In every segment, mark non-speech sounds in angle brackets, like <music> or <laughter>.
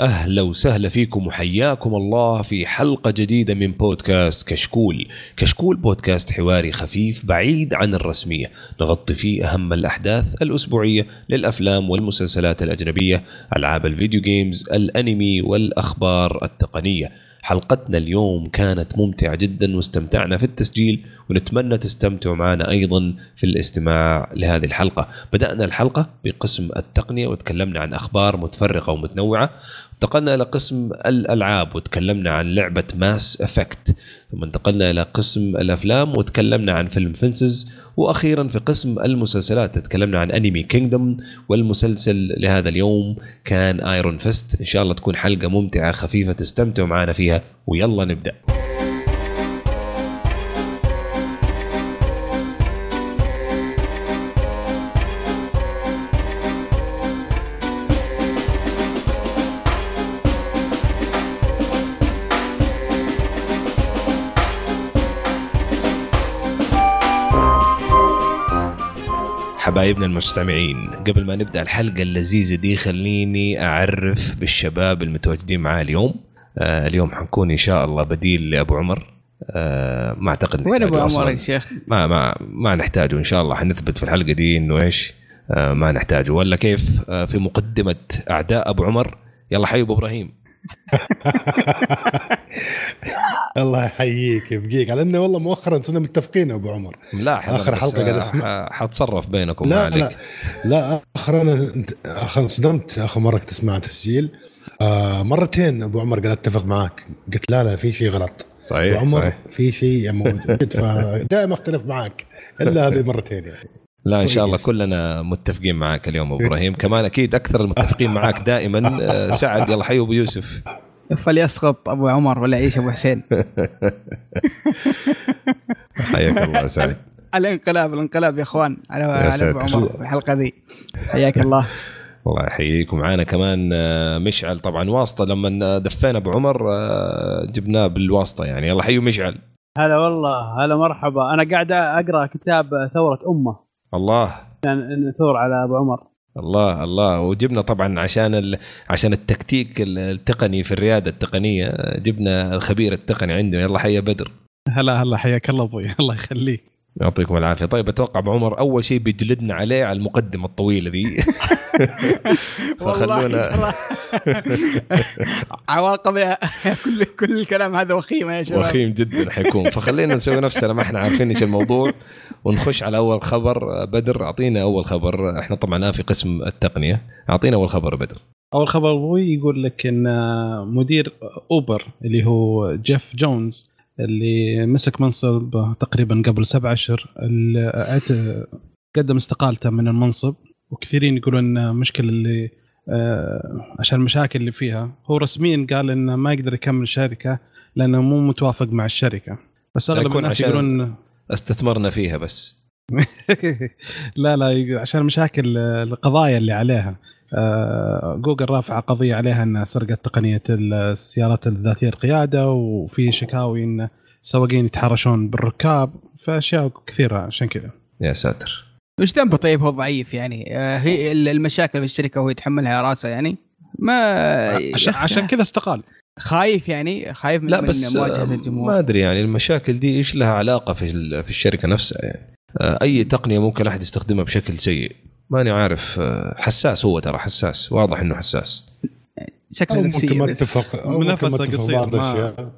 أهلا وسهلا فيكم وحياكم الله في حلقة جديدة من بودكاست كشكول. كشكول بودكاست حواري خفيف بعيد عن الرسمية، نغطي فيه أهم الأحداث الأسبوعية للأفلام والمسلسلات الأجنبية، ألعاب الفيديو جيمز، الأنمي والأخبار التقنية. حلقتنا اليوم كانت ممتعة جدا واستمتعنا في التسجيل ونتمنى تستمتعوا معنا أيضا في الاستماع لهذه الحلقة. بدأنا الحلقة بقسم التقنية وتكلمنا عن أخبار متفرقة ومتنوعة. انتقلنا إلى قسم الألعاب وتكلمنا عن لعبة Mass Effect ثم انتقلنا إلى قسم الأفلام وتكلمنا عن فيلم Fences وأخيرا في قسم المسلسلات تكلمنا عن Animal Kingdom والمسلسل لهذا اليوم كان Iron Fist إن شاء الله تكون حلقة ممتعة خفيفة تستمتعوا معنا فيها ويلا نبدأ. حبايبنا المستمعين. قبل ما نبدأ الحلقة اللذيذة دي خليني أعرف بالشباب المتواجدين معاه اليوم. آه اليوم حنكون إن شاء الله بديل لأبو عمر. آه ما أعتقد وين أبو عمر. يا شيخ؟ ما ما ما نحتاجه إن شاء الله. حنثبت في الحلقة دي إنه إيش؟ آه ما نحتاجه. ولا كيف؟ آه في مقدمة أعداء أبو عمر. يلا حي ابو إبراهيم. <laughs> <laughs> الله يحييك يبقيك. على إنه والله مؤخرا صرنا متفقين أبو عمر. لا آخر بس، حلقة قاعد آه، أسمع. ح- حتصرف بينكم لا عليك لا لا اخر أنا آخر صدمت آخر مرة كنت أسمع تسجيل. آه مرتين أبو عمر قال أتفق معك قلت لا لا في شيء غلط. أبو صحيح عمر صحيح. في شيء موجود. <laughs> فدائما أختلف معك إلا هذه مرتين يعني. لا إن شاء الله. كلنا متفقين معك اليوم أبو إبراهيم. كمان أكيد أكثر المتفقين معك دائما آه، سعد يلا حي أبو يوسف. فليسقط أبو عمر ولا يعيش أبو حسين. <laughs> حياك الله يا سعد. الانقلاب الانقلاب يا أخوان على, على أبو. عمر في الحلقة ذي. حياك الله. الله يحييك ومعانا كمان آه، مشعل. طبعا واسطة لما دفينا أبو عمر آه، جبناه بالواسطة يعني. يلا حيو مشعل. هلا والله هلا مرحبا. أنا قاعد أقرأ كتاب ثورة أمة. الله. كان نثور على أبو عمر. الله الله. وجبنا طبعا عشان ال... عشان التكتيك التقني في الريادة التقنية. جبنا الخبير التقني عندنا. يلا حيا بدر. هلا هلا. حياك الله أبوي. <laughs> الله يخليك. يعطيكم العافية. طيب أتوقع أبو عمر أول شيء بيجلدنا عليه على المقدمة الطويلة ذي. <laughs> والله فخلونا عواقب يا- كل كل الكلام هذا وخيمه يا شباب. وخيم جدا حيكون. فخلينا نسوي نفسنا ما إحنا عارفين إيش الموضوع ونخش على أول خبر. بدر أعطينا أول خبر. إحنا طبعا في قسم التقنية. أعطينا أول خبر بدر. أول خبر أبوي يقول لك إن مدير أوبر اللي هو جيف جونز اللي مسك منصب تقريبا قبل سبع أشهر قدم استقالته من المنصب وكثيرين يقولون ان المشكلة اللي آه، عشان المشاكل اللي فيها. هو رسميا قال إنه ما يقدر يكمل الشركة لأنه مو متوافق مع الشركة. بس أغلب الناس يقولون استثمرنا فيها بس. <laughs> لا لا عشان مشاكل آه، القضايا اللي عليها. جوجل رافعة قضية عليها إنها سرقت تقنية السيارات الذاتية القيادة وفي شكاوي ان السواقين يتحرشون بالركاب فأشياء كثيرة عشان كذا. يا ساتر. وش ذنبه طيب هو ضعيف يعني؟ آه، هي ال- المشاكل في الشركة هو يتحملها راسه يعني؟ ما عشان عشان كذا استقال. خايف يعني؟ خايف من, لا من بس مواجهة آه، ما الجمهور أدري يعني المشاكل دي إيش لها علاقة في ال- في الشركة نفسها يعني؟ آه، أي تقنية ممكن أحد يستخدمها بشكل سيء؟ ماني عارف آه، حساس هو ترى حساس واضح إنه حساس شكله أو ممكن ما. اتفق أو ممكن ما اتفق بعض الأشياء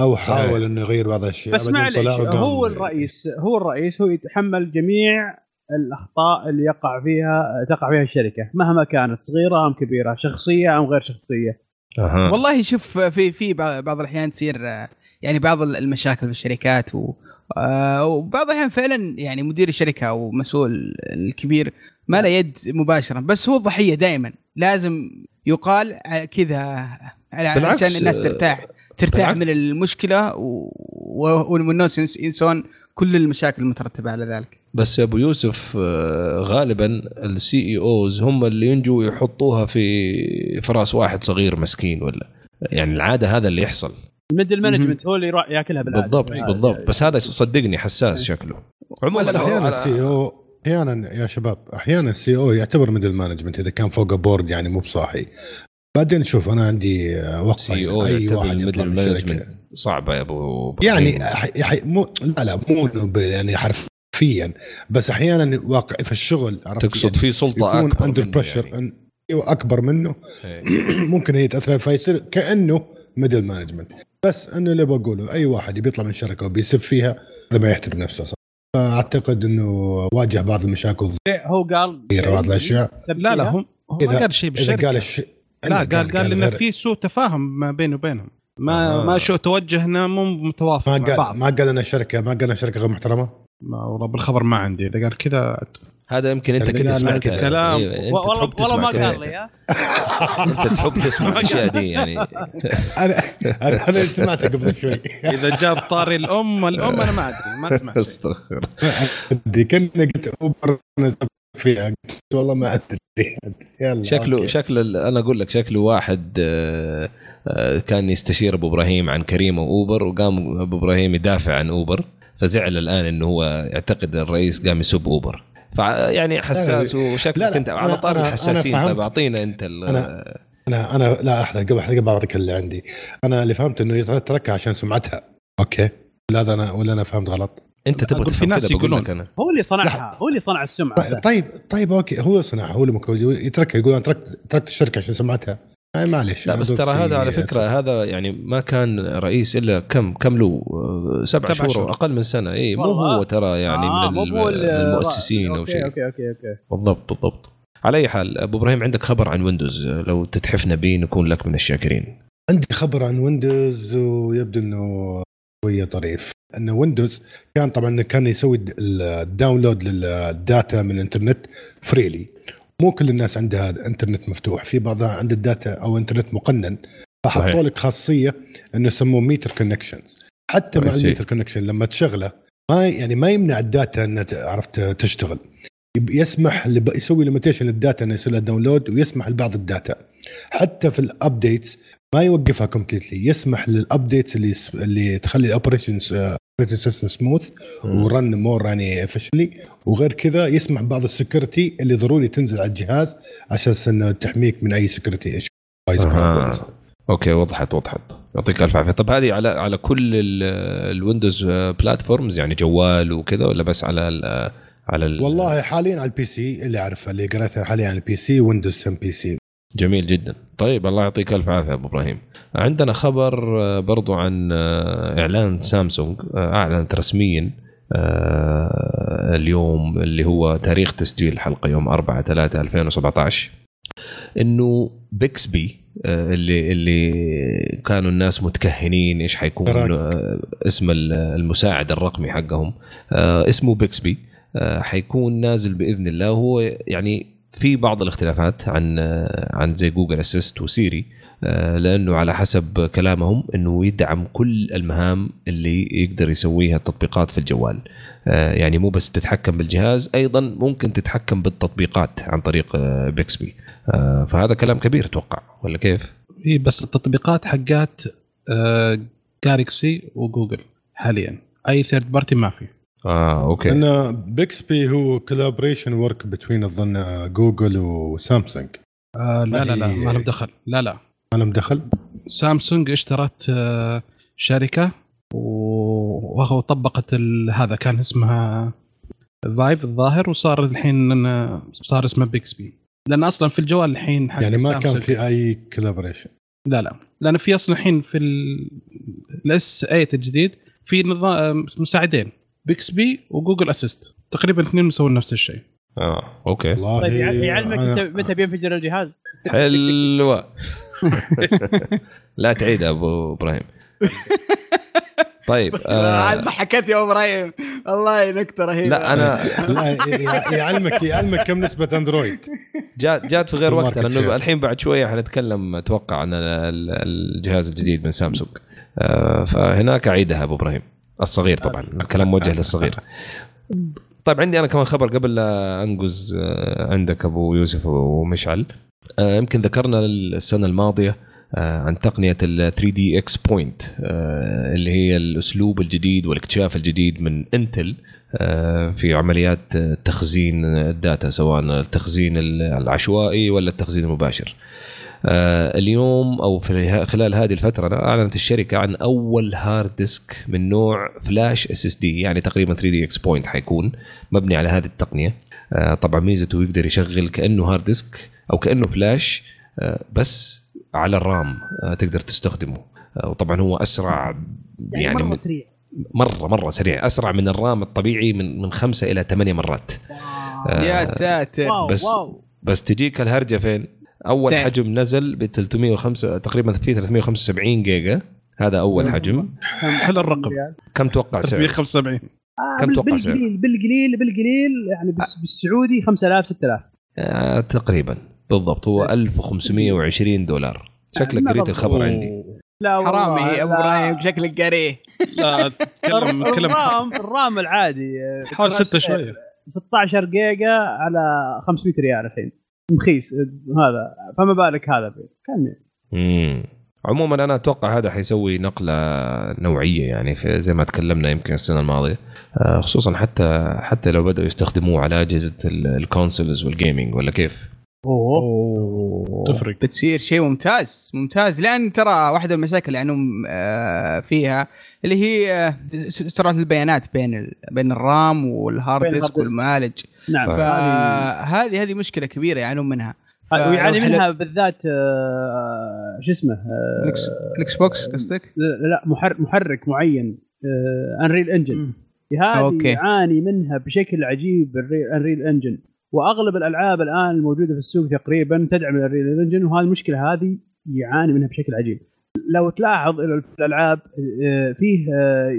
أو. حاول إنه يغير بعض الأشياء بس معليش. هو الرئيس هو الرئيس هو يتحمل جميع الأخطاء اللي يقع فيها تقع فيها الشركة مهما كانت صغيرة أم كبيرة شخصية أم غير شخصية أها والله شوف في في بعض الأحيان تصير آه، يعني بعض المشاكل في الشركات و آه، وبعض الأحيان فعلا يعني مدير الشركة أو مسؤول الكبير ما له يد مباشرة. بس هو الضحيه دائما. لازم يقال آه، كذا على- بالعكس، عشان الناس آه، ترتاح ترتاح بالعكس. من المشكلة و- والناس ينس- ينسون كل المشاكل المترتبة على ذلك. بس يا أبو يوسف آه، غالبا السي اي اوز هم اللي ينجوا يحطوها في في راس واحد صغير مسكين ولا. يعني العادة هذا اللي يحصل. الميدل مانجمنت هو اللي يروح ياكلها بالعادة. بالضبط آه، بالضبط. بس هذا صدقني حساس شكله. عموما السي أو أحيانا يا شباب أحيانا السي أو يعتبر ميدل مانجمنت إذا كان فوق بورد يعني مو بصاحي. بعدين شوف أنا عندي وقفه سي أو أي واحد الشركة. مانجمنت صعبة يا أبو يعني حي... حي... مو لا لا مو يعني حرفيا. بس أحيانا واقع في الشغل عرفت تقصد يعني في سلطة يكون أكبر اندر منه بريشر يعني. أكبر منه. إيه. <clears throat> ممكن هي تأثر فيصير كأنه middle management بس انه اللي بقوله أي واحد بيطلع من شركة وبيسب فيها هذا ما يحترم نفسه. صح فاعتقد إنه واجه بعض المشاكل هو قال بعض الأشياء. سب لا لا هو ما إذا- قال شيء إذا بالشركة قال الشيء لا قال قال إنه غير- في سوء تفاهم ما بينه وبينهم. ما آه. ما شو توجهنا مو متوافق ما مع قال بعض. ما قال أنا شركه ما قال أنا شركة غير محترمة؟ ما والله بالخبر ما عندي. إذا قال كذا هذا يمكن أنت كنت تسمع كذا كلام. إيه، أنت والله ما قال لي أنت تحب تسمع <laughs> الأشياء دي يعني. أنا أنا أنا سمعته قبل شوي. <laughs> إذا جاب طاري الأم الأم أنا ما أدري ما اسمع استغفر أدري كأني قلت Uber فيها قلت والله ما أدري. يلا شكله okay. شكله أنا أقول لك شكله واحد آه، آه، كان يستشير أبو إبراهيم عن كريم و Uber وقام أبو إبراهيم يدافع عن Uber فزعل الآن إنه هو يعتقد الرئيس قام يسب Uber. فيعني حساس وشكلك انت على أنا- طار أنا- أنا الحساسين. طيب اعطينا انت ال- أنا- أنا أنا لا أحلى قبل قبل بعطيك اللي عندي. أنا اللي فهمت إنه يتركها عشان سمعتها. okay. لا هذا أنا ولا أنا فهمت غلط. أنت تبغى أقول في تفهم ناس يقولون. أنا. هو اللي صنعها هو اللي صنع السمعة. طيب طيب, okay. هو صنعها هو اللي يتركها يقول أنا تركت تركت الشركة عشان سمعتها. يعني معلش لا بس ترى هذا على فكرة هذا يعني ما كان رئيس إلا كم كم له آه، سبع سبع شهور. أقل من سنة. اي مو. هو ترى يعني آه، من, من المؤسسين أو شيء. okay okay okay. بالضبط بالضبط. على أي حال أبو إبراهيم عندك خبر عن Windows؟ لو تتحفنا به نكون لك من الشاكرين. عندي خبر عن Windows ويبدو إنه شوية طريف. انه Windows كان طبعا كان يسوي ال d- ال download لل data من الإنترنت freely. مو كل الناس عندها انترنت مفتوح في بعضها عند ال data أو انترنت مقنن. فحطوا لك خاصية إنه يسموه metered connections حتى مع I see. ال metered connection لما تشغله ما يعني ما يمنع ال data إنها عرفت تشتغل يسمح يسوي limitation لل data إنه يصير لها download ويسمح لبعض ال data حتى في ال updates ما يوقفها completely يسمح لل updates اللي يس- اللي تخلي ال operations operating system smooth و run more يعني efficiently وغير كذا يسمح بعض ال security اللي ضروري تنزل على الجهاز عشان إنه تحميك من أي security إيش أها. okay وضحت وضحت. يعطيك ألف عافية. طب هذه على على كل ال- ال Windows platforms يعني جوال وكذا ولا بس على ال على ال والله حاليا على ال PC اللي اعرفها اللي قريتها حاليا على ال PC Windows 10 PC جميل جدا. طيب الله يعطيك ألف عافية أبو إبراهيم. عندنا خبر آه، برضو عن آه، إعلان سامسونج آه، أعلنت رسميا اليوم اللي هو تاريخ تسجيل الحلقة يوم 4 3 2017 إنه Bixby اللي اللي كانوا الناس متكهنين إيش حيكون اسم ال- المساعد الرقمي حقهم اسمه Bixby حيكون نازل بإذن الله. هو يعني في بعض الاختلافات عن آه، عن زي Google Assist و Siri آه، لأنه على حسب كلامهم إنه يدعم كل المهام اللي يقدر يسويها التطبيقات في الجوال. آه، يعني مو بس تتحكم بالجهاز أيضا ممكن تتحكم بالتطبيقات عن طريق آه، Bixby آه، فهذا كلام كبير أتوقع ولا كيف؟ في بس التطبيقات حقات آه، Galaxy وجوجل حاليا. أي third party ما في. آه okay. لأن Bixby هو collaboration work between أظن جوجل وسامسونج آه لا لا لا ما لهم دخل. لا لا. ما لهم دخل؟ سامسونج اشترت آه، شركة وهو طبقت ال- هذا كان اسمها Viv الظاهر وصار الحين آه، صار اسمه Bixby لأن أصلا في الجوال الحين حق يعني ما كان في أي collaboration لا لا. لأن في أصلا الحين في ال S 8 الجديد في نظام مساعدين. Bixby وجوجل assist تقريبا اثنين مسوين نفس الشيء. آه okay. والله طيب يع- يعلمك أنا- متى متى بينفجر الجهاز. حلوة. <laughs> لا تعيد أبو إبراهيم. <laughs> طيب آه ضحكت يا إبراهيم. والله نكتة رهيبة. لا أنا <laughs> لا يعلمك يعلمك كم نسبة أندرويد. جات جات في غير وقتها ال market لأنه. الحين بعد شوية حنتكلم أتوقع عن ال- الجهاز الجديد من سامسونج. آه فهناك أعيدها أبو إبراهيم. الصغير طبعا الكلام موجه للصغير. طيب عندي أنا كمان خبر قبل لا أنقز آه، عندك أبو يوسف ومشعل. آه، يمكن ذكرنا السنة الماضية آه، عن تقنية ال 3D XPoint اللي هي الأسلوب الجديد والاكتشاف الجديد من انتل في عمليات تخزين ال data سواء التخزين العشوائي ولا التخزين المباشر. اليوم أو في خلال هذه الفترة أعلنت الشركة عن أول hard disk من نوع flash SSD يعني تقريبا 3D XPoint حيكون مبني على هذه التقنية. آه طبعا ميزته يقدر يشغل كأنه hard disk أو كأنه فلاش آه بس على ال RAM آه تقدر تستخدمه. آه وطبعا هو أسرع يعني, يعني مرة من- سريع. مرة مرة سريع. أسرع من ال RAM الطبيعي من من خمسة إلى ثمانية مرات. آه، يا ساتر. wow بس- wow. بس تجيك الهرجة فين؟ أول سعر. حجم نزل ب 305 تقريبا في 375 جيجا. هذا أول حجم. حلو الرقم. كم توقع سعر؟ 375 آه كم توقع سعر؟ بالقليل بالقليل بالقليل يعني بس بالسعودي 5000 6000 آه تقريبا. بالضبط. هو 1520 دولار. شكلك ما قريت. الخبر عندي. لا حرامي يا ابو. إبراهيم شكلك قاريه لا تكلم تكلم ال RAM ال RAM العادي. آه، حوالي 6 شوية. 16 جيجا على 500 ريال الحين. مخيس هذا فما بالك هذا مم. عموما أنا أتوقع هذا حيسوي نقلة نوعية يعني في زي ما تكلمنا يمكن السنة الماضية آه، خصوصا حتى حتى لو بدأوا يستخدموه على أجهزة ال- ال consoles وال gaming ولا كيف؟ أوه. تفرق. بتصير شيء ممتاز. ممتاز. لأن ترى واحدة من المشاكل يعني آه، فيها اللي هي آه، سرعه البيانات بين ال- بين ال RAM وال hard disk. والمعالج. نعم. فهذه هذه مشكلة كبيرة يعانون منها. ف- ويعاني منها بالذات آه، شو اسمه آه، ال Xbox قصدك؟ لا لا، محرك معين Unreal Engine هذه. يعاني منها بشكل عجيب Unreal Engine وأغلب الألعاب الآن الموجودة في السوق تقريبا تدعم ال Unreal Engine وهذه المشكلة هذه يعاني منها بشكل عجيب لو تلاحظ في الألعاب آه، فيه آه،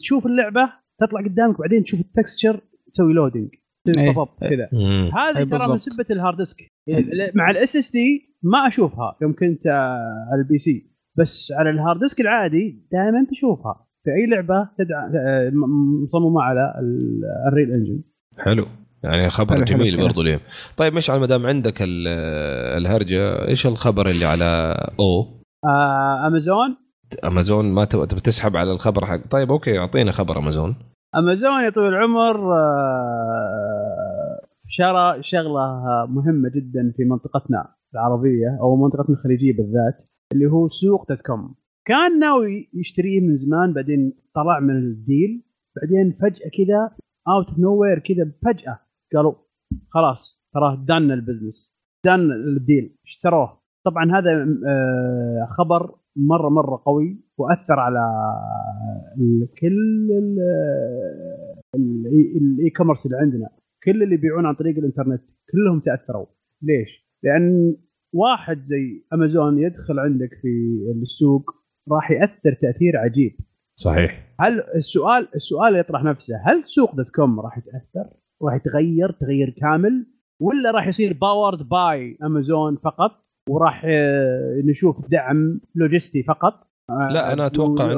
تشوف اللعبة تطلع قدامك بعدين تشوف ال texture تسوي loading إيه. كذا مم. هذه ترى من. سبة ال hard disk مع ال SSD ما أشوفها يوم كنت آه، على ال PC بس على ال hard disk العادي دائما تشوفها في أي لعبة تدعم مصممة على ال- ال Unreal Engine حلو يعني خبر حلو، حلو جميل كده. برضو اليوم. طيب مشعل ما دام عندك ال- الهرجة. إيش الخبر اللي على أو؟ آه، أمازون. أمازون ما تبغى تسحب على الخبر حق. طيب okay اعطينا خبر أمازون. أمازون يا طويل العمر آه، شرى شغلة مهمة جدا في منطقتنا العربية أو منطقتنا الخليجية بالذات اللي هو سوق dot com. كان ناوي يشتريه من زمان بعدين طلع من ال deal بعدين فجأة كذا out of nowhere كذا فجأة قالوا خلاص تراه done ال business done ال deal اشتروه. طبعا هذا آه، خبر مرة مرة قوي وأثر على كل ال- ال- ال e-commerce اللي عندنا. كل اللي يبيعون عن طريق الإنترنت كلهم تأثروا. ليش؟ لأن واحد زي أمازون يدخل عندك في السوق راح يأثر تأثير عجيب. صحيح. هل السؤال السؤال يطرح نفسه هل سوق dot com راح يتأثر؟ راح يتغير تغير كامل ولا راح يصير powered by Amazon فقط وراح آه، نشوف دعم لوجستي فقط. آه، لا، أنا أتوقع و-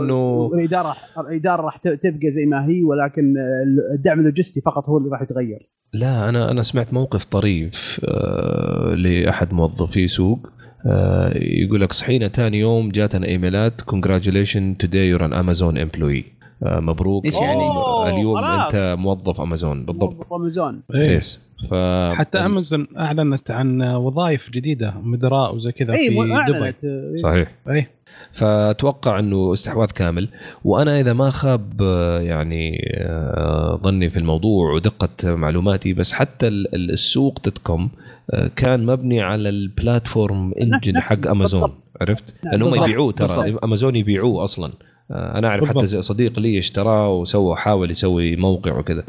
إنه- الاداره الإدارة راح ت- تبقى زي ما هي ولكن آه، الدعم اللوجستي فقط هو اللي راح يتغير. لا أنا أنا سمعت موقف طريف آه لأحد موظفي سوق آه يقول لك صحينا ثاني يوم جاتنا إيميلات congratulation today you're an Amazon employee مبروك. إيش يعني؟ أوه، اليوم خلاص. أنت موظف أمازون بالضبط. موظف أمازون. إيه. yes ف حتى أمازون أعلنت عن وظائف جديدة مدراء وزي كذا اي في دبي. صحيح. اي فأتوقع إنه استحواذ كامل. وأنا إذا ما خاب يعني آه، ظني في الموضوع ودقة معلوماتي بس حتى ال- ال- السوق dot com آه، كان مبني على ال platform engine حق أمازون. بالضبط. عرفت؟ لأنهم يبيعوه ترى. أمازون يبيعوه أصلا. أنا أعرف حتى. صديق لي اشتراه وسوى حاول يسوي موقع وكذا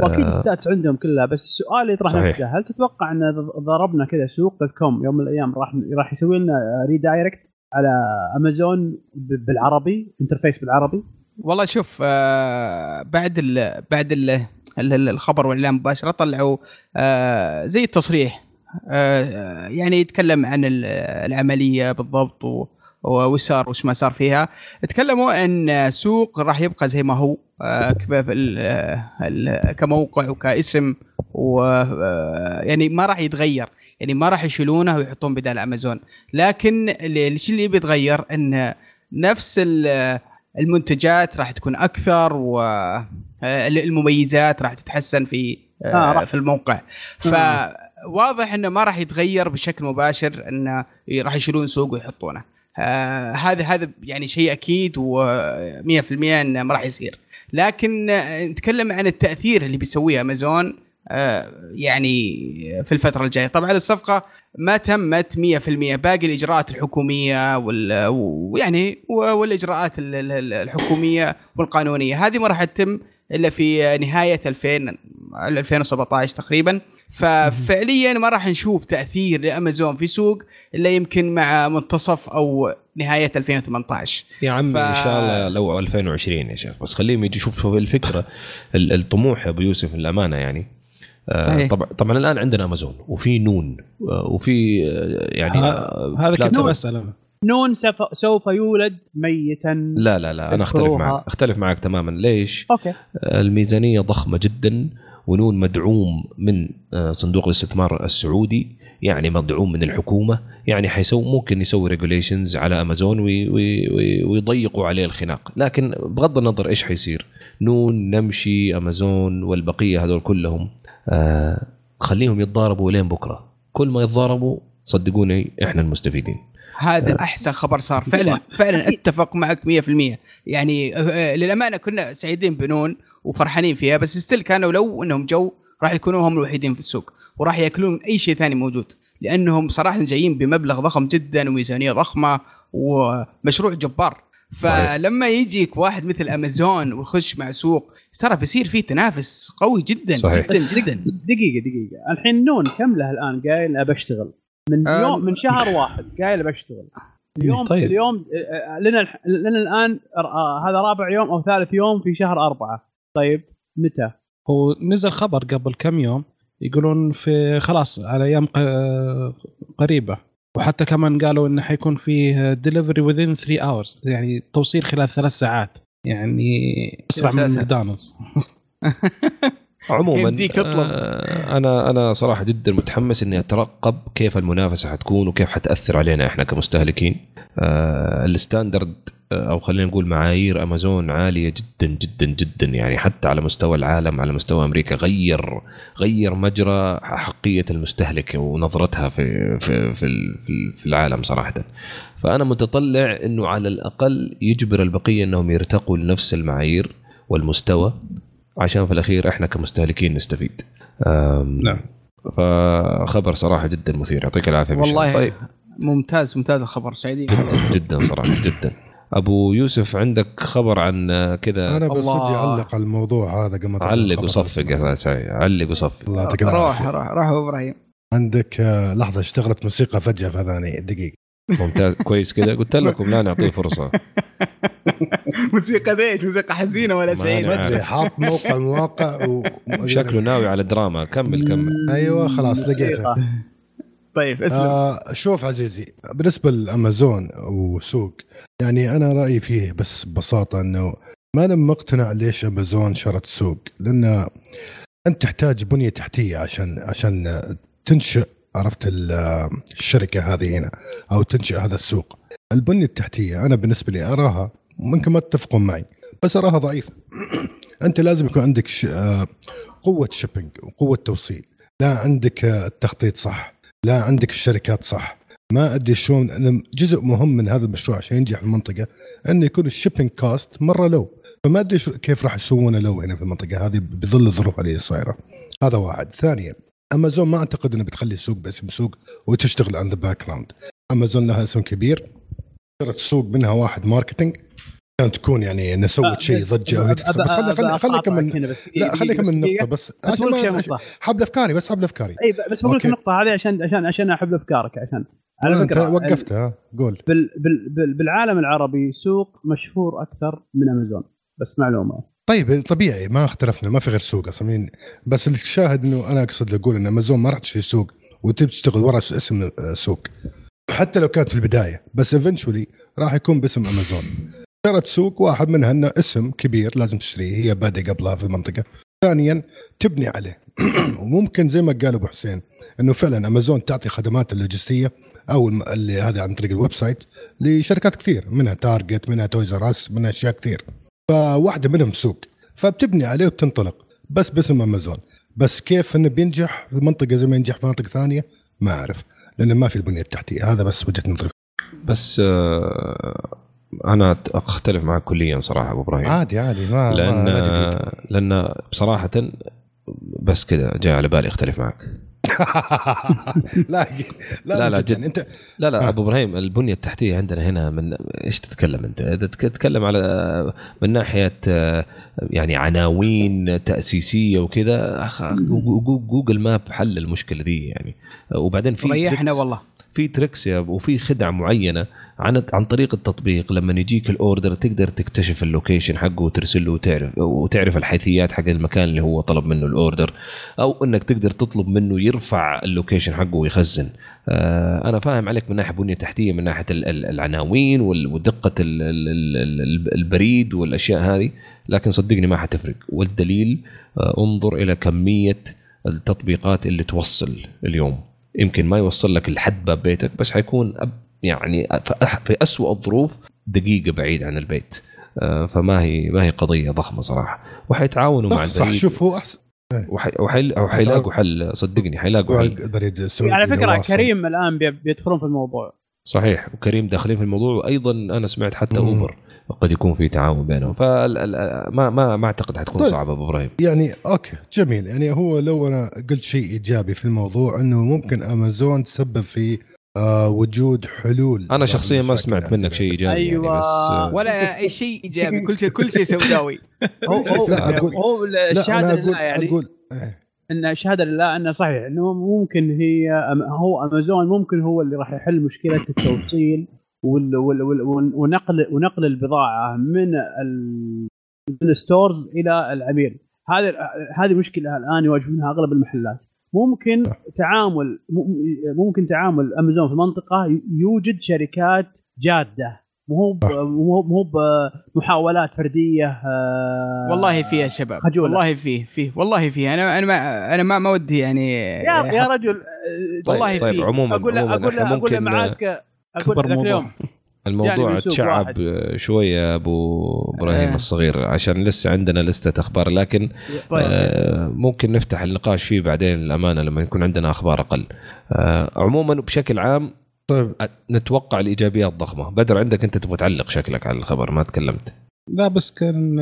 وأكيد آه، ال stats عندهم كلها بس السؤال اللي يطرح. نفسه هل تتوقع أن ضربنا كذا سوق dot com يوم من الأيام راح راح يسوي لنا redirect على امازون بالعربي انترفيس بالعربي والله شوف آه بعد ال بعد ال ال- الخبر والإعلان مباشرة طلعوا آه زي التصريح آه يعني يتكلم عن ال- العملية بالضبط و و- وش صار وش ما صار فيها. تكلموا إن سوق راح يبقى زي ما هو آه ال- كموقع وكاسم و آه، يعني ما راح يتغير. يعني ما راح يشيلونه ويحطون بدال أمازون. لكن الشيء اللي بيتغير إن نفس ال- المنتجات راح تكون أكثر والمميزات راح تتحسن في آه، في الموقع. ف واضح إنه ما راح يتغير بشكل مباشر إنه راح يشيلون سوق ويحطونه. آه هذا هذا يعني شيء أكيد و100% إنه ما راح يصير. لكن آه، نتكلم عن التأثير اللي بيسويه أمازون آه يعني في الفترة الجاية. طبعا الصفقة ما تمت 100% باقي الإجراءات الحكومية وال ويعني والإجراءات ال- ال- ال- الحكومية والقانونية. هذه ما راح تتم إلا في نهاية 2000 2017 تقريبا. ففعليا ما راح نشوف تأثير لأمازون في سوق إلا يمكن مع منتصف أو نهاية 2018 يا عمي ف- إن شاء الله لو 2020 يا شيخ. بس خليهم يجي يشوف شوف الفكرة. ال- الطموح يا أبو يوسف الامانه يعني. آه، صحيح. طبعا طبعا الآن عندنا أمازون وفي نون آه، وفي آه، يعني هذا كنت. بسال أنا نون سوف, سوف يولد ميتا. لا لا لا أنا أختلف. معك. أختلف معك تماما. ليش؟ okay. الميزانية ضخمة جدا ونون مدعوم من آه، صندوق الاستثمار السعودي يعني مدعوم من الحكومة يعني حيسوي ممكن يسوي regulations على أمازون وي وي وي ويضيقوا عليه الخناق. لكن بغض النظر إيش حيصير نون نمشي أمازون والبقية هذول كلهم آه خليهم يتضاربوا لين بكرة. كل ما يتضاربوا صدقوني إحنا المستفيدين. هذا أحسن خبر صار فعلا فعلا أتفق معك 100% يعني آه، للأمانة كنا سعيدين بنون وفرحانين فيها بس still كانوا لو إنهم جو راح يكونوا هم الوحيدين في السوق وراح يأكلون أي شيء ثاني موجود لأنهم صراحة جايين بمبلغ ضخم جدا وميزانية ضخمة ومشروع جبار. فلما يجيك واحد مثل امازون ويخش مع سوق ترى بيصير فيه تنافس قوي جدا صحيح. جدا جدا. دقيقة دقيقة. الحين نون كم له الآن؟ قايل أبى أشتغل. من آه، يوم من شهر واحد قايل ابى اشتغل اليوم طيب. اليوم آه، لنا الح- لنا الآن آه، هذا رابع يوم أو ثالث يوم في شهر أربعة طيب متى؟ هو نزل خبر قبل كم يوم يقولون في خلاص على أيام ق- قريبة وحتى كمان قالوا إنه حيكون فيه delivery within 3 hours يعني توصيل خلال ثلاث ساعات يعني أسرع من. ماكدونالدز <laughs> عموما يمديك تطلب. آه، أنا أنا صراحة جدا متحمس إني أترقب كيف المنافسة حتكون وكيف حتأثر علينا إحنا كمستهلكين. آه، ال standard آه، أو خلينا نقول معايير أمازون عالية جدا جدا جدا. يعني حتى على مستوى العالم على مستوى أمريكا غير غير مجرى حقية المستهلك ونظرتها في في في في العالم صراحة. فأنا متطلع إنه على الأقل يجبر البقية إنهم يرتقوا لنفس المعايير والمستوى. عشان في الأخير إحنا كمستهلكين نستفيد. نعم. فخبر صراحة جدا مثير. يعطيك العافية. والله طيب. ممتاز ممتاز الخبر. سعيدين. جدا جدا صراحة جدا. أبو يوسف عندك خبر عن كذا؟ أنا بس. ودي أعلق على الموضوع هذا قبل علق. وصفق يا سعيد علق وصفق الله يعطيك روح العافيه روح روح أبو إبراهيم. عندك آه، لحظة اشتغلت موسيقى فجأة في أذاني. دقيقة. ممتاز. كويس كذا. قلت لكم لا نعطيه فرصة. <laughs> <laughs> موسيقى إيش موسيقى حزينة ولا ما سعيدة. أنا ادري حاط موقع مواقع و... شكله ناوي على دراما. كمل كمل. أيوه خلاص لقيته. طيب اسلم. آه شوف عزيزي بالنسبة لأمازون وسوق يعني أنا رأيي فيه بس ببساطة إنه ما أنا مقتنع ليش أمازون شرت سوق. لأن أنت تحتاج بنية تحتية عشان عشان تنشئ عرفت ال- الشركة هذه هنا أو تنشئ هذا السوق. البنية التحتية أنا بالنسبة لي أراها ممكن ما تتفقون معي. بس أراها ضعيفة. <clears throat> أنت لازم يكون عندك. آه، قوة شيبنج وقوه توصيل. لا عندك آه، التخطيط صح. لا عندك الشركات صح. ما أدري شلون جزء مهم من هذا المشروع عشان ينجح في المنطقة انه يكون ال shipping cost مرة low فما أدري كيف راح يسوونه low هنا في المنطقة. هذه بظل الظروف اللي صايره هذا واحد. ثانيا امازون ما أعتقد إنه بتخلي السوق باسم سوق وتشتغل in the background امازون لها اسم كبير. شرت السوق منها واحد marketing كان تكون يعني أنه سوت شيء ضجة أو بس خلي خلي خلي كمل لا خلي كمل نقطه بس بس. حبل افكاري بس حبل افكاري اي بس بقول لك okay. النقطة هذه عشان عشان عشان أحب أفكارك عشان على أنت فكرة وقفتها ها قول. بال بال بال بالعالم العربي سوق مشهور أكثر من أمازون. بس معلومة. طيب طبيعي ما اختلفنا ما في غير سوق أصلا بس الشاهد إنه أنا أقصد أقول إن أمازون ما راح تشتري سوق وتبي تشتغل ورا اسم آه، سوق. حتى لو كانت في البداية بس eventually راح يكون باسم امازون شرت سوق واحد منها إنه اسم كبير لازم تشتريه هي بادئ قبلها في المنطقة. ثانيا تبني عليه. <clears throat> وممكن زي ما قال أبو حسين إنه فعلا امازون تعطي خدمات اللوجستية أو اللي هذا عن طريق ال website لشركات كثير منها Target منها Toys R Us منها أشياء كثير. فواحدة منهم سوق. فبتبني عليه وبتنطلق بس باسم امازون بس كيف إنه بينجح في منطقه زي ما ينجح في مناطق ثانية؟ ما أعرف. لأنه ما في البنية التحتية. هذا بس وجهة نظري. بس آه، أنا أختلف معك كليا صراحة أبو إبراهيم. عادي عادي ما لأن ما. لأن بصراحه بس كذا جاي على بالي أختلف معك <laughs> لا لا لا، لا،. جد. أنت لا لا آه. أبو إبراهيم البنية التحتية عندنا هنا من إيش تتكلم أنت؟ تتكلم على من ناحية يعني عناوين تأسيسية وكذا Google Map حل المشكلة دي يعني وبعدين في ريحنا والله في tricks وفي خدع معينة عن عن طريق التطبيق. لما يجيك ال order تقدر تكتشف ال location حقه وترسل له وتعرف وتعرف الحيثيات حق المكان اللي هو طلب منه ال order أو إنك تقدر تطلب منه يرفع ال location حقه ويخزن. آه أنا فاهم عليك من ناحية بنية تحتية من ناحية ال- ال- العناوين ودقة ال- ال- ال- ال- البريد والأشياء هذه لكن صدقني ما حتفرق. والدليل آه انظر إلى كمية التطبيقات اللي توصل اليوم. يمكن ما يوصل لك لحد باب بيتك بس حيكون أب يعني في- في أسوأ الظروف دقيقة بعيد عن البيت. آه، فما هي ما هي قضية ضخمة صراحة. وحيتعاونوا مع صح, صح البريد شوف هو أحسن. وحي- وحي- وحيلاقوا حل. صدقني حيلاقوا حل. البريد السعودي على فكرة. كريم الآن بي- بيدخلون في الموضوع. صحيح وكريم داخلين في الموضوع وأيضا أنا سمعت حتى مم. أوبر. قد يكون في تعاون بينهم فما ما ما أعتقد حتكون طيب. صعبة أبو إبراهيم يعني أوكي جميل يعني هو لو أنا قلت شيء إيجابي في الموضوع أنه ممكن أمازون تسبب في آه وجود حلول أنا شخصيا ما سمعت منك. شيء إيجابي أيوة. يعني بس آه، ولا أي شيء إيجابي كل شيء كل شيء سوداوي <laughs> هو هو, أقول- الشهاده لله يعني أقول إيه. أن الشهاده لله أنه صحيح أنه ممكن هي هو أمازون ممكن هو اللي راح يحل مشكلة التوصيل وال وال وال ون- ونقل ونقل البضاعة من ال من الستورز إلى العميل. هذه هذه مشكلة الآن يواجهونها أغلب المحلات. ممكن تعامل ممكن تعامل امازون في منطقة يوجد شركات جادة. مو. مو مو هو بمحاولات فردية آه، والله فيه يا شباب. خجولة. والله فيه فيه والله فيه. أنا أنا ما أنا ما, ما ودي يعني يا يا رجل آه، طيب والله طيب في- عموما أقول عموما أقول أقول ممكن معاك أقول كبر لك موضوع. اليوم. الموضوع يعني تشعب واحد. شوية أبو إبراهيم آه. الصغير عشان لسه عندنا لستة أخبار لكن طيب. آه ممكن نفتح النقاش فيه بعدين الامانه لما يكون عندنا أخبار أقل. آه عموما بشكل عام طيب. نتوقع الإيجابيات ضخمة. بدر عندك أنت تبغى تعلق شكلك على الخبر ما تكلمت. لا بس كان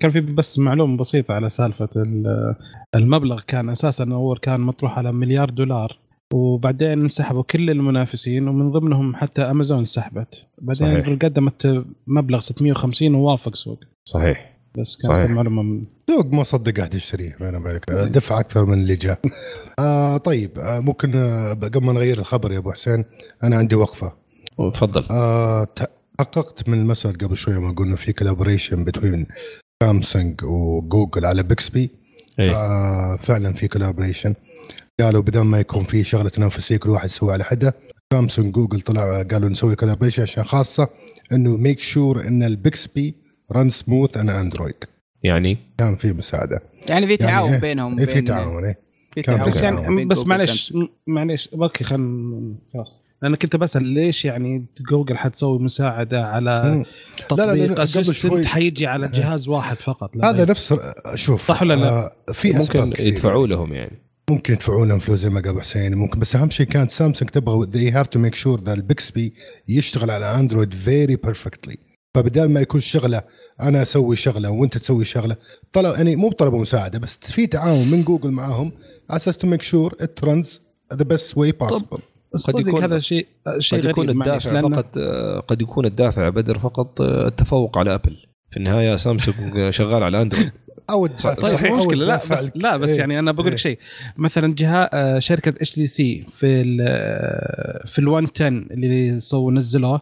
كان في بس معلومة بسيطة على سالفة ال- المبلغ كان أساسا اول كان مطروح على مليار دولار. وبعدين انسحبوا كل المنافسين ومن ضمنهم حتى امازون انسحبت. بعدين صحيح. قدمت مبلغ 650 ووافق سوق. صحيح. بس كانت صحيح. المعلومة من سوق ما صدق احد يشتريه بيني وبينك دفع أكثر من اللي جاء. <laughs> آه طيب آه ممكن آه قبل ما نغير الخبر يا أبو حسين أنا عندي وقفة. تفضل. آه حققت من المسألة قبل شوية ما قلنا في كولابوريشن بين سامسونج وجوجل على بيكسبي إيه. آه فعلا في collaboration قالوا بدل ما يكون في شغلة تنافسية كل واحد يسوي على حدة سامسونج جوجل طلع قالوا نسوي collaboration عشان خاصة إنه make sure إن ال Bixby run smooth on Android يعني؟ كان في مساعدة. يعني في تعاون إيه، بينهم في بين- تعاون إيه. في كان تعاون في بس. يعني بس معلش معلش okay خل خلاص. أنا كنت بسأل ليش يعني جوجل حتسوي مساعدة على مم. لا، لا، لا، تطبيق assistant حيجي على جهاز واحد فقط. هذا نفس شوف صح ولا لا؟ آه في ممكن. يدفعوا لهم يعني. ممكن يدفعوا لهم فلوس زي ما قال حسين ممكن بس أهم شيء كانت سامسونج تبغى they have to make sure that ال Bixby يشتغل على اندرويد very perfectly فبدال ما يكون شغلة أنا أسوي شغلة وأنت تسوي شغلة طلب يعني مو بطلبوا مساعدة بس في تعاون من جوجل معاهم على أساس to make sure it runs the best way possible صدق يكون- هذا شيء شيء قد يكون الدافع فقط آه، قد يكون الدافع بدر فقط آه، التفوق على ابل في النهاية سامسونج شغال على اندرويد <laughs> أو صح- الدافع- صحيح. أو مشكلة لا بس لا بس إيه. يعني أنا بقول لك إيه. شيء مثلا جهة آه، شركة HTC في ال آه، في ال 110 اللي سووا نزلوه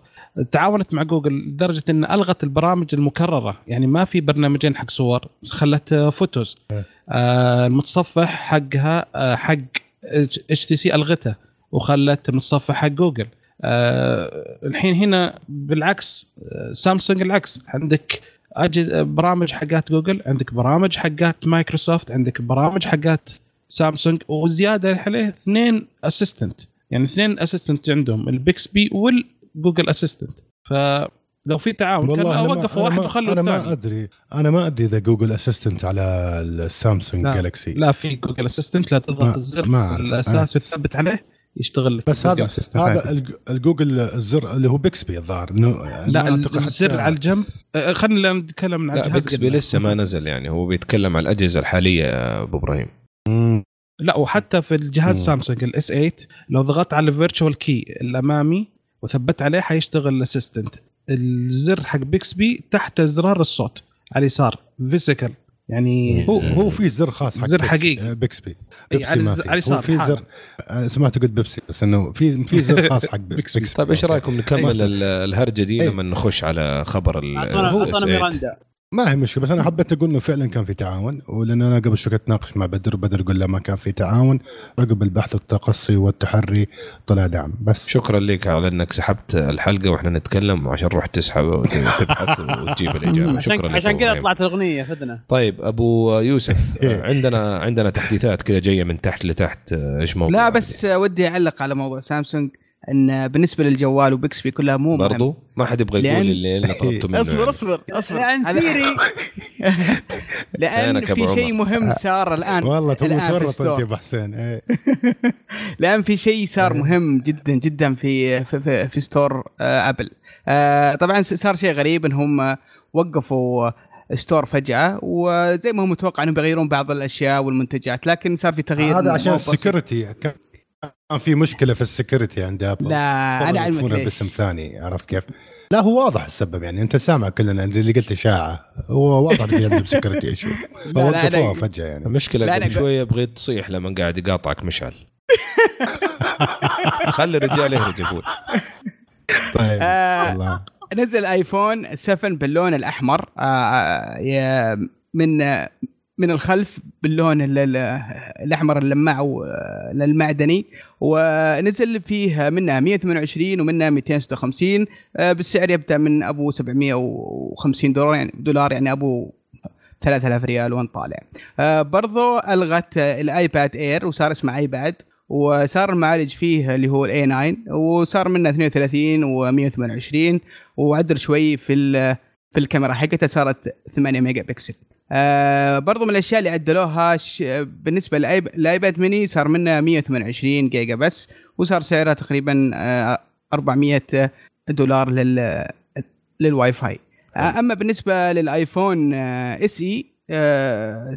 تعاونت مع جوجل لدرجة إن ألغت البرامج المكررة يعني ما في برنامجين حق صور خلت آه، photos إيه. آه، المتصفح حقها آه، حق HTC ألغته وخلت المتصفح حق جوجل آه، الحين هنا بالعكس سامسونج العكس عندك أجهزة برامج حقات جوجل عندك برامج حقات مايكروسوفت عندك برامج حقات سامسونج وزيادة عليه اثنين assistant يعني اثنين assistant عندهم البيكسبي والجوجل assistant ف لو في تعاون كان أنا ما- وقفوا أنا واحد وخلوا أنا ما أدري أنا ما أدري إذا جوجل assistant على السامسونج. جالكسي لا في جوجل assistant لا تضغط الزر ما أعرف. الأساس وتثبت عليه يشتغل لك بس هذا هذا الجوجل الزر اللي هو بيكسبي الظاهر. إنه لا ما أعتقد الزر على الجنب. آه، خلينا نتكلم عن لا الجهاز بيكسبي. لسه ما نزل يعني. هو بيتكلم عن الأجهزة الحالية يا أبو إبراهيم. لا وحتى في الجهاز مم. سامسونج ال S 8 لو ضغطت على ال virtual key الأمامي وثبت عليه حيشتغل ال assistant الزر حق بيكسبي تحت زرار الصوت على اليسار physical يعني هو هو في زر خاص حق زر حقيقي. آه، بيكسبي. يعني بيبسي على اليسار في. زر آه، سمعته قلت بيبسي بس إنه في في زر <laughs> خاص حق بيكسبي. طيب إيش رأيكم نكمل أيوة. الهرجة دي أيوة. لما نخش على خبر ال S 8 ما هي مشكلة بس أنا حبيت أقول إنه فعلا كان في تعاون ولأن أنا قبل شوي كنت اتناقش مع بدر وبدر يقول لا ما كان في تعاون. عقب البحث التقصي والتحري طلع دعم بس. شكرا لك على إنك سحبت الحلقة وإحنا نتكلم عشان روح تسحب <laughs> وتبحث وتجيب الإجابة. عشان شكرا لك عشان كذا. طلعت الأغنية فدنا طيب أبو يوسف <laughs> إيه. عندنا عندنا تحديثات كذا جاية من تحت لتحت إيش موضوع لا بس ودي أعلق على موضوع سامسونج. إن بالنسبة للجوال وبيكسبي كلها مو مهم. برضو ما حد يبغى لأن- يقول اللي أنا طلبته <laughs> منه اصبر يعني. اصبر اصبر لأن هذا- سيري <laughs> لأن في شيء مهم صار الآن والله تو الآن في تورط أنت الستور. يا أبو حسين إيه. <laughs> لأن في شيء صار مهم جدا جدا في في, في, في ستور آه أبل آه طبعا صار شيء غريب انهم وقفوا store فجأة وزي ما هم متوقع إنهم بيغيرون بعض الأشياء والمنتجات لكن صار في تغيير هذا عشان. ال security كان في مشكلة في ال security عند أبل؟ لا أنا علمك يعرفونها ليش. باسم ثاني عرفت كيف؟ لا هو واضح السبب يعني أنت سامع كلنا اللي قلت إشاعة هو واضح إنه في عندهم security issue لا. فجأة يعني. المشكلة قبل شوية بغيت تصيح لما قاعد يقاطعك مشعل. <laughs> خلي الرجال يهرج يقول. طيب آه، والله نزل آيفون 7 باللون الأحمر آه، يا- من آه، من الخلف باللون ال- ال- الأحمر اللماع المعدني ونزل فيه منها 128 ومنها 256 آه، بالسعر يبدأ من أبو 750 دولار يعني دولار يعني أبو 3000 ريال وانت طالع. آه، برضو ألغت الآيباد air وصار اسمه آيباد وصار المعالج فيه اللي هو ال A 9 وصار منه 32 و128 وعدل شوي في في الكاميرا حقتها صارت 8 ميجا بكسل. آه برضو من الأشياء اللي عدلوها ش... بالنسبة للايباد ميني صار منه 128 جيجا بس وصار سعرها تقريبا آه 400 دولار لل للواي فاي آه أما بالنسبة للآيفون آه إس إي آه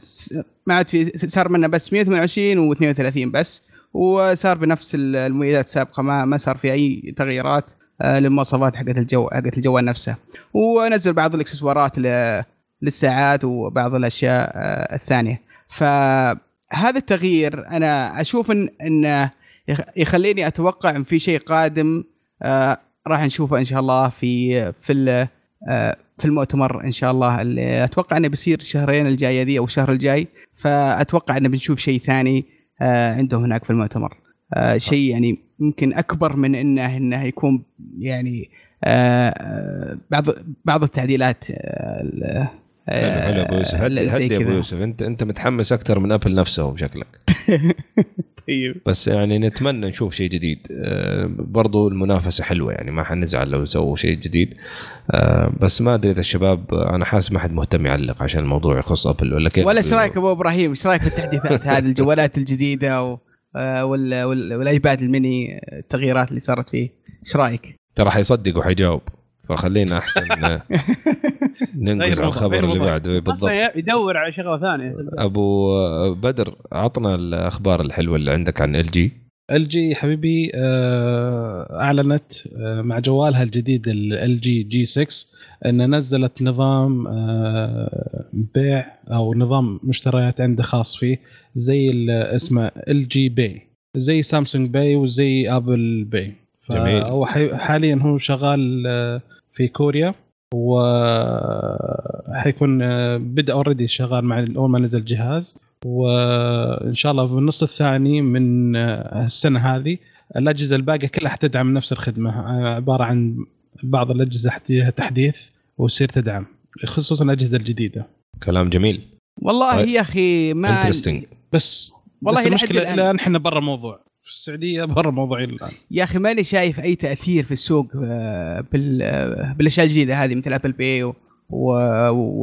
ما عاد في صار منه بس 128 و32 بس وصار بنفس ال- المميزات السابقة ما ما صار في أي تغييرات آه، للمواصفات حقت الجو حقت الجوال نفسه. ونزل بعض الإكسسوارات ل- للساعات وبعض الأشياء آه، الثانية. فهذا التغيير أنا أشوف ان إن يخ- يخليني أتوقع إن في شيء قادم آه، راح نشوفه إن شاء الله في في آه، في المؤتمر إن شاء الله. اللي أتوقع إنه بيصير الشهرين الجاية دي أو الشهر الجاي. فأتوقع إنه بنشوف شيء ثاني عندهم هناك في المؤتمر. شيء يعني يمكن أكبر من إنه إنه يكون يعني بعض بعض التعديلات ال- حلو حلو أبو يوسف. هدي زي هدي أبو. يوسف. انت أنت متحمس أكثر من ابل نفسهم شكلك. <laughs> طيب. بس يعني نتمنى نشوف شيء جديد. آه، برضو المنافسة حلوة يعني ما حنزعل لو سووا شيء جديد. آه، بس ما أدري إذا الشباب آه، أنا حاسس ما حد مهتم يعلق عشان الموضوع يخص ابل ولا كيف. ولا إيش رأيك أبو إبراهيم؟ إيش رأيك في التحديثات هذه الجوالات الجديدة و... آه، وال... وال... والآيباد الميني التغييرات اللي صارت فيه؟ إيش رأيك؟ ترى حيصدق وحيجاوب. فخلينا أحسن <laughs> ننقز غير على الخبر اللي. بعده. بالضبط. يدور على شغلة ثانية. أبو بدر عطنا الأخبار الحلوة اللي عندك عن إل جي. إل جي حبيبي آه، أعلنت آه، مع جوالها الجديد ال جي G 6 إن نزلت نظام آه، بيع أو نظام مشتريات عنده خاص فيه زي اسمه إل جي Pay. زي سامسونج Pay وزي آبل Pay. جميل. هو حاليا هو شغال آه، في كوريا وحيكون آه، بدأ already شغال مع أول ما نزل الجهاز وان شاء الله في النص الثاني من آه، السنة هذه الأجهزة الباقية كلها حتدعم نفس الخدمة. آه، عبارة عن بعض الأجهزة حتجيها تحديث وتصير تدعم خصوصا الأجهزة الجديدة. كلام جميل. والله طيب. يا أخي ما بس والله بس المشكلة الآن. الآن إحنا برا الموضوع في السعودية برا موضوعي الآن. يا أخي ماني شايف أي تأثير في السوق آه، بال آه، بالأشياء الجديدة هذه مثل ابل Pay و... و...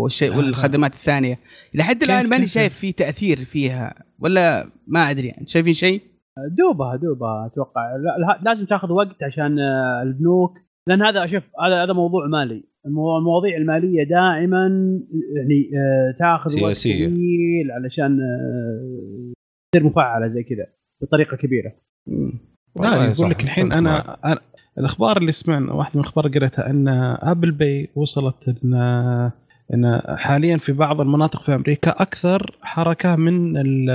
والشيء والخدمات الثانية. لحد الآن ماني شايف في تأثير فيها ولا ما أدري يعني. شايفين شيء؟ دوبها دوبها أتوقع. لا- لا- لازم تاخذ وقت عشان آه، البنوك. لأن هذا شوف هذا هذا موضوع مالي. المو- المواضيع المالية دائما يعني تاخذ وقت سياسية. طويل علشان تصير مفعلة زي كذا. بطريقة كبيرة. لا يقول لك الحين أتفق أنا, أنا الأخبار اللي سمعنا واحدة من الأخبار اللي قريتها أن آبل باي وصلت إن إن حاليا في بعض المناطق في أمريكا أكثر حركة من ال-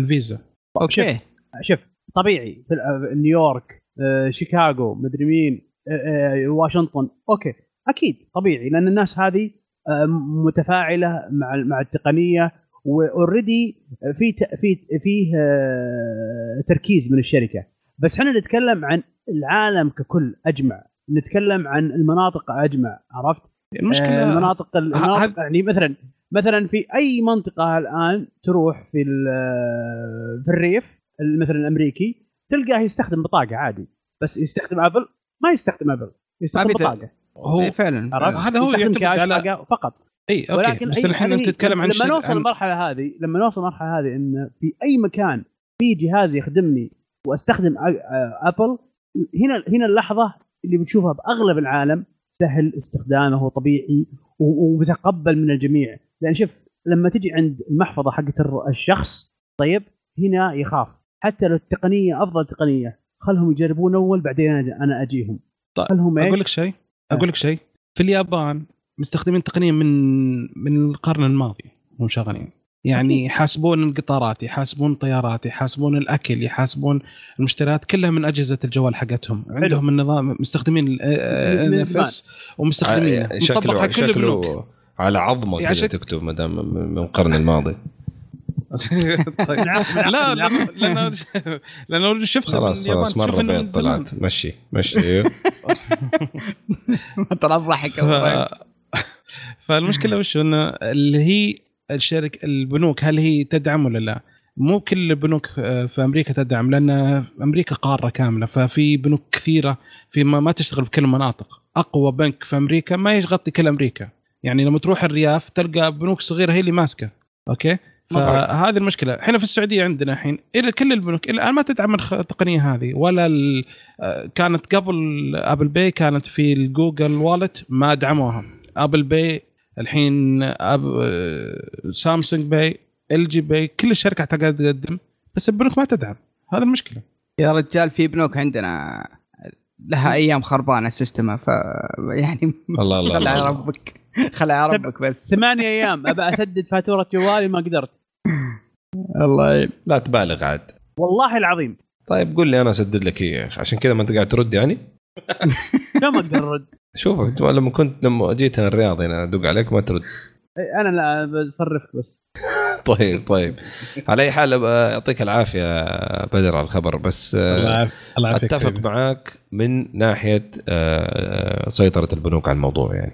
الفيزا. أوكي. شوف طبيعي. في نيويورك آه، شيكاغو مدري مين آه، آه، واشنطن. أوكي أكيد طبيعي لأن الناس هذه متفاعلة مع مع التقنية و already في ت- في فيه آه، تركيز من الشركة. بس إحنا نتكلم عن العالم ككل أجمع. نتكلم عن المناطق أجمع عرفت؟ المشكلة آه، المناطق المناطق يعني مثلا مثلا في أي منطقة الآن تروح في ال- في الريف مثلا الأمريكي تلقاه يستخدم بطاقة عادي. بس يستخدم ابل ما يستخدم ابل يستخدم ما في بطاقة. هو إيه فعلا عرفت؟ هذا هو يستخدم يعتمد على- فقط. إي أوكي ولكن بس الحين هذه أنت تتكلم عن لما نوصل عن المرحله هذه لما نوصل المرحله هذه إن في أي مكان في جهاز يخدمني وأستخدم أبل هنا هنا اللحظة اللي بتشوفها بأغلب العالم سهل استخدامه وطبيعي ومتقبل من الجميع. لأن شوف لما تجي عند المحفظة حقت الشخص طيب هنا يخاف. حتى لو التقنية أفضل تقنية خلهم يجربون أول بعدين أنا أجيهم. طيب، خلهم؟ أقول لك شيء أقول لك شيء. في اليابان مستخدمين تقنيه من من القرن الماضي مو شغالين. يعني يحاسبون القطارات يحاسبون الطيارات يحاسبون الأكل يحاسبون المشتريات كلها من أجهزة الجوال حقتهم. عندهم النظام مستخدمين اف ومستخدمينه آه، شكله مطبقها كل شكله على عظمة كذا شك- تكتب ما دام من من القرن الماضي. طيب. <laughs> لا لأنه لأنه شفت خلاص خلاص مرة بيض طلعت. مشي مشي. أيوه. طلع ضحك ف... فالمشكلة وش إنه اللي هي الشركة البنوك هل هي تدعم ولا لا؟ مو كل البنوك آه، في أمريكا تدعم لأن أمريكا قارة كاملة. ففي بنوك كثيرة في ما, ما تشتغل في كل المناطق أقوى بنك في أمريكا ما يغطي كل أمريكا. يعني لما تروح الرياف تلقى بنوك صغيرة هي اللي ماسكة. أوكي؟ فهذه المشكلة. إحنا في السعودية عندنا الحين إلى كل البنوك إلى الان ما تدعم التقنية هذه. ولا آه، كانت قبل ابل Pay كانت في الجوجل Wallet ما دعموها. ابل Pay الحين أب... Samsung Pay LG Pay كل الشركات قاعدة تقدم بس البنوك ما تدعم. هذا المشكلة. يا رجال في بنوك عندنا لها أيام خربانة system ها ف يعني الله الله خلها الله. ربك. خلها ربك بس. ثمانية أيام. أبى أسدد فاتورة جوالي ما قدرت. الله. يعين. لا تبالغ عاد. والله العظيم. طيب قول لي أنا أسدد لك يا أخي عشان كذا ما أنت قاعد ترد يعني. <laughs> ما أقدر ارد شوف أنت لما كنت لما جيت أنا الرياض هنا أدق عليك ما ترد. إيه، أنا لا بصرفك بس. <laughs> طيب طيب. على أي حال يعطيك العافية بدر على الخبر. بس آه، الله يعافيك الله يعافيك. أتفق. معاك من ناحية آه، سيطرة البنوك على الموضوع يعني.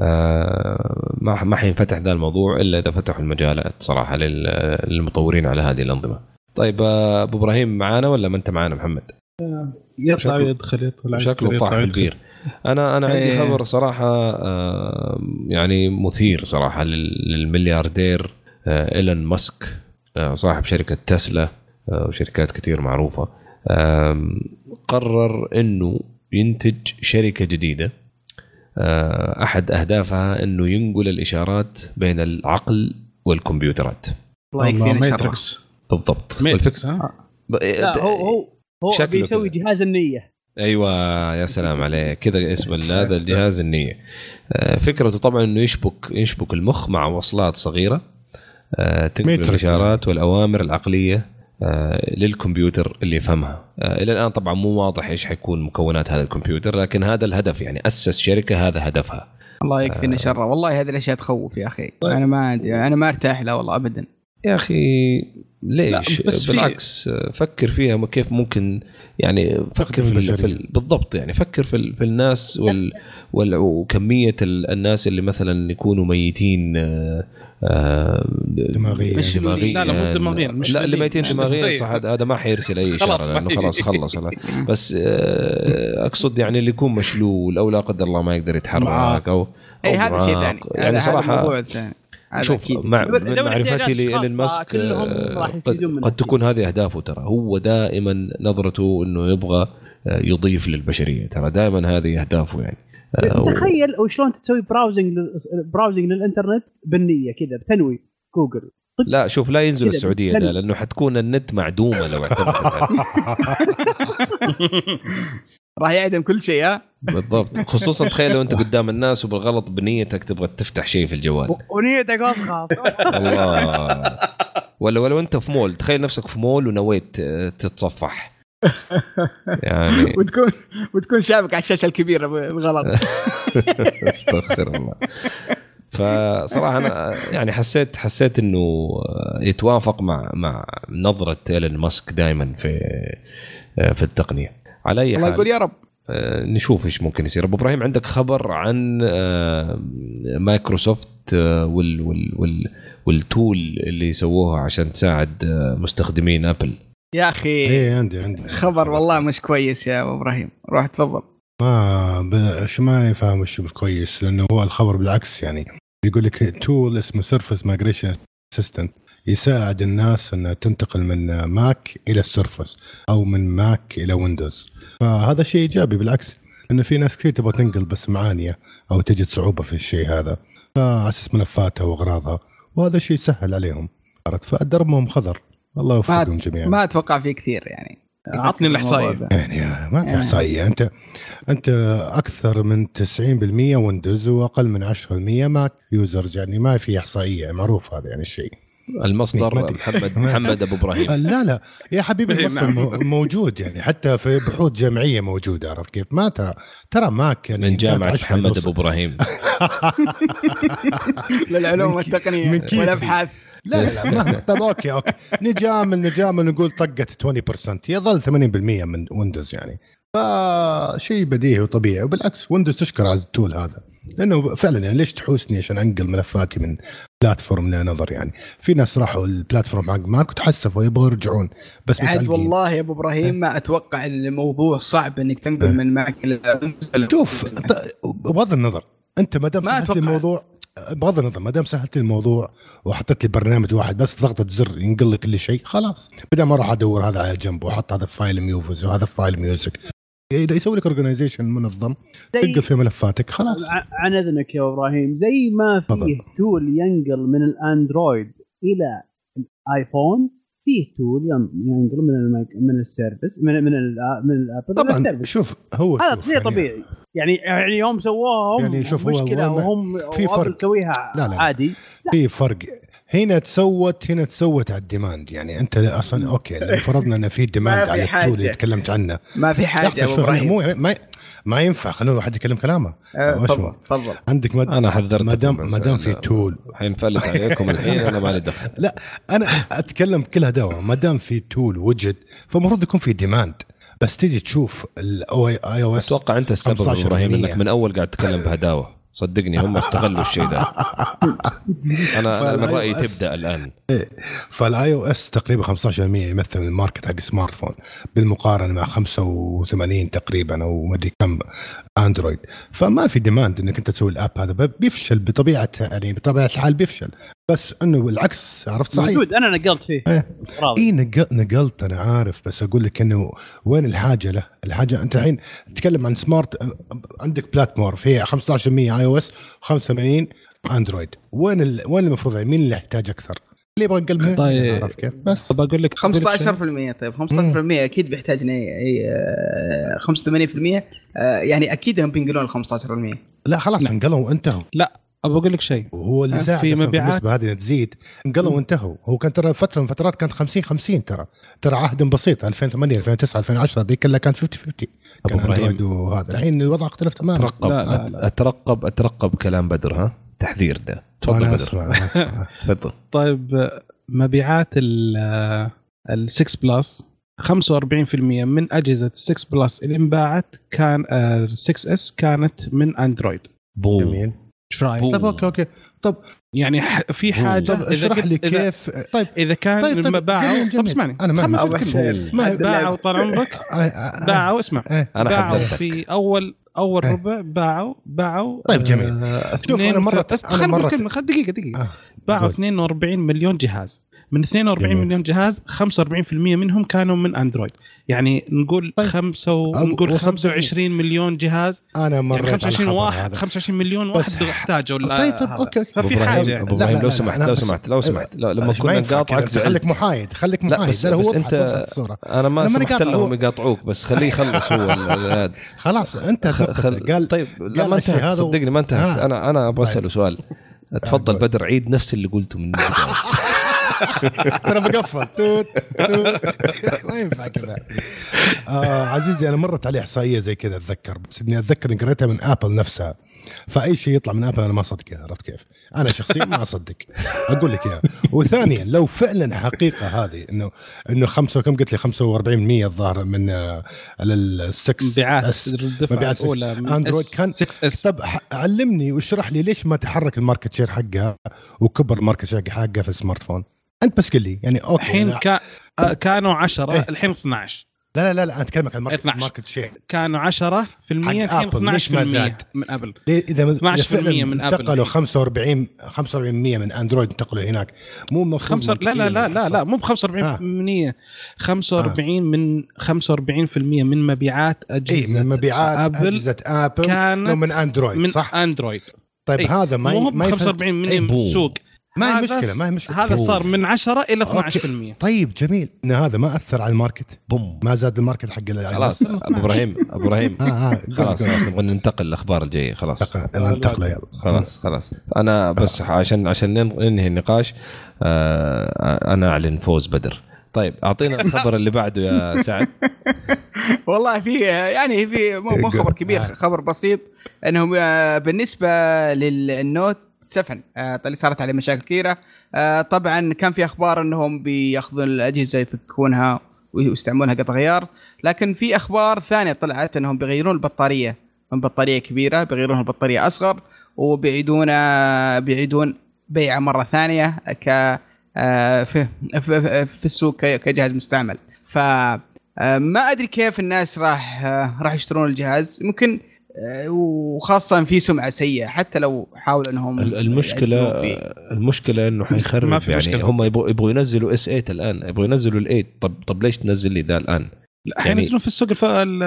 آه، ما ما حينفتح ذا الموضوع إلا إذا فتحوا المجالات صراحة لل- للمطورين على هذه الأنظمة. طيب أبو إبراهيم معانا ولا ما أنت معانا محمد؟ يطلع شكله- يدخل يطلع شكله طاح البير. أنا أنا عندي إيه. خبر صراحة آه، يعني مثير صراحة لل- للملياردير آه، إيلون ماسك آه، صاحب شركة تسلا آه، وشركات كثير معروفة. قرر إنه ينتج شركة جديدة. آه، أحد أهدافها إنه ينقل الإشارات بين العقل والكمبيوترات. الله يكفينا بالضبط. ماتريكس ها؟ لا هو هو هو شكله بيسوي كذا. جهاز النية. أيوه يا سلام عليك. كذا اسم هذا الجهاز النية. آه، فكرته طبعا إنه يشبك يشبك المخ مع وصلات صغيرة. آه، تنقل. الإشارات والأوامر العقلية آه، للكمبيوتر اللي يفهمها. إلى الآن طبعا مو واضح إيش حيكون مكونات هذا الكمبيوتر لكن هذا الهدف يعني أسس شركة هذا هدفها. الله يكفينا شره والله هذه الأشياء تخوف يا أخي. أنا ما أدري أنا ما أرتاح لها والله ابدا. يا أخي ليش بس في- بالعكس فكر فيها كيف ممكن يعني فكر في. في ال- بالضبط يعني فكر في, ال- في الناس وال وال وكمية ال- الناس اللي مثلا يكونوا ميتين آه، آه، دماغيا. مش- دماغيا لا، لا، مو دماغيا، مش لا اللي ميتين. دماغيا. صح هذا ما حيرسل اي اشاره لأنه خلاص خلص بس آه، أقصد يعني اللي يكون مشلول أو لا قدر الله ما يقدر يتحرك. أو اي أو هذا شيء. ثاني يعني صراحة شوف أكيد. مع من معرفتي خاصة ماسك آه، قد, قد. تكون هذه أهدافه ترى هو دائما نظرته إنه يبغى آه، يضيف للبشرية ترى دائما هذه أهدافه يعني آه، و- تخيل أو شلون تسوي browsing browsing للإنترنت بالنية كذا بتنوي جوجل لا شوف لا ينزل السعودية ده. لأنه حتكون النت معدومة لو اعتمدت <laughs> راح يعدم كل شيء ها؟ بالضبط. خصوصا تخيل لو أنت <laughs> قدام الناس وبالغلط بنيتك تبغى تفتح شيء في الجوال. <laughs> ونيتك خاص الله ولا ولو أنت في مول تخيل نفسك في مول ونويت آه، تتصفح. <laughs> يعني وتكون وتكون شابك على الشاشة الكبيرة بالغلط أستغفر الله. فصراحة أنا يعني حسيت حسيت إنه يتوافق مع مع نظرة إيلون ماسك دائما في في التقنية. على أي الله حال. يقول يا رب. آه، نشوف إيش ممكن يصير. أبو إبراهيم عندك خبر عن آه، مايكروسوفت آه، وال وال وال وال tool اللي سووها عشان تساعد مستخدمين Apple؟ يا أخي إيه عندي عندي. خبر والله مش كويس يا أبو إبراهيم. روح تفضل. ما شو ما يفهم مش كويس لأنه هو الخبر بالعكس يعني. يقول لك tool اسمه Surface Migration Assistant يساعد الناس إنها تنتقل من Mac إلى ال Surface أو من Mac إلى Windows فهذا شيء إيجابي بالعكس انه في ناس كثير تبغى تنقل بس معانية أو تجد صعوبة في الشيء هذا فعلى أساس ملفاتها واغراضها وهذا شيء سهل عليهم. عرفت؟ فدربهم خضر. الله يوفقهم جميعا. ما أتوقع فيه كثير يعني. عطني ده. يعني ما في يعني. إحصائية. انت أنت أكثر من 90% Windows وأقل من 10% Mac users يعني ما في إحصائية معروف هذا يعني الشيء. المصدر. محمد محمد أبو إبراهيم. لا لا. يا حبيبي المصدر نعم. مو- موجود يعني. حتى في بحوث جامعيه موجودة عرفت كيف؟ ما ترى ترى Mac يعني من جامعة محمد. أبو إبراهيم. <laughs> للعلوم والتقنية. والأبحاث. لا لا لا ما طيب okay okay. نجامل نجامل نقول طقت 20% يظل 80% من Windows يعني. فشيء بديهي وطبيعي. وبالعكس Windows تشكر على ال tool هذا. لأنه فعلا يعني ليش تحوسني عشان أنقل ملفاتي من platform ل another يعني. في ناس راحوا ال platform حق Mac وتحسفوا يبغوا يرجعون بس عاد. والله يا أبو إبراهيم ما أتوقع إن الموضوع صعب إنك تنقل من Mac شوف بغض النظر أنت ما دام سهلت. الموضوع بغض النظر ما دام سهلت لي الموضوع وحطيت لي برنامج واحد بس ضغطة زر ينقل لي كل شيء خلاص. بدل ما أروح أدور هذا على جنب وأحط هذا في file movies وهذا في file music. يسوي لك organization منظم تنقل في ملفاتك خلاص. عن أذنك يا إبراهيم. زي ما فيه. tool ينقل من ال Android إلى ال iPhone فيه tool ين- ينقل من من ال Surface من من من ال Apple طبعا ال Surface. شوف هو هذا شوف شيء يعني. طبيعي. يعني يعني يوم سووها هم يعني شوف مشكلة هو وهم في فرق. تسويها لا، لا. عادي. في فرق. هنا تسوت هنا تسوت على ال demand. يعني أنت أصلا okay لو فرضنا إن في demand <laughs> ما على ال tool حاجة. اللي تكلمت عنه. ما في حاجة أبو إبراهيم. مو ما ما ينفع. خلونا واحد يتكلم كلامه. آه، تفضل؟ تفضل. عندك مد... أنا حذرتكم ما دام ما دام في tool حينفلت عليكم الحين أنا مالي دخل. <laughs> لا أنا أتكلم كلها دواء ما دام في tool وجد فالمفروض يكون في demand بس تيجي تشوف ال iOS أتوقع أنت السبب 15% إبراهيم إنك من أول قاعد تتكلم بهداوة. صدقني هم استغلوا الشيء ده. <laughs> أنا أنا من رأيي تبدأ الآن. فال iOS تقريبا 15% يمثل ال market حق ال smartphone بالمقارنة مع 85 تقريبا أو ما أدري كم Android. فما في demand إنك أنت تسوي ال app هذا بيفشل بطبيعه يعني بطبيعة الحال بيفشل. بس إنه بالعكس عرفت صحيح؟ موجود. أنا نقلت فيه. إيه. اي نقلت نقلت أنا عارف بس أقول لك إنه وين الحاجة له؟ الحاجة أنت الحين تتكلم عن smart عندك platform فيها 15% iOS 85 Android وين ال... وين المفروض يعني؟ مين اللي يحتاج أكثر؟ اللي يبغى يقلب طيب. عرفت كيف؟ بس. طب أقول لك 15% طيب 15% أكيد بيحتاج اي آه، 85% آه، يعني أكيد انهم بينقلون ال 15% لا خلاص انقلوا وانتهوا. ابى أقول لك شيء. وهو اللي في ساعد في مبيعات. النسبة هذه تزيد. انقلوا وانتهوا هو كان ترى فترة من فترات كانت 50 50 ترى. ترى عهد بسيط 2008 2009 2010 ذيك كلها كانت 50 50 أبو كان إبراهيم. اندرويد وهذا الحين الوضع اختلف تماما. أترقب. لا، لا، لا. اترقب أترقب كلام بدر ها؟ تحذير ده. تفضل بدر. أسمع. <laughs> تفضل. طيب مبيعات ال 6 Plus 45% من أجهزة 6 Plus اللي انباعت كان ال 6s كانت من Android بوم. جميل. إيش رايك؟ طيب okay okay طب يعني في. حاجة طب اشرح لي إذا- كيف طيب إذا كان طيب، طيب، لما باعوا جميل، طب. اسمعني أنا ما. ما- باعوا طال عمرك. <laughs> باعوا اسمع. أنا باعوا في أول أول إيه. ربع باعوا باعوا طيب، جميل. آه شوف، أنا أنا مرة- نكمل، خل دقيقة دقيقة آه. باعوا قول. 42 مليون جهاز من 42 جميل. مليون جهاز 45% منهم كانوا من أندرويد يعني نقول طيب. خمسة و... نقول وصدقني. 25 مليون جهاز أنا مريت يعني على 25 الخبر واحد هذا. 25 مليون واحد احتاجوا طيب، طيب، أوكي. ففي حاجة أبو لا، إبراهيم لا، لو سمحت لو سمحت لو سمحت لما كنا نقاطعك. خليك محايد خليك لا محايد بس بس أنت. أنا ما سمحت لهم يقاطعوك بس خليه يخلص هو <laughs> خلاص أنت. قال طيب لا ما انتهت صدقني ما انتهت آه. أنا أنا أبغى أسأله سؤال تفضل قول. بدر عيد نفس اللي قلته من. <laughs> ترى بقفل. توت توت. ما ينفع كذا. آه عزيزي أنا مرت علي إحصائية زي كذا أتذكر. بس إني أتذكر إني قريتها من Apple نفسها. فأي شيء يطلع من Apple أنا ما أصدقه عرفت كيف؟ أنا شخصيا ما أصدق. أقول لك إياها. وثانيا لو فعلا حقيقة هذه إنه إنه خمسة كم قلت لي؟ 45% الظاهر من آه، السكس مبيعات مبيعات S- كان- 6s طب علمني واشرح لي ليش ما تحرك ال market share حقها وكبر ال market share حقها في ال smartphone. أنت بس قل لي يعني okay الحين كا... آه، كانوا 10 إيه. الحين 12 لا لا لا, لا أنا اتكلمك عن ال market 12. market share كانوا 10 في المية حق الحين Apple، ليش ما 12% زاد؟ من Apple إذا 12% إذا فعلاً من Apple. انتقلوا 45 45% من Android انتقلوا هناك مو المفروض خمسة لا لا لا لا لا مو ب 45% 45 من 45% من مبيعات اي أجهزة من مبيعات Apple أجهزة Apple كانت ومن Android من صح Android طيب إيه. هذا ما مو ب ما يفهم- 45 من إيه، بوم. السوق ما هي هذا مشكلة ما هي مشكلة. هذا. صار من 10 إلى okay. 12% طيب جميل. إن هذا ما أثر على ال market؟ بوم. ما زاد ال market حق خلاص <laughs> أبو إبراهيم أبو إبراهيم. آه آه خلاص خلاص نبغى ننتقل للاخبار الجاية خلاص. انتقل انتقل يلا. خلاص خلاص. أنا بس عشان عشان نن- ننهي النقاش آه أنا أعلن فوز بدر. طيب أعطينا الخبر اللي بعده يا سعد. <laughs> والله في يعني في مو خبر كبير خبر بسيط إنهم بالنسبة للنوت 7 آه، اللي صارت عليه مشاكل كثيرة. آه، طبعا كان في أخبار إنهم بياخذون الأجهزة يفكونها ويستعملونها قطع غيار لكن في أخبار ثانية طلعت إنهم بيغيرون البطارية. من بطارية كبيرة بيغيرونها لبطاريه أصغر وبيعيدون بيعيدون بيعة مرة ثانية ك آه، في في, السوق كجهاز مستعمل. ف آه، ما أدري كيف الناس راح آه، راح يشترون الجهاز. ممكن وخاصة في سمعة سيئة حتى لو حاولوا إنهم ال- المشكلة. المشكلة إنه ما حيخرب في يعني مشكلة. هم يبغوا يبغوا ينزلوا إس 8 الآن يبغوا ينزلوا ال 8 طب طب ليش تنزل لي ده الآن؟ لا يعني- حينزلون في السوق الف... ال-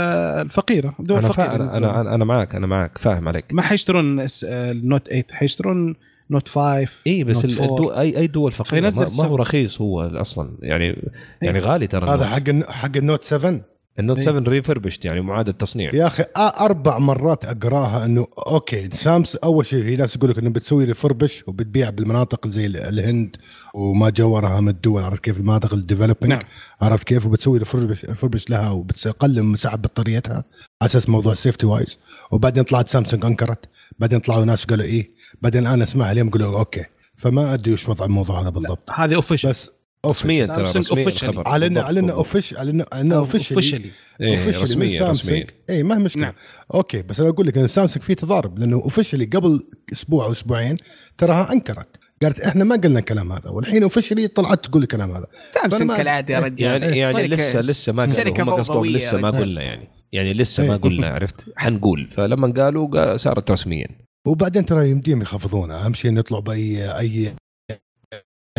الفقيرة دول أنا فقيرة فا... أنا, ينزلون. أنا أنا معك أنا معك فاهم عليك ما حيشترون ال Note 8 حيشترون Note 5 اي إيه، بس. الدو... اي أي دول فقيرة ما, ما هو. رخيص هو أصلا يعني يعني غالي ترى هذا. حق الن- حق ال Note 7 ال Note إيه. 7 refurbished يعني معاد التصنيع. يا أخي أربع مرات أقراها إنه okay سامس أول شيء في ناس يقول لك إنه بتسوي refurbish وبتبيع بالمناطق زي ال- الهند وما جاورها من الدول عرفت كيف؟ المناطق ال developing نعم. عرفت كيف؟ وبتسوي refurbish refurbish لها وبتقلل من مساحه بطاريتها. على أساس موضوع safety wise وبعدين طلعت سامسونج أنكرت. بعدين طلعوا ناس قالوا إيه. بعدين الان أسمعها اليوم قالوا okay. فما أدري وش وضع الموضوع هذا بالضبط. هذه official بس رسميا ترى رسميا. الخبر علنا علنا. offici- علنا علنا officially إيه رسميا. رسميا. اي ما هي مشكلة. نعم. okay بس أنا أقول لك إن سامسونج في تضارب لأنه officially قبل أسبوع أو أسبوعين تراها أنكرت. قالت إحنا ما قلنا الكلام هذا والحين officially طلعت تقول الكلام هذا. سامسونج كالعادة يا رجال. يعني يعني لسه لسه ما قالوا هم قصدهم لسه ما. قلنا يعني. يعني لسه ما إيه. قلنا عرفت؟ حنقول. فلما قالوا قا- صارت رسميا. وبعدين ترى يمديهم يخفضونها أهم شيء نطلع باي اي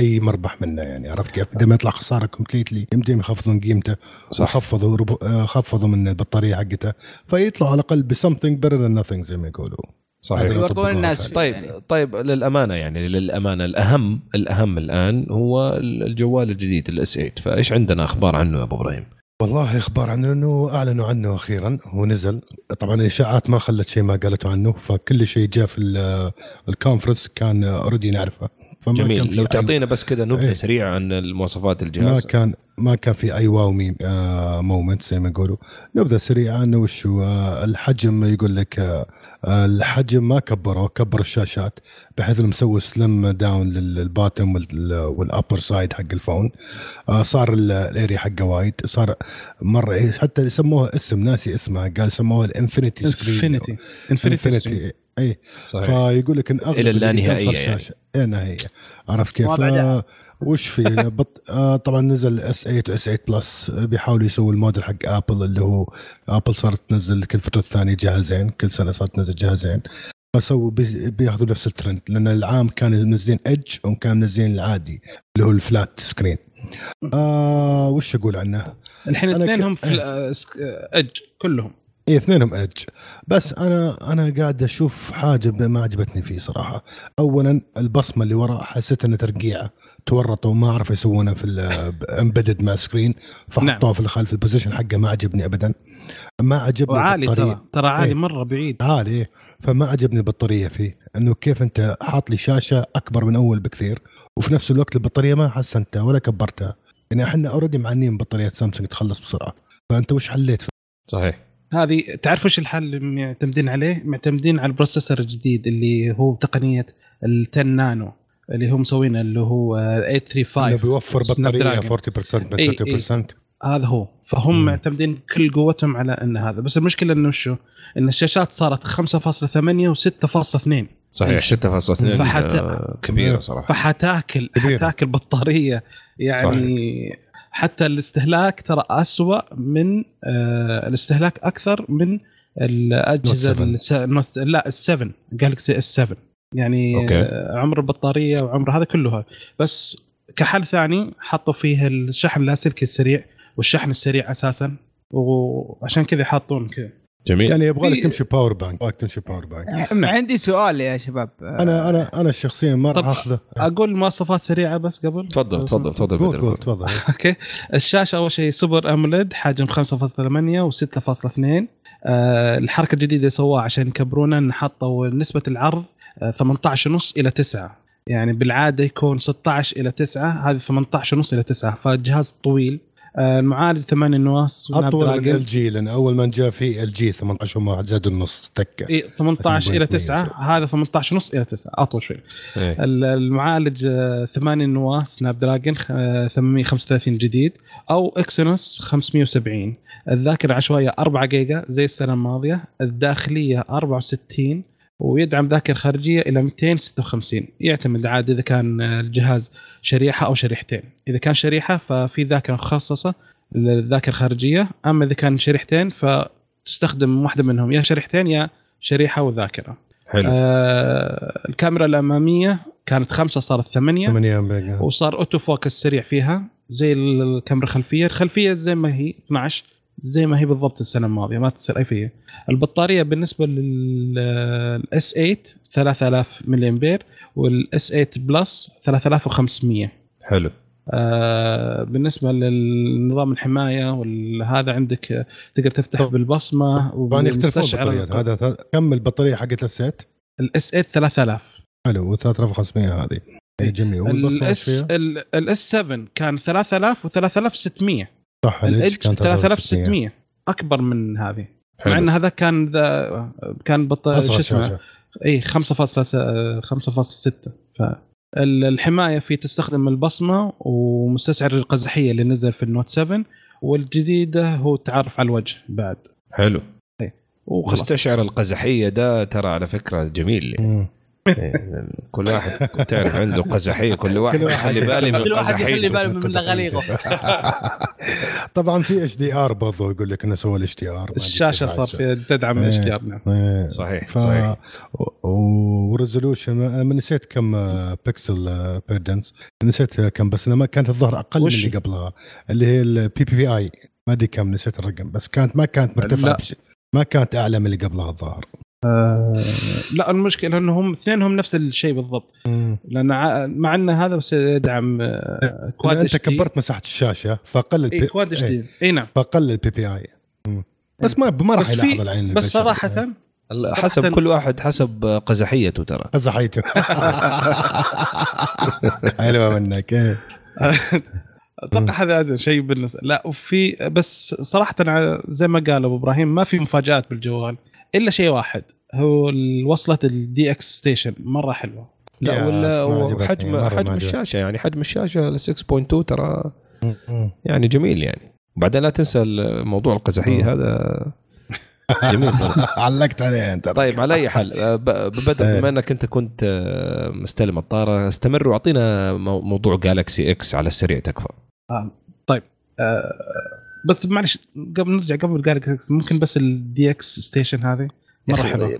أي مربح منه يعني عرفت كيف؟ بدل ما يطلع خساره completely يمديهم يخفضون قيمته صح وخفضوا ربو... آه، خفضوا من البطارية حقته فيطلعوا على الأقل ب something better than nothing زي ما يقولوا صحيح يورطون الناس. طيب يعني. طيب للأمانة يعني للأمانة الأهم الأهم الآن هو الجوال الجديد ال S8 فإيش عندنا أخبار عنه يا أبو إبراهيم؟ والله أخبار عنه إنه أعلنوا عنه أخيرا هو نزل طبعا الإشاعات ما خلت شيء ما قالته عنه فكل شيء جاء في ال- ال conference كان already نعرفه جميل. لو تعطينا بس كذا نبذة إيه. سريعة عن المواصفات ما الجهاز. كان ما كان في أي wow مي آه moment زي ما يقولوا. نبدا سريعا انه وش هو آه الحجم يقول لك آه آه، الحجم ما كبره كبر الشاشات بحيث إنه مسوي slim down لل bottom وال upper side حق ال phone. آه صار ال- ال area حقه wide. صار مرة إيه، حتى يسموها اسم ناسي اسمها قال سموها ال infinity screen infinity infinity اي صحيح. فيقول لك إن أغلب كان في يعني. الشاشة- إلى النهائيه عرفت كيف؟ ف- وش في؟ <laughs> بط... آه طبعا نزل S8 و S8 Plus بيحاولوا يسووا الموديل حق Apple اللي هو Apple صارت تنزل كل فترة ثانية جهازين كل سنة صارت تنزل جهازين فسووا بي- بياخذوا نفس الترند لأن العام كانوا منزلين edge وكانوا منزلين العادي اللي هو ال flat screen آه وش أقول عنه؟ الحين أنا اثنين ك- في اج كلهم. اي اثنينهم edge بس أنا أنا قاعد أشوف حاجة ب- ما عجبتني فيه صراحة اولا البصمة اللي وراء حسيت انها ترقيعه تورطوا ما عرفوا يسوونها في ال embedded مع screen فحطوها نعم. في الخلف ال position حقه ما عجبني ابدا ما عجبني وعالي. ترى ترى عالي إيه. مرة بعيد عالي إيه. فما عجبني البطارية فيه إنه كيف أنت حاط لي شاشة أكبر من أول بكثير وفي نفس الوقت البطارية ما حسنتها ولا كبرتها يعني إحنا already معانين بطاريات سامسونج تخلص بسرعة فأنت وش حليت صحيح هذه تعرف إيش الحل اللي معتمدين عليه؟ معتمدين على ال processor الجديد اللي هو تقنية ال 10 نانو اللي هم مسوينه اللي هو انه 835 بيوفر سناب بطارية دراجون. 40% من إيه، 30% هذا هو فهم مم. معتمدين كل قوتهم على إن هذا بس المشكلة إنه شو؟ إن الشاشات صارت 5.8 و6.2 صحيح 6.2 فحتى- آه، كبيرة صراحة فحتاكل كبيرة. حتاكل بطارية يعني حتى الاستهلاك ترى أسوأ من آه الاستهلاك أكثر من الأجهزة. لا ال7 Galaxy S7 يعني okay. آه عمر البطارية وعمر هذا كله بس كحل ثاني حطوا فيه الشحن اللاسلكي السريع والشحن السريع أساسا وعشان كذا حاطون كذا جميل. يعني يبغى لك في- تمشي power bank يبغى تمشي power bank عندي سؤال يا شباب. أنا أنا أنا شخصيا ما راح أخذة. أقول مواصفات سريعة بس قبل؟ تفضل تفضل تفضل قول تفضل. okay. الشاشة أول شيء Super AMOLED حجم 5.8 و6.2 آه الحركة الجديدة اللي سووها عشان يكبرونها ان حطوا نسبه العرض آه 18 ونص إلى 9 يعني بالعادة يكون 16 إلى 9 هذه 18 ونص إلى 9 فالجهاز طويل. آه المعالج 8 نواس أطول من. LG لأن أول ما جاء في LG 18 واحد زاد النص تكة إيه 18 إلى 8.8. 9 هذا 18 ونص إلى 9 أطول شوي إيه. ال- المعالج آه، 8 نواه Snapdragon آه، 835 جديد أو Exynos 570 الذاكرة العشوائيه 4 جيجا زي السنة الماضية الداخلية 64 ويدعم ذاكره خارجيه إلى 256 يعتمد عاد إذا كان الجهاز شريحة أو شريحتين. إذا كان شريحة ففي ذاكره مخصصة للذاكره الخارجية. أما إذا كان شريحتين فتستخدم واحدة منهم يا شريحتين يا شريحة وذاكرة. حلو. آه الكاميرا الأمامية كانت خمسة صارت ثمانية. 8 mega وصار auto focus سريع فيها زي الكاميرا الخلفية. الخلفية زي ما هي 12 زي ما هي بالضبط السنة الماضية ما تصير أي فيه البطارية بالنسبة لل S8 3000 ملي امبير وال S8 Plus 3500 حلو. آه بالنسبة للنظام الحماية وهذا عندك آه، تقدر تفتح طب- بالبصمة البطاريات. هذا كم البطارية حقت السيت ال S8 3000 حلو و3500 هذه. جميل. الـ S فيها؟ الـ S 7 كان 3000 و3600 صح ال edge كان 3600 أكبر من هذه. حلو. مع إن هذا كان ذا كان بطاريه شو اسمه؟ إي 5.6 ف ال- الحماية في تستخدم البصمة ومستشعر القزحية اللي نزل في ال Note 7 والجديدة هو التعرف على الوجه بعد. حلو. وخلاص. مستشعر القزحية ده ترى على فكرة جميل. يعني كل واحد تعرف عنده قزحية كل واحد كل واحد. يخلي بالي من كل واحد يخلي قزحيته باله من غليظه <laughs> طبعا في HDR برضو يقول لك إنه سوى ال HDR الشاشة صار تدعم إيه. ال HDR نعم صحيح ف... صحيح و resolution أنا نسيت كم آه، pixel per density نسيت كم بس لما كانت الظهر أقل من؟ اللي قبلها اللي هي ال PP PPI ما أدري كم نسيت الرقم بس كانت ما كانت مرتفعة. ما كانت أعلى من اللي قبلها الظاهر آه لا المشكلة انهم اثنينهم نفس الشيء بالضبط. لأن مع إن هذا بس يدعم آه، Quad أنت HD. كبرت مساحة الشاشة فقل إي البي... كواد اتش إيه، D إي نعم. فقل ال PPI بس ما ما راح يلاحظ العين بس البشر. صراحة حسب كل واحد حسب قزحيته ترى. <laughs> قزحيته. <laughs> حلوة منك. إيه. أتوقع هذا أزل شيء بالنسبة لا وفي بس صراحة زي ما قال أبو إبراهيم ما في مفاجآت بالجوال. إلا شيء واحد هو وصلة ال DeX Station مرة حلوة. لا ولا حجم حجم. الشاشة يعني حجم الشاشة 6.2 ترى يعني جميل يعني. وبعدين لا تنسى موضوع القزحية هذا. <laughs> جميل. علقت عليه أنت. طيب على أي حال آه، <laughs> ب- بدر إيه. بما إنك أنت كنت آه، مستلم الطارة استمر وأعطينا مو- موضوع جالكسي إكس على السريع تكفى. طيب آه بس معلش قبل نرجع قبل Galaxy ممكن بس ال DeX Station هذه مرة حلوة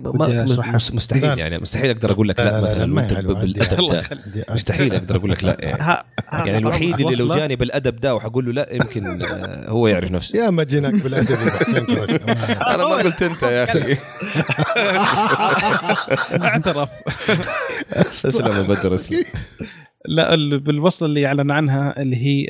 مستحيل. يعني مستحيل أقدر أقول لك لا, لا، لا، لا، مثلا بالادب ده. <laughs> مستحيل أقدر أقول لك لا يعني, يعني الوحيد اللي لو. جاني بالأدب ده وحقول له لا يمكن آه، هو يعرف نفسه يا ما جيناك بالأدب. <laughs> أنا ما قلت أنت يا أخي <laughs> اعترف أسلم يا بدر أسلم لا ال- بالوصله اللي أعلن عنها اللي هي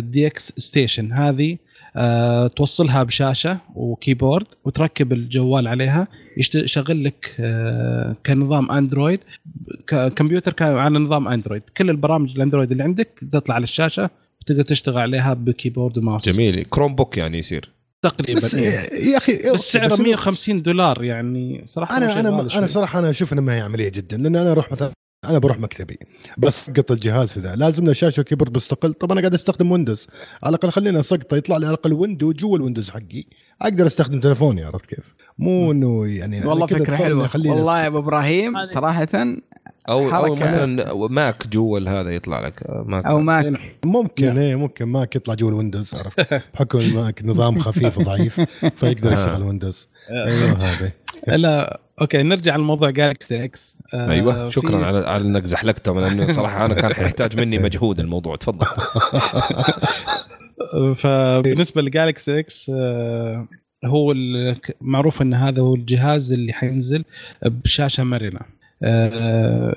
DeX Station هذه آه، توصلها بشاشة و keyboard وتركب الجوال عليها. يشت- يشغل لك آه، كنظام Android. كمبيوتر كان على نظام Android. كل البرامج ال Android اللي عندك تطلع على الشاشة وتقدر تشتغل عليها ب keyboard و mouse. جميل. Chromebook يعني يصير. تقريبا بس إيه. يا أخي بس سعره بس 150 دولار يعني. صراحة أنا أنا أنا شوي. صراحة أنا أشوف انها ما هي عمليه جدا لأن أنا أروح مثلا أنا بروح مكتبي. بس قط الجهاز في ذا. لازم له شاشة و keyboard مستقل. طب أنا قاعد أستخدم Windows على الأقل خلينا اسقطه يطلع لي على الأقل window جوا ال Windows حقي. أقدر أستخدم تليفوني عرفت كيف؟ مو إنه يعني والله فكرة حلوة. والله يا أبو إبراهيم صراحة أو أو. مثلا Mac جوا هذا يطلع لك. Mac أو Mac نعم. ممكن إيه ممكن Mac يطلع جوا ال Windows عرفت؟ بحكم ال Mac نظام خفيف وضعيف فيقدر يشتغل Windows أيوه هذا. لا أوكي نرجع لموضوع جالكسي إكس أيوه في- شكرا على على إنك زحلقته لأنه صراحة أنا كان حيحتاج مني مجهود الموضوع تفضل. <laughs> فبالنسبة لجالكسي إكس آه، هو معروف إن هذا هو الجهاز اللي حينزل بشاشة مرنة. آه،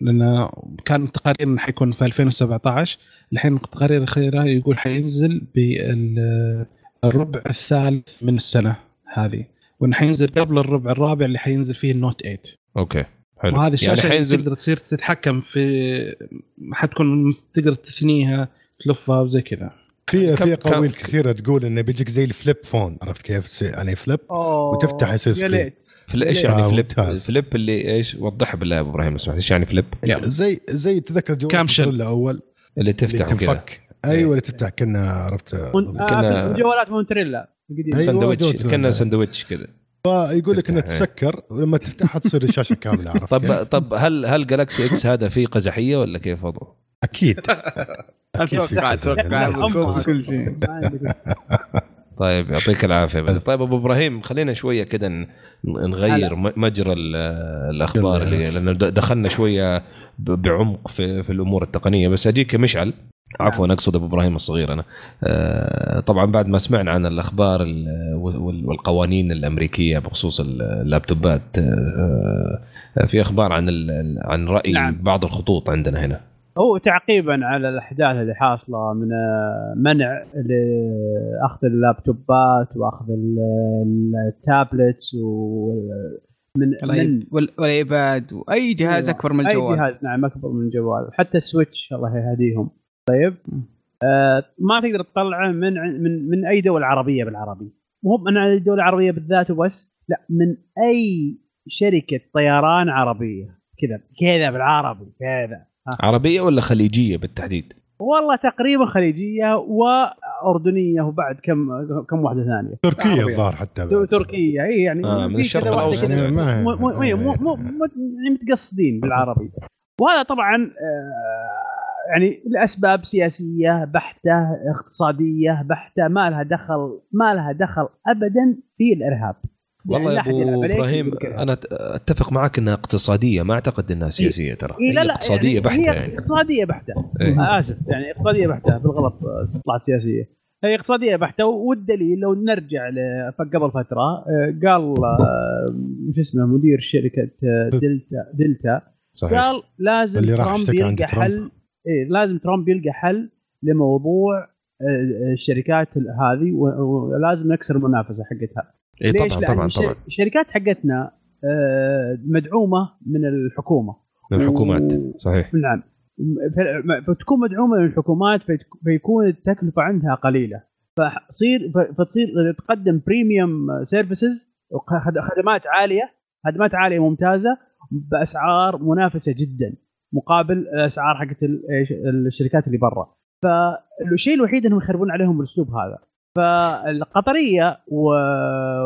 لأن كان تقارير إنه حيكون في 2017 الحين التقارير الاخيره يقول حينزل بالربع الثالث من السنة هذه وإنه حينزل قبل الربع الرابع اللي حينزل فيه ال Note 8 أوكي. حلو. وهذه الشاشة يعني يعني حينزل تقدر تصير تتحكم في حتكون تقدر تثنيها تلفها وزي كذا. في كم- في اقاويل كثيرة تقول إنه بيجيك زي ال flip phone عرفت كيف؟ يعني flip أوه، وتفتح. ليت. fl- إيش يعني flip. flip اللي إيش؟ وضحها بالله يا ابو إبراهيم لو سمحت. إيش يعني flip؟ زي زي تذكر جوال كام شل. الكنترول الأول. اللي تفتح اللي تنفك. أيوه اللي تفتح. كنا عرفت. آه، كنا- جوالات مونتريلا أيوة، سندوتش. جوتو. كنا سندوتش كذا. فيقول لك انها إيه. تسكر ولما تفتحها تصير الشاشة كاملة عرفت طب؟ طب هل هل جالاكسي إكس هذا فيه قزحية ولا كيف وضعه؟ أكيد <laughs> أتوقع أتوقع كل شيء <laughs> طيب يعطيك العافية بدر. طيب أبو إبراهيم خلينا شوية كده نغير مجرى ال- الأخبار. اللي لأنه دخلنا شوية بعمق في, في الأمور التقنية بس أجيك يا مشعل عفوا أقصد أبو إبراهيم الصغير أنا. آه، طبعا بعد ما سمعنا عن الأخبار ال- وال- والقوانين الأمريكية بخصوص ال- اللابتوبات آه، آه، في أخبار عن ال- عن رأي نعم. بعض الخطوط عندنا هنا. هو تعقيبا على الأحداث اللي حاصلة من منع لأخذ اللابتوبات وأخذ ال- التابلتس و- من من والإيباد وأي جهاز أيوة. أكبر من أي الجوال. جهاز نعم أكبر من الجوال. حتى السويتش الله يهديهم. طيب. آه ما تقدر تطلعه من من من أي دوله عربية بالعربي. مو من أي دوله عربية بالذات وبس لا من أي شركة طيران عربية. كذا كذا بالعربي كذا. عربية ولا خليجية بالتحديد؟ والله تقريبا خليجية وأردنية وبعد كم كم واحدة ثانية. تركيا عربية. الظاهر حتى تو- تركيا إي يعني آه، من الشرق كذا. يعني ما- مو- مو- مو- مو- مو- مو- يعني متقصدين بالعربي. وهذا طبعا آه، يعني لأسباب سياسية بحتة اقتصادية بحتة ما لها دخل ما لها دخل ابدا في الإرهاب. يعني والله لا يا ابو إبراهيم. أنا أتفق معك إنها اقتصادية ما أعتقد إنها سياسية ترى. إيه لا هي لا اقتصادية يعني بحتة هي يعني. اقتصادية بحتة. إيه. آسف يعني اقتصادية بحتة بالغلط طلعت سياسية. هي اقتصادية بحتة والدليل لو نرجع ل- قبل فترة آه، قال آه، شو اسمه مدير شركة آه، دلتا دلتا. صحيح. قال لازم اللي راح ترامب يلقى ترامب. حل إيه لازم ترامب يلقى حل لموضوع آه، الشركات هذه ولازم نكسر المنافسة حقتها. اي؟ طبعا طبعا طبعا. الشركات حقتنا آه، مدعومة من الحكومة. من الحكومات و- صحيح. نعم. فتكون مدعومة من الحكومات فيكون التكلفة عندها قليلة. فتصير فتصير تقدم premium services خدمات عالية خدمات عالية ممتازة بأسعار منافسة جدا. مقابل الأسعار حقت الشركات اللي برا. فالشيء الوحيد إنهم يخربون عليهم بالاسلوب هذا. فالقطرية و...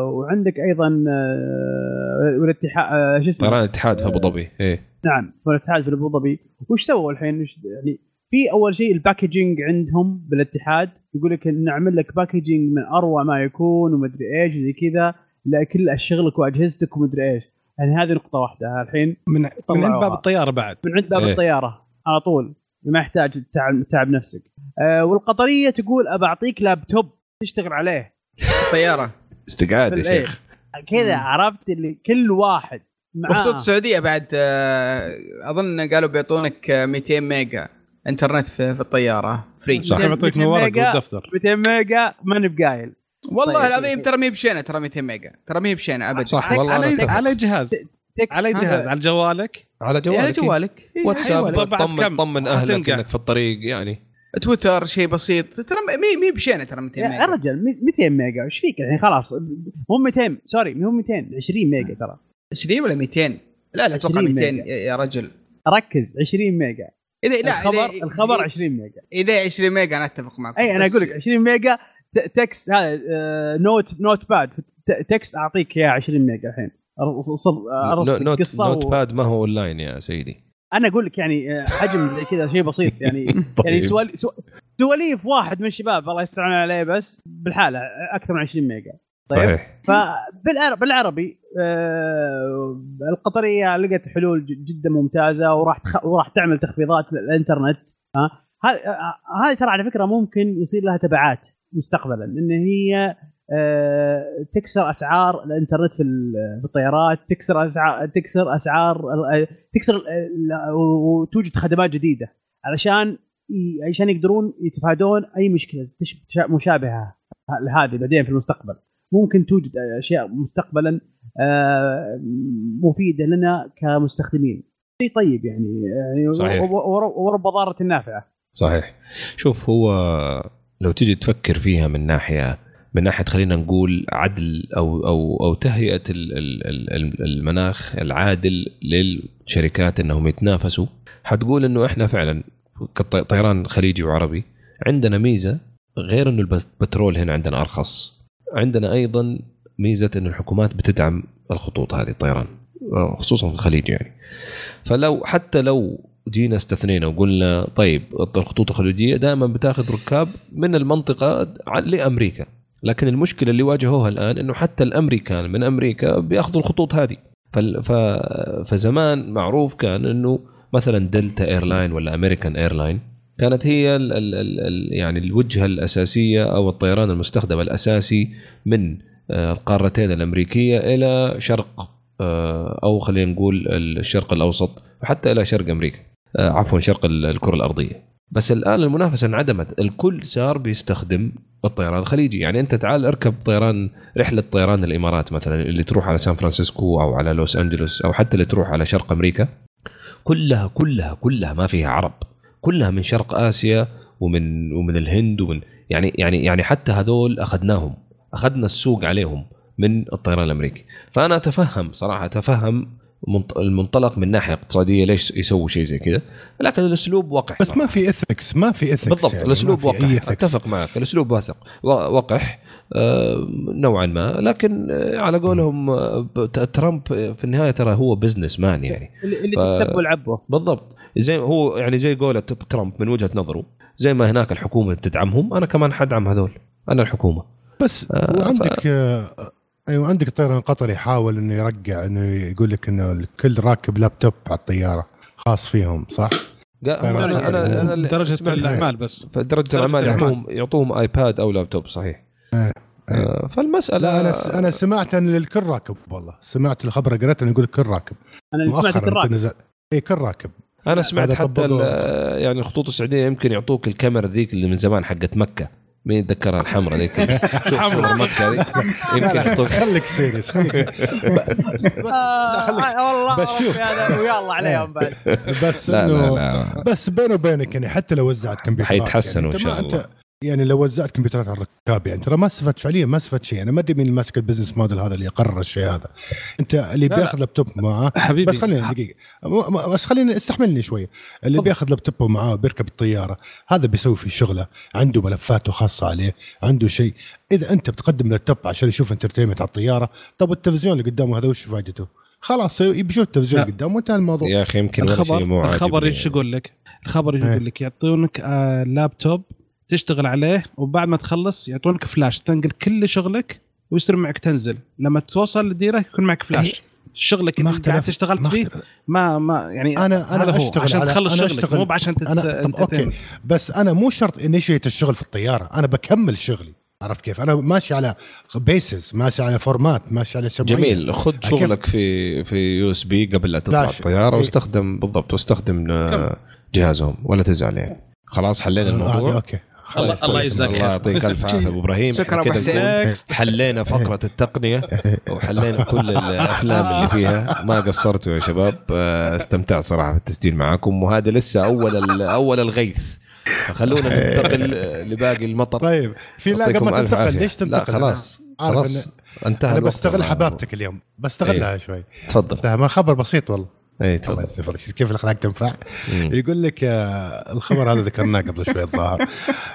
وعندك أيضا آه، والاتحاد آه، شو اسمه؟ طيران الاتحاد في أبو ظبي إيه. نعم في الاتحاد في أبو ظبي. وش سووا الحين؟ وش يعني؟ في أول شيء ال packaging عندهم بالاتحاد يقول لك نعمل لك packaging من أروع ما يكون ومدري إيش زي كذا لكل شغلك وأجهزتك ومدري إيش. يعني هذه نقطة واحدة. الحين من من عند. باب الطيارة بعد. من عند باب إيه. الطيارة على طول. ما يحتاج تعب, تعب نفسك. آه والقطرية تقول أبى أعطيك لابتوب تشتغل عليه. طيارة. استقعاد يا. شيخ. كذا عرفت اللي كل واحد معاه. وخطوط السعودية بعد آه، أظن قالوا بيعطونك آه، 200 ميجا إنترنت في, في الطيارة. free صح. يعطيك من 200 ورق ميجا. والدفتر. 200 ميجا ماني بقايل والله طيب. العظيم ترى مي بشينة ترى 200 ميجا ترى مي بشينة ابدا صح والله على. على جهاز. على جهاز. على جوالك؟ على يعني على جوالك جوالك. إيه، واتساب جوالك. بعد طمن؟ طمن أهلك. إنك في الطريق يعني. تويتر شيء بسيط. ترى مي مي بشينة ترى 200 يا ميجا. رجل 200 ميجا إيش فيك؟ الحين خلاص مو 200 sorry مو 200 20 ميجا ترى. 20 ولا 200 لا لا أتوقع 20 200 ميجا. يا يا رجل. ركز 20 ميجا. اذا لا الخبر إذا- الخبر إذا- 20 ميجا. إذا 20 ميجا أنا أتفق معك. أي أنا أقول لك 20 ميجا text هذا آه، not not bad text أعطيك اياه 20 ميجا الحين ارسل not, not. bad ما هو أونلاين يا سيدي أنا أقول لك يعني آه، حجم زي كذا شيء بسيط يعني <laughs> يعني طيب. سو... سواليف واحد من الشباب الله يستر عليه بس بالحالة أكثر من 20 ميجا طيب. صحيح فبالعربي آه القطرية لقت حلول جدا ممتازة وراح تخ... وراح تعمل تخفيضات للإنترنت ها آه، هذه ترى على فكرة ممكن يصير لها تبعات مستقبلا إن هي آه تكسر أسعار الإنترنت في ال- في الطيارات تكسر أسعار تكسر أسعار تكسر وتوجد خدمات جديدة علشان عشان يقدرون يتفادون أي مشكلة مشابهة لهذه بعدين في المستقبل. ممكن توجد أشياء مستقبلا آه، مفيدة لنا كمستخدمين. شيء طيب يعني يعني صحيح. ورب ضاره نافعه صحيح. شوف هو لو تجي تفكر فيها من ناحية من ناحية خلينا نقول عدل أو أو أو تهيئة ال- ال- ال- ال- المناخ العادل للشركات إنهم يتنافسوا حتقول إنه إحنا فعلا كطيران خليجي وعربي عندنا ميزة غير إنه البترول هنا عندنا أرخص. عندنا أيضا ميزة إنه الحكومات بتدعم الخطوط هذه الطيران خصوصا في الخليج يعني. فلو حتى لو جينا استثنينا وقلنا طيب الخطوط الخليجية دائما بتاخذ ركاب من المنطقة لأمريكا لكن المشكلة اللي واجهوها الآن إنه حتى الأمريكان من أمريكا بيأخذوا الخطوط هذه. فزمان معروف كان إنه مثلا دلتا airline ولا American airline كانت هي ال ال ال ال يعني الوجهة الأساسية أو الطيران المستخدم الأساسي من آه، القارتين الأمريكية إلى شرق آه، أو خلينا نقول الشرق الأوسط وحتى إلى شرق أمريكا عفوا شرق ال- الكرة الأرضية. بس الآن المنافسة انعدمت. الكل صار بيستخدم الطيران الخليجي. يعني أنت تعال اركب طيران رحلة طيران الإمارات مثلا اللي تروح على سان فرانسيسكو أو على لوس أنجلوس أو حتى اللي تروح على شرق أمريكا. كلها كلها كلها ما فيها عرب. كلها من شرق آسيا ومن ومن الهند ومن يعني يعني يعني حتى هذول أخذناهم أخذنا السوق عليهم من الطيران الأمريكي. فأنا أتفهم صراحة أتفهم المنطلق من ناحية اقتصادية ليش يسووا شيء زي كذا. لكن الأسلوب وقح بس صراحة. ما في ethics ما في ethics بالضبط يعني الأسلوب وقح. أتفق معك الأسلوب وقح و- وقح آه، نوعا ما. لكن آه، على قولهم آه، ترامب في النهاية ترى هو businessman يعني. اللي, اللي ف- تكسب واللعبة بالضبط. زي هو يعني زي قولة ترامب من وجهة نظره زي ما هناك الحكومة بتدعمهم أنا كمان حدعم هذول أنا الحكومة. بس آه، وعندك أيوه عندك الطيران القطري يحاول إنه يرجع إنه يقول لك إنه الكل راكب لابتوب على الطيارة خاص فيهم صح؟ قا- طيب، أنا أنا درجة الأعمال بس. درجة الأعمال. يعطوهم يعطوهم آيباد أو لابتوب صحيح. إيه. آه، فالمساله لا أنا أنا سمعت إن الكل راكب والله. سمعت الخبر قريت إنه يقول الكل راكب. أنا سمعت مؤخرا الراكب نزل اي كل راكب. أنا سمعت هذا حتى يعني الخطوط السعودية يمكن يعطوك الكاميرا ذيك اللي من زمان حقت مكة. مين يتذكرها الحمراء ذيك <laughs> شوف صور مكة ذيك يمكن يحطوك خليك serious خليك serious <laughs> بس آه، والله بس شوف. ويا الله عليهم بعد. بس إنه بس بيني وبينك يعني حتى لو وزعت كمبيوترات حيتحسنوا يعني أنت ما شاء الله. يعني لو وزعت كمبيوترات على الركاب يعني ترى ما استفدت فعليا ما استفدت شيء أنا ما أدري مين اللي ماسك ال business model هذا اللي يقرر الشيء هذا أنت اللي لا، بياخذ لابتوب معاه حبيبي بس خليني دقيقة بس خليني استحملني شوية اللي. بياخذ لابتوبه معاه بيركب الطيارة هذا بيسوي في شغلة عنده ملفاته خاصة عليه عنده شيء إذا أنت بتقدم لابتوب عشان يشوف entertainment على الطيارة طب التلفزيون اللي قدامه هذا وش فائدته خلاص يبي التلفزيون. قدامه وانتهى الموضوع يا أخي يمكن الخبر الخبر. إيش يقول لك؟ الخبر إيش إيه. يقول لك؟ يعطونك آه لابتوب تشتغل عليه وبعد ما تخلص يعطونك فلاش تنقل كل شغلك ويصير معك تنزل لما توصل للديره يكون معك فلاش شغلك ما اللي قاعد اشتغلت ما فيه. ما ما يعني أنا أنا هذا هو أشتغل عشان تخلص أنا شغلك أشتغل- مو عشان تتس... أنا طب okay. بس أنا مو شرط initiate الشغل في الطيارة أنا بكمل شغلي عرفت كيف أنا ماشي على basis ماشي على format ماشي على معين. جميل خذ؟ شغلك في في USB قبل لا تطلع فلاش. الطيارة إيه. واستخدم بالضبط واستخدم آه، جهازهم ولا تزعل يعني خلاص حلينا آه، الموضوع okay الله-. الله. يجزاك الله. يعطيك الف عافية أبو إبراهيم شكراً كده حسين. حلينا فقرة التقنية وحلينا كل الأفلام اللي فيها ما قصرتوا يا شباب آه، استمتعت صراحة في التسجيل معاكم وهذا لسه أول ال- أول الغيث خلونا <laughs> ننتقل لباقي المطر طيب في لا قبل ما تنتقل. ليش تنتقل لا خلاص خلاص انتهى أنا الوقت بستغل. حبابتك اليوم بستغلها شوي تفضل ما خبر بسيط والله اي الله يستغفر كيف الاخلاق تنفع. يقول لك آه، الخبر هذا ذكرناه قبل شوي الظاهر.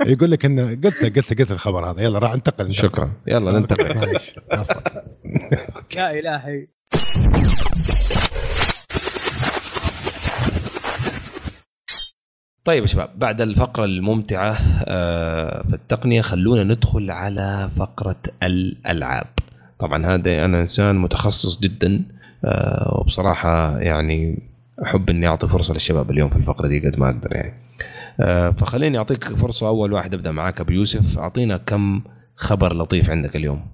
يقول لك انه قلت قلت قلت الخبر هذا. يلا راح انتقل انتقل. شكرا. يلا ننتقل. معليش. عفوا. <laughs> يا إلهي. طيب يا شباب بعد الفقرة الممتعة آه، في التقنية خلونا ندخل على فقرة الألعاب. طبعا هذا أنا إنسان متخصص جدا. آه، وبصراحة يعني أحب إني أعطي فرصة للشباب اليوم في الفقرة دي قد ما أقدر يعني. آه، فخليني أعطيك فرصة أول واحد أبدأ معاك أبو يوسف. أعطينا كم خبر لطيف عندك اليوم؟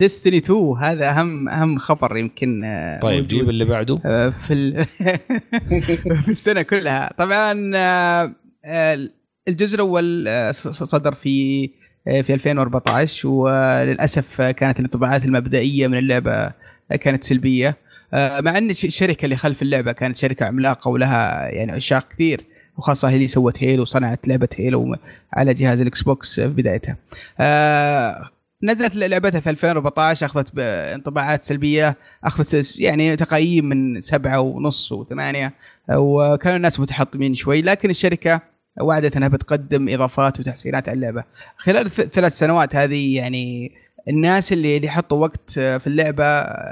ديستني 2 هذا أهم أهم خبر يمكن آه، طيب. جيب اللي بعده. في ال... <laughs> في السنة كلها. طبعا الجزء الأول صدر في في 2014 وللأسف كانت الانطباعات المبدئية من اللعبة كانت سلبية آه، مع أن الش- الشركة اللي خلف اللعبة كانت شركة عملاقة ولها يعني عشاق كثير وخاصة هي اللي سوت هيلو وصنعت لعبة هيلو على جهاز الإكس بوكس في بدايتها. آه، نزلت لعبتها في 2014 أخذت انطباعات سلبية أخذت يعني تقييم من سبعة ونص وثمانية وكانوا الناس متحطمين شوي لكن الشركة وعدت أنها بتقدم إضافات وتحسينات على اللعبة خلال الث- ثلاث سنوات هذه يعني الناس اللي اللي حطوا وقت في اللعبة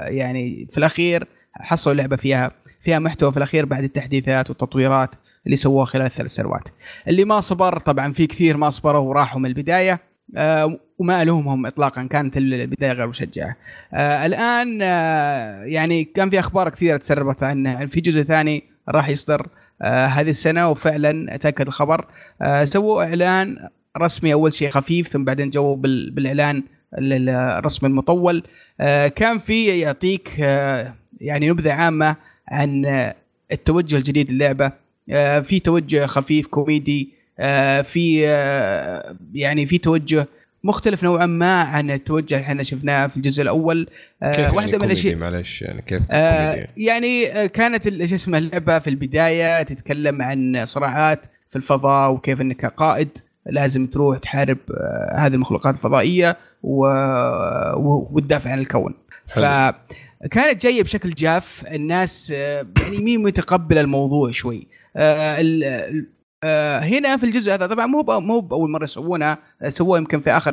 يعني في الأخير حصلوا لعبة فيها فيها محتوى في الأخير بعد التحديثات والتطويرات اللي سووها خلال الثلاث سنوات اللي ما صبر طبعا في كثير ما صبروا وراحوا من البداية آه، وما ألومهم اطلاقا كانت البداية غير مشجعة. آه الآن آه يعني كان في أخبار كثيرة تسربت عنه في جزء ثاني راح يصدر آه هذه السنة وفعلا تاكد الخبر آه سووا إعلان رسمي أول شيء خفيف ثم بعدين جو بال- بالإعلان ال- الرسمي المطول. آه كان في يعطيك آه يعني نبذة عامة عن آه التوجه الجديد للعبة. في توجه خفيف كوميدي. في يعني في توجه مختلف نوعا ما عن التوجه اللي إحنا شفناه في الجزء الأول. كيف واحدة يعني من الاشياء معلش يعني كيف آه كوميدي؟ يعني كانت شو اسمه اللعبة في البداية تتكلم عن صراعات في الفضاء وكيف إنك قائد. لازم تروح تحارب آه هذه المخلوقات الفضائية و... وتدافع عن الكون. حلو. فكانت جاية بشكل جاف الناس آه، يعني مين متقبل الموضوع شوي. آه هنا في الجزء هذا طبعا مو مو بأول مرة يسوونها سووها يمكن في آخر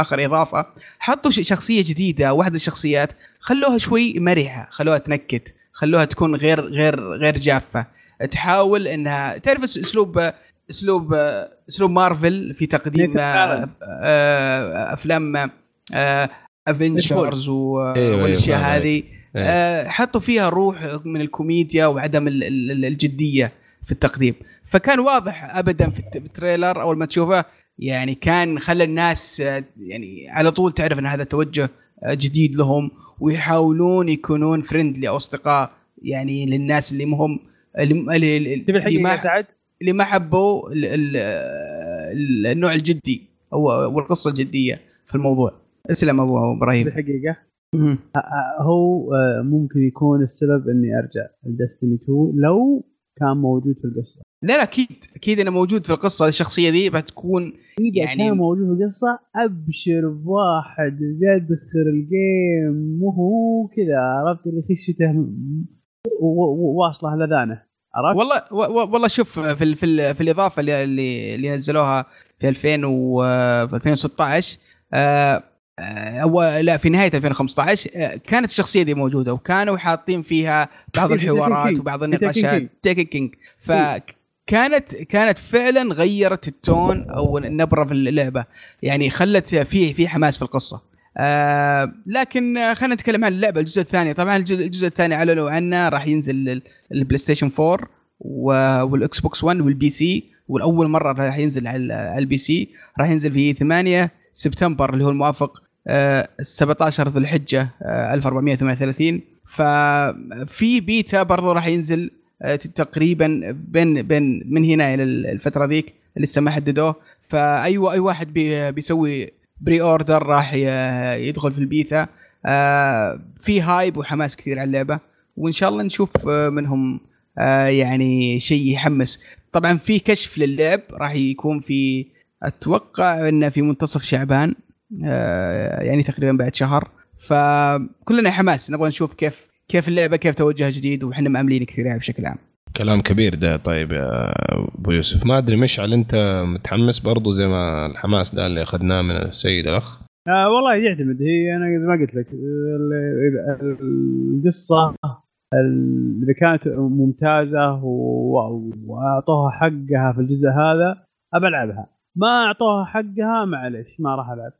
آخر إضافة. حطوا شخصية جديدة واحدة الشخصيات خلوها شوي مرحة خلوها تنكت خلوها تكون غير غير غير جافة. تحاول إنها تعرف أسلوب اسلوب اسلوب مارفل في تقديم آه، آه، أفلام افنجرز أيوة، أيوة، والأشياء فاهم هذه إيه. آه، حطوا فيها روح من الكوميديا وعدم ال- ال- الجدية في التقديم فكان واضح ابدا في الت- في ال trailer أول ما تشوفه يعني كان خلى الناس آه، يعني على طول تعرف إن هذا توجه آه، جديد لهم ويحاولون يكونون friendly أو أصدقاء يعني للناس اللي مهم اللي, اللي, تبي الحقيقة سعد؟ اللي ما حبوا ال- ال- ال- النوع الجدي أو والقصة الجدية في الموضوع. اسلم أبو إبراهيم. الحقيقة مهم. آه، هو آه، ممكن يكون السبب إني أرجع لدستني 2 لو كان موجود في القصة. لا لا أكيد أكيد إنه موجود في القصة الشخصية دي بتكون يعني- كان موجود في القصة أبشر بواحد بيدخل الجيم وهو كذا عرفت؟ اللي خشته واصله لذانه. عرفت؟ والله والله شوف في ال في, ال في الإضافة اللي اللي, نزلوها في 2000 و في 2016 آه آه، أو لا في نهاية 2015 آه، كانت الشخصية دي موجودة وكانوا حاطين فيها بعض <laughs> في الحوارات. وبعض في النقاشات كينج. تيكن كينج فكانت كانت فعلا غيرت ال tone أو النبره في اللعبة يعني خلت فيه في حماس في القصة آه لكن خلينا نتكلم عن اللعبة الجزء الثاني. طبعا الجزء, الثاني اعلنوا عنه راح ينزل البلاي ستيشن 4 و- والاكس بوكس 1 وال PC والأول مرة راح ينزل على على ال PC راح ينزل في 8 سبتمبر اللي هو الموافق آه، 17 ذو الحجة آه، 1438 ففي بيتا برضه راح ينزل آه، تقريبا بين بين من هنا إلى الفترة ذيك لسه ما حددوه. فاي أي واحد بي بيسوي pre-order راح يدخل في البيتا. آه، في hype وحماس كثير على اللعبة. وإن شاء الله نشوف آه، منهم آه، يعني شيء يحمس. طبعا في كشف للعب راح يكون في أتوقع إنه في منتصف شعبان يعني تقريبا بعد شهر. فكلنا حماس. نبغى نشوف كيف كيف اللعبة كيف توجه جديد وحنا مأملين كثير يعني بشكل عام. كلام كبير ده. طيب يا أبو يوسف ما أدري مشعل أنت متحمس برضو زي ما الحماس ده اللي أخذناه من السيد الأخ؟ آه والله يعتمد. هي أنا زي ما قلت لك ال- ال- القصة ال- إذا كانت ممتازة وأعطوها حقها في الجزء هذا أبى ألعبها. ما أعطوها حقها معلش ما راح ألعب.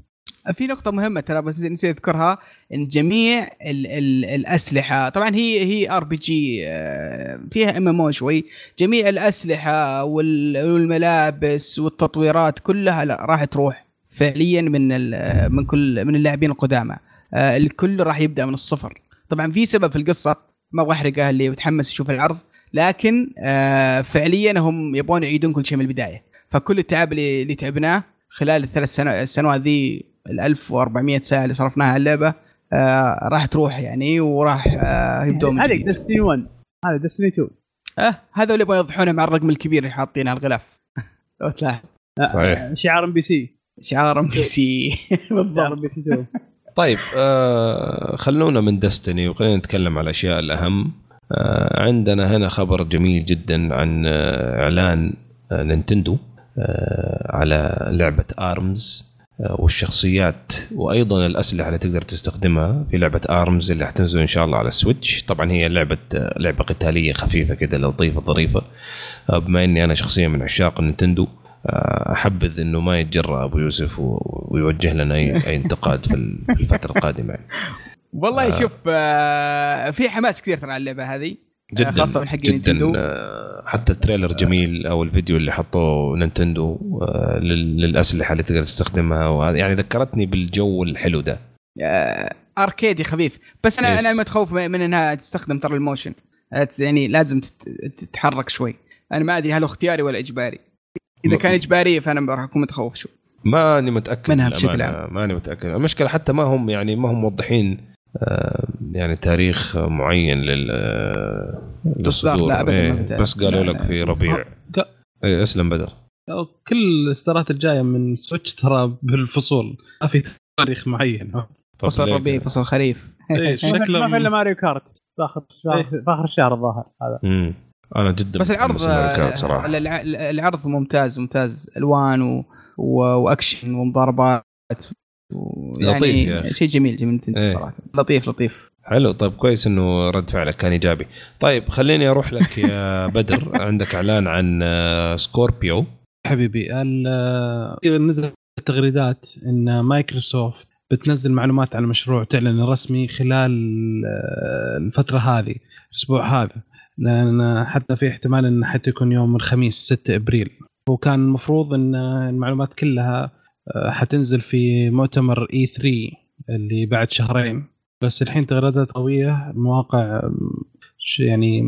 في نقطة مهمة ترى بس نسيت أذكرها إن جميع ال ال الأسلحة طبعا هي هي RPG فيها MMO شوي. جميع الأسلحة وال- والملابس والتطويرات كلها لا راح تروح فعليا من من كل من اللاعبين القدامى. آه، الكل راح يبدأ من الصفر. طبعا في سبب في القصة ما أبغى احرقها اللي متحمس يشوف العرض لكن آه، فعليا هم يبغون يعيدون كل شيء من البداية. فكل التعب اللي تعبناه خلال الثلاث سنوات ذي ال 1400 ساعة اللي صرفناها على اللعبة آه راح تروح يعني وراح آه يبدون من هذه. دستني 1 هذا دستني 2 آه هذا اللي يبغون يوضحونه مع الرقم الكبير اللي حاطينه على الغلاف. لو تلاحظ. صحيح. شعار ام بي سي شعار ام بي سي بالضبط ام بي سي 2 طيب آه خلونا من Destiny وخلينا نتكلم على الأشياء الأهم. آه عندنا هنا خبر جميل جدا عن آه إعلان آه نينتندو آه على لعبة ارمز آه والشخصيات وأيضا الأسلحة اللي تقدر تستخدمها في لعبة ارمز اللي حتنزل إن شاء الله على السويتش طبعا هي لعبة آه لعبة قتالية خفيفة كده لطيفة ظريفة. آه بما إني أنا شخصيا من عشاق النينتندو آه، أحبذ إنه ما يتجرأ أبو يوسف ويوجه لنا أي أي انتقاد في ال- في الفترة القادمة. يعني. <laughs> والله شوف آه في حماس كثير ترى على اللعبة هذه. جدا خاصة من حق جدا نينتندو. آه، حتى التريلر جميل أو الفيديو اللي حطوه نينتندو آه، لل- للأسلحة اللي تقدر تستخدمها وهذا يعني ذكرتني بالجو الحلو ده. آه أركيدي خفيف. بس أنا. أنا متخوف من إنها تستخدم ترى ال motion. آه، يعني لازم تت- تتحرك شوي. أنا ما أدري هل اختياري ولا إجباري. إذا كان إجباري فأنا راح اكون متخوف شوي. ماني متأكد منها بشكل للأمانة، ماني متأكد. المشكلة حتى ما هم يعني ما هم موضحين آه، يعني تاريخ معين لل آه، للصدور لا، أبداً ما إيه، في تاريخ. بس قالوا لك. في ربيع إيه، أسلم بدر كل الاصدارات الجاية من سويتش ترى بالفصول ما في تاريخ معين فصل ربيع؟ فصل خريف إيه، <laughs> ما في ما في إلا ماريو كارت في اخر شهر إيه. في اخر الشهر الظاهر هذا مم. أنا جدا بس العرض كارت صراحة الع- العرض ممتاز ممتاز ألوان و... و... وأكشن ومضاربات. لطيف يعني. شيء جميل جميل إيه. صراحة. لطيف لطيف. حلو طيب كويس إنه رد فعلك كان إيجابي. طيب خليني أروح لك يا <laughs> بدر. عندك إعلان عن آه، سكوربيو. حبيبي ال- نزل تغريدات إن مايكروسوفت بتنزل معلومات عن المشروع تعلن رسمي خلال آه، الفترة هذه الأسبوع هذا. لأن حتى في احتمال انه حتى يكون يوم الخميس 6 أبريل. وكان المفروض إن المعلومات كلها آه، حتنزل في مؤتمر E3 اللي بعد شهرين. بس الحين تغريدات قوية مواقع يعني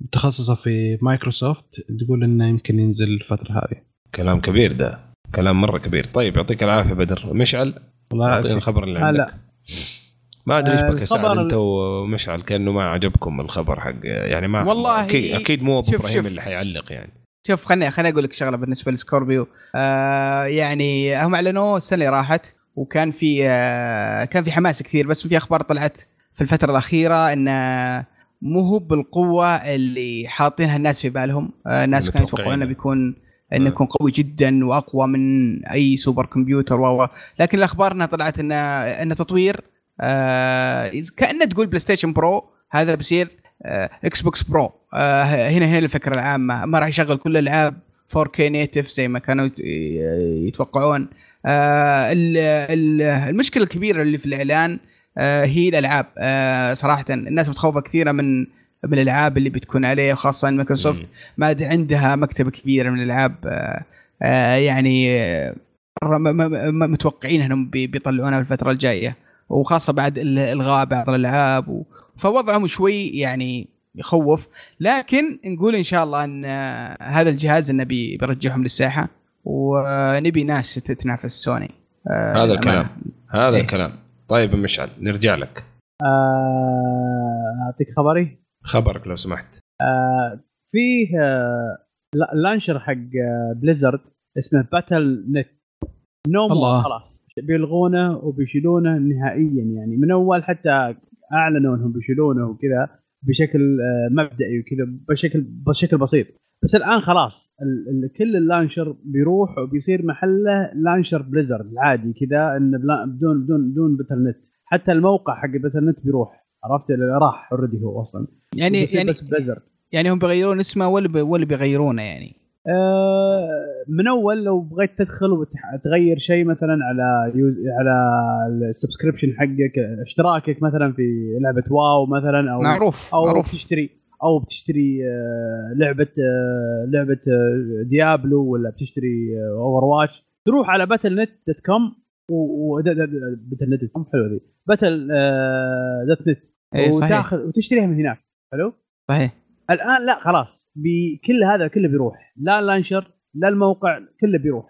متخصصة في مايكروسوفت تقول إنه يمكن ينزل الفترة هذه. كلام كبير ده. كلام مرة كبير. طيب يعطيك العافية بدر. مشعل والله اعطينا. الخبر اللي آه، عندك. لا. ما أدري إيش آه، بك يا سعد أنت ومشعل كأنه ما عجبكم الخبر حق يعني ما والله أكيد أكيد مو ابو إبراهيم. اللي حيعلق يعني. شوف خليني خليني أقول لك شغلة بالنسبة لسكوربيو آه يعني هم اعلنوه السنة اللي راحت وكان في آه كان في حماس كثير بس في أخبار طلعت في الفترة الأخيرة انه مو هو بالقوة اللي حاطينها الناس في بالهم آه الناس كانوا يتوقعون إنه. بيكون إنه آه. يكون قوي جدا وأقوى من أي super computer و لكن الاخبار انها طلعت انه انه تطوير آه كأنه تقول بلاي ستيشن برو هذا بيصير آه، إكس بوكس برو هنا هنا الفكرة العامة. ما راح يشغل كل الألعاب 4K native زي ما كانوا يت- يتوقعون. آه، ال- ال- المشكلة الكبيرة اللي في الإعلان آه، هي الألعاب. آه، صراحة الناس متخوفه كثيرة من من الألعاب اللي بتكون عليه خاصة مايكروسوفت. ما عندها مكتبة كبيرة من الألعاب. آه، آه، يعني آه، متوقعين إنهم بي- بيطلعونها في الفترة الجاية. وخاصة بعد ال- الغاء بعض الألعاب. فوضعهم شوي يعني يخوف. لكن نقول إن شاء الله إن آه، هذا الجهاز انه بي- بيرجعهم للساحة ونبي ناس تتنافس سوني. آه، هذا. الكلام. هذا إيه. الكلام. طيب يا مشعل نرجع لك. آه، أعطيك خبري؟ خبرك لو سمحت. فيه آه، لا- launcher حق آه، بليزرد اسمه باتل نت. نو الله. خلاص. بيلغونه وبيشيلونه نهائيا يعني. من أول حتى أعلنوا إنهم بيشيلونه وكذا بشكل آه، مبدئي وكذا بشكل بشكل بسيط. بس الآن خلاص ال- ال- كل ال launcher بيروح وبيصير محله launcher بليزرد العادي كذا انه بلا- بدون بدون بدون باتل نت. حتى الموقع حق باتل نت بيروح. عرفت؟ راح already هو أصلا. يعني بيصير يعني بس بليزرد. يعني هم بيغيرون اسمه ولا ولا بيغيرونه يعني؟ من أول لو بغيت تدخل وتغير شيء مثلا على use على ال subscription حقك اشتراكك مثلا في لعبة واو مثلا أو معروف أو معروف. بتشتري أو بتشتري آه، لعبة آه، لعبة آه، ديابلو ولا بتشتري اوفر واتش تروح على باتل نت dot com باتل نت dot com حلوة ذي باتل dot net. صحيح. وتاخذ وتشتريها من هناك. حلو؟ صحيح. الآن لا خلاص. بكل هذا كله بيروح. لا launcher لا الموقع كله بيروح.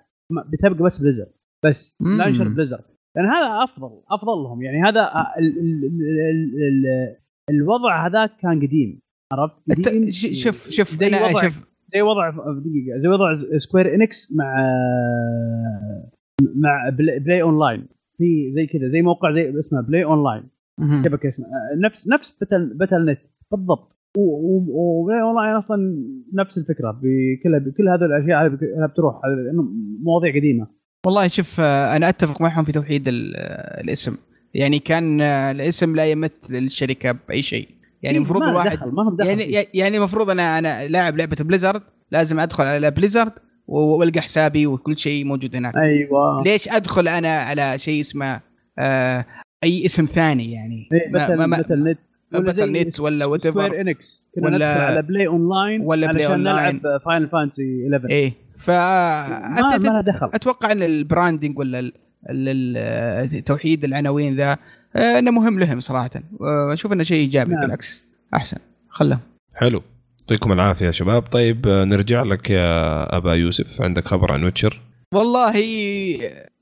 بتبقى بس بليزرد بس مم. launcher بليزرد لأن هذا أفضل أفضل لهم. يعني هذا ال ال ال ال الوضع هذاك كان قديم. عرفت؟ قديم. شوف شوف زي أنا وضع شوف زي وضع دقيقة. زي وضع سكوير انكس مع مع Play, PlayOnline في زي كذا زي موقع زي اسمه PlayOnline. شبكه اسمها نفس نفس Battle Battle.net بالضبط. لاين أصلا نفس الفكرة بكل بكل هذه الأشياء بك- بتروح مواضيع قديمة. والله شوف آه، أنا أتفق معهم في توحيد آه، الاسم. يعني كان آه، الاسم لا يمت للشركة بأي شيء. يعني المفروض ما له الواحد دخل ما دخل. يعني. يعني المفروض أنا أنا لاعب لعبة Blizzard لازم أدخل على Blizzard وألقى حسابي وكل شيء موجود هناك. أيوه. ليش أدخل أنا على شيء اسمه آه أي اسم ثاني يعني؟ إيه، Battle ما- Battle.net. Battle ولا وات Square Enix كنا ولا- على PlayOnline ولا Play علشان أونلاين. نلعب Final Fantasy 11 إيه. ف ما, ما دخل. أتوقع إن ال branding ولا ال- ال- ال- توحيد العناوين ذا آه، إنه مهم لهم صراحة. واشوف إنه شيء إيجابي نعم. بالعكس. أحسن. خله حلو. يعطيكم العافية يا شباب. طيب آه، نرجع لك يا أبا يوسف. عندك خبر عن Witcher؟ والله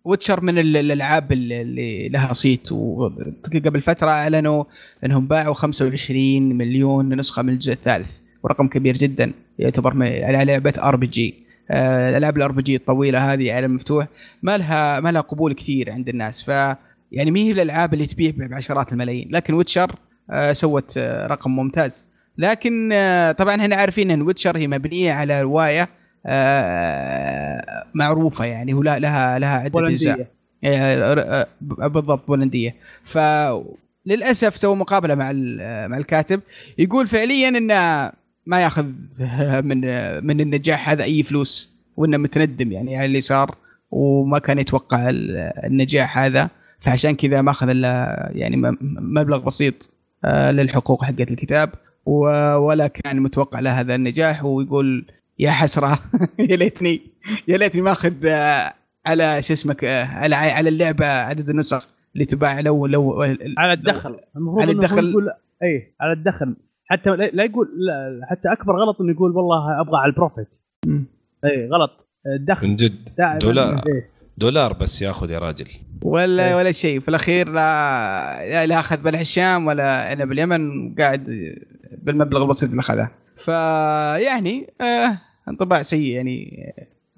Witcher من ال- الألعاب اللي- لها صيت. وقبل فترة أعلنوا إنهم باعوا 25 مليون نسخة من الجزء الثالث ورقم كبير جدا يعتبر على لعبة RPG الألعاب ال RPG الطويلة هذه على مفتوح ما لها ما لها قبول كثير عند الناس. ف يعني ما هي الألعاب اللي تبيع بعشرات الملايين. لكن Witcher آه، سوت آه، رقم ممتاز. لكن آه، طبعا إحنا عارفين إن Witcher هي مبنية على رواية معروفة يعني ولا لها لها عدة أجزاء. بولندية آه، آه، بالضبط بولندية. فللاسف سووا مقابلة مع ال- مع الكاتب. يقول فعليا انه ما يأخذ <laughs> من من النجاح هذا أي فلوس وإنه متندم يعني على اللي صار وما كان يتوقع ال- النجاح هذا. فعشان كذا ما أخذ إلا يعني مبلغ بسيط آه، للحقوق حقت الكتاب ولا كان متوقع له هذا النجاح. ويقول يا حسرة. <laughs> يا ليتني يا ليتني ما أخذ آه، على شو اسمك آه، على على اللعبة عدد النسخ اللي تباع لو لو على الدخل. المفروض على الدخل. يقول اي على الدخل. حتى لا لا يقول لا حتى أكبر غلط إنه يقول والله أبغى على البروفيت. اي غلط. الدخل من جد. دولار. إيه. دولار بس ياخذ يا راجل. ولا إيه. ولا شيء. في الأخير لا لا- لا أخذ بلح الشام ولا أنا باليمن قاعد بالمبلغ البسيط اللي أخذه. فيعني آه انطباع سيء يعني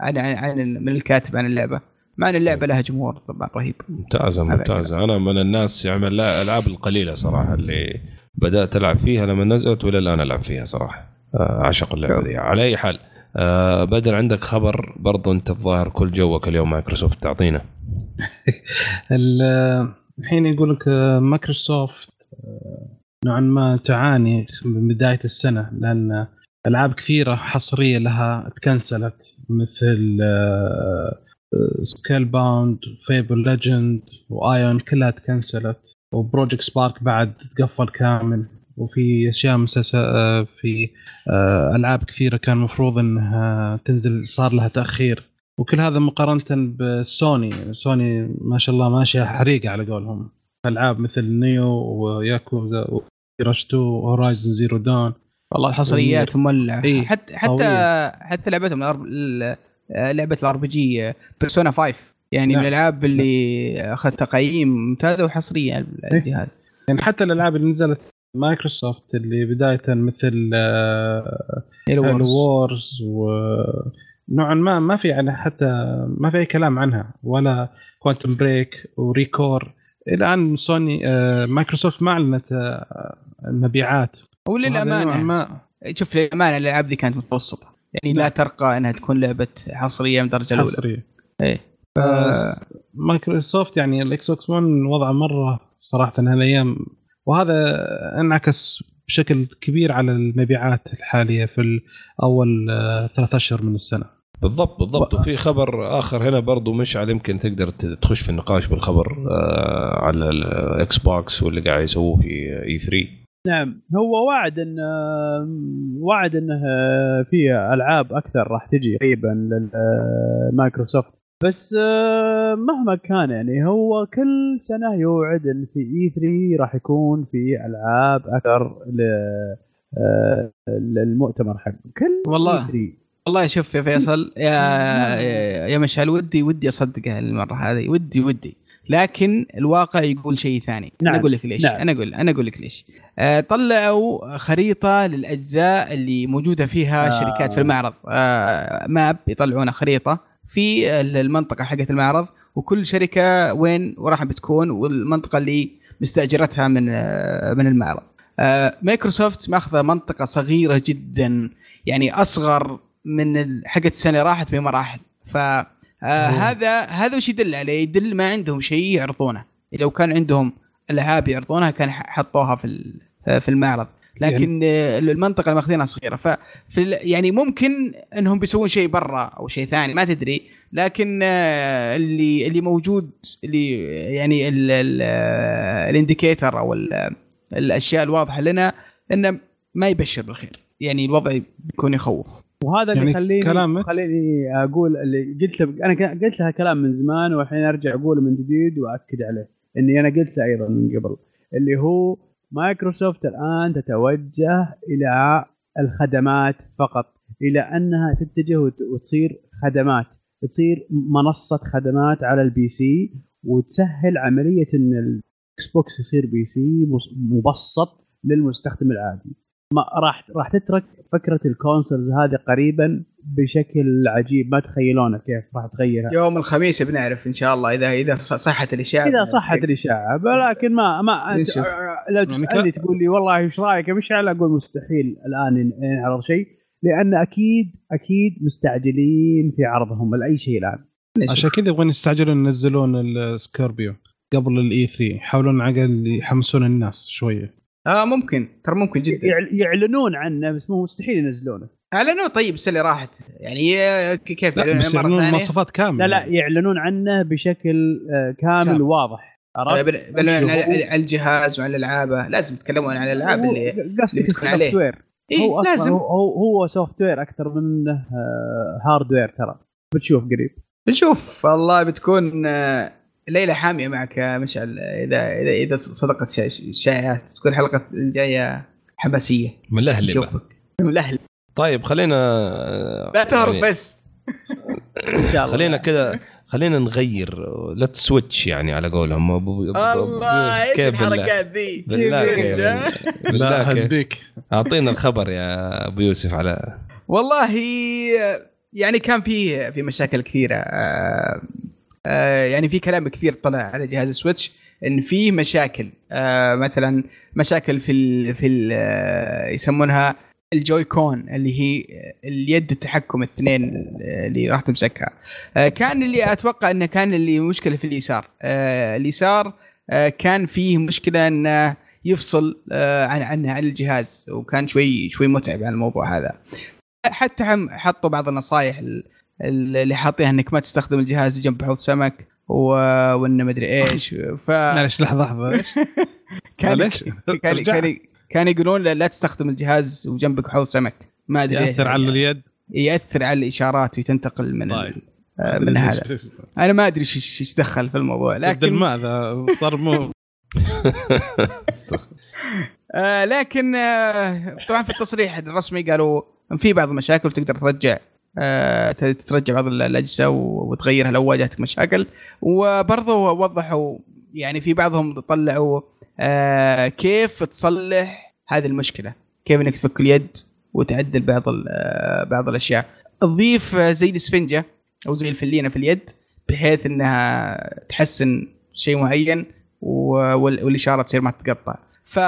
عن عن عن من الكاتب عن اللعبة. مع ان اللعبة لها جمهور طبعا رهيب. ممتازة ممتازة. أنا من الناس يعني من الألعاب القليلة صراحة اللي بدأت ألعب فيها لما نزلت وإلى الآن ألعب فيها صراحة. آه، أعشق اللعبة. دي على أي حال آه بدر عندك خبر برضو أنت الظاهر كل جوك اليوم مايكروسوفت تعطينا. <laughs> ال- الحين يقول لك آه، مايكروسوفت آه، نوعا ما تعاني من بداية السنة لأن ألعاب كثيرة حصرية لها تكنسلت مثل Scalebound Fable Legends و Aeon كلها تكنسلت و Project Spark بعد تقفل كامل وفي أشياء مسلسل آه، في آه، ألعاب كثيرة كان المفروض إنها تنزل صار لها تأخير. وكل هذا مقارنة ب Sony Sony ما شاء الله ماشية حريقة على قولهم. ألعاب مثل Nioh و Yakuza و Rush 2 و Horizon Zero Dawn والله الحصريات مولعة إيه، حتى حتى قوية. حتى لعبتهم لعبة ال RPG Persona 5 يعني نعم. من الالعاب اللي أخذت تقييم ممتازه وحصرية على إيه. الجهاز يعني حتى الألعاب اللي نزلت مايكروسوفت اللي بداية مثل Halo Halo Wars. Wars ونوعا ما ما في يعني حتى ما في أي كلام عنها ولا Quantum Break و ReCore الآن سوني آه، مايكروسوفت ما أعلنت آه، المبيعات وهذا نوعاً وللامانه ما. شوف للأمانة الألعاب دي كانت متوسطة. يعني لا. ترقى أنها تكون لعبة حصرية من الدرجه الأولى. حصرية. إيه. بس مايكروسوفت يعني ال Xbox One وضعه مرة صراحة هالأيام. وهذا انعكس بشكل كبير على المبيعات الحالية في اول آه، ثلاث أشهر من السنة. بالضبط بالضبط. وفي خبر آخر هنا برضو مشعل يمكن تقدر تخش في النقاش بالخبر آه على ال Xbox واللي قاعد يسووه في E3 نعم هو وعد إن وعد إنه في ألعاب أكثر راح تجي قريبا للمايكروسوفت بس آه، مهما كان يعني هو كل سنة يوعد إن في E3 راح يكون في ألعاب أكثر آه، للمؤتمر حقه. كل والله. E3. والله شوف يا فيصل يا يا- يا مشعل ودي ودي اصدق المرة هذه. ودي ودي. لكن الواقع يقول شيء ثاني نعم. أنا أقول لك ليش نعم. أنا أقول أنا أقول لك ليش آه طلعوا خريطة للأجزاء اللي موجودة فيها آه. شركات في المعرض آه ماب يطلعون خريطة في المنطقة حقت المعرض وكل شركة وين وراح بتكون والمنطقة اللي مستأجرتها من آه من المعرض آه مايكروسوفت ماخذة منطقة صغيرة جدا يعني أصغر من حقت السنة راحت بمراحل ف آه هذا هذا وش يدل عليه؟ يدل ما عندهم شيء يعرضونه، لو كان عندهم العاب يعرضونها كان حطوها في في المعرض، لكن آه، المنطقة اللي ماخذينها صغيره ال- يعني ممكن إنهم بيسوون شيء برا أو شيء ثاني ما تدري، لكن آه، اللي اللي موجود اللي يعني ال- ال- الانديكيتر أو ال- الأشياء الواضحة لنا إنه ما يبشر بالخير، يعني الوضع بيكون يخوف. وهذا اللي يعني يخليني كلامك- خليني أقول اللي قلت أنا قلت لها كلام من زمان والحين أرجع أقوله من جديد واكد عليه إني أنا قلت له أيضا من قبل اللي هو مايكروسوفت الآن تتوجه إلى الخدمات فقط إلى أنها تتجه وت- وتصير خدمات تصير منصة خدمات على ال PC وتسهل عملية إن ال Xbox يصير PC مبسط للمستخدم العادي. ما راح راح تترك فكرة ال consoles هذه قريبا بشكل عجيب. ما تخيلونه كيف راح تغيرها. يوم الخميس بنعرف إن شاء الله اذا إذا صحت الإشاعة. إذا صحت الإشاعة. ولكن ما ما. لو يعني تسألني تقول لي والله إيش رأيك؟ يا مشعل أقول مستحيل الآن ين- ينعرض شيء. لأن أكيد أكيد مستعجلين في عرضهم لأي شيء الآن. عشان كذا يبغون يستعجلون ينزلون ال Scorpio قبل ال E3 يحاولون على يحمسون الناس شوية. آه ممكن. ترى ممكن جدا. يعل- يعلنون عنه بس مو مستحيل ينزلونه. اعلنوا طيب السنة اللي راحت. يعني آه، كيف؟ لا يعلنون بس يعلنون؟ مواصفات كاملة. لا لا يعلنون عنه بشكل آه، كامل كامل. واضح آه، عرفت؟ على الجهاز وعلى الألعاب لازم يتكلمون عن الألعاب هو- اللي قصدك. ال software. إيه هو لازم. هو هو, هو software أكثر منه آه، hardware ترى. بتشوف قريب. بنشوف. والله بتكون ليله حامية معك يا مشعل إذا إذا إذا صدقت شا- الشائعات بتكون الحلقة الجايه حماسية. ملهلبة. نشوفك. ملهل طيب خلينا لا تهرب يعني بس. إن شاء الله. خلينا كذا خلينا نغير لا تسويتش يعني على قولهم. أبو- الله إيش؟ الحركات ذي بالله؟ بالله هديك. أعطينا الخبر يا أبو يوسف على والله يعني كان في في مشاكل كثيرة آه، يعني في كلام كثير طلع على جهاز السويتش إن في مشاكل. آه، مثلا مشاكل في ال في ال آه، يسمونها الجوي كون اللي هي اليد التحكم الاثنين اللي راح تمسكها. آه، كان اللي أتوقع إنه كان اللي مشكلة في اليسار. آه، اليسار آه، كان فيه مشكلة إنه يفصل آه، عن عن عن الجهاز وكان شوي شوي متعب على الموضوع هذا. حتى هم حطوا بعض النصائح ال- ال- اللي حاطيها انك ما تستخدم الجهاز جنب حوض سمك و... وانه مدري إيش ف معلش لحظة لحظة؟ <laughs> كان معلش كان. كان كان يقولون لا, تستخدم الجهاز وجنبك حوض سمك ما أدري. يأثر على اليد يأثر على الإشارات وتنتقل من طيب. آه، من هذا <laughs> أنا ما أدري إيش إيش دخل في الموضوع لكن لكن الماء ذا صار مو <laughs> آه لكن آه طبعا في التصريح الرسمي قالوا في بعض المشاكل تقدر ترجع ترجع بعض ال- الأجهزة وتغيرها لو واجهتك مشاكل. وبرضه وضحوا يعني في بعضهم طلعوا آه كيف تصلح هذه المشكلة. كيف إنك تفك اليد وتعدل بعض آه بعض الأشياء. تضيف آه، زي الإسفنجة أو زي الفلينة في اليد بحيث إنها تحسن شيء معين والإشارة تصير ما تتقطع. ف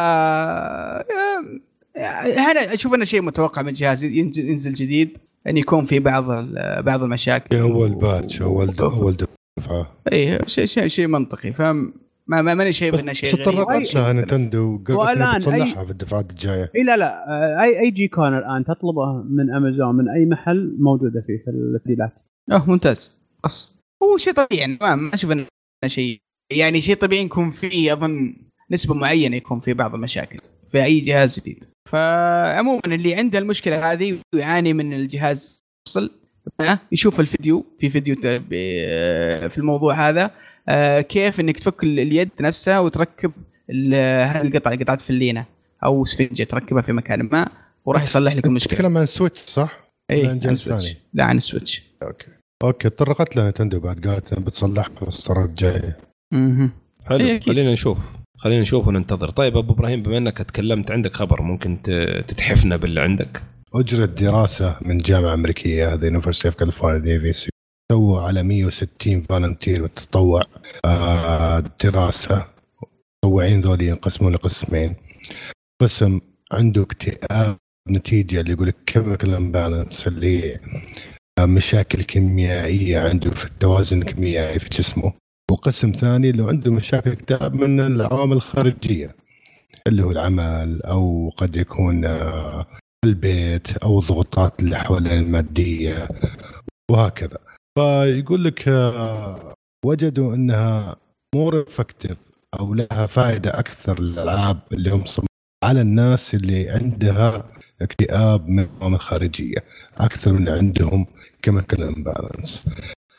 أنا أشوف إنه شيء متوقع من جهاز ينزل جديد. ان يكون في بعض ال- بعض المشاكل. أول batch أول أول دفعة. اي شيء شيء شيء منطقي. فما ما ماني شايف إنه بس شيء. تطرقت لها انها والآن بتصلحها في الدفعات الجاية. اي لا لا. اي أي Joy-Con الآن تطلبه من أمازون من أي محل موجودة فيه في التسجيلات آه ممتاز. خلاص هو شيء طبيعي. يعني ما ما أشوف إنه شيء يعني شيء طبيعي يكون فيه أظن نسبة معينة يكون في بعض المشاكل في أي جهاز جديد فعموما اللي عنده المشكلة هذه ويعاني من الجهاز يفصل يشوف الفيديو في فيديو في الموضوع هذا آه، كيف إنك تفك ال- اليد نفسها وتركب ال- هذه القطعه قطعة فلينة أو سفنجة تركبها في مكان ما وراح يصلح لك المشكلة تتكلم عن Switch صح؟ اي عن جهاز ثاني. لا عن ال Switch okay okay تطرقت لها نينتندو بعد قالت بتصلحها في الإصدارات الجاية مهم. حلو إيه،. خلينا نشوف خلينا نشوف وننتظر. طيب أبو إبراهيم بما إنك تكلمت عندك خبر ممكن تتحفنا باللي عندك؟ اجرت دراسه من جامعة أمريكية هذه University of California Davis سووا على 160 volunteer آه، دراسة. المتطوعين ذول ينقسمون لقسمين. قسم عنده اكتئاب نتيجة اللي يقول لك chemical imbalance اللي هي مشاكل كيميائية عنده في التوازن الكيميائي في جسمه. وقسم ثاني اللي عنده مشاكل اكتئاب من العوامل الخارجية اللي هو العمل أو قد يكون آه، البيت أو الضغوطات اللي حوالين المادية وهكذا. فيقول لك آه، وجدوا إنها more effective أو لها فائدة أكثر للألعاب اللي هم على الناس اللي عندها اكتئاب من عوامل خارجية أكثر من عندهم chemical imbalance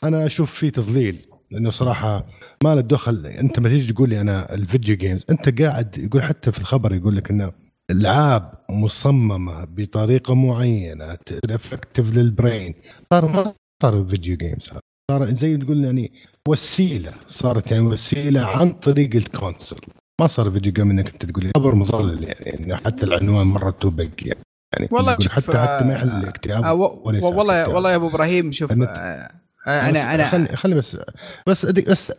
أنا أشوف في تضليل. لأنه صراحة ما له دخل. أنت ما تيجي تقول لي أنا ال video games أنت قاعد يقول حتى في الخبر يقول لك إنه الالعاب مصممة بطريقة معينة effective لل brain صار ما صار video games صار زي تقول يعني وسيلة صارت يعني وسيلة عن طريق ال console. ما صار video game إنك أنت تقول خبر مضلل يعني حتى العنوان مرة توبق يعني. يعني والله حتى حتى ما يحل الاكتئاب آه، والله. والله يا أبو إبراهيم شوف أنا أنا خلي خلي بس بس بس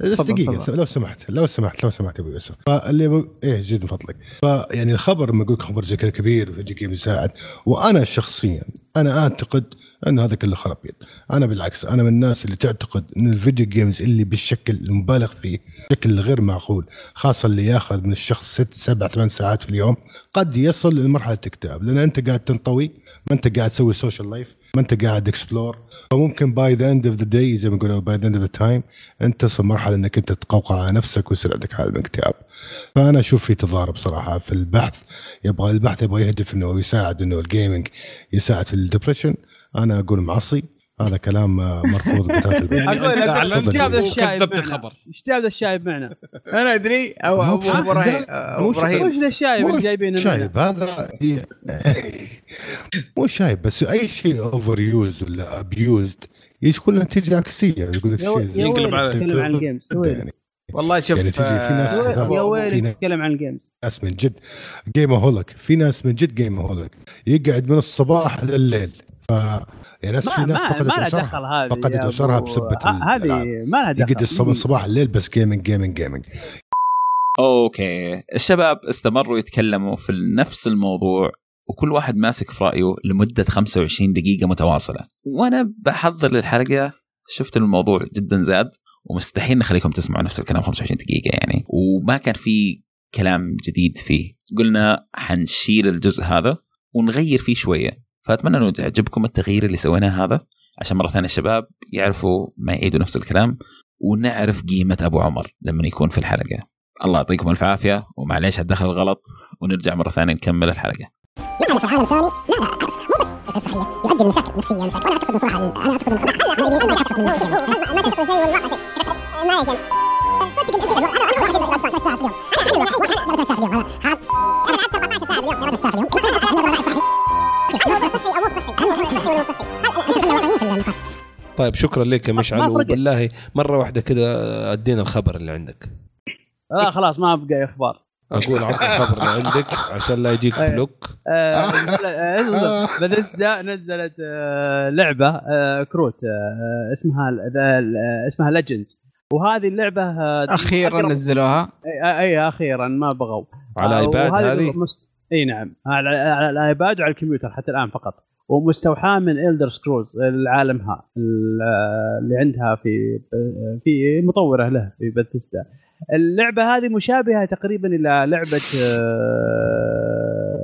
بس دقيقة. لو سمحت لو سمحت لو سمحت أبو يوسف فاللي. إيه جد من فضلك فيعني الخبر لما أقول خبر زي كذا كبير و video game يساعد وأنا شخصيا أنا أعتقد إنه هذا كله خرابيط أنا بالعكس أنا من الناس اللي تعتقد إن ال video games اللي بالشكل المبالغ فيه بشكل غير معقول خاصة اللي ياخذ من الشخص ست سبع ثمان ساعات في اليوم قد يصل لمرحلة اكتئاب لأن أنت قاعد تنطوي ما انت قاعد تسوي social life ما انت قاعد explore فممكن by the end of the day زي ما يقولوا by the end of the time انت تصل مرحلة إنك انت تقوقع على نفسك ويصير عندك حالة من الاكتئاب. فأنا أشوف في تضارب صراحة في البحث. يبغى البحث يبغى يهدف إنه يساعد إنه ال gaming يساعد في ال depression أنا أقول معصي. هذا كلام آه، مرفوض بذات البحث. يعني لك إيش جاب ذا الشايب وكذبت معنا؟ الخبر إيش جاب ذا الشايب معنا؟ <laughs> أنا أدري أو ابو إبراهيم وش ذا الشايب اللي جايبينه؟ شايب. هذا مو شايب بس أي شيء over use ولا abused يقول نتيجة عكسية؟ يقول لك شيء زي ينقلب على- عن ال games يعني والله شوف يعني تجي في ناس- آه، يا ويلك ناس- تتكلم عن ال games ناس من جد gameholic في ناس من جد gameholic يقعد من الصباح لليل ف يعني ناس في ناس ما, فقدت هذه فقدت يا أسرها أبو- بسبة ه- هذه. ما لها دخل يقعد الصبح من صباح الليل بس gaming gaming gaming okay. الشباب استمروا يتكلموا في نفس الموضوع وكل واحد ماسك في رأيه لمدة 25 دقيقة متواصلة. وأنا بحضر للحلقه شفت الموضوع جدا زاد ومستحيل نخليكم تسمعوا نفس الكلام 25 دقيقة يعني. وما كان في كلام جديد فيه. قلنا حنشيل الجزء هذا ونغير فيه شوية. فاتمنى انه يعجبكم التغيير اللي سويناه هذا عشان مره ثانية الشباب يعرفوا ما يعيدوا نفس الكلام ونعرف قيمه ابو عمر لما يكون في الحلقة الله يعطيكم الف عافيه ومعليش هتدخل الغلط ونرجع مره ثانية نكمل الحلقة الثاني لا لا مو بس الغير صحيه يؤدي لمشاكل نفسيه مشاكل اعتقد صراحة أنا اعتقد انه صراحة ما من ما ما أنا أنا واحد 14 ساعه في اليوم أنا احكي لك 13 ساعه في اليوم أنا أنا لعبت 14 ساعه في اليوم 14 ساعه في اليوم طيب شكرا لك يا مشعل. وبالله مرة واحدة كده أدينا الخبر اللي عندك. لا خلاص ما ابقى أخبار. أقول عطنا الخبر اللي عندك عشان لا يجيك أيوة. block. نزلت آه، لعبة آه، كروت آه، اسمها The- ال- اسمها Legends وهذه اللعبة آه، أخيرا نزلوها. اي أي، أخيرا ما بغوا على آه، iPad هذه. إي نعم. على, على ال iPad وعلى الكمبيوتر حتى الآن فقط. ومستوحاة من Elder Scrolls العالمها ال- اللي عندها في في مطورة له في بثستا اللعبة هذه مشابهة تقريبا إلى لعبة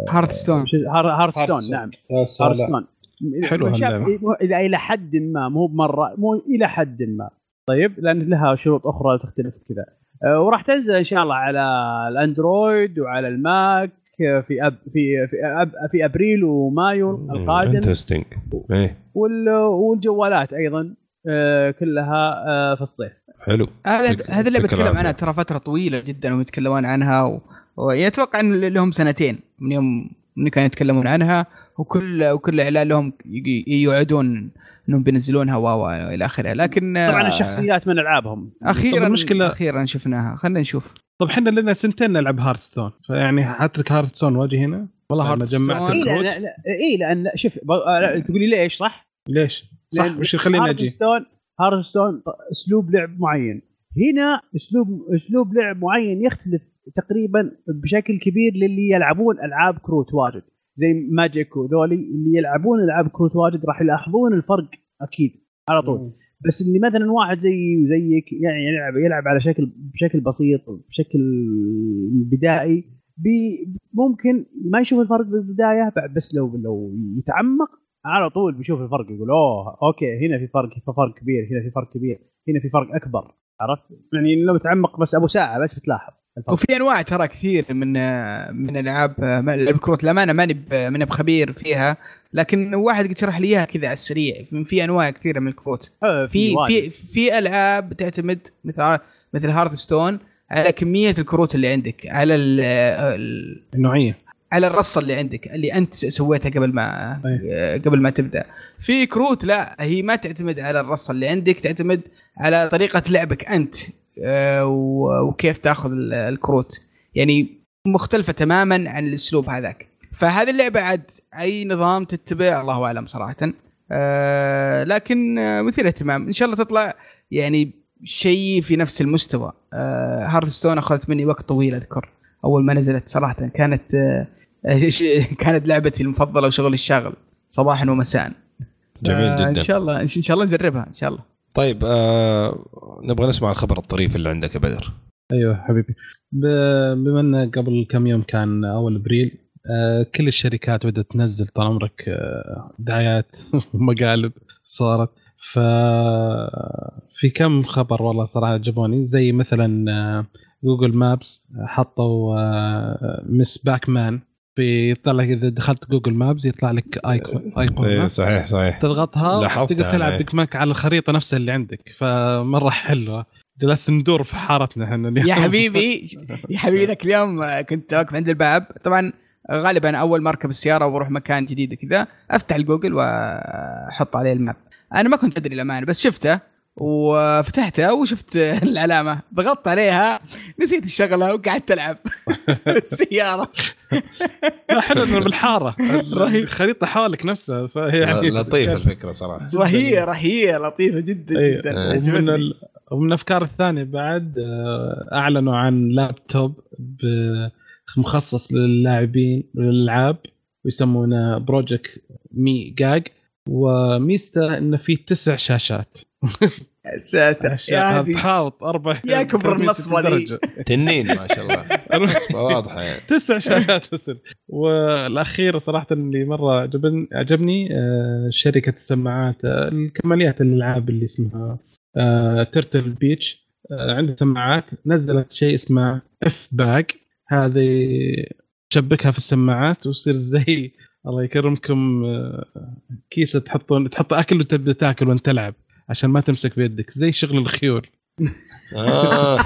Hearthstone Hearthstone نعم. Hearthstone اللعبة. إلى إلى حد ما مو بمرة مو إلى حد ما. طيب لأن لها شروط أخرى تختلف كذا. أه، وراح تنزل إن شاء الله على الأندرويد وعلى ال Mac. في أب في في, أب في أبريل ومايو القادم. interesting إيه. وال- والجوالات أيضا أه، كلها أه، في الصيف. حلو. هذا هذه اللي بتكلم. عنها ترى فترة طويلة جدا ويتكلمون عنها و... ويتوقع إن لهم سنتين من يوم من كانوا يتكلمون عنها وكل وكل إعلان لهم يوعدون إنهم بينزلونها و و إلى اخره لكن طبعا آه، الشخصيات من ألعابهم. أخيرا طب المشكلة- أخيرا شفناها. خلينا نشوف. طب إحنا لنا سنتين نلعب Hearthstone فيعني حترك Hearthstone واجي هنا؟ والله Hearthstone جمعت اي. لا, لا اي لأن شوف آه، تقولي ليش صح؟ ليش؟ صح وش يخليني أجي؟ Hearthstone Hearthstone أسلوب لعب معين. هنا اسلوب أسلوب لعب معين يختلف تقريبا بشكل كبير للي يلعبون ألعاب كروت واجد. زي Magic وذولي اللي يلعبون ألعاب كروت واجد راح يلاحظون الفرق أكيد على طول. بس اللي مثلا واحد زي زيك يعني يلعب يلعب على شكل بشكل بسيط بشكل بدائي بي ممكن ما يشوف الفرق بالبداية بعد بس لو لو يتعمق على طول بيشوف الفرق يقول أوه أوكي هنا في فرق في فرق كبير هنا في فرق كبير هنا في فرق أكبر. عرفت؟ يعني لو تعمق بس أبو ساعة بس بتلاحظ. الفرق. وفي أنواع ترى كثير من من ألعاب لعب كروت للامانه ماني ماني بخبير فيها لكن واحد قد شرح لي إياها كذا على السريع. في- في أنواع كثيرة من الكروت. آه، في واجد. في في ألعاب تعتمد مثل مثل Hearthstone على كمية الكروت اللي عندك على ال ال النوعية. على الرصة اللي عندك اللي أنت سويتها قبل ما قبل ما تبدأ. في كروت لا هي ما تعتمد على الرصة اللي عندك تعتمد على طريقة لعبك أنت. وكيف تاخذ ال- الكروت. يعني مختلفة تماما عن الأسلوب هذاك. فهذه اللعبة عاد أي نظام تتبع الله أعلم صراحة. آه، لكن آه، مثير اهتمام. إن شاء الله تطلع يعني شيء في نفس المستوى. هارت ستون أخذت مني وقت طويل أذكر. أول ما نزلت صراحة كانت آه، آه، <laughs> ش- كانت لعبتي المفضلة وشغلي الشاغل صباحا ومساء. جميل آه، ان جدا. شاء الله إن شاء الله نجربها إن شاء الله. طيب آه نبغى نسمع الخبر الطريف اللي عندك يا بدر. أيوه حبيبي. بما إن قبل كم يوم كان أول أبريل آه، كل الشركات بدأت تنزل طال عمرك آه، دعايات <laughs> ومقالب صارت. ف في كم خبر والله صراحة عجبوني. زي مثلا آه، Google Maps حطوا آه، Ms. Pac-Man في يطلع لك إذا دخلت Google Maps يطلع لك icon إيه ايقونه صحيح صحيح. تضغطها تقدر تلعب. Pac-Man على الخريطة نفسها اللي عندك. فمرة حلوة. جلسنا ندور في حارتنا إحنا. يا حبيبي <laughs> يا حبيبي ذاك اليوم كنت واقف عند الباب. طبعا غالبا أول ما اركب السيارة وبروح مكان جديد كذا أفتح الجوجل وأحط عليه ال map. أنا ما كنت أدري الأمانة بس شفته. وفتحته وشفت <laughs> العلامة. ضغطت عليها نسيت الشغلة وقعدت ألعب. <laughs> السيارة. لا حلو إنه بالحارة. رهيب. الخريطة حولك نفسها فهي لطيفة الفكرة صراحة. رهيبة رهيبة لطيفة جدا إيه. جدا. آه. ومن. ال... ومن الأفكار الثانية بعد آه، أعلنوا عن لابتوب ب- مخصص للاعبين للألعاب ويسمونه Project ميجاج وميزته إنه فيه تسع شاشات. ساتر. يا هذه. تحاوط أربع يا كبر النصبة ذي. تنين ما شاء الله. نسبه واضحه يعني. <laughs> تسع شاشات بس والأخير صراحة اللي مرة عجبني عجبني آه، شركة السماعات آه، الكماليات الألعاب اللي اسمها Turtle Beach عندها سماعات. نزلت شيء اسمه اف باج هذه تشبكها في السماعات ويصير زي الله يكرمكم آه، كيسة تحطون تحط أكل وتبدأ تاكل وأنت تلعب. عشان ما تمسك بيدك زي شغل الخيول. آه.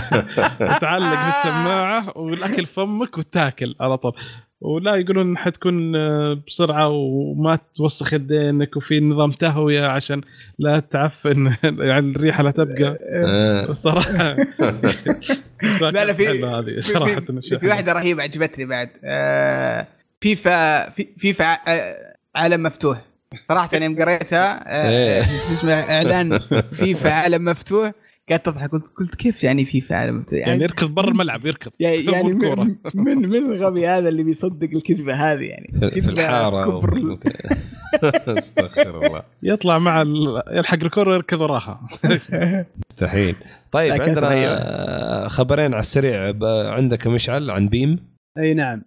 <laughs> تعلق في السماعه والاكل فمك وتاكل على طول. ولا يقولون حتكون آه، بسرعة وما توسخ يدينك وفي نظام تهوية عشان لا تعفن. <laughs> يعني الريحة لا تبقى. آه. الصراحه <laughs> لا لا في صراحة في, في واحدة رهيبة عجبتني بعد. آه فيفا في فيفا عالم مفتوح. صراحة يوم قريتها إيه. آه <laughs> شو اسمه إعلان <laughs> فيفا عالم مفتوح. قعدت اضحك قلت قلت كيف يعني فيفا عالم مفتوح؟ يعني يركض برا الملعب يركض. يعني يعني. من من من الغبي هذا اللي بيصدق الكذبة هذه يعني. في الحارة. <laughs> أستغفر الله. يطلع مع ال... يلحق الكره ويركض وراها. مستحيل. طيب عندنا خبرين على السريع. عندك مشعل عن beIN؟ أي نعم.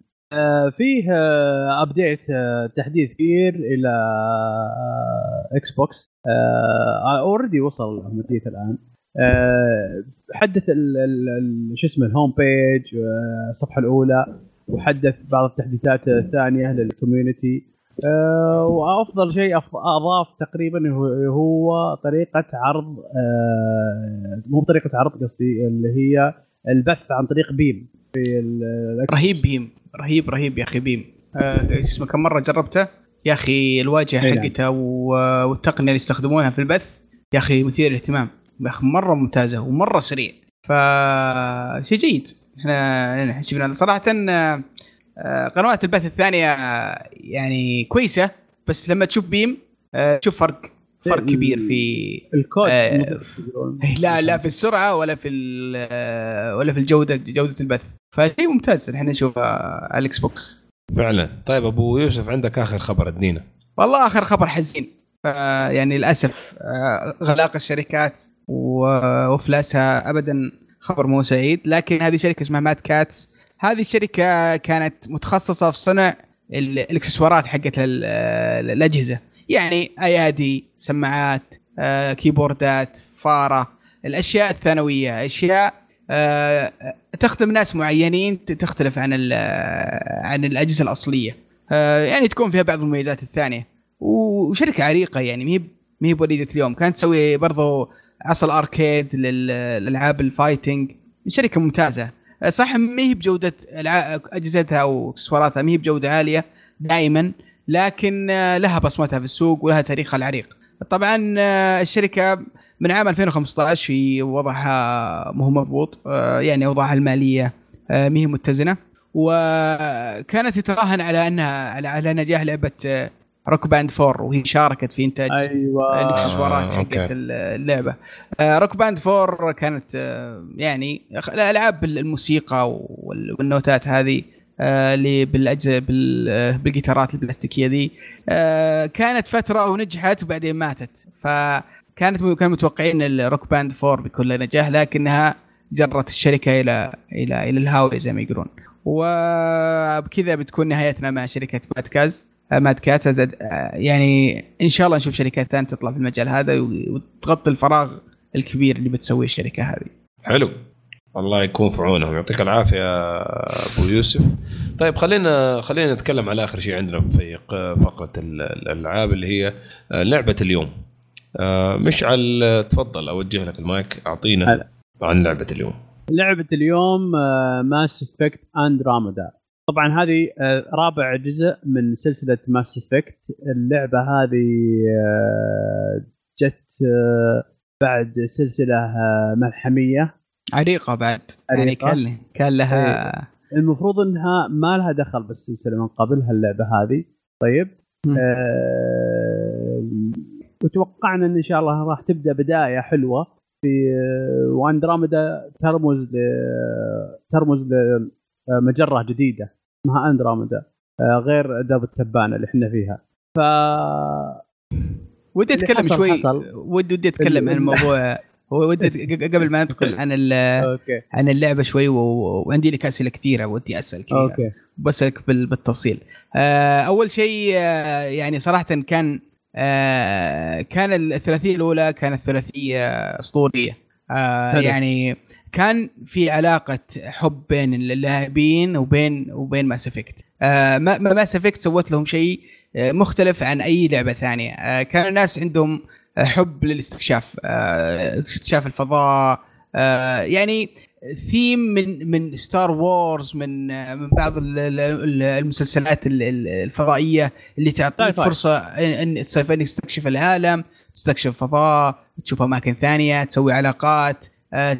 فيه آه update آه تحديث كبير إلى آه Xbox already وصل مديته الآن. آه حدث شو اسمه ال home page آه الصفحة الأولى. وحدث بعض التحديثات الثانية للكوميونتي آه وأفضل شيء أضاف تقريبا هو, طريقة عرض آه مو طريقة عرض قصدي اللي هي البث عن طريق بيم في رهيب بيم رهيب رهيب يا أخي بيم. آه، اسمه كم مرة جربته؟ يا أخي الواجهة أي نعم. حقتها والتقنية اللي يستخدمونها في البث يا أخي مثير للاهتمام. يا أخي مرة ممتازة ومرة سريع. ف شيء جيد. إحنا شفنا صراحة آه، قنوات البث الثانية آه، يعني كويسة بس لما تشوف beIN تشوف فرق. فرق كبير في ال quality آه،. إيه، لا لا في السرعة ولا في ال- آه، ولا في الجودة جودة البث. فشيء ممتاز إحنا نشوفه على ال Xbox. فعلا. طيب أبو يوسف عندك آخر خبر أدينا. والله آخر خبر حزين. آه، يعني للأسف آه، غلاق الشركات وأفلاسها ابدا خبر مو سعيد. لكن هذه شركة اسمها مات كاتس هذه الشركة كانت متخصصة في صنع ال- الإكسسوارات حقت ال- الأجهزة. يعني أيادي سماعات آه، كيبوردات فارة الأشياء الثانوية أشياء آه، تخدم ناس معينين تختلف عن ال- عن الأجهزة الأصلية. آه، يعني تكون فيها بعض المميزات الثانية. وشركة عريقة يعني مهي مهي بوليدة اليوم. كانت تسوي برضو عصا الأركيد لل- للألعاب الفايتنج. شركة ممتازة. آه، صح ما هي بجوده أجهزتها أو اكسسواراتها ما هي بجودة عالية دائما. لكن آه، لها بصمتها في السوق ولها تاريخها العريق. طبعا آه، الشركة من عام 2015 في وضعها مو مضبوط آه، يعني اوضاعها المالية ما هي متزنة. وكانت تتراهن على أنها على على نجاح لعبة Rock Band 4 وهي شاركت في إنتاج أيوه. الإكسسوارات آه، حقت. اللعبة. Rock Band 4 كانت يعني الألعاب الموسيقى وال- والنوتات هذه اللي بالاجهزه بال- آه، بالجيتارات البلاستيكية دي آه، كانت فترة ونجحت وبعدين ماتت. فكانت كانوا متوقعين ال Rock Band 4 بكل نجاح لكنها جرت الشركة إلى إلى إلى الهاوية زي ما يقولون. وبكذا بتكون نهايتنا مع شركة ماد كاز. آه، ماد كات آه، يعني إن شاء الله نشوف شركات ثانية تطلع في المجال هذا وتغطي الفراغ الكبير اللي بتسويه الشركة هذه. حلو. الله يكون في عونهم. يعطيك العافية أبو يوسف. طيب خلينا خلينا نتكلم على آخر شيء عندنا في فقرة ال- الألعاب اللي هي لعبة اليوم. آه، مشعل تفضل أوجه لك المايك أعطينا هلا. عن لعبة اليوم. لعبة اليوم Mass Effect Andromeda طبعا هذه آه، رابع جزء من سلسلة Mass Effect اللعبة هذه آه، جت بعد سلسلة ملحمية. عريقة بعد يعني عريقة. إيه. كان كان لها المفروض إنها ما لها دخل بالسلسلة من قبلها اللعبه هذه طيب. آه وتوقعنا إن شاء الله راح تبدأ بداية حلوة في آه، واندروميدا ترمز ل ترمز لمجرة جديدة اسمها اندروميدا آه، غير درب التبانة اللي إحنا فيها ف ودي أتكلم شوي. ودي ودي أتكلم عن الموضوع <laughs> هو ودي <laughs> قبل ما ندخل <laughs> عن ال- أوكي. عن اللعبة شوي و- وعندي لك أسئلة كثيرة ودي اسال كذا أوكي. بسألك بال- بالتفصيل. آه، أول شيء آه، يعني صراحة كان آه، كان الثلاثية الأولى كانت ثلاثية أسطورية. يعني كان في علاقة حب بين اللاعبين وبين وبين Mass Effect ما ما- Mass Effect سوت لهم شيء مختلف عن أي لعبة ثانية. كان الناس عندهم حب للاستكشاف آه، استكشاف الفضاء آه، يعني ثيم من من Star Wars من من بعض ال- ال- ال- المسلسلات ال- ال- الفضائية اللي تعطيك sci-fi. فرصة إن إنك تستكشف العالم تستكشف الفضاء تشوف أماكن ثانية تسوي علاقات آه،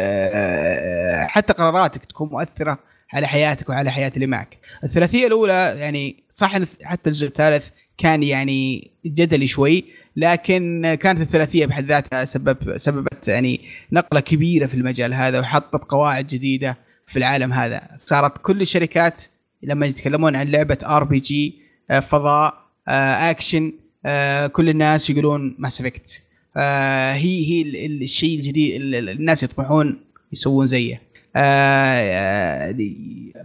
آه، حتى قراراتك تكون مؤثرة على حياتك وعلى حياة اللي معك. الثلاثية الأولى يعني صح حتى الجزء الثالث كان يعني جدلي شوي لكن كانت الثلاثية بحد ذاتها سبب سببت يعني نقلة كبيرة في المجال هذا وحطت قواعد جديدة في العالم هذا. صارت كل الشركات لما يتكلمون عن لعبة RPG فضاء آه، اكشن آه، كل الناس يقولون Mass Effect هي هي ال- الشيء الجديد ال- ال- الناس يطمحون يسوون زيه. آه، آه،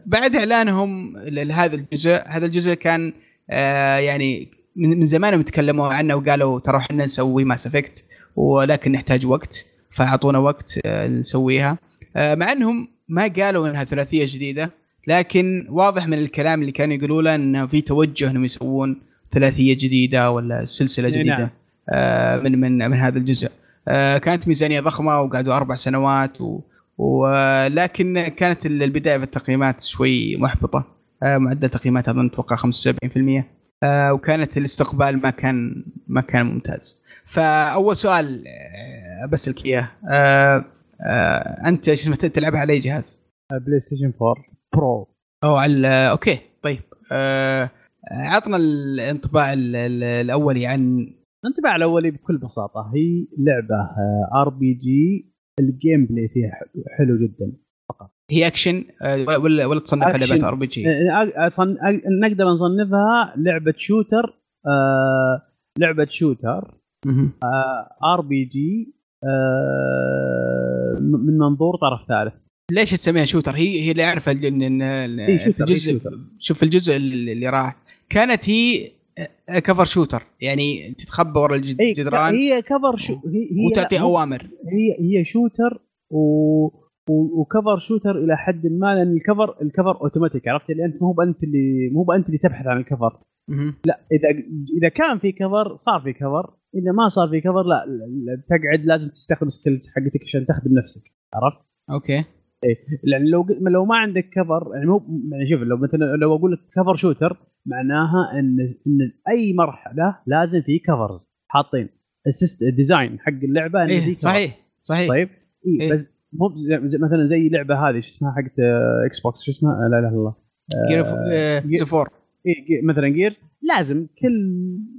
بعد إعلانهم لهذا الجزء هذا الجزء كان آه، يعني من من زمان يتكلموا عنه وقالوا ترى إحنا نسوي Mass Effect ولكن نحتاج وقت فأعطونا وقت آه، نسويها. آه، مع إنهم ما قالوا إنها ثلاثية جديدة لكن واضح من الكلام اللي كانوا يقولوا له إنه في توجه إنهم يسوون ثلاثية جديدة ولا سلسلة إي جديدة نعم. آه، من من من هذا الجزء. كانت ميزانية ضخمة وقعدوا أربع سنوات و ولكن كانت البداية في التقييمات شوي محبطة. معدل تقييمات أظن أتوقع 75% آه، وكانت الاستقبال ما كان ما كان ممتاز. فأول سؤال آه، بسالك إياه. آه، أنت شو اسمه تلعبها على أي جهاز؟ PlayStation 4 Pro أو على okay طيب. آه، عطنا الانطباع ال- ال- الأولي عن الانطباع الأولي بكل بساطة هي لعبة RPG ال gameplay فيها حلو جدا. هي اكشن آه، ولا ولا تصنفها. لعبة RPG؟ نقدر نصنفها لعبة shooter آه... لعبة shooter RPG آه... من منظور طرف ثالث ليش تسميها shooter؟ هي هي اللي أعرفها ان إيه، في إيه، الجزء. شوف الجزء اللي راح كانت هي آه، cover shooter يعني تتخبى ورا اي الجدران هي cover shoo هي هي وتعطي أوامر هي هي shooter و... و cover shooter إلى حد ما لأن ال cover ال cover automatic عرفت؟ اللي أنت مو بانت اللي مو بانت اللي تبحث عن ال cover مهم. إذا إذا كان في cover صار في cover إذا ما صار في cover لا, لا تقعد لازم تستخدم skills حقتك عشان تخدم نفسك. عرفت؟ okay. لأن لو لو ما عندك cover يعني مو يعني شوف لو مثلا لو أقول لك cover shooter معناها إن إن أي مرحلة لازم في covers حاطين. ال system ال design حق اللعبة إيه cover. صحيح صحيح. طيب؟ اي إيه. بس مو مثلا زي اللعبه هذه شو اسمها حقت آه، Xbox شو اسمها؟ آه، لا إله إلا الله. Gear آه، of War إيه، جي- مثلا Gears لازم كل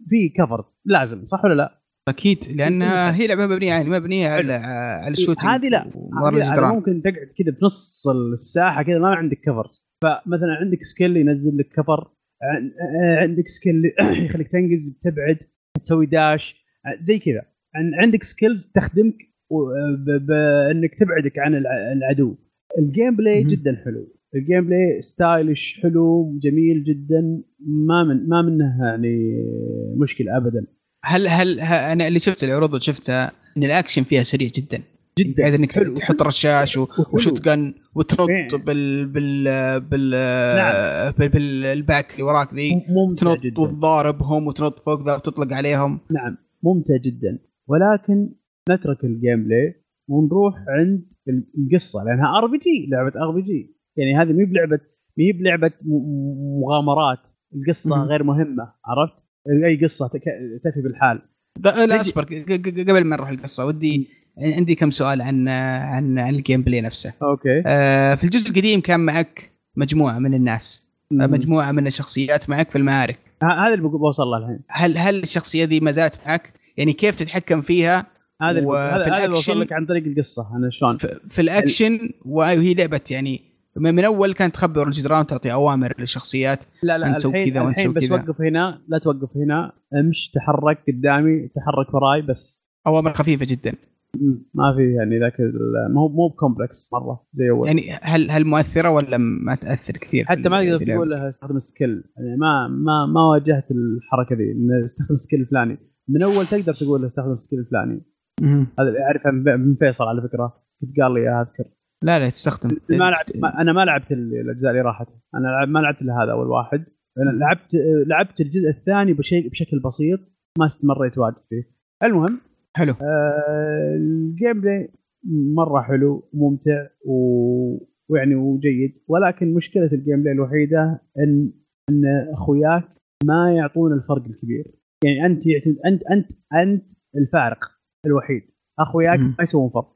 في covers لازم صح ولا لا؟ أكيد لانها هي لعبة مبنية يعني مبنية على على ال shooting هذه لا. هذه ممكن تقعد كذا في نص الساحة كذا ما عندك covers فمثلا عندك skill ينزل لك cover عن- آه، عندك skill <coughs> يخليك تنقز تبعد تسوي dash آه، زي كذا. عن- عندك skills تخدمك بانك تبعدك عن الع- العدو. ال gameplay. جدا حلو. ال gameplay stylish حلو جميل جدا. ما من ما منه يعني مشكلة ابدا. هل هل أنا اللي شفت العروض اللي شفتها إن الأكشن فيها سريع جدا. جدا. بحيث إنك حلو. تحط رشاش. و shotgun وتنط إيه. بال بال بال نعم. بال- بال pack اللي وراك ذي. تنط جدا. وتضاربهم وتنط فوق ذا وتطلق عليهم. نعم. ممتع جدا. ولكن نترك ال gameplay ونروح عند ال- القصة لأنها ار بي جي لعبة ار بي جي يعني هذه مو بلعبه مي بلعبة مغامرات. القصة. غير مهمة عرفت؟ أي قصة تك- تكفي بالحال. ب- لا أصبر قبل ما نروح القصة ودي عندي كم سؤال عن عن عن ال gameplay نفسه. okay. آه، في الجزء القديم كان معك مجموعة من الناس. آه، مجموعة من الشخصيات معك في المعارك. هذا اللي بوصل له الحين. هل هل الشخصية دي ما زالت معك؟ يعني كيف تتحكم فيها؟ هذا هذا هذا وصل لك عن طريق القصة أنا شلون في, الأكشن وهي لعبة يعني من أول كانت تخبر الجدران تعطي أوامر للشخصيات لا لا الحين كذا الحين بس. وقف هنا لا توقف هنا امش تحرك قدامي تحرك وراي بس أوامر خفيفة جدا. ما في يعني ذاك ال- مو مو ب complex مرة زي أول يعني هل هل مؤثرة ولا ما تأثر كثير حتى ما تقدر؟ تقول استخدم skill يعني ما ما ما واجهت الحركة ذي استخدم skill الفلاني من أول تقدر تقول له استخدم skill الفلاني مهم. هذا اعرفها من فيصل على فكرة. كنت قال لي أذكر. لا لا تستخدم. ما لعبت ما أنا ما لعبت ال- الأجزاء اللي راحت. أنا ما لعبت إلا هذا أول واحد. أنا لعبت لعبت الجزء الثاني بشيء بشكل بسيط ما استمريت واجد فيه. المهم حلو. آه ال gameplay مرة حلو وممتع و... ويعني وجيد. ولكن مشكلة ال gameplay الوحيدة ان إن أخوياك ما يعطون الفرق الكبير. يعني أنت يعتمد انت انت أنت الفارق. الوحيد. أخوياك. ما يسوون فرق.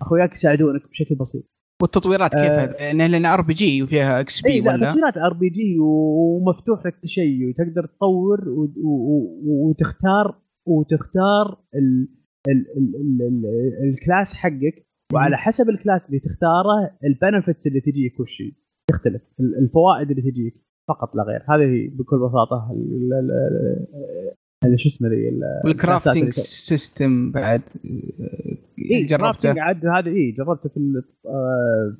أخوياك يساعدونك بشكل بسيط. والتطويرات كيف؟ آه. هذا؟ لأن RPG وفيها XP ولا؟ تطويرات RPG ومفتوح لك تشيء وتقدر تطور وتختار وتختار ال ال ال ال ال ال class حقك. وعلى حسب ال class اللي تختاره ال benefits اللي تجيك وش تختلف. ال- الفوائد اللي تجيك. فقط لا غير. هذه بكل بساطة ال- شو اسمه ذي؟ ال- وال crafting system بعد اي جربته؟ جربته عاد هذا اي جربته في آه،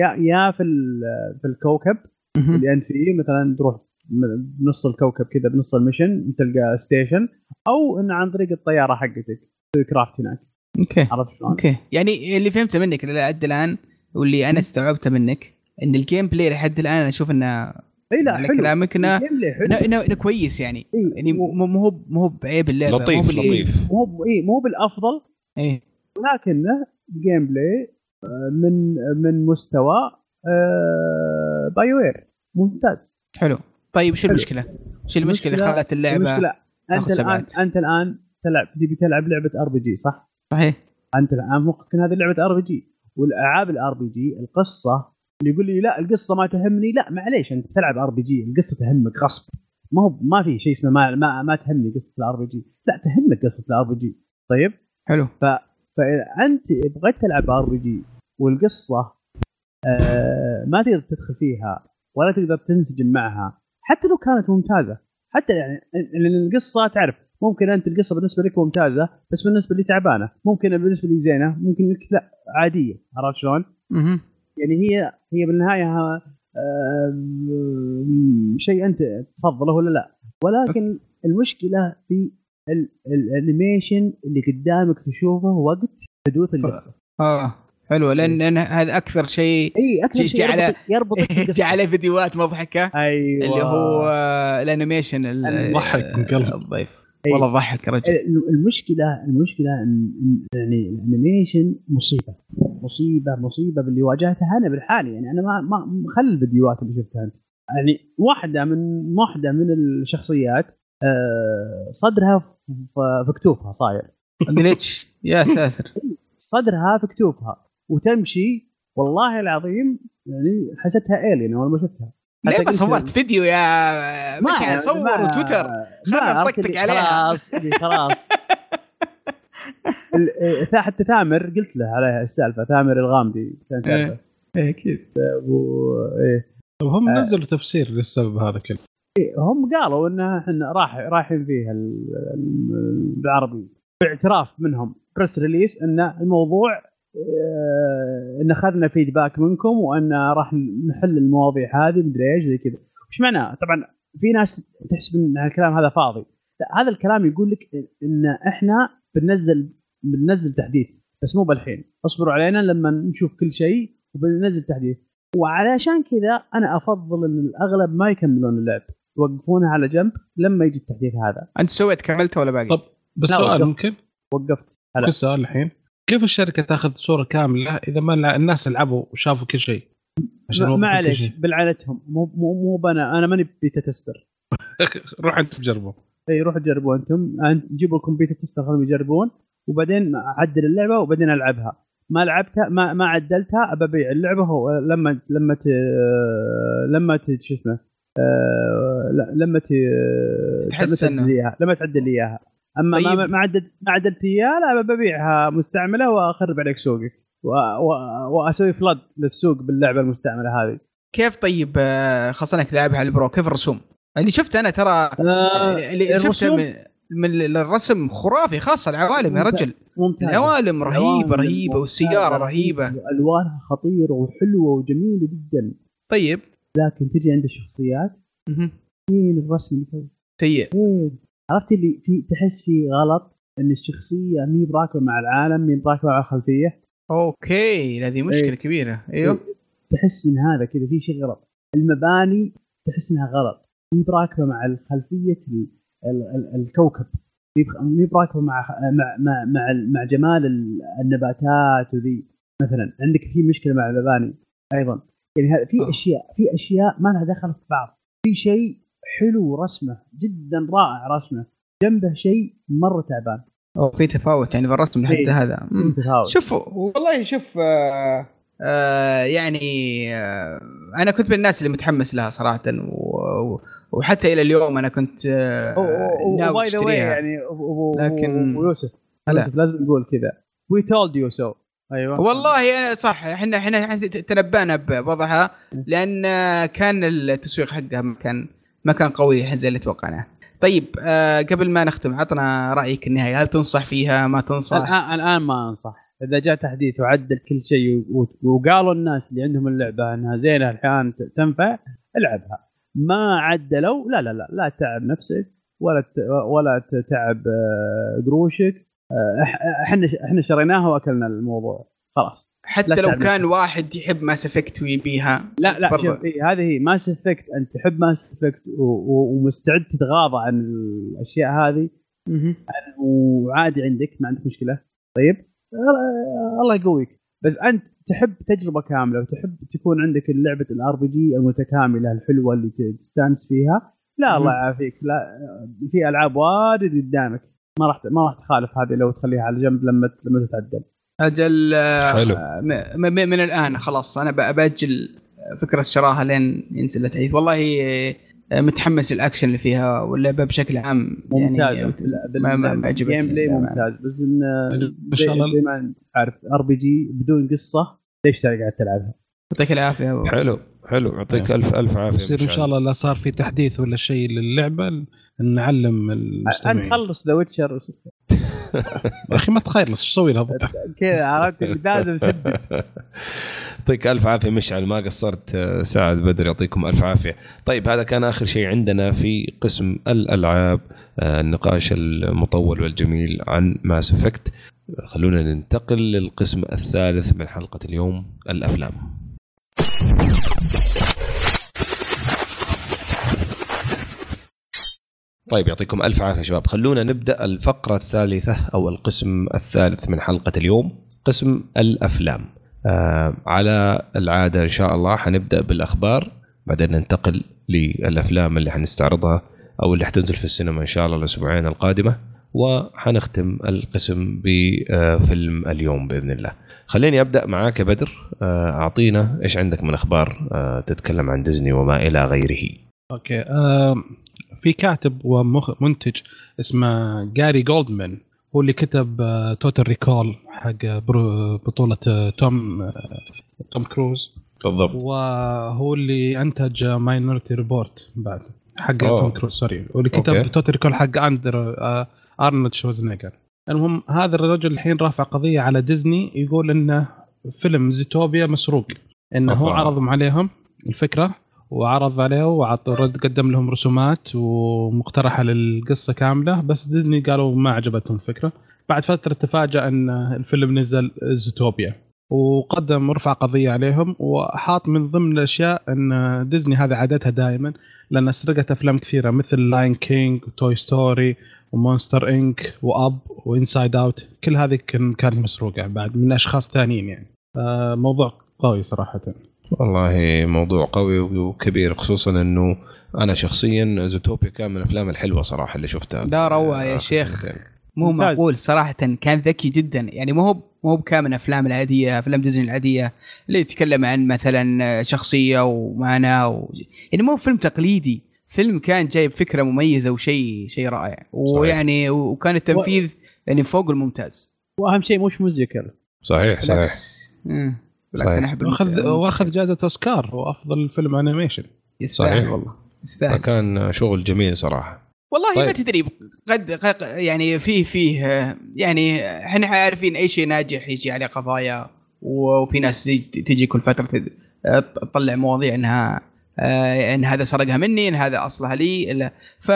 يا يا في في الكوكب. اللي أنت فيه مثلا تروح بنص الكوكب كذا بنص ال mission تلقى station أو انه عن طريق الطيارة حقتك تسوي craft هناك. okay. عرفت شلون؟ أوكي. يعني اللي فهمته منك لحد الآن واللي أنا استوعبته منك إن ال gameplay لحد الآن أنا أشوف إنه إي لا حلو. كلامك انه كويس يعني. إيه، يعني مو مو مو هو مو هو بعيب اللعبة لطيف مو لطيف. مو ب- إي مو بالأفضل. إيه ولكنه gameplay آه، من من مستوى آه، BioWare ممتاز. حلو. طيب شو. المشكلة؟ شو المشكلة اللي خلت اللعبة؟ أنت الان. أنت الآن تلعب تبي تلعب لعبة RPG صح؟ صحيح. أنت الآن ممكن هذه لعبه RPG والألعاب ال RPG القصة اللي يقول لي لا القصة ما تهمني لا معليش أنت تلعب RPG القصة تهمك غصب. ما هو ما في شيء اسمه ما ما, ما تهمني قصة ال RPG لا تهمك قصة ال RPG طيب؟ حلو. فإذا أنت بغيت تلعب RPG والقصة آه ما تقدر تدخل فيها ولا تقدر تنسجم معها حتى لو كانت ممتازة. حتى يعني لأن القصة تعرف ممكن أنت القصة بالنسبة لك ممتازة بس بالنسبة لي تعبانة. ممكن بالنسبة لي زينة ممكن لك لا عادية. عرفت شلون؟ يعني هي هي بالنهاية ها- آه، شيء أنت تفضله ولا لا. ولكن المشكلة في ال- الانيميشن اللي قدامك تشوفه وقت حدوث القصة. آه حلو لأن لأن هذا أكثر شيء اي أكثر شيء <laughs> بالقصة. جاء عليه فيديوهات مضحكة. أيوه. اللي هو آه، الانيميشن ال- الضحك من قلب. الضيف. أي. والله ضحك يا رجل. المشكلة المشكلة إن إن- يعني الانيميشن مصيبة. مصيبة مصيبة باللي واجهتها أنا بالحالي يعني أنا ما ما خلي الفيديوهات اللي شفتها. انت يعني واحدة من واحدة من الشخصيات آه، صدرها في كتوفها صاير. جليتش يا ساتر. صدرها في كتوفها وتمشي والله العظيم يعني حسيتها الين أول ما شفتها. ليه ما صورت فيديو يا مشعل صور ما خلنا نطقطق عليها. خلاص خلاص. <laughs> حتى ثامر قلت له عليها السالفة ثامر الغامدي كان سالفة. إيه أكيد. و- إيه. طب هم نزلوا تفسير للسبب هذا كله. هم قالوا انه إحنا راح رايحين فيها ال- ال- بالعربي باعتراف منهم press release إن الموضوع آه، إن أخذنا feedback منكم وإن راح نحل المواضيع هذه مدري إيش زي كذا. وش معناه؟ طبعا في ناس تحسب إن الكلام هذا فاضي. لا هذا الكلام يقول لك إن إحنا بننزل بننزل تحديث بس مو بالحين. اصبروا علينا لما نشوف كل شيء وبننزل تحديث. وعلشان كذا أنا أفضل إن الأغلب ما يكملون اللعب. يوقفونها على جنب لما يجي التحديث هذا. أنت سويت كملته ولا باقي؟ طب بس سؤال وقفت. ممكن؟ وقفت. هلا. ممكن سؤال الحين. كيف الشركة تأخذ صورة كاملة إذا ما الناس لعبوا وشافوا كل شيء؟ عشان ما عليك شيء. بالعنتهم مو مو مو بنا أنا ماني بيتا تستر. <laughs> روح أنت بجربه. اي روحوا جربوا أنتم جيبوا لكم beta tester خلهم يجربون وبعدين عدل اللعبة وبعدين ألعبها. ما لعبتها ما ما عدلتها أبى أبيع اللعبة هو لما لما ت لما ت شو اسمه آه، لا، لما ت تحس لما تعدل إنه- لي إياها لما تعدل لي إياها. أما ما طيب. ما عدلت ما عدلت اياها لا ببيعها مستعملة وأخرب عليك سوقك. و- و- وأسوي فلد للسوق باللعبة المستعملة هذه. كيف طيب آه، خاصة إنك لاعبها على البرو كيف الرسوم؟ اللي شفت أنا ترى آه، اللي شفته من, من الرسم خرافي خاصة العوالم يا ممتاز. رجل ممتازة. العوالم رهيبة ممتازة، والسيارة رهيبة ألوانها خطيرة وحلوة وجميلة جدا طيب لكن تجي عند الشخصيات مهم. فين الرسم؟ سيء فين؟ عرفت اللي في تحس في غلط إن الشخصية مي براكبة مع العالم مي براكبة مع الخلفية okay هذه مشكلة إيه. كبيرة أيوه تحس إن هذا كذا في شيء غلط المباني تحس إنها غلط مي براكبة مع ال- الكوكب. مي براكبة مع مع مع مع, مع جمال ال- النباتات وذي. مثلا عندك في مشكلة مع المباني أيضا. يعني هذا في آه. اشياء في أشياء ما لها دخل في بعض. في شيء حلو رسمه جدا رائع رسمه. جنبه شيء مرة تعبان. أو في تفاوت يعني في الرسم حتى إيه. هذا مم. متفاوت شوف والله شوف آه آه يعني آه أنا كنت من الناس اللي متحمس لها صراحة و و- وحتى إلى اليوم أنا كنت آه ناوي أشتريها. يعني لكن- أبو يوسف. هلا. يوسف لازم نقول كذا. we told you so أيوه. والله أنا صح. إحنا إحنا تنبأنا بوضعها لأن كان التسويق حقها ما كان ما كان قوي زي اللي توقعناه. طيب آه قبل ما نختم عطنا رأيك النهائي. هل تنصح فيها؟ ما تنصح؟ الان الآن ما أنصح. إذا جاء تحديث وعدل كل شيء وقالوا الناس اللي عندهم اللعبة إنها زينة الحين ت- تنفع ألعبها. ما عدلوا لا لا لا لا تعب نفسك ولا ولا تتعب آه، قروشك. آه، إحنا إحنا شريناها وأكلنا الموضوع. خلاص. حتى لو كان واحد يحب Mass Effect ويبيها لا لا. شوف إيه هذه هي Mass Effect أنت تحب Mass Effect ومستعد تتغاضى عن الأشياء هذه. وعادي عندك ما عندك مشكلة. طيب. آه، الله يقويك. بس أنت تحب تجربة كاملة وتحب تكون عندك لعبه ال RPG المتكاملة الحلوة اللي تستانس فيها؟ لا الله. يعافيك. لا في ألعاب واجد قدامك. ما راح ما راح تخالف هذه لو تخليها على جنب لما لما تتعدل. أجل آه، حلو. م- من الآن خلاص. أنا بأجل فكرة شراها لين ينزل التحديث. والله آه، متحمس الاكشن اللي فيها واللعبة بشكل عام ممتاز يعني بال- ما- ما- ما عجبتني ال gameplay. ممتاز بس إن إن شاء الله- زي ما انت عارف ار بي جي بدون قصة ليش قاعد تلعبها؟ يعطيك العافية أبو. حلو حلو يعطيك الف ألف عافية يصير إن. شاء الله لا صار في تحديث ولا شيء للعبة نعلم المستمعين انت خلص ذا ويتشر يا أخي ما تخيلص إيش أسوي لها؟ <laughs> كذا عرفت؟ لازم سد يعطيك ألف عافية مشعل ما قصرت آه، سعد بدر يعطيكم ألف عافية. طيب هذا كان آخر شيء عندنا في قسم الألعاب آه، النقاش المطول والجميل عن Mass Effect. خلونا ننتقل للقسم الثالث من حلقة اليوم الأفلام. طيب يعطيكم ألف عافية شباب خلونا نبدأ الفقرة الثالثة أو القسم الثالث من حلقة اليوم قسم الأفلام آه على العادة إن شاء الله حنبدأ بالأخبار بعدين ننتقل للأفلام اللي حنستعرضها أو اللي حتنزل في السينما إن شاء الله الأسبوعين القادمة وحنختم القسم بفيلم اليوم بإذن الله. خليني أبدأ معاك يا بدر آه، أعطينا إيش عندك من أخبار آه، تتكلم عن ديزني وما إلى غيره. أوكي آه في كاتب ومنتج اسمه جاري جولدمان هو اللي كتب آه توتال ريكول حق بطولة آه توم آه توم كروز بالضبط. وهو اللي أنتج Minority Report بعد حق أوه. توم كروز سوري واللي كتب. Total Recall حق اندر آه ارنولد شوزنيجر المهم هذا الرجل الحين رافع قضية على ديزني يقول إنه فيلم زيتوبيا مسروق إنه هو. عرضهم عليهم الفكرة وعرض عليه وعط رد قدم لهم رسومات ومقترحة للقصة كاملة. بس ديزني قالوا ما عجبتهم الفكرة. بعد فترة تفاجأ إن الفيلم نزل زيتوبيا وقدم رفع قضية عليهم وحاط من ضمن الأشياء إن ديزني هذه عادتها دائما لأن سرقت أفلام كثيرة مثل لاين كينج وتوي ستوري ومونستر انك واب وانسايد اوت كل هذه كان- كانت مسروقة بعد من أشخاص ثانيين يعني. آه، موضوع قوي صراحة. والله موضوع قوي وكبير خصوصا إنه أنا شخصيا زوتوبيا كان من الأفلام الحلوة صراحة اللي شفتها. لا روعة يا شيخ. سنتين. مو. معقول صراحة كان ذكي جدا. يعني مو هو مو هو كامل افلام العادية أفلام ديزني العادية اللي يتكلم عن مثلا شخصية ومعنى و... يعني مو فيلم تقليدي. فيلم كان جايب فكرة مميزة وشيء شيء رائع. ويعني وكان التنفيذ يعني فوق الممتاز. وأهم شيء مش musical صحيح صحيح. بالعكس صحيح. أنا احب واخذ. وأخذ جائزة أوسكار وافضل فيلم animation يستاهل صحيح. والله يستاهل كان شغل جميل صراحة والله طيب. ما تدري قد قد- يعني فيه فيه يعني إحنا عارفين أي شيء ناجح يجي عليه قضايا وفي ناس تجي كل فترة تطلع مواضيع إنها آه، إن هذا سرقها مني إن هذا أصلها لي إلا- ف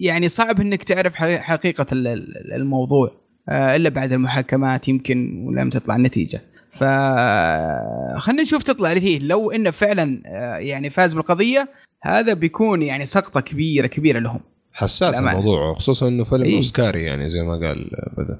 يعني صعب إنك تعرف حقي- حقيقة ال- ال- الموضوع آه، إلا بعد المحاكمات يمكن ولم تطلع النتيجة ف خلينا نشوف تطلع فيه. لو إنه فعلا آه، يعني فاز بالقضية هذا بيكون يعني سقطة كبيرة كبيرة لهم. حساس للأمانة. الموضوع خصوصا إنه فيلم إيه. أوسكاري يعني زي ما قال بدر.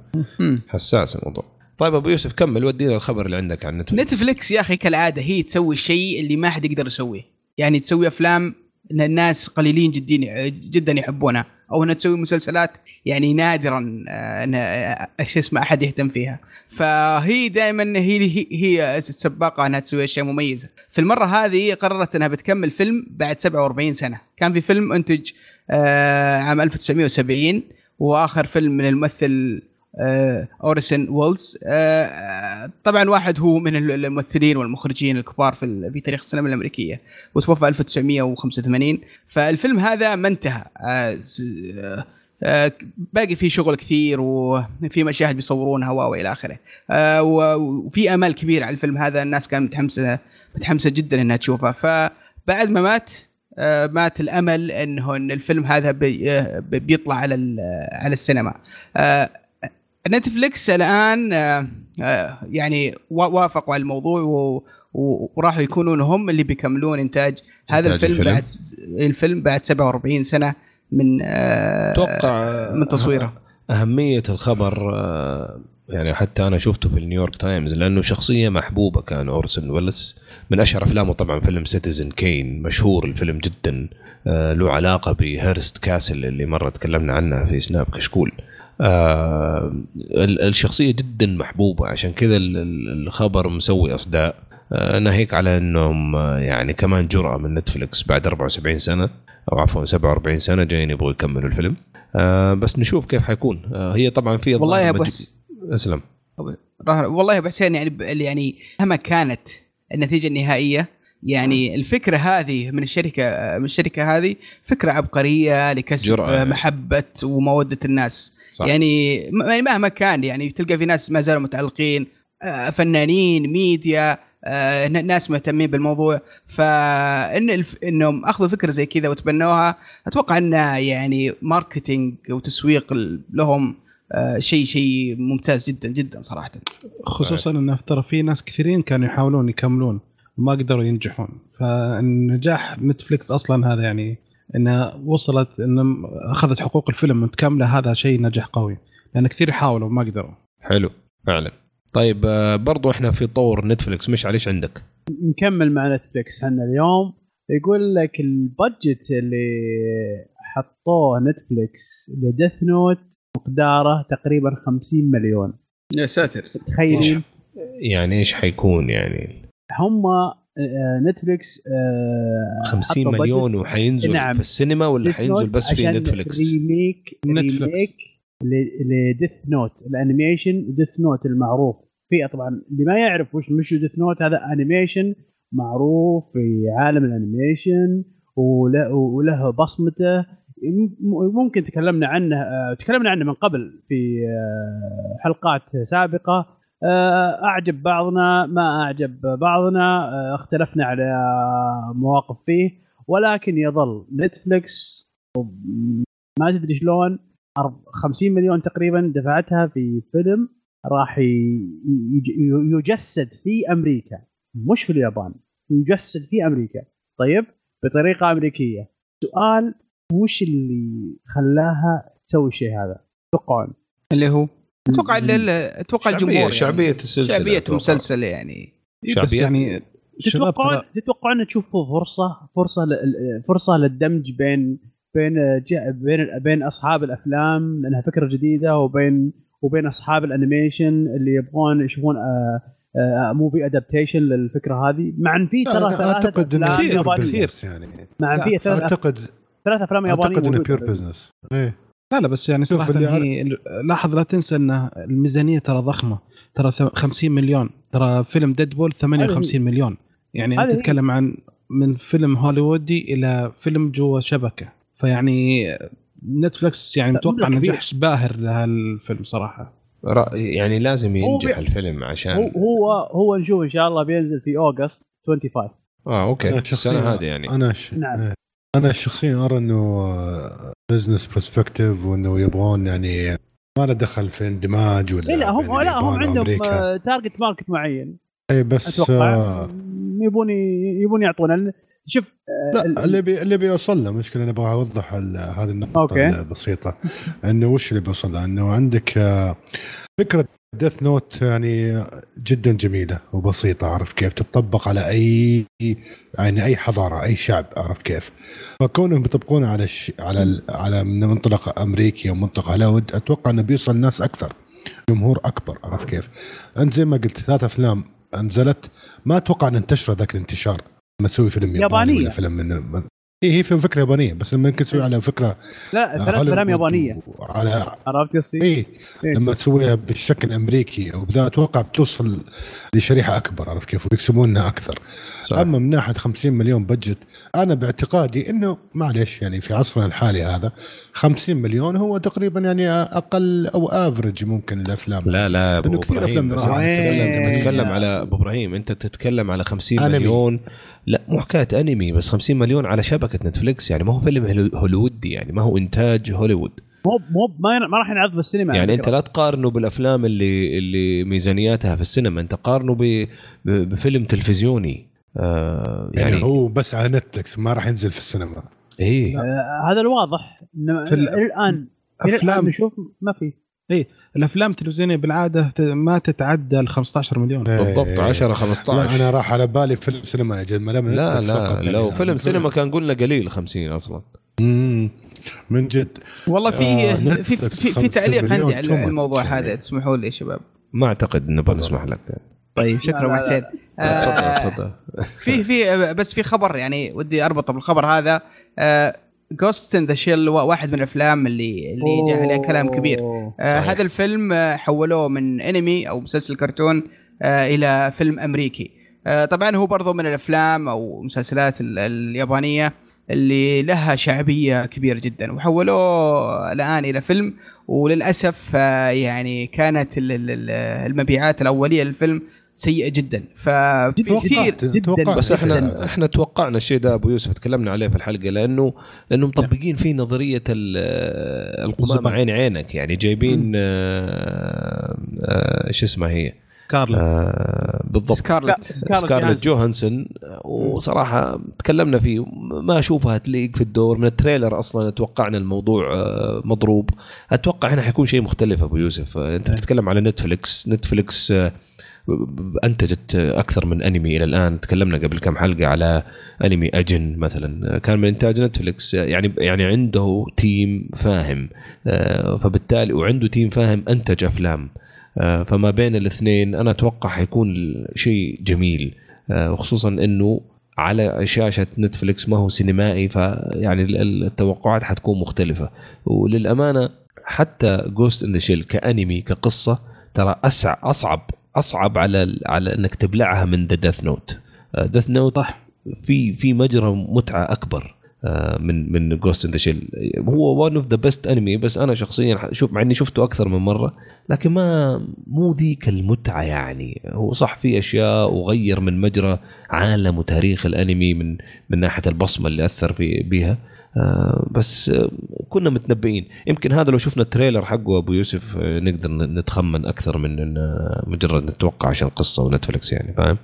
حساس الموضوع. طيب أبو يوسف كمل ودينا الخبر اللي عندك عن نتفلكس نتفلكس يا أخي كالعادة هي تسوي الشيء اللي ما حد يقدر يسويه. يعني تسوي أفلام إن الناس قليلين جدا جدا يحبونها. أو انها تسوي مسلسلات يعني نادرا آه، آه، شو اسمه أحد يهتم فيها. فهي دائما هي هي, سباقه أنها تسوي أشياء مميزة. في المرة هذه قررت إنها بتكمل فيلم بعد 47 سنة. كان في فيلم أنتج آه، عام 1970 وآخر فيلم من الممثل آه، اورسون ويلز آه، آه، طبعا واحد هو من الممثلين والمخرجين الكبار في في تاريخ السينما الأمريكية. وتوفى 1985 فالفيلم هذا ما انتهى. آه، آه، آه، باقي فيه شغل كثير وفي مشاهد بيصورونها وإلى آخره. آه، وفي آمال كبير على الفيلم هذا. الناس كانت متحمسه متحمسة جدا إنها تشوفه. فبعد ما مات آه، مات الأمل إنه إن الفيلم هذا بي- آه، بيطلع على على السينما. نتفليكس الآن آه، آه، يعني وا- وافقوا على الموضوع و- وراحوا يكونون هم اللي بيكملون إنتاج هذا الفيلم, الفيلم. بعد الفيلم بعد 47 سنة من آه، أتوقع من تصويره أهمية الخبر يعني حتى أنا شفته في النيويورك تايمز لأنه شخصية محبوبة كان أورسون ويلس من أشهر أفلامه طبعا فيلم Citizen Kane مشهور الفيلم جدا له علاقة بهيرست كاسل اللي مرة تكلمنا عنها في سناب كشكول آه، ال- الشخصية جدا محبوبة. عشان كذا ال- ال- الخبر مسوي أصداء. آه، ناهيك على إنهم آه، يعني كمان جرأة من نتفلكس بعد 74 سنة أو عفوا 47 سنة جايين يبغوا يكملوا الفيلم. آه بس نشوف كيف حيكون. آه هي طبعا في والله يا ابو مج- حس- أسلم. والله يا ابو حسين يعني ب- يعني مهما كانت النتيجة النهائية يعني الفكرة هذه من الشركة من الشركة هذه فكرة عبقرية لكسب جرأة. يعني. محبة ومودة الناس. صح. يعني يعني مهما كان يعني تلقى في ناس ما زالوا متعلقين آه، فنانين ميديا آه، ناس مهتمين بالموضوع. فإن الف... إنهم أخذوا فكرة زي كذا وتبنوها أتوقع انها يعني marketing وتسويق لهم آه، شيء شيء ممتاز جدا جدا صراحة. خصوصا انه ترى في ناس كثيرين كانوا يحاولون يكملون وما قدروا ينجحون. فالنجاح نتفليكس أصلا هذا يعني انها وصلت إن أخذت حقوق الفيلم متكاملة هذا شيء نجاح قوي. لأن كثير يحاولوا وما قدروا. حلو فعلا. طيب آه برضو إحنا في طاري نتفلكس مش عليش عندك؟ نكمل مع نتفلكس إحنا اليوم. يقول لك ال budget اللي حطوه نتفلكس ل Death Note مقداره تقريبا 50 مليون. يا ساتر. تخيلين؟ يعني إيش حيكون يعني؟ هم نتفلكس آه، 50 حطوا مليون وحينزل نعم. في السينما ولا حينزل بس في نتفلكس remake نتفلكس. remake ل Death Note ال animation Death Note المعروف. في طبعا اللي ما يعرف وش مش Death Note هذا animation معروف في عالم ال animation وله, بصمته. ممكن تكلمنا عنه آه، تكلمنا عنه من قبل في آه، حلقات سابقة. آه، أعجب بعضنا ما أعجب بعضنا. آه، اختلفنا على مواقف فيه ولكن يظل نتفلكس ما تدري شلون أرب- 50 مليون تقريبا دفعتها في فيلم راح يجسد في أمريكا. مش في اليابان يجسد في أمريكا. طيب بطريقة أمريكية. سؤال وش اللي خلاها تسوي الشيء هذا؟ توقعون اللي هو؟ أتوقع أتوقع شعبية الجمهور شعبية يعني. السلسلة شعبية أتوقع. المسلسل يعني إيه بس شعبية يعني تتوقعون تتوقعون تشوفوا فرصه فرصة ل- فرصة للدمج بين بين بين بين أصحاب الأفلام لأنها فكرة جديدة وبين وبين أصحاب ال animation اللي يبغون يشوفون آه، آه، movie adaptation للفكرة هذه مع إن في ترى أعتقد إنه. business يعني مع إن في ترى أعتقد ثلاث أفلام يابانيه أعتقد إنه. pure business إيه لا لا بس يعني صراحة اللي هي لاحظ لا تنسى أن الميزانية ترى ضخمة. ترى ث- 50 مليون. ترى فيلم Deadpool 58 مليون. يعني انت. تتكلم عن من فيلم هوليوودي إلى فيلم جوا شبكة. فيعني نتفلكس يعني متوقع. نجاح باهر لهالفيلم صراحة. يعني لازم هو ينجح الفيلم هو عشان هو هو نشوف إن شاء الله بينزل في August 25 آه okay. السنة هذه يعني. أنا ش... نعم. أنا شخصيا أرى إنه business perspective وإنه يبغون يعني ما له دخل في اندماج ولا إيه لا هم بين لا هم عندهم. target market معين اي بس أتوقع آه يبون يبون يعطونا شوف آه، لا اللي بي اللي بيوصل له مشكلة أنا أبغى أوضح هذه النقطة okay. البسيطة إنه وش اللي بيوصل له إنه عندك آه، فكرة Death Note يعني جدا جميلة وبسيطة عرفت كيف تطبق على أي يعني أي حضارة أي شعب عرفت كيف فكونهم بيطبقونه على الش... على ال... على من منطلق امريكي ومنطلق هوليوود أتوقع إنه بيوصل ناس أكثر جمهور أكبر عرفت كيف انت زي ما قلت ثلاث أفلام أنزلت ما أتوقع ان انتشر ذاك الانتشار لما تسوي فيلم ياباني. ولا فيلم من اي هي في فكرة يابانية بس لما يمكن تسوي على فكرة لا ثلاث هوليوود أفلام يابانية على عرفت قصدي؟ اي إيه. لما تسويها بالشكل امريكي أو بذا أتوقع بتوصل لشريحة أكبر عرفت كيف ويكسبونها أكثر صح. أما من ناحية 50 مليون بجت أنا باعتقادي إنه معلش يعني في عصرنا الحالي هذا 50 مليون هو تقريبا يعني أقل أو افرج ممكن الأفلام لا لا أبو إبراهيم أنت تتكلم على أبو إبراهيم أنت تتكلم على 50 أنمي. مليون لا مو حكاية أنمي بس 50 مليون على شبكة نتفليكس يعني ما هو فيلم هوليوودي يعني ما هو إنتاج هوليوود. مو مو ما, ما راح ينعرض بالسينما يعني على أنت. لا تقارنه بالأفلام اللي اللي ميزانياتها في السينما أنت قارنه ب- بفيلم تلفزيوني. آه يعني, يعني هو بس على نتفلكس ما راح ينزل في السينما. إيه. آه، هذا الواضح. الآن أفلام- نشوف ما في. الأفلام التلفزيونية بالعادة ت- ما تتعدى ال 15 مليون. بالضبط إيه. 10 لا 15 أنا راح على بالي فيلم سينما يا جماعة لا لا لو فيلم سينما كان قلنا قليل 50 أصلا. مم. من جد. والله في آه، في في, في 50 تعليق عندي على. الموضوع هذا تسمحوا لي يا شباب. ما أعتقد نبغى نسمح لك. طيب لا، شكرا لا، ابو حسين تفضل آه، تفضل. في في بس في خبر يعني ودي أربطه بالخبر هذا. Ghost in the Shell واحد من الأفلام اللي اللي جاء عليه كلام كبير. آه صحيح. هذا الفيلم آه، حولوه من انمي أو مسلسل كرتون آه إلى فيلم أمريكي آه طبعا هو برضو من الأفلام أو مسلسلات ال- اليابانية اللي لها شعبية كبيرة جدا وحولوه الآن إلى فيلم وللأسف آه يعني كانت ال- ال- ال- المبيعات الأولية للفيلم سيئة جدا. ففي كثير توقعت بس إحنا جداً. إحنا توقعنا الشيء ده أبو يوسف تكلمنا عليه في الحلقة لأنه لأنه مطبقين فيه نظرية ال- القمامه. عين عينك. يعني جايبين آه، آه، إيش اسمها هي؟ كارلا آه، بالضبط. سكارلت. سكارلت سكارلت جوهانسون وصراحة تكلمنا فيه ما أشوفها تليق في الدور. من التريلر أصلا توقعنا الموضوع آه، مضروب. أتوقع هنا حيكون شيء مختلف أبو يوسف. آه، أنت بتتكلم على نتفلكس نتفلكس آه، أنتجت أكثر من أنمي إلى الآن. تكلمنا قبل كم حلقة على أنمي أجن مثلا. كان من إنتاج نتفلكس يعني يعني عنده team فاهم. آه، فبالتالي وعنده team فاهم أنتج أفلام. آه، فما بين الاثنين أنا أتوقع حيكون شيء جميل. آه، وخصوصا إنه على شاشة نتفلكس ما هو سينمائي فيعني ال- ال- التوقعات حتكون مختلفة. وللأمانة حتى جوست ان ذا شيل كأنمي كقصة ترى اسع أصعب أصعب على على إنك تبلعها من ذا ديث نوت ديث نوت في في مجرى متعة أكبر آه، من من جوست ان ذا شيل هو ون اوف ذا بيست انمي بس أنا شخصيا شوف مع إني شفته أكثر من مرة لكن ما مو ذيك المتعة يعني. هو صح في أشياء وغير من مجرى عالم وتاريخ الأنمي من من ناحية البصمة اللي أثر في بيها. آه، بس آه، كنا متنبئين. يمكن هذا لو شفنا ال trailer حقه أبو يوسف آه، نقدر نتخمن أكثر من آه، مجرد نتوقع عشان قصة ونتفلكس يعني فاهم؟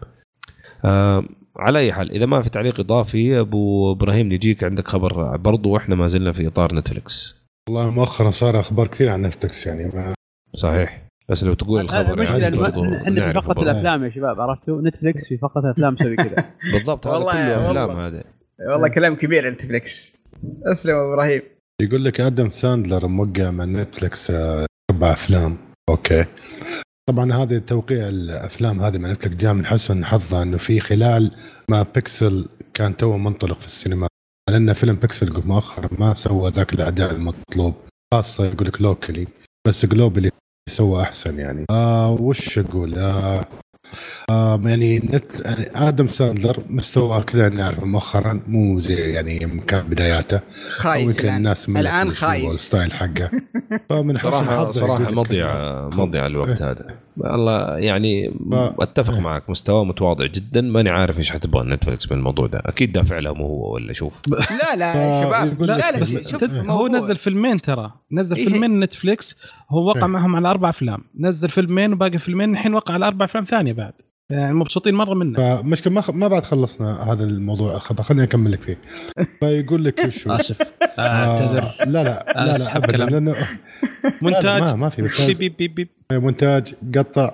آه، على أي حال إذا ما في تعليق إضافي أبو إبراهيم نجيك عندك خبر برضو وإحنا ما زلنا في إطار نتفلكس. والله مؤخرا صار أخبار كثير عن نتفلكس يعني ما صحيح. بس لو تقول الخبر يعني إحنا في فقرة. الأفلام يا شباب عرفتوا؟ نتفلكس في فقرة الأفلام مسوي كذا. بالضبط هذا والله- كله أفلام. هذا والله كلام كبير نتفلكس. أسلم أبو إبراهيم. يقول لك آدم ساندلر موقع مع نتفلكس آه، أربع أفلام. okay. طبعا هذه توقيع الأفلام هذه مع نتفلكس جاء من حسن حظه إنه في خلال ما Pixels كان تو منطلق في السينما. لأن فيلم Pixels مؤخرا ما سوى ذاك الأداء المطلوب. خاصة يقول لك locally بس globally سوى أحسن يعني. آه وش أقول؟ آه يعني نت يعني آدم ساندلر مستواه كذا نعرفه مؤخرا مو زي يعني كان بداياته. خايس يمكن الآن الناس الشغل خايس. وال style حقه. <laughs> فمن حسن صراحة صراحة يقول لك مضيع إنه- مضيع الوقت هذا. والله يعني ف- أتفق معك مستواه متواضع جدا. ماني عارف إيش حتبغى نتفلكس من الموضوع ده. أكيد دافع لهم هو ولا شوف. <laughs> لا لا يا شباب. يقول لا لك لا بس شوف هو موضوع. نزل فيلمين ترى. نزل إيه. فيلمين نتفليكس. هو وقع إيه. معهم على أربع أفلام. نزل فيلمين وباقي فيلمين الحين وقع على أربع أفلام ثانية بعد. يعني مبسوطين مرة منه. فمشكلة ما خ... ما بعد خلصنا هذا الموضوع. خليني أكمل لك فيه. <laughs> فيقول لك وشو آسف. آه أعتذر. لا لا لا لا ابدا. لأنه منتاج ما, ما في بس beep beep beep beep. مونتاج قطع.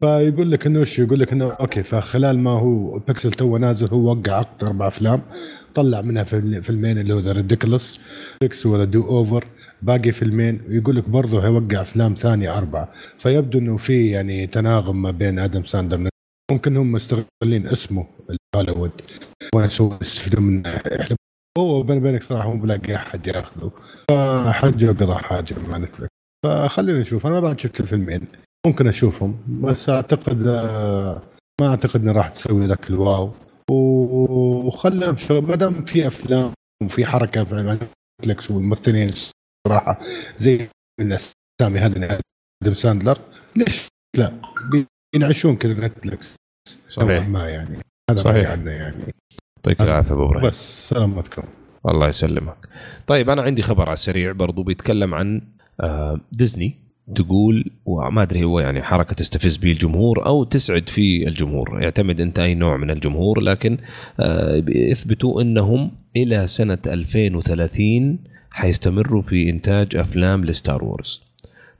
فيقول لك إنه وش يقول لك إنه okay فخلال ما هو Pixels تو نازل هو وقع عقد أربع أفلام. طلع منها فيل- فيلمين اللي هو The Ridiculous 6 ولا Do-Over باقي فيلمين ويقول لك برضه هيوقع أفلام ثانية أربعة. فيبدو إنه في يعني تناغم ما بين آدم ساندلر. ممكن هم مستغلين اسمه هوليوود. ويسووا يستفيدون منه؟ هو بيني وبينك صراحة مو بلاقي أحد ياخذه. فحجه وقضى حاجة مع نتفلكس فخلينا نشوف. أنا ما بعد شفت الفيلمين. ممكن أشوفهم. بس أعتقد ما أعتقد انها راح تسوي ذاك ال wow. و- وخلهم شو ما دام في أفلام وفي حركة في نتفلكس والممثلين صراحة. زي من الاسامي هذه آدم ساندلر. ليش لا؟ بينعشون كذا نتفلكس صحيح. ما يعني. هذا صحيح. صحيح. عنا يعني. يعطيك العافية أبو إبراهيم. بس سلامتكم. الله يسلمك. طيب أنا عندي خبر على السريع برضو بيتكلم عن آه، ديزني تقول وما أدري هو يعني حركة تستفز به الجمهور أو تسعد في الجمهور. يعتمد أنت أي نوع من الجمهور لكن آه، يثبتوا إنهم إلى سنة 2030 حيستمروا في إنتاج أفلام ل Star Wars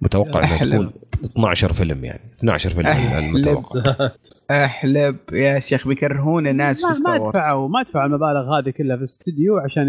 متوقع إنه. تكون 12 فيلم يعني 12 فيلم. المتوقع أحلب يا شيخ بيكرهون الناس في Star ما دفعوا ما دفعوا المبالغ هذه كلها في الاستوديو عشان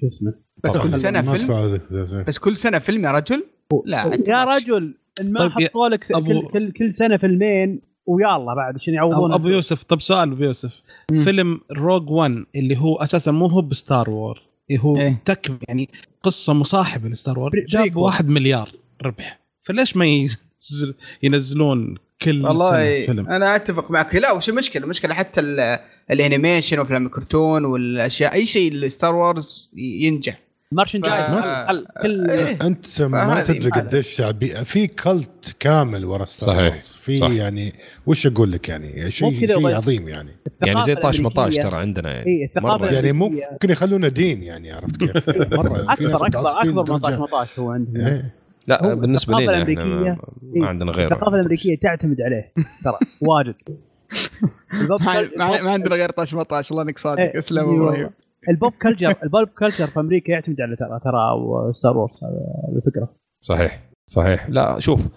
شو اسمه بس. كل سنة فيلم. بس كل سنة فيلم يا رجل لا يا. رجل إن ما طيب حطوا لك س- أبو- كل, كل, سنة فيلمين ويلا بعد عشان يعوضون ابو يوسف طب سؤال أبو يوسف مم. فيلم Rogue 1 اللي هو أساسا مو هو ب Star Wars هو إيه. تكمل يعني قصة مصاحبة ل Star Wars بري- جاب. واحد مليار ربح. فليش ما ينزل ينزلون كل والله فيلم؟ أنا أتفق معك. لا وش المشكلة؟ المشكلة حتى ال- ال animation وأفلام الكرتون والأشياء أي شيء ل Star Wars ينجح. merchandise ف- كل كل إيه. أنت ما تدري قديش شعبي في cult كامل ورا Star صحيح. في صح. يعني وش أقول لك يعني شيء شيء. عظيم يعني يعني زي طاش ما طاش الأمريكية- ترى عندنا يعني الثقافه مرة. يعني الأمريكية ممكن يخلونه دين يعني عرفت كيف؟ <laughs> مرة في اكبر ناس اكبر اكبر ما طاش درجة. ما طاش هو عندهم إيه. لا بالنسبة لنا إحنا ما, الأمريكية ما عندنا غيره الثقافة الأمريكية تعتمد عليه ترى واجد <laughs> ما, عندنا غير طاش ما طاش والله انك صادق إيه، أسلم إيه إبراهيم. ال pop culture ال pop culture في أمريكا يعتمد على ترى ترى و Star Wars الفكرة. صحيح صحيح. لا شوف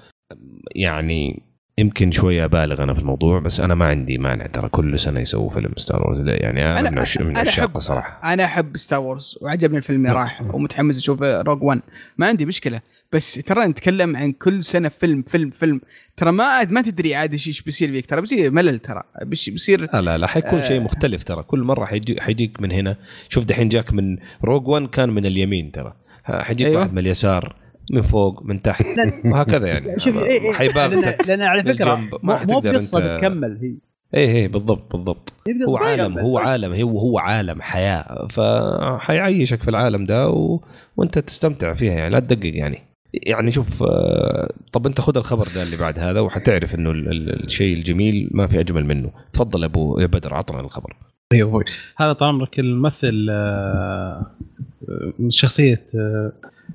يعني يمكن شوية بالغ أنا في الموضوع بس أنا ما عندي مانع ترى كل سنة يسووا فيلم Star Wars لا، يعني أنا, أنا- من, عشاقه أحب- صراحة. أنا أحب Star Wars وعجبني الفيلم اللي راح <laughs> ومتحمس أشوف Rogue 1 ما عندي مشكلة. بس ترى نتكلم عن كل سنة فيلم فيلم فيلم. ترى ما ما تدري عاد إيش بيصير فيك. ترى بيصير ملل ترى. بيصير لا لا لا حيكون آه. شيء مختلف ترى. كل مرة حيجي حيجيك من هنا. شوف دحين جاك من روج 1 كان من اليمين ترى. حيجيك أيوة. واحد من اليسار من فوق من تحت. وهكذا يعني. شوف إيه إيه لأن, حيباغتك لأن على فكرة ما حتقدر تكمل هي. إيه إيه بالضبط بالضبط. هو عالم. هو عالم هو هو عالم حياة. فحيعيشك في العالم ده و... وأنت تستمتع فيها يعني. لا تدقق يعني. يعني شوف آه، طب انت خذ الخبر ده اللي بعد هذا وحتعرف انه ال- ال- الشيء الجميل ما في أجمل منه. تفضل أبو يا بدر عطنا الخبر. أيوه هذا طال عمرك الممثل آه، آه، شخصية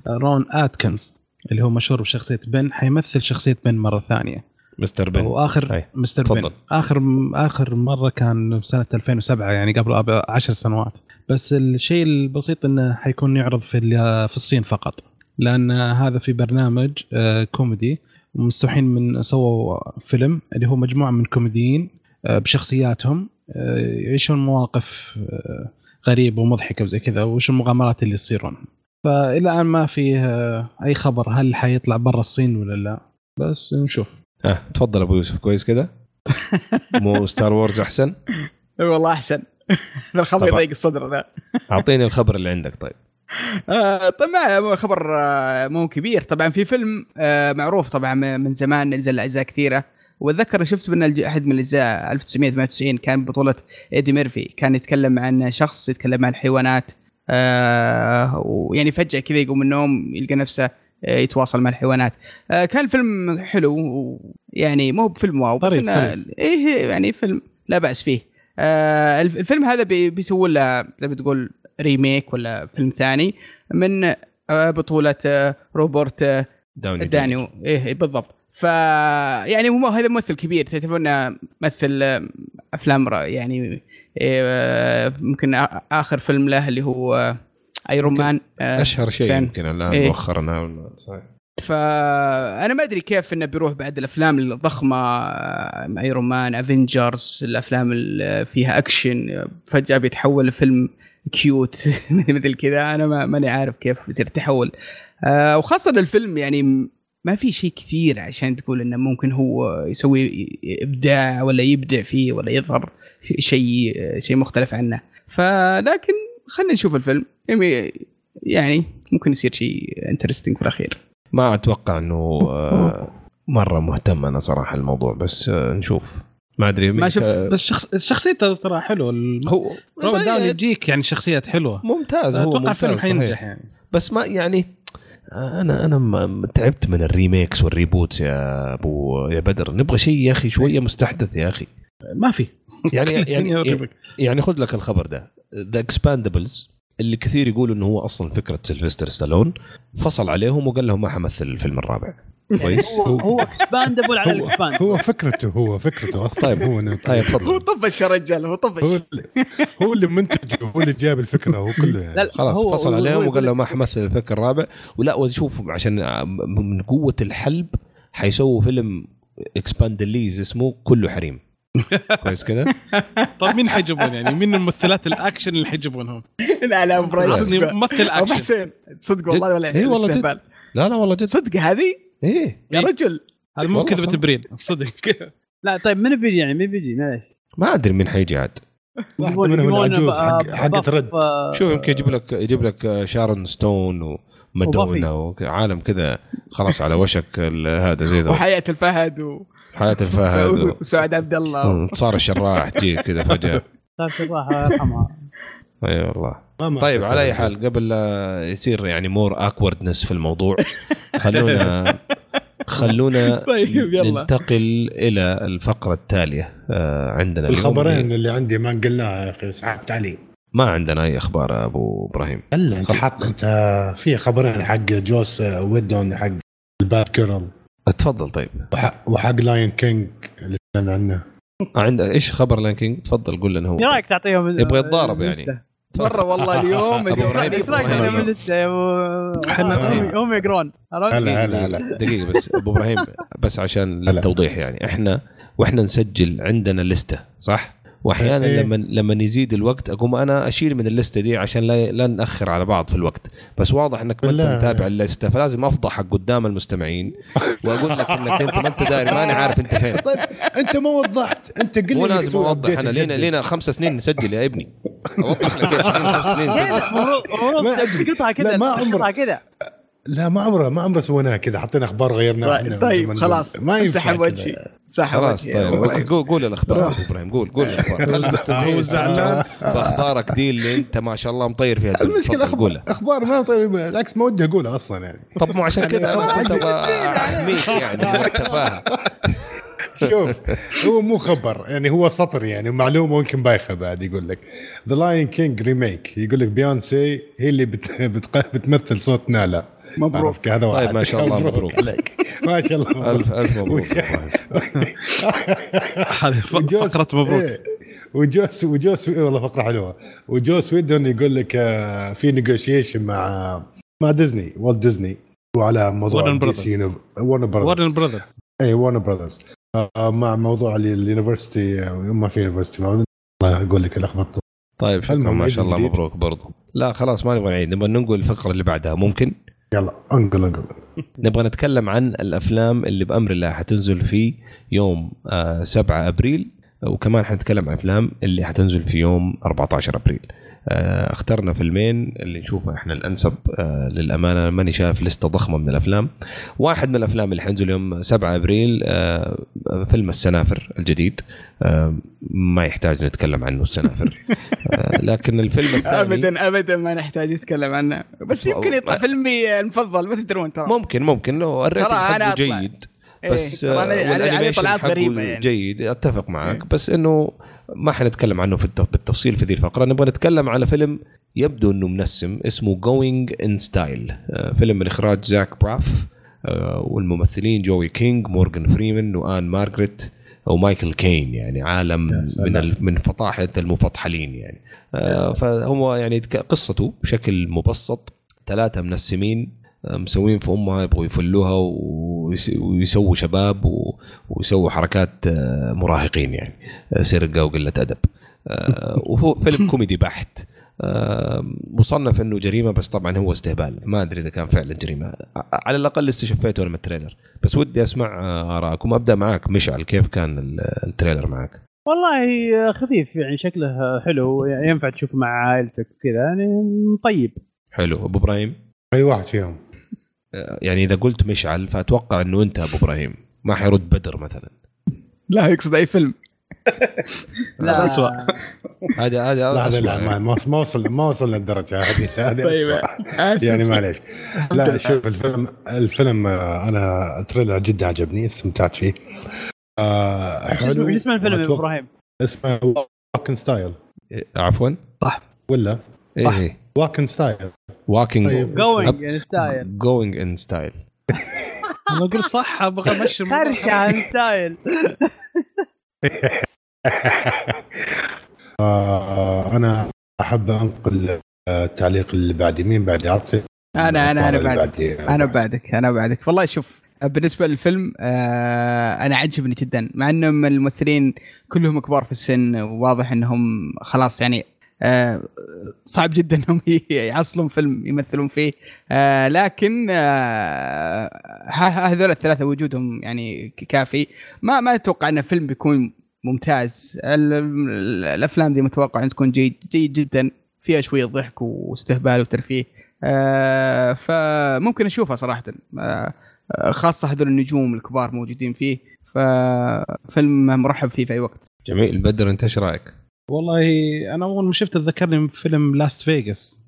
رون آتكنز اللي هو مشهور بشخصية بن حيمثل شخصية بن مرة ثانية. مستر بن. واخر. مستر تفضل. بن آخر آخر مرة كان سنة 2007 يعني قبل أب- عشر سنوات. بس الشيء البسيط إنه حيكون يعرض في في الصين فقط. لأن هذا في برنامج آه، كوميدي. مستوحين من سووا فيلم اللي هو مجموعة من كوميديين آه، بشخصياتهم آه، يعيشون مواقف آه، غريبة ومضحكة وزي كذا وش المغامرات اللي يصيرون. فإلى الآن ما في آه، أي خبر هل حيطلع برا الصين ولا لا. بس نشوف. آه تفضل أبو يوسف كويس كذا <laughs> مو Star Wars أحسن؟ والله أحسن. <laughs> الخبر. يضيق الصدر ذا. أعطيني الخبر اللي عندك طيب. آه، طبعا مو خبر آه، مو كبير. طبعا في فيلم آه، معروف طبعا من زمان نزل أجزاء كثيرة. وأتذكر شفت من أحد من الأجزاء 1998 كان بطولة إيدي ميرفي. كان يتكلم عن شخص يتكلم عن الحيوانات آه ويعني فجأة كذا يقوم من النوم يلقى نفسه آه، يتواصل مع الحيوانات. آه كان فيلم حلو ويعني مو بفيلم wow بس إنه. إيه يعني فيلم لا بأس فيه. آه الف- الفيلم هذا بي- بيسووا له زي ما تقول remake ولا فيلم ثاني من آه بطولة آه روبرت آه داوني جونيور. إيه بالضبط. ف يعني هو هذا ممثل كبير. تعتبر انه مثل أفلام يعني آه، ممكن آخر فيلم له اللي هو Iron Man أشهر شيء يمكن الآن إيه. مؤخرا صحيح. فانا ما أدري كيف إنه بيروح بعد الأفلام الضخمة Iron Man Avengers الأفلام اللي فيها أكشن فجأة بيتحول لفيلم cute <laughs> مثل كذا. أنا ما ماني عارف كيف بيصير تحول آه، وخاصة الفيلم يعني ما في شيء كثير عشان تقول إنه ممكن هو يسوي إبداع ولا يبدع فيه ولا يظهر شيء شيء مختلف عنه. فلكن خلينا نشوف الفيلم. يعني- يعني ممكن يصير شيء interesting في الأخير. ما أتوقع إنه آه، مرة مهتم أنا صراحة الموضوع بس آه، نشوف. ما أدري ما شفت. بس شخص شخصيته ترى حلوة. الم- هو روبرت داوني ما- يجيك يعني شخصيات حلوة. ممتاز هو ممتاز حينجح صحيح. يعني. بس ما يعني أنا أنا تعبت من ال remakes وال reboots يا ابو يا بدر. نبغى شيء يا أخي شوية مستحدث يا أخي. ما في. يعني <laughs> يعني. يعني خذ لك الخبر ده. ذا Expendables اللي كثير يقولوا إنه هو أصلا فكرة سيلفستر ستالون فصل عليهم وقال لهم ما حمثل الفيلم الرابع. كويس. هو هو Expendable على هو, ال Expend هو فكرته هو فكرته أصلا. طيب. هو طيب هو تفضل طفش يا رجال هو هو طفش اللي هو اللي منتج هو اللي جاب الفكرة هو كله يعني. لا، لا، خلاص هو- فصل هو- عليهم هو وقال لهم ما حمثل الفكر الرابع. ولا وشوف عشان من قوة الحلب حيسووا فيلم Expendabelles اسمه كله حريم. <laughs> كويس كده؟ طيب مين حيجيبون يعني؟ مين الممثلات الأكشن اللي حيجيبونهم؟ <laughs> لا لا إبراهيم ممثل ابو أكشن. حسين صدق والله ولا إيه والله. لا لا والله جد. صدق هذه إيه يا رجل. هذا مو كذبة. ابريل صدق. <laughs> لا طيب من بيجي يعني؟ مين بيجي معلش ما أدري مين حيجي عاد. واحد منهم العجوز حق ب- حقت بف- رد. آه، شوف يمكن يجيب لك يجيب لك شارون ستون ومادونا وعالم كذا خلاص على وشك ال- هذا زي ذا. وحياة الفهد و... حياة الفهد و- <laughs> وسعد عبد الله. انتصار الشراح تجي كذا فجأة. <laughs> انتصار الشراح الله يرحمها أي والله. طيب أتذكر. على أي حال قبل لا يصير يعني more awkwardness في الموضوع خلونا <laughs> خلونا طيب، يلا. ننتقل إلى الفقرة التالية آه، عندنا الخبرين اللي- اللي عندي ما قلناها يا أخي سحبت علي ما عندنا أي أخبار يا أبو إبراهيم. الا انت حط أنت في خبرين حق جوس ويدون حق ال Batgirl. تفضل طيب. وحق, وحق Lion King اللي تكلمنا عنه. عند إيش خبر Lion King تفضل قول لنا هو. إيش رأيك تعطيهم يبغى يتضارب؟ يعني. مرة والله اليوم اليوم. إيش رأيك يا أبو هم يقرون عرفت؟ هلا هلا دقيقة, هلا دقيقة بس أبو إبراهيم بس عشان للتوضيح يعني. إحنا وإحنا نسجل عندنا لستة صح؟ وأحيانا إيه. لما لما يزيد الوقت أقوم أنا أشيل من اللستة دي عشان لا لا نأخر على بعض في الوقت بس واضح إنك ما أنت. متابع اللستة فلازم افضحك قدام المستمعين وأقول لك إنك أنت ما أنت داري ماني عارف أنت فين طيب أنت ما وضحت أنت قل لي مو لازم أوضح انا لينا. لينا خمس سنين نسجل يا ابني أوضح لك خمس سنين <laughs> نسجل المفروض المفروض ما. تقطع كذا كذا لا ما عمره ما عمره سويناها كذا حطينا أخبار إحنا طيب من خلاص. ما ينفع امسح كذا. وجهي امسح خلاص وجهي طيب. قول قول الأخبار ابو إبراهيم قول قول الأخبار. خلي المستمعين هو يستمتعون بأخبارك دي اللي أنت ما شاء الله مطير فيها. المشكلة أخبار أخبار ما طيب بالعكس ما ودي أقولها أصلا يعني. طب مو عشان كذا يعني أنا كنت أبغى أحميك يعني انت فاهم <laughs> شوف هو مو خبر يعني هو سطر يعني معلومة يمكن بايخة بعد يقول لك. ذا Lion King remake يقول لك بيونسي هي اللي بت... بتق... بتمثل صوت نالا. مبروك. هذا واحد. طيب ما شاء الله مبروك عليك. ما شاء الله مبروك. الف ألف مبروك. هذه ف- وجوس- فقرة مبروك. إيه. وجوس وجوس والله فقرة حلوة. وجوس ويدون يقول لك آه، في negotiation مع مع ديزني والت ديزني وعلى موضوع Warner Brothers Warner Brothers اي Warner Brothers مع موضوع ال- ال university آه، ما في university الله أقول لك لخبطت. طيب شكرا ما شاء الله. مبروك برضو. لا خلاص ما نبغى نعيد. نبغى ننقل الفقرة اللي بعدها. ممكن؟ يلا انقل انقل. <laughs> نبغى نتكلم عن الأفلام اللي بأمر الله حتنزل في يوم آه 7 أبريل وكمان حنتكلم عن أفلام اللي حتنزل في يوم 14 أبريل. آه اخترنا فيلمين اللي نشوفه إحنا الأنسب آه للأمانة ماني شايف لستة ضخمة من الأفلام. واحد من الأفلام اللي حينزل يوم 7 أبريل آه فيلم السنافر الجديد. آه ما يحتاج نتكلم عنه السنافر. <laughs> آه لكن الفيلم الثاني ابدا ابدا ما نحتاج نتكلم عنه. بس يمكن يطلع فيلمي المفضل ما تدرون ترى. ممكن ممكن. ال rating ترى حقه أطلع. جيد. بس أنا- آه، عليه- وال animation طلعات حقه غريبة يعني. جيد أتفق معك إيه. بس إنه ما حنتكلم عنه في الت- بالتفصيل في ذي الفقرة نبغى نتكلم على فيلم يبدو إنه منسم اسمه Going in Style فيلم من إخراج زاك براف آه، والممثلين جوي كينج مورغان فريمان وآن مارغريت ومايكل كين يعني عالم من من فطاحة المفطحلين يعني آه، فهو يعني قصته بشكل مبسط ثلاثة منسمين آه، مسوين في أمها يبغوا يفلوها ويس- ويسووا شباب ويسووا حركات آه، مراهقين يعني آه، سرقة وقلة أدب. آه، وهو فيلم <laughs> كوميدي بحت. مصنف إنه جريمة بس طبعا هو استهبال. ما أدري إذا كان فعلا جريمة. على الأقل استشفيته من ال trailer. بس ودي أسمع آرائكم. أبدأ معك مشعل كيف كان ال- ال trailer معك؟ والله خفيف يعني شكله حلو. ينفع تشوفه مع عائلتك كذا يعني طيب. حلو. أبو إبراهيم؟ أي واحد فيهم. يعني إذا قلت مشعل فأتوقع إنه أنت أبو إبراهيم. ما حيرد بدر مثلا. لا يقصد أي فيلم. <laughs> لا. أسوأ. هذا هذا لا لا يعني. ما ما ما وصل ما وصلنا للدرجة هذه. هذه طيب. يعني معليش. لا شوف الفيلم الفيلم آه، أنا ال trailer جدا عجبني استمتعت فيه. آه إيش اسم الفيلم يا إبراهيم؟ اسمه Walk in Style إيه، عفوا. ولا؟ إيه. Walk in Style Walking طيب. Going in Style Going in Style أنا أقول صح أبغى أمشي. خرشة in Style <laughs> آه أنا أحب أنقل آه، التعليق اللي بعدي. مين بعدي؟ عطي أنا أنا أنا اللي بعد بعدي. أنا بعدك أنا بعدك. والله شوف بالنسبة للفيلم آه أنا عجبني جدا. مع إنهم الممثلين كلهم كبار في السن وواضح إنهم خلاص يعني صعب جدا <laughs> انهم يحصلون فيلم يمثلون فيه. آه لكن آه هذول الثلاثة وجودهم يعني كافي. ما ما أتوقع إن الفيلم بيكون ممتاز. ال- ال- الأفلام دي متوقع إن تكون جيد جيد جدا. فيها شوية ضحك واستهبال وترفيه. آه فممكن أشوفها صراحة. آه آه، خاصة هذول النجوم الكبار موجودين فيه. ففيلم مرحب فيه في أي وقت. جميل. بدر أنت إيش رأيك؟ والله أنا أول ما شفته ذكرني فيلم Last Vegas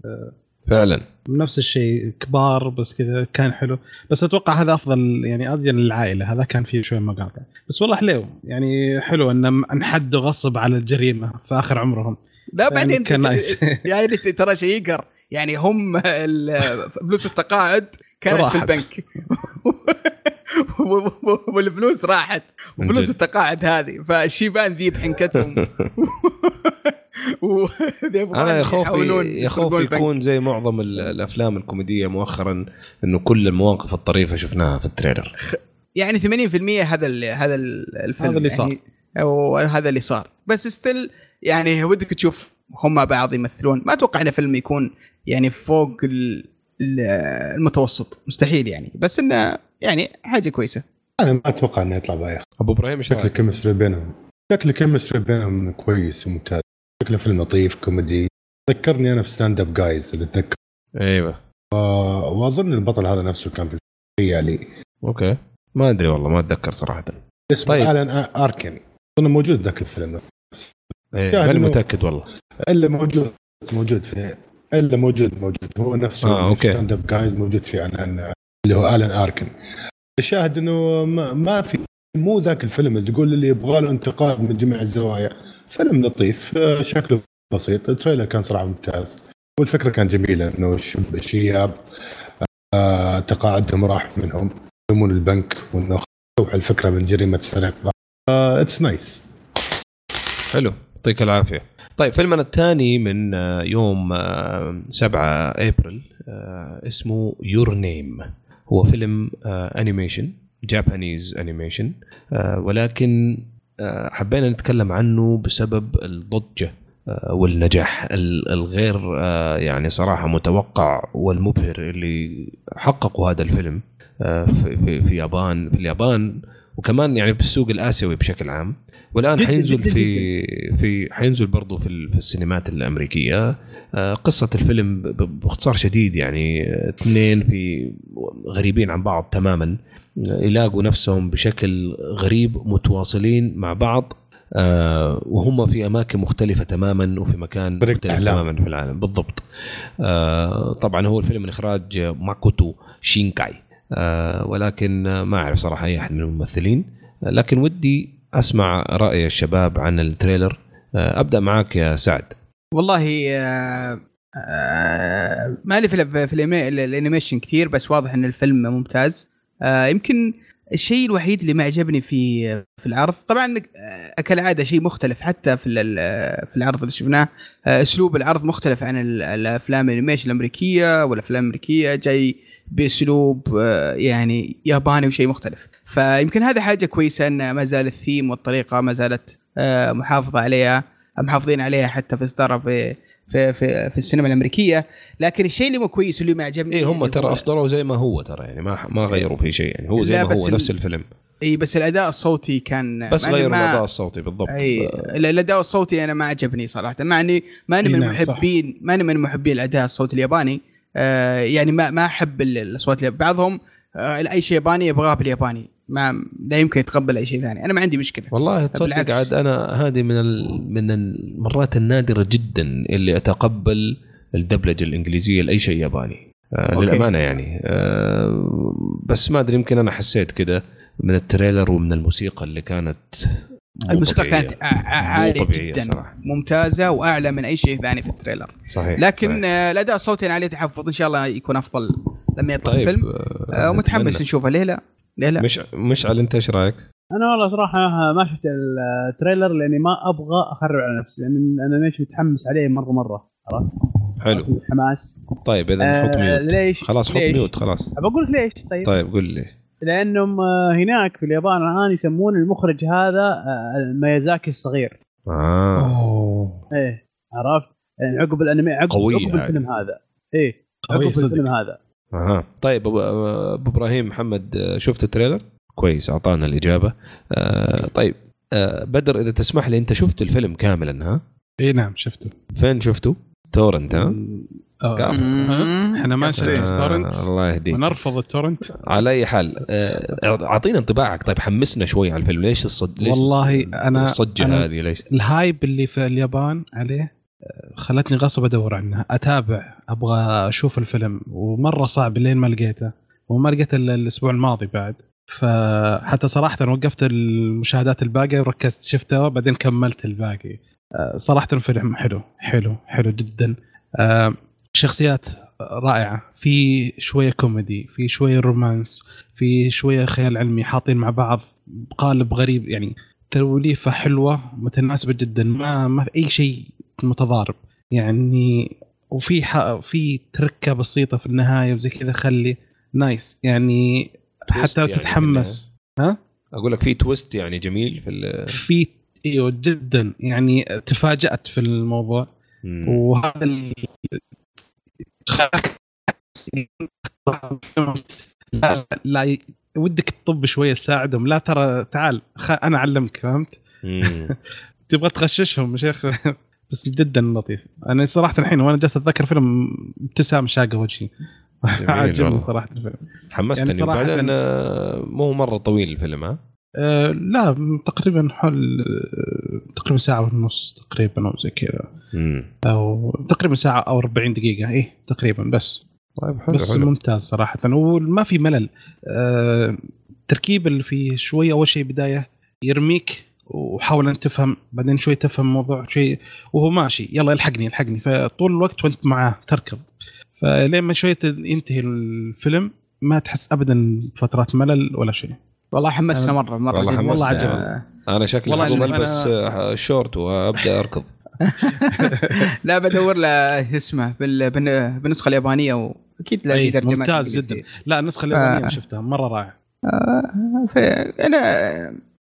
فعلا. نفس الشيء كبار بس كذا كان حلو. بس أتوقع هذا أفضل يعني اذين للعائلة. هذا كان فيه شوية مقاطع. بس والله حلو. يعني حلو إن انحدوا غصب على الجريمة في آخر عمرهم. لا بعدين كان نايس. <laughs> يعني ترى شيء يقهر. يعني هم ال- فلوس التقاعد كانت في. البنك. <laughs> والفلوس راحت وفلوس. التقاعد هذه فالشيبان ذي بحنكتهم <laughs> وذيبغون أنا يا خوفي يحاولون يا يسرقون خوفي البنك. يكون زي معظم ال- الأفلام الكوميدية مؤخرا إنه كل المواقف الطريفة شفناها في ال trailer يعني 80% هذا ال هذا ال- الفيلم هذا اللي صار. يعني هذا اللي صار بس still يعني ودك تشوف هم بعض يمثلون ما أتوقع إن فيلم يكون يعني فوق ال- المتوسط. مستحيل يعني. بس إنه يعني حاجة كويسة. أنا ما أتوقع إنه يطلع بايخ. أبو إبراهيم شكل؟ ال chemistry بينهم. شكل ال chemistry بينهم كويس وممتاز. شكله فيلم لطيف كوميدي. ذكرني أنا في Stand Up Guys اللي اتذكر أيوه. آه، وأظن البطل هذا نفسه كان في الخيالي okay. ما أدري والله ما أتذكر صراحة. اسمه طيب. ألان آركن. أظن موجود ذاك الفيلم. إيه شاهد ماني متأكد والله. إلا موجود موجود في إلا موجود موجود. هو نفسه آه، okay. Stand Up Guys موجود في الان اللي هو الان اركن الشاهد إنه ما, ما في مو ذاك الفيلم اللي تقول اللي يبغى له انتقاد من جميع الزوايا. فيلم لطيف آه، شكله بسيط. ال trailer كان صراحة ممتاز. والفكرة كانت جميلة إنه الشياب آه تقاعدهم راح منهم يضمون البنك وإنه توحي الفكرة من جريمة سرقة. it's nice حلو. يعطيك العافية. طيب فيلمنا الثاني من آه، يوم آه، 7 أبريل آه، اسمه Your Name هو فيلم آه، animation Japanese animation آه، ولكن آه، حبينا نتكلم عنه بسبب الضجة آه، والنجاح ال- الغير آه، يعني صراحة متوقع والمبهر اللي حققوا هذا الفيلم آه، في في في يابان في اليابان وكمان يعني في السوق الآسيوي بشكل عام. والآن حينزل في في حينزل برضه في في السينمات الأمريكية. آه، قصة الفيلم باختصار شديد يعني آه، اثنين في غريبين عن بعض تماما. آه، يلاقوا نفسهم بشكل غريب متواصلين مع بعض آه، وهم في أماكن مختلفة تماما وفي مكان مختلف. تماما في العالم. بالضبط. آه، طبعا هو الفيلم من إخراج ماكوتو شينكاي. آه، ولكن ما أعرف صراحة أي أحد من الممثلين. لكن ودي أسمع رأي الشباب عن ال trailer. آه، أبدأ معاك يا سعد. والله آه، آه، مالي في ال animation كثير بس واضح إن الفيلم ممتاز. آه، يمكن الشيء الوحيد اللي ما عجبني في في العرض طبعا آه، كالعادة شيء مختلف حتى في ال- في العرض اللي شفناه آه، أسلوب العرض مختلف عن ال- الأفلام ال animation الأمريكية والأفلام الأمريكية جاي بأسلوب آه، يعني ياباني وشيء مختلف. فيمكن هذا حاجة كويسة إن ما زال الثيم والطريقة ما زالت آه، محافظة عليها محافظين عليها حتى في اصدارها في في في, في السينما الأمريكية. لكن الشيء اللي مو كويس اللي ما عجبني اي إيه، هم ترى أصدروا زي ما هو ترى يعني ما ما غيروا فيه شيء يعني هو زي ما هو نفس الفيلم. إي بس الأداء الصوتي كان بس غيروا الأداء الصوتي بالضبط. إي ال- الأداء الصوتي أنا ما عجبني صراحة مع إني ماني من نعم،. محبين ماني من محبين الأداء الصوتي الياباني. آه يعني ما ما أحب ال- الأصوات الياب- بعضهم آه أي شيء ياباني يبغاه بالياباني. ما لا يمكن يتقبل أي شيء ثاني أنا ما عندي مشكلة والله تصدق. عاد أنا هذه من ال... من المرات النادرة جدا اللي أتقبل الدبلجة الإنجليزية لأي شيء ياباني آه okay. للأمانة يعني آه بس ما أدري يمكن أنا حسيت كده من ال trailer ومن الموسيقى اللي كانت مو الموسيقى طبيعية. كانت عالية جدا صراحة. ممتازة وأعلى من أي شيء ثاني في ال trailer صحيح لكن. آه، الأداء الصوتي عليه تحفظ إن شاء الله يكون أفضل لما يطلع طيب الفيلم آه، ومتحمس. نشوفه ليه لا ليه لا مش مشعل انت إيش رأيك؟ أنا والله صراحة ما شفت ال trailer لأني ما أبغى أخرب على نفسي لأن أنا ليش متحمس عليه مره مرة عرفت؟ حلو الحماس طيب إذا آه، حط mute ليش؟ خلاص حط ليش؟ mute خلاص بقول لك ليش طيب؟ طيب قول لي لأنهم آه، هناك في اليابان الآن يسمون المخرج هذا آه، ميازاكي الصغير آه أوه إيه عرفت؟ يعني عقب الانمي عقب, قوية عقب هذه. الفيلم هذا إيه عقب. الفيلم هذا أها طيب ابو أبو إبراهيم محمد آه، شفت ال trailer؟ كويس أعطانا الإجابة آه طيب آه بدر إذا تسمح لي أنت شفت الفيلم كاملا ها؟ إي نعم شفته فين شفته؟ torrent ها؟ آه،. إحنا ما نشتري آه ال torrent الله يهديك ونرفض ال torrent على أي حال أعطينا انطباعك طيب حمسنا شوي على الفيلم ليش الصد ليش والله أنا- الصجة أنا- هذه ليش؟ ال hype اللي في اليابان عليه خلتني غصب ادور عنه أتابع أبغى أشوف الفيلم. ومرة صعب لين ما لقيته. وما لقيته إلا الأسبوع الماضي بعد. فحتى صراحة وقفت المشاهدات الباقية وركزت شفته. بعدين كملت الباقي. آه، صراحة الفيلم حلو حلو حلو جدا. آه، شخصيات رائعة. في شوية كوميدي في شوية رومانس في شوية خيال علمي حاطين مع بعض. بقالب غريب يعني توليفه حلوة متناسبة جدا. ما ما في أي شيء متضارب. يعني وفي. في تركة بسيطة في النهاية وزي كذا خلي نايس يعني حتى يعني تتحمس. ها؟ أقول لك في تويست يعني جميل في في إيوه جدا. يعني تفاجأت في الموضوع. مم. وهذا ال... لا, لا ودك تطب شوية تساعدهم. لا ترى تعال خ... أنا أعلمك فهمت. <laughs> تبغى تغششهم يا شيخ. بس جدا لطيف. أنا صراحة الحين وأنا جالس أتذكر فيلم ابتسام شاقه وجهي <laughs> والله. صراحة الفيلم. حمستني. يعني صراحة- وبعدين آه، مو مرة طويل الفيلم ها؟ أه لا تقريبا حول آه، تقريبا ساعة ونص تقريبا أو زي كذا. أو تقريبا ساعة أو 40 دقيقة. إيه تقريبا بس. طيب حلو بس حلو. ممتاز صراحة. وما في ملل. أه التركيب اللي فيه شوية أول شيء بداية يرميك وحاول أن تفهم بعدين شوي تفهم الموضوع شوي وهو ماشي يلا الحقني الحقني فطول الوقت وأنت معاه تركض فلين ما شوية ينتهي الفيلم ما تحس ابدا بفترات ملل ولا شيء والله حمسنا مرة مرة والله. حمسنا. والله آه، أنا شكلي شوف، البس آه، شورت وأبدأ أركض <laughs> لا بدور له شو اسمه بال- بالن- بالنسخة اليابانية و... أكيد لا ترجمات ممتاز. جدا لا النسخة اليابانية آه. شفتها مرة رائعة آه ف- أنا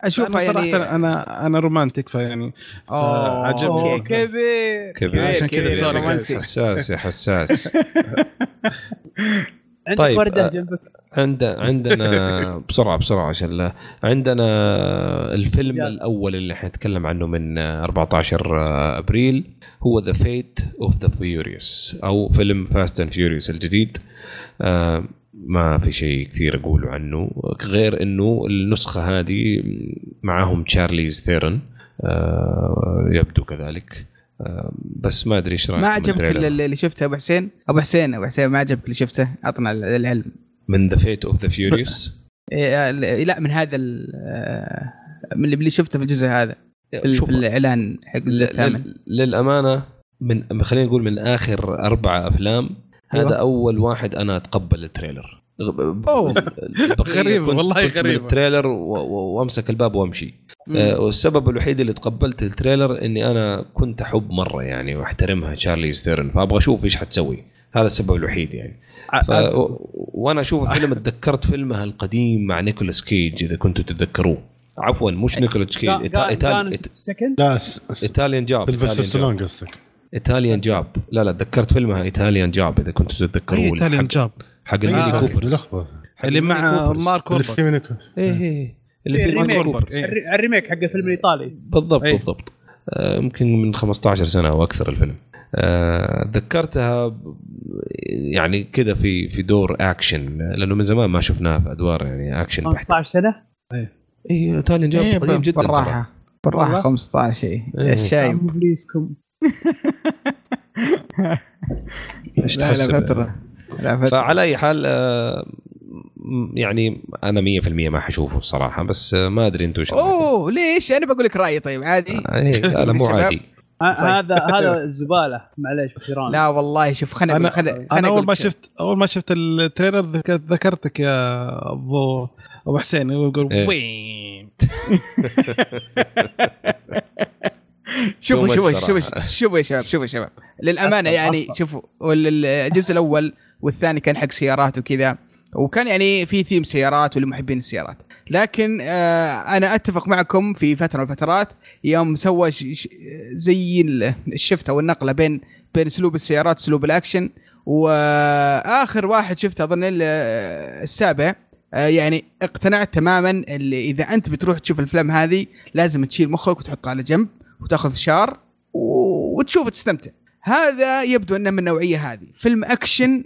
اشوفها أنا يعني صراحة أنا أنا romantic فيعني أوه، عجبني. كبير. كبير. عشان كذا sorry، رومانسي. حساس يا حساس. <laughs> عندك طيب، وردة آه، جنبك؟ عند عندنا <laughs> بسرعة بسرعة عشان لا. عندنا الفيلم يلا. الأول اللي حنتكلم عنه من 14 أبريل هو The Fate of the Furious أو فيلم Fast and Furious الجديد. آه، ما في شيء كثير اقوله عنه غير إنه النسخة هذه معاهم تشارليز ثيرن آه، يبدو كذلك. آه، بس ما أدري إيش رايك ما عجبك اللي شفته أبو حسين؟ أبو حسين أبو حسين ما عجبك اللي شفته؟ اعطنا العلم. من The Fate of the Furious لا من هذا آه، من اللي شفته في الجزء هذا في الإعلان حق الجزء الثامن. لل- للأمانة من خلينا نقول من آخر أربع أفلام هذا أيوة. أول واحد أنا أتقبل ال trailer. <laughs> غريبة، والله غريبة. ال trailer وأمسك الباب وأمشي. مم. آه، والسبب الوحيد اللي تقبلت ال trailer إني أنا كنت أحب مرة يعني وأحترمها تشارليز ثيرن فأبغى أشوف إيش حتسوي. هذا السبب الوحيد يعني. ف... وأنا أشوف الفيلم تذكرت فيلمها القديم مع نيكولاس كيج إذا كنتوا تتذكروه. عفوا مش نيكولاس كيج Italian Job سيلفستر ستالون قصدك. Italian Job لا لا تذكرت فيلمها Italian Job إذا كنتوا تتذكروه أي Italian Job حق الميني آه، Coopers اللي مع. مارك اللي وولبرغ في Coopers. إيه إيه اللي في ال remake. ال Mini مارك Coopers وولبرغ. إيه. ال re- ال remake حق الفيلم الإيطالي بالضبط أي. بالضبط آه، يمكن من 15 سنة أو أكثر الفيلم آه، ذكرتها يعني كذا في في دور اكشن لأنه من زمان ما شفناه في أدوار يعني اكشن بحت 15 سنة اي Italian Job إيه، قديم جدا. بالراحة بالراحة والله. 15 إيه. الشايب <laughs> إيش فترة. فعلى أي حال آه، يعني أنا 100% ما حشوفه الصراحه بس آه، ما أدري أنتم إيش. أوه ليش؟ أنا بقول لك رأيي طيب عادي. آه، إيه، لا لا <laughs> مو. عادي. ه- هذا هذا الزباله معليش أخيرا لا والله شوف خلينا انا خلينا أنا أول ما شفت أول ما شفت التريلر ذكرت ذكرتك يا ابو أبو حسين يقول إيه. وين؟ <laughs> <laughs> شوفوا شوفوا. شوفوا شوفوا يا شباب شوفوا يا شباب <laughs> للأمانة يعني. شوفوا الجزء الأول والثاني كان حق سيارات وكذا وكان يعني في ثيم سيارات ولمحبين السيارات لكن آه أنا أتفق معكم في فترة من الفترات يوم سوى زي ال- ال shift أو النقلة بين بين اسلوب السيارات واسلوب الأكشن وآخر واحد شفته أظن ال- السابع آه، يعني اقتنعت تماما اللي إذا أنت بتروح تشوف الافلام هذه لازم تشيل مخك وتحطه على جنب وتاخذ فشار و- وتشوف تستمتع. هذا يبدو أنه من النوعيه هذه. فيلم أكشن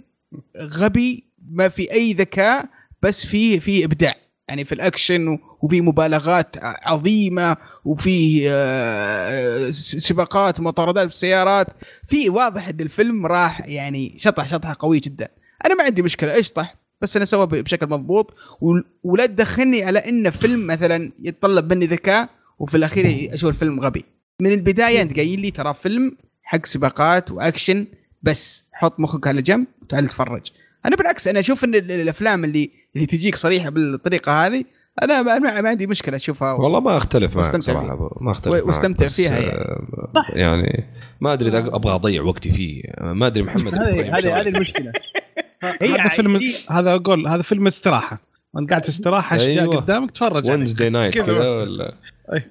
غبي ما في أي ذكاء بس فيه في إبداع. يعني في الأكشن وفي مبالغات عظيمة وفي آه، سباقات ومطاردات بالسيارات في واضح أن الفيلم راح يعني شطح شطحة قوي جدا. أنا ما عندي مشكلة اشطح بس أنا سوى بشكل مضبوط. ول- ولا تدخلني على أن فيلم مثلا يتطلب مني ذكاء وفي الأخير أشوف الفيلم غبي. من البداية أنت قايل لي ترى فيلم حق سباقات وأكشن بس. حط مخك على جنب وتعال تتفرج أنا بالعكس أنا أشوف إن ال- الأفلام اللي اللي تجيك صريحة بالطريقة هذه أنا ما, ما عندي مشكلة أشوفها والله ما أختلف معك صراحة. أبو- ما أختلف واستمتع فيها آه، يعني ما أدري إذا أبغى أضيع وقتي فيه. ما أدري محمد هذه هذه المشكلة. <laughs> هذا فيلم هذا أقول هذا فيلم استراحة. وانت قاعد في استراحة اشياء أيوة. قدامك تفرج. Wednesday night كذا. ولا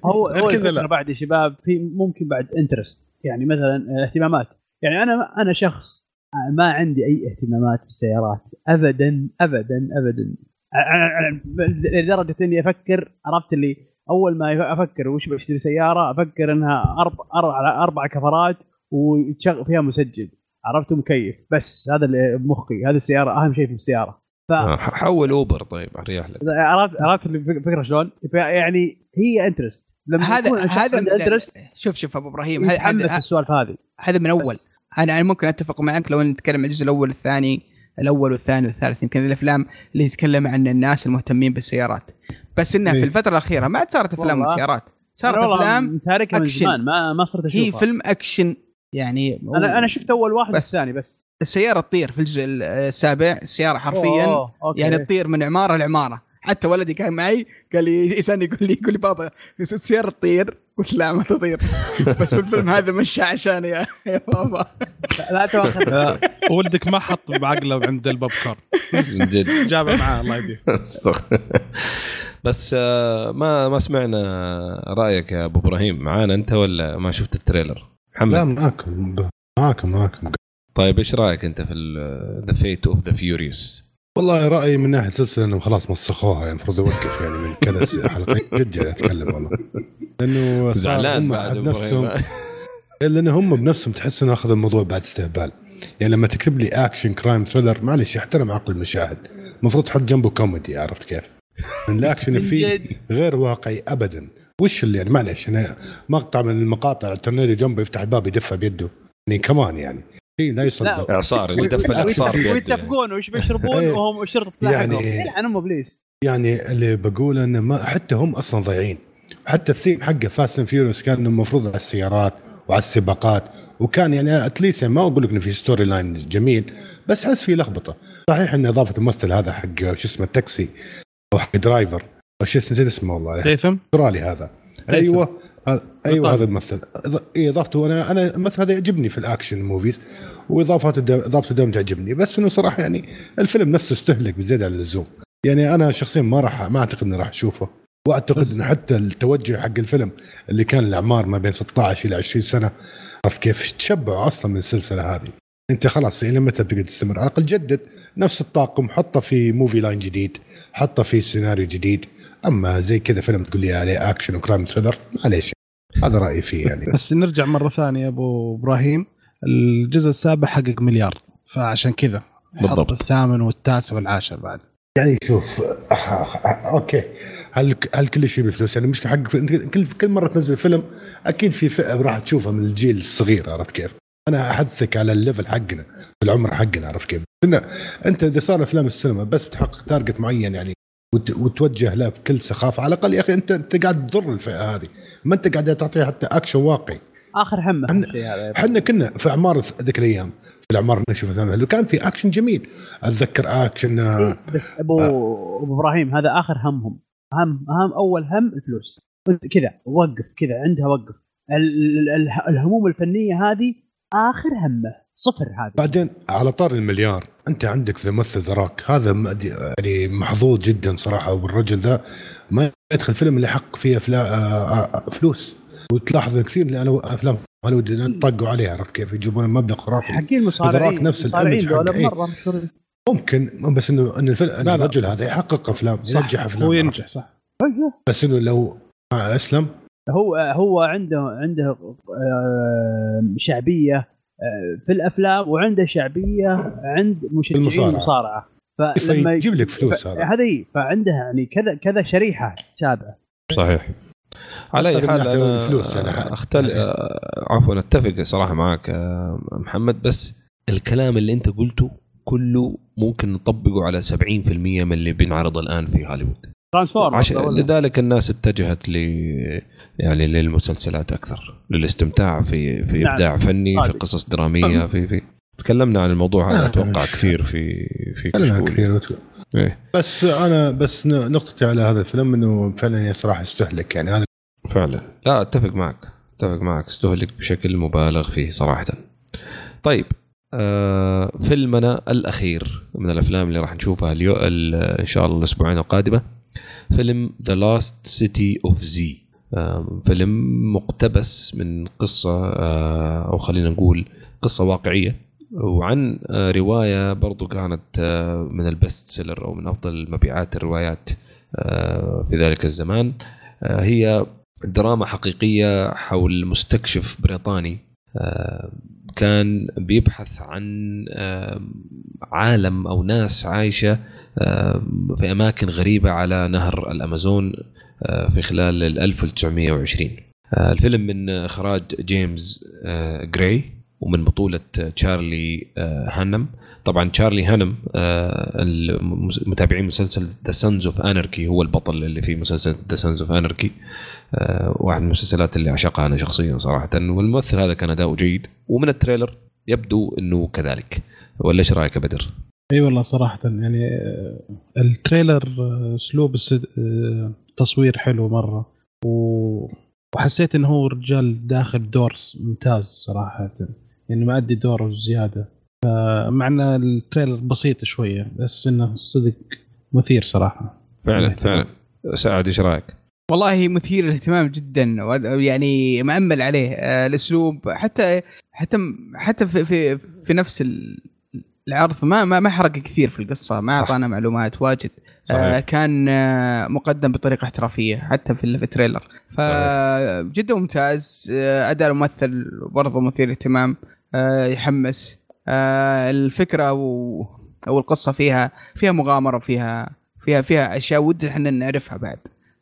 هو هو كذا. بعد يا شباب في ممكن بعد interest يعني مثلا اهتمامات يعني أنا أنا شخص ما عندي أي اهتمامات بالسيارات ابدا ابدا ابدا لدرجة إني أفكر عرفت اللي أول ما أفكر وش بشتري سيارة أفكر إنها أربع أربع, أربع كفرات وتشغل فيها مسجل عرفت مكيف بس هذا اللي بمخي هذه السيارة أهم شيء في السيارة ف آه، حول اوبر طيب اريح لك عرفت عرفت الفكرة شلون؟ يعني هي interest لما هذا هذا interest شوف شوف أبو إبراهيم هذا السوالف هذه هذا من أول بس. أنا أنا ممكن أتفق معك لو نتكلم عن الجزء الأول والثاني الأول والثاني والثالث يمكن الأفلام اللي تتكلم عن الناس المهتمين بالسيارات بس انها في إيه. الفترة الأخيرة ما عاد صارت أفلام والله. وسيارات صارت أفلام. زمان ما ما صرت أشوفها هي فيلم أكشن يعني أنا أنا شفت أول واحد بس. الثاني بس السيارة تطير في الجزء السابع السيارة حرفيا. أوه،. يعني تطير من عمارة لعمارة. حتى ولدي كان معي قال لي يسألني يقول لي يقول لي بابا السيارة تطير؟ قلت لا ما تطير. <laughs> بس بالفيلم هذا مشى عشان يا يا بابا. لا تواخذ آه، ولدك ما حط بعقله عند البوب كورن من جد. جابه معاه الله يهديه. <laughs> أستغفر. بس آه، ما ما سمعنا رأيك يا أبو إبراهيم. معانا أنت ولا ما شفت التريلر؟ محمد. لا معاكم معاكم معاكم. طيب إيش رأيك أنت في The Fate of the Furious والله رأيي من ناحية السلسلة انهم خلاص مسخوها يعني المفروض يوقف يعني من كذا حلقة. <laughs> جد يعني أتكلم والله. لأنه زعلان هم بعد إبراهيم. <laughs> لأن هم بنفسهم تحس إنه أخذوا الموضوع بعد استهبال. يعني لما تكتب لي action crime thriller معلش احترم عقل المشاهد. المفروض تحط جنبه كوميدي عرفت كيف؟ <laughs> الاكشن فيه. غير واقعي ابدا. وش اللي يعني؟ معلش أنا مقطع من المقاطع ترنيلي جنبه يفتح الباب يدفه بيده. يعني كمان يعني. شيء لا يصدق. اعصار اللي دف الاعصار. ويتفقون وش بيشربون إيه. وهم شرطه يعني- تلاحقهم يلعن ام إبليس. يعني اللي بقول إنه ما حتى هم أصلا ضايعين. حتى الثيم حقه Fast and Furious كان المفروض على السيارات وعلى السباقات وكان يعني at least يعني ما أقول لك إنه في storyline جميل بس حس في لخبطة. صحيح إن إضافة الممثل هذا حق شو اسمه التاكسي أو حق driver أو شو اسمه نسيت اسمه والله. ستيثم أسترالي هذا. أيوه. أيوه. هذا الممثل. إيه، إضافته أنا أنا الممثل هذا يعجبني في ال action movies وإضافته إضافته دائما تعجبني. بس إنه صراحة يعني الفيلم نفسه استهلك بزيادة عن اللزوم. يعني أنا شخصيا ما راح ما أعتقد إني راح أشوفه. وأعتقد إنه حتى التوجه حق الفيلم اللي كان الأعمار ما بين 16 إلى 20 سنة عرفت كيف؟ تشبعوا أصلا من السلسلة هذه. أنت خلاص إلى متى بتقدر تستمر؟ على الأقل جدد نفس الطاقم حطه في movie line جديد حطه في سيناريو جديد. أما زي كذا فيلم تقول لي عليه action و crime thriller معليش. هذا رأيي فيه يعني بس نرجع مرة ثانية أبو إبراهيم الجزء السابع حقق مليار فعشان كذا بالضبط. الثامن والتاسع والعاشر بعد يعني شوف أح- <laughs> أح- أوكي هل هل كل شيء بفلوس يعني مش حق كل كل مرة تنزل فيلم أكيد في فئة راح تشوفها من الجيل الصغير عرفت كيف؟ أنا أحثك على ال level حقنا في العمر حقنا عرفت كيف؟ أنت إذا صار أفلام السينما بس بتحقق target معين يعني وتوجه له بكل سخافة. على الأقل يا أخي أنت أنت قاعد تضر الفئة هذه. ما أنت قاعد تعطيها حتى اكشن واقعي. آخر همه. إحنا كنا في أعمار ذيك الأيام في الأعمار اللي كان في اكشن جميل. أتذكر اكشن آه، بس ابو أبو إبراهيم هذا آخر همهم. هم أهم أول هم الفلوس. كذا وقف كذا عندها وقف. ال- ال- ال- الهموم الفنية هذه آخر همه. صفر هذه. بعدين على طار المليار انت عندك ذا ممثل ذا روك هذا يعني محظوظ جدا صراحة والرجل ذا ما يدخل فيلم اللي حق فيه افلام فلوس. وتلاحظ كثير الأنا- أفلام هوليوود طقوا عليها عرفت كيف؟ يجيبون مبلغ خرافي. حقين المصارعين ذراك نفس المصارعين إيه. مرة مشهورين. ممكن بس إنه إن الفيلم إن لا. الرجل هذا يحقق أفلام ينجح أفلام. هو؟ ينجح صح. بس إنه لو أسلم؟ هو هو عنده عنده آه، شعبية آه، في الأفلام وعنده شعبية عند مشجعين المصارعة. المصارعه فلما فيجيب لك فلوس ف- هذا هذه فعنده يعني كذا كذا شريحة تتابعه صحيح. على أي حال أنا الفلوس يعني. اختل آه، عفوا أتفق صراحة معك آه، محمد بس الكلام اللي أنت قلته كله ممكن نطبقه على 70% من اللي بينعرض الآن في هوليوود. ترانسفورمر عشان لذلك الناس اتجهت ل يعني للمسلسلات أكثر للاستمتاع في في نعم. إبداع فني في. قصص درامية في في تكلمنا عن الموضوع هذا آه، أتوقع كثير في في كثير. إيه، بس أنا بس نقطتي على هذا الفيلم إنه فعلا صراحة يستهلك يعني هذا فعلا. لا أتفق معك أتفق معك استهلك بشكل مبالغ فيه صراحة. طيب آه فيلمنا الأخير من الأفلام اللي راح نشوفها اليوم إن شاء الله الأسبوعين القادمة. فيلم The Lost City of Z فيلم مقتبس من قصة آه أو خلينا نقول قصة واقعية. وعن آه رواية برضو كانت آه من ال best seller أو من أفضل مبيعات الروايات في ذلك الزمان. هي دراما حقيقية حول مستكشف بريطاني كان بيبحث عن عالم أو ناس عايشة في أماكن غريبة على نهر الأمازون آه في خلال ال 1920 آه الفيلم من إخراج جيمس آه جراي ومن بطولة تشارلي آه هانم. طبعا تشارلي هانم آه متابعين مسلسل The Sons of Anarchy هو البطل اللي في مسلسل The Sons of Anarchy آه واحد من المسلسلات اللي أعشقها أنا شخصيا صراحة والممثل هذا كان أداؤه جيد ومن ال trailer يبدو إنه كذلك. ولا إيش رأيك يا بدر؟ إي والله صراحة يعني آه، ال trailer آه، أسلوب السد- آه، تصوير حلو مرة. و وحسيت انه هو رجال داخل دور ممتاز صراحة. يعني مأدي دوره زيادة. فمع إن ال trailer بسيط شوية بس إنه صدق مثير صراحة. فعلا فعلا. سعد إيش رأيك؟ والله مثير للاهتمام جدا يعني مأمل عليه الأسلوب. حتى حتى حتى في في, في نفس ال- العرض ما ما ما حرق كثير في القصة ما. أعطانا معلومات واجد. صحيح. آه كان آه مقدم بطريقة احترافية حتى في ال- في التريلر. فجدا ممتاز. آه أداء الممثل برضه مثير للاهتمام. آه يحمس. آه الفكرة و أو القصة فيها فيها مغامرة فيها فيها فيها أشياء ودنا إحنا نعرفها بعد.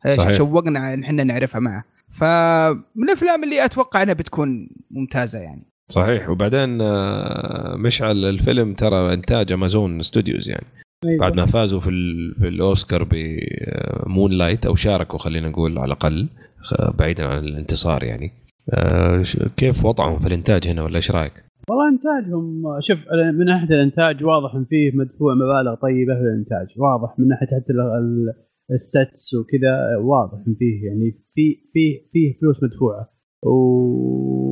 آه، صحيح. شوقنا ان إحنا نعرفها معه. فمن الأفلام اللي أتوقع إنها بتكون ممتازة يعني. صحيح. وبعدين آه، مشعل الفيلم ترى إنتاج Amazon Studios يعني. أيوة. بعد ما فازوا في, في الأوسكار ب Moonlight أو شاركوا خلينا نقول على الأقل بعيدا عن الانتصار يعني. آه، كيف وضعهم في الإنتاج هنا ولا إيش رأيك؟ والله إنتاجهم شوف من ناحية الإنتاج واضح إن فيه مدفوع مبالغ طيبة في الإنتاج. واضح من ناحية حتى ال- ال- السيتس وكذا واضح إن فيه يعني في في فيه فلوس مدفوعة. و...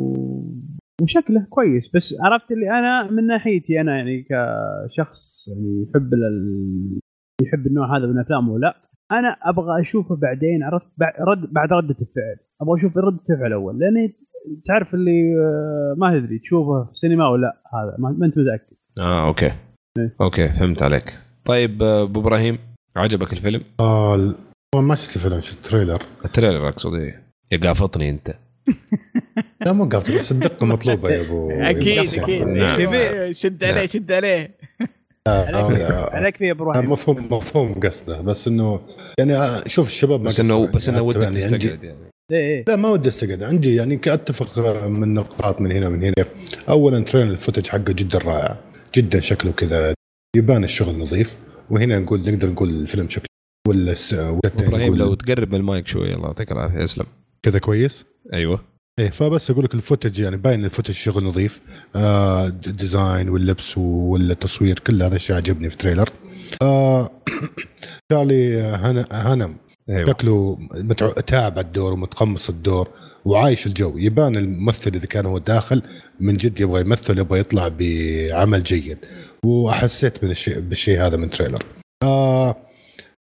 وشكله كويس بس عرفت اللي أنا من ناحيتي أنا يعني كشخص يعني يحب ال... يحب النوع هذا من الأفلام ولا أنا أبغى أشوفه بعدين عرفت بعد رد بعد ردة الفعل أبغى أشوف رده الفعل أول لأني تعرف اللي آه، ما تدري تشوفه في السينما ولا لا هذا ما أنت متأكد. آه أوكي. إيه. أوكي فهمت عليك. طيب آه، أبو إبراهيم عجبك الفيلم؟ ال- هو ما شفت الفيلم شفت ال trailer. ال trailer أقصد إيه. يا قاطني أنت. <laughs> لا مو قاطع بس الدقة مطلوبة يا أبو <laughs> أكيد. أكيد. نعم. شد عليه شد عليه. آه، عليك فيه يا أبو آه، إبراهيم مفهوم مفهوم قصده. بس إنه يعني آه، شوف الشباب بس إنه بس إنه يعني ودك يعني تستقعد يعني. ليه إيه. لا ما ودي أستقعد. عندي يعني كاتفق من نقاط من هنا من هنا. اولا ترين الفوتج حقه جدا رائع. جدا شكله كذا يبان الشغل نظيف. وهنا نقول نقدر نقول الفيلم شكله ولا إبراهيم لو تقرب من المايك شوي الله يعطيك العافية. اسلم كذا كويس؟ أيوه. إيه فبس أقول لك الفوتج يعني باين الفوتج شغل نظيف. آه ديزاين واللبس والتصوير كل هذا الشيء عجبني في التريلر. آه <coughs> تالي هن- هنم. أيوه. شكله متع... تابع الدور ومتقمص الدور وعايش الجو. يبان الممثل إذا كان هو داخل من جد يبغى يمثل يبغى يطلع بعمل جيد. وأحسيت من الشيء بالشيء هذا من trailer. آه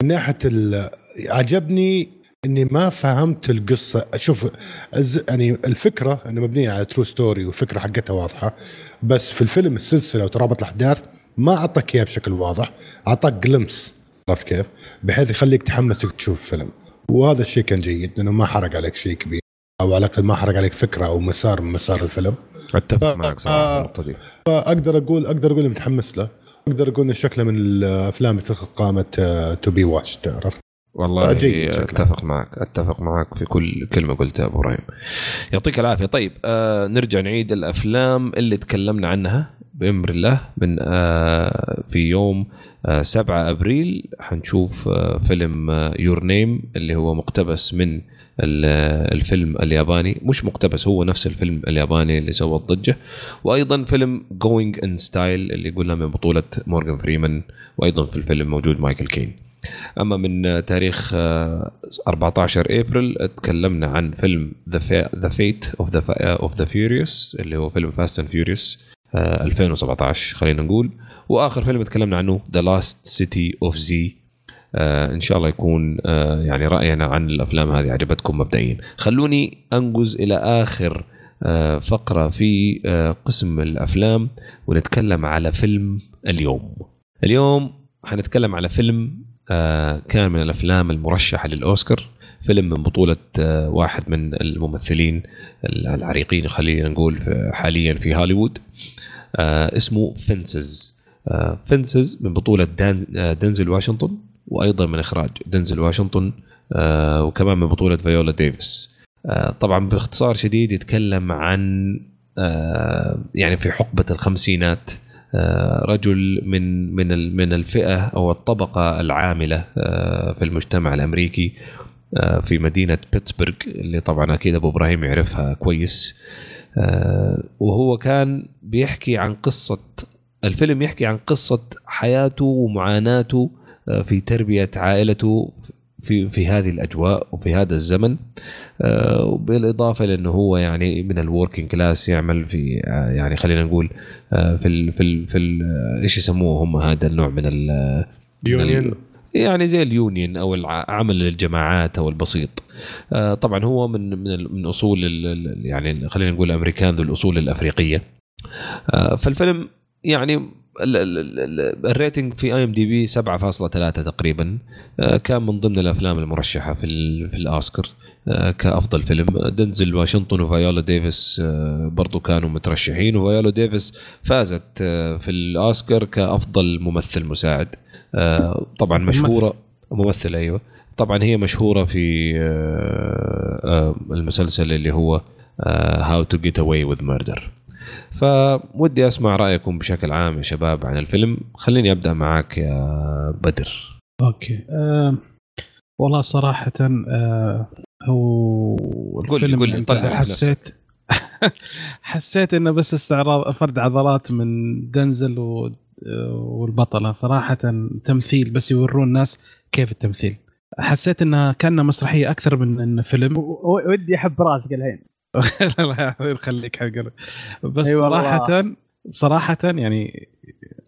من ناحية ال... عجبني إني ما فهمت القصة أشوف الز... يعني الفكرة انها مبنية على true story وفكرة حقتها واضحة بس في الفيلم السلسلة وترابط الأحداث ما أعطاك إياها بشكل واضح أعطاك glimpse عرفت كيف؟ بحيث يخليك تحمسك تشوف الفيلم وهذا الشيء كان جيد لأنه ما حرق عليك شيء كبير أو على الأقل ما حرق عليك فكرة أو مسار من مسار الفيلم أتفق معك صراحة. النقطة دي فأقدر أقول أقدر أقول متحمس له أقدر أقول إن شكله من الأفلام اللي قائمة to be watched عرفت؟ والله جيد شكله. أتفق معك أتفق معك في كل كلمة قلتها أبو إبراهيم. يعطيك العافية. طيب آه نرجع نعيد الأفلام اللي تكلمنا عنها بأمر الله من آه في يوم آه 7 أبريل حنشوف آه فيلم Your Name اللي هو مقتبس من آه، الفيلم الياباني. مش مقتبس هو نفس الفيلم الياباني اللي سوى الضجة. وأيضا فيلم Going in Style اللي قلنا من بطولة مورغان فريمان. وأيضا في الفيلم موجود مايكل كين. أما من تاريخ آه، 14 إبريل تكلمنا عن فيلم The Fate of the of the Furious اللي هو فيلم Fast and Furious 2017 خلينا نقول. وآخر فيلم تكلمنا عنه The Lost City of Z إن شاء الله يكون آه، يعني رأينا عن الأفلام هذه عجبتكم مبدئيا. خلوني انجز إلى آخر آه، فقرة في آه، قسم الأفلام ونتكلم على فيلم اليوم. اليوم حنتكلم على فيلم آه، كان من الأفلام المرشحة للأوسكار فيلم من بطولة آه، واحد من الممثلين العريقين خلينا نقول حاليا في هوليوود. آه، اسمه Fences Fences من بطولة دن آه، دنزل واشنطن وأيضا من إخراج دنزل واشنطن آه، وكمان من بطولة فيولا ديفيس. آه، طبعا باختصار شديد يتكلم عن آه، يعني في حقبة الخمسينات آه، رجل من من من الفئة أو الطبقة العاملة آه، في المجتمع الأمريكي آه، في مدينة بيتسبرغ اللي طبعا أكيد أبو إبراهيم يعرفها كويس. آه، وهو كان بيحكي عن قصة الفيلم يحكي عن قصة حياته ومعاناته آه، في تربية عائلته في في هذه الأجواء وفي هذا الزمن. آه، وبالإضافة لأنه هو يعني من ال working class يعمل في آه، يعني خلينا نقول آه، في ال في ال في ال- إيش يسموه هم هذا النوع من ال union يعني زي ال union أو العمل الجماعات أو البسيط. طبعا هو من من من أصول يعني خلينا نقول الامريكان ذو الأصول الأفريقية. فالفيلم يعني ال rating في IMDb 7.3 تقريبا. آه، كان من ضمن الأفلام المرشحة في في الأوسكار آه، كأفضل فيلم. دنزل واشنطن وفيولا ديفيس آه، برضو كانوا مترشحين وفيولا ديفيس فازت في الأوسكار كأفضل ممثل مساعد. طبعا مشهوره ممثل أيوه. طبعا هي مشهورة في المسلسل اللي هو How to Get Away with Murder فودي أسمع رأيكم بشكل عام يا شباب عن الفيلم. خليني أبدأ معاك يا بدر. أوكي. أه والله صراحة أه هو قول الفيلم قول طلع نفسك. حسيت <laughs> حسيت إنه بس استعراض فرد عضلات من دنزل و والبطلة. صراحة تمثيل بس يورون الناس كيف التمثيل. حسيت إنها كأنها مسرحية أكثر من انه فيلم. ودي أحب رأسك الحين. <laughs> لا لا يخليك حق. بس أي والله. صراحة صراحة يعني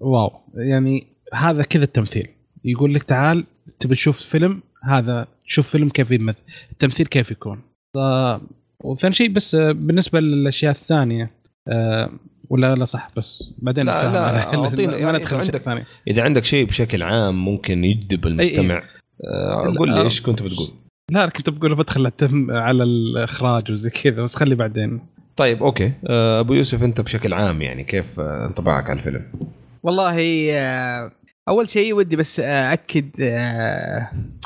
واو يعني هذا كذا التمثيل يقول لك تعال تبي تشوف فيلم هذا شوف فيلم كيف يمثل التمثيل كيف يكون ف- وثاني شيء بس آه، بالنسبة للأشياء الثانية آه، ولا لا صح بس بعدين لا، لا، ما يعني إذا عندك-. إذا عندك شيء بشكل عام ممكن يجذب المستمع آه، قول لي آه. إيش كنت بتقول لا كنت بقول بدخل على الإخراج وزي كذا بس خلي بعدين. طيب أوكي. آه، أبو يوسف أنت بشكل عام يعني كيف آه، انطباعك عن الفيلم؟ والله آه، أول شيء ودي بس أكد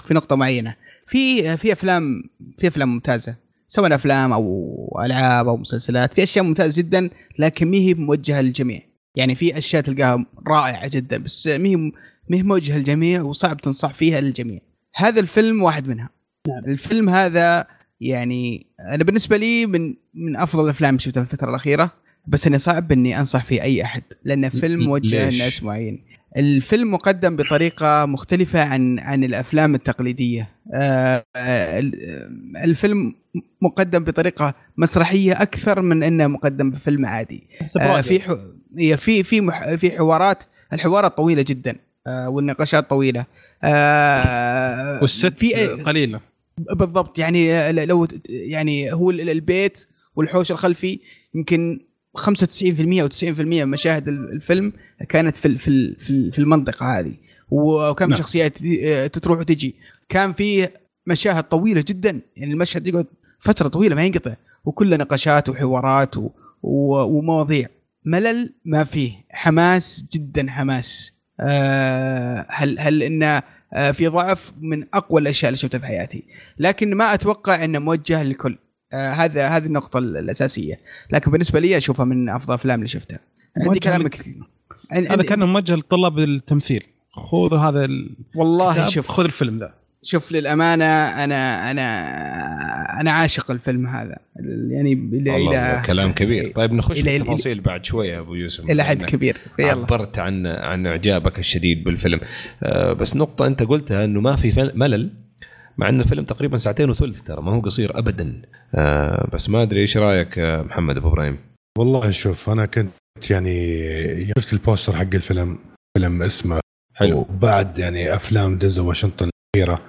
في نقطة معينة. في في أفلام في أفلام ممتازة سواء أفلام أو ألعاب أو مسلسلات في أشياء ممتازة جدا لكن ما هي موجهة للجميع. يعني في أشياء تلقاها رائعة جدا بس ما هي ما هي موجهة للجميع وصعب تنصح فيها للجميع. هذا الفيلم واحد منها. نعم. الفيلم هذا يعني أنا بالنسبة لي من من أفضل الأفلام اللي شفتها في الفترة الأخيرة بس اني صعب إني أنصح فيه أي أحد لأنه فيلم موجه؟ لناس معين. الفيلم مقدم بطريقة مختلفة عن عن الأفلام التقليدية. آه، ال- الفيلم مقدم بطريقة مسرحية أكثر من إنه مقدم بفيلم عادي. آه، في في في مح... في حوارات الحوارات طويلة جدا آه، والنقاشات طويلة. آه، والست في قليلة. بالضبط. يعني لو يعني هو ال- البيت والحوش الخلفي يمكن 95% أو 90% من مشاهد الفيلم كانت في في في ال- في المنطقة هذه. وكان نعم. شخصيات تروح وتجي. كان في مشاهد طويلة جدا. يعني المشهد يقعد فترة طويلة ما ينقطع. وكله نقاشات وحوارات و... و... ومواضيع. ملل ما فيه. حماس جدا حماس. آه هل هل إنه آه في ضعف من أقوى الأشياء اللي شفتها في حياتي. لكن ما أتوقع إنه موجه للكل آه هذا هذه النقطة الأساسية. لكن بالنسبة لي أشوفها من أفضل الافلام اللي شفتها. عندي كلام كثير. هذا كان موجه لطلاب التمثيل. خذوا هذا ال... والله شوف. خذ الفيلم ذا. شوف للأمانة أنا أنا أنا عاشق الفيلم هذا. يعني إلى كلام كبير. طيب نخش في التفاصيل بعد شوية أبو يوسف. إلى حد كبير. يلا. عبرت عن عن إعجابك الشديد بالفيلم. آه، بس نقطة أنت قلتها إنه ما في فل- ملل مع إن الفيلم تقريبا ساعتين وثلث ترى ما هو قصير ابدا. آه، بس ما أدري إيش رأيك يا محمد أبو إبراهيم؟ والله شوف أنا كنت يعني شفت البوستر حق الفيلم فيلم اسمه حلو. وبعد يعني أفلام دنزل واشنطن الأخيرة.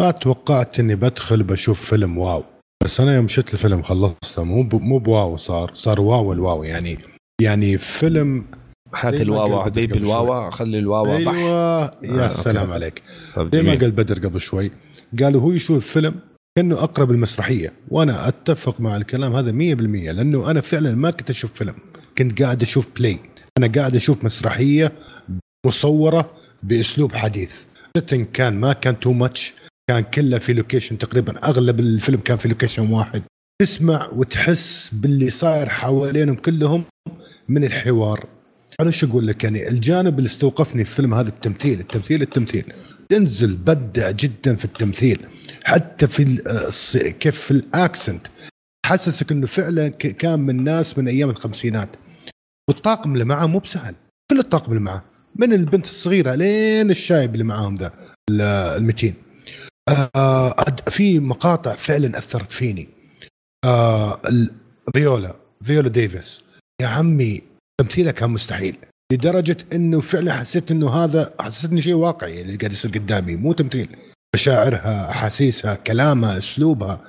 ما توقعت إني بدخل بشوف فيلم wow. بس أنا يوم شفت الفيلم خلصته مو ب- مو ب wow صار صار wow ال wow يعني يعني فيلم هات بدر حبيبي. الواوا خلي الواوا بح أيوه آه، يا okay. سلام عليك. طيب، زي ما. قال بدر قبل شوي قالوا هو يشوف فيلم كأنه أقرب المسرحية. وأنا أتفق مع الكلام هذا 100% لأنه أنا فعلا ما كنت أشوف فيلم. كنت قاعد أشوف play أنا قاعد أشوف مسرحية مصورة بأسلوب حديث. Setting كان ما كان too much كان كله في location تقريبا. أغلب الفيلم كان في location واحد. تسمع وتحس باللي صاير حوالينهم كلهم من الحوار. أنا شو أقول لك يعني؟ الجانب اللي استوقفني في الفيلم هذا التمثيل التمثيل التمثيل. دنزل بدع جدا في التمثيل. حتى في آه، كيف في ال accent. حسسك إنه فعلا كان من ناس من أيام الخمسينات. والطاقم اللي معاه مو بسهل. كل الطاقم اللي معاه من البنت الصغيرة لين الشايب اللي معاهم ذا ال- المتين. آه في مقاطع فعلا أثرت فيني. آه فيولا فيولا ديفيس. يا عمي تمثيلها كان مستحيل لدرجة إنه فعلا حسيت إنه هذا حسيتني شيء واقعي اللي قاعد يصير قدامي. مو تمثيل مشاعرها أحاسيسها كلامها أسلوبها.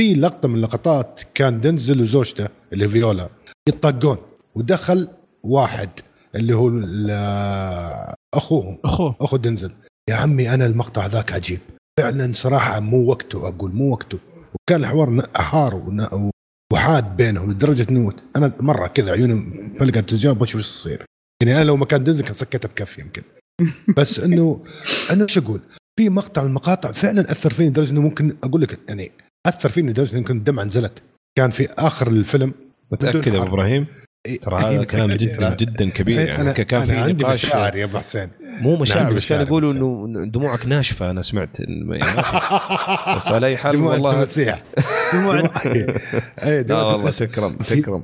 في لقطة من اللقطات كان دنزل وزوجته اللي فيولا يطقون ودخل واحد اللي هو ال- أخوهم. أخوه. أخو دنزل. يا عمي أنا المقطع ذاك عجيب. فعلا صراحة مو وقته أقول مو وقته. وكان الحوار حار ون- وحاد بينهم لدرجة إنه أنا مرة كذا عيوني فلقت تجاوب وش وش يصير يعني أنا لو مكان دنزل كان سكتها بكف يمكن. <laughs> بس إنه أنا إيش أقول؟ في مقطع من المقاطع فعلا أثر فيني لدرجة إنه ممكن أقول لك يعني أثر فيني لدرجة إنه يمكن الدمعة نزلت. كان في آخر الفيلم. متأكد يا أبو. إبراهيم؟ ترى هذا إيه، كلام. جدا جدا كبير إيه، يعني أنا كان أنا في عندي نقاش مشاعر يا أبو حسين مو مشاعر بس كانوا يقولوا. إنه دموعك ناشفة أنا سمعت يعني. <laughs> بس على أي حال دموع والله التمسيح <laughs> إيه لا دموع والله. تكرم في- تكرم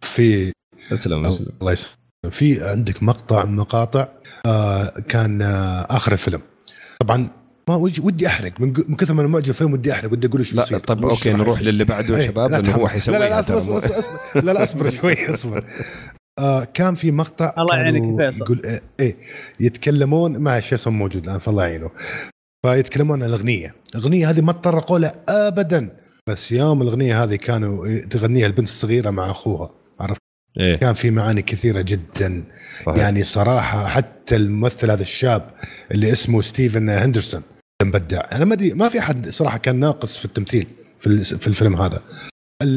في أسلم أسلم الله يسلمك في عندك مقطع من مقاطع آه كان آه آخر الفيلم طبعا ما ودي ودي أحرق. من, من كثر ما أنا معجب الفيلم ودي أحرق. ودي أقول إيش لا وش أوكي نروح يصير. للي بعده يا إيه، شباب لا لأنه هو تحمس. لا لا أصبر أصبر أصبر. لا لا أصبر شوي أصبر. آه كان في مقطع الله كانوا يعينك فيصل. يقول إيه, إيه يتكلمون مع فيصل موجود الآن فالله يعينه. فيتكلمون عن الأغنية. الأغنية هذه ما تطرقوا لها ابدا. بس يوم الأغنية هذه كانوا تغنيها البنت الصغيرة مع أخوها عرفت؟ إيه. كان في معاني كثيرة جدا. صحيح. يعني صراحة حتى الممثل هذا الشاب اللي اسمه ستيفن هندرسون مبدع. أنا ما أدري ما في أحد صراحة كان ناقص في التمثيل في ال- في الفيلم هذا.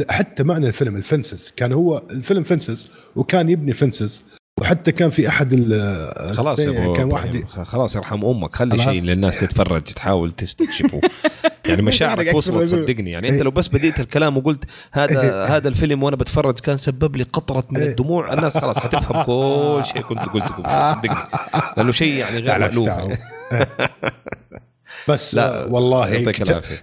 حتى معنى الفيلم ال Fences كان هو الفيلم Fences وكان يبني fences وحتى كان في أحد ال- خلاص يا أبو كان واحد خلاص يرحم أمك. خلي. شيء للناس تتفرج تحاول تستكشفه. <laughs> يعني مشاعرك وصلت. صدقني. يعني أنت لو بس بديت الكلام وقلت هذا هذا الفيلم وأنا بتفرج كان سبب لي قطرة من إيه. الدموع. الناس خلاص حتفهم <laughs> كل شيء كنت قلته صدقني. لأنه شيء يعني غير لا لا مألوف. تستاهل. <laughs> بس لا، والله.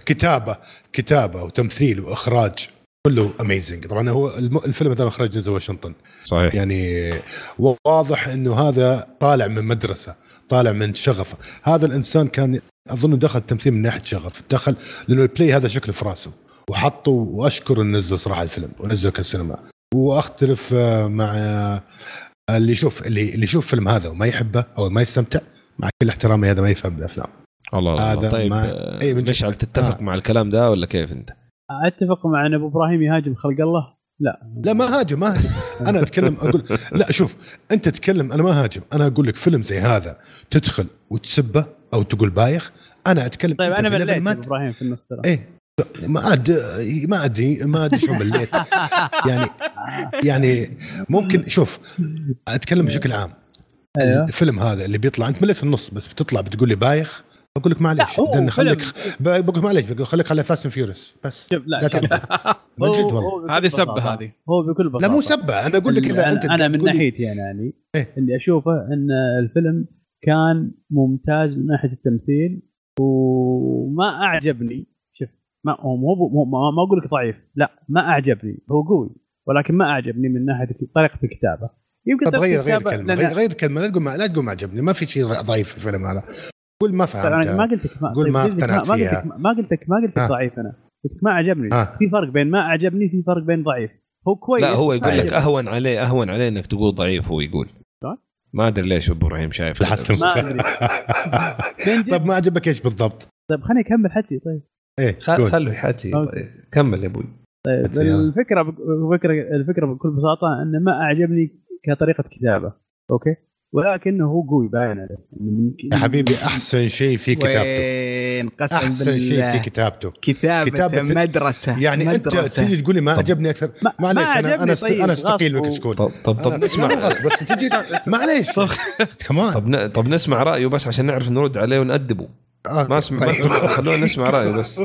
كتابة كتابة وتمثيل وإخراج كله amazing طبعا هو الفيلم هذا إخراج دنزل واشنطن. صحيح. يعني واضح إنه هذا طالع من مدرسة طالع من شغف. هذا الإنسان كان أظن دخل التمثيل من ناحية شغف. دخل لأنه ال play هذا شكله في راسه. وحطه وأشكر انه نزل صراحة الفيلم ونزله كالسينما. وأختلف آه، مع آه، اللي يشوف اللي اللي يشوف فيلم هذا وما يحبه أو ما يستمتع مع كل احترامي هذا ما يفهم الأفلام. الله الله هذا طيب ما- آه، أي من. مشعل تتفق آه. مع الكلام ده ولا كيف أنت؟ أتفق مع أن أبو إبراهيم يهاجم خلق الله؟ لا. لا ما هاجم ما هاجم. أنا أتكلم أقول لا شوف أنت تتكلم أنا ما هاجم. أنا أقول لك فيلم زي هذا تدخل وتسبه أو تقول بايخ. أنا أتكلم طيب أنا مليت ما أبو إبراهيم في النص ترى. إيه. ما عاد ما ادري ما ادري شو مليت يعني يعني ممكن شوف أتكلم بشكل عام. أيوه. الفيلم هذا اللي بيطلع أنت مليت في النص بس بتطلع بتقول لي بايخ. بقول لك لأن خليك. بقول لك بقول خليك على Fast Furious بس. شوف لا لا <laughs> من جد والله. هذه سبة. هذه. هو بكل بساطه لا مو سبة. أنا أقول لك إذا أنا- أنت أنا من ناحيتي أنا يعني إيه. اللي أشوفه إن الفيلم كان ممتاز من ناحية التمثيل وما أعجبني. شوف ما هو مو مو- ما, ما أقول لك ضعيف لا ما أعجبني. هو قوي ولكن ما أعجبني من ناحية طريقة الكتابة. يمكن طب طريقة غير غير كلمة غير, غير كلمة لا تقول ما لا تقول ما عجبني ما في شيء ضعيف في الفيلم هذا. قول ما أنا ما فهمت قلت لك ما قول ما قلت لك اقتنعت ما قلت فيها. ما قلت لك ما قلت لك. ضعيف أنا قلت لك ما عجبني ها. في فرق بين ما أعجبني في فرق بين ضعيف هو كويس لا هو يقول لك. أهون عليه أهون عليه إنك تقول ضعيف هو يقول؟ ما أدري ليش أبو إبراهيم شايف الحسن <laughs> ما عجبك إيش بالضبط؟ طيب خليني أكمل حكي طيب إيه. خلوا يحكي أوكي. طيب. كمل يا أبوي طيب الفكرة الفكرة الفكرة بكل بساطة انه ما أعجبني كطريقة كتابة أوكي ولكنه هو قوي باين عليه. من- يا حبيبي أحسن شيء في كتابته. وين؟ قسم أحسن شيء. في كتابته. كتابة, كتابة- مدرسة يعني أنت مدرسة. تيجي تقول لي ما عجبني أكثر. ما- معليش ما أنا أنا أست- طيب، أنا أستقيل و- شكون طب طب طب نسمع. بس تجي <laughs> معليش. كمان طب طب نسمع رأيه بس عشان نعرف نرد عليه ونأدبه. ما اسمع ما طيب. خلونا نسمع رأيه بس.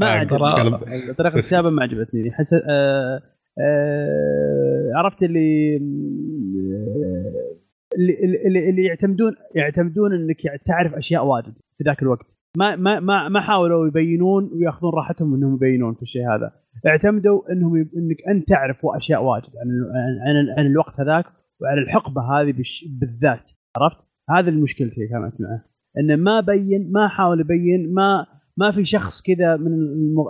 ما آه، عجبني طريقة الكتابة ما عجبتني. حس آه آه عرفت اللي اللي اللي, اللي يعتمدون يعتمدون إنك يعني تعرف أشياء واجد في ذاك الوقت. ما ما ما ما حاولوا يبينون ويأخذون راحتهم إنهم يبينون في الشيء هذا. اعتمدوا إنهم يب... إنك أنت تعرف أشياء واجد عن عن, عن, الوقت هذاك وعن الحقبة هذه بش... بالذات. عرفت؟ هذا اللي كانت معه إنه ما بين ما حاول يبين ما ما في شخص كذا من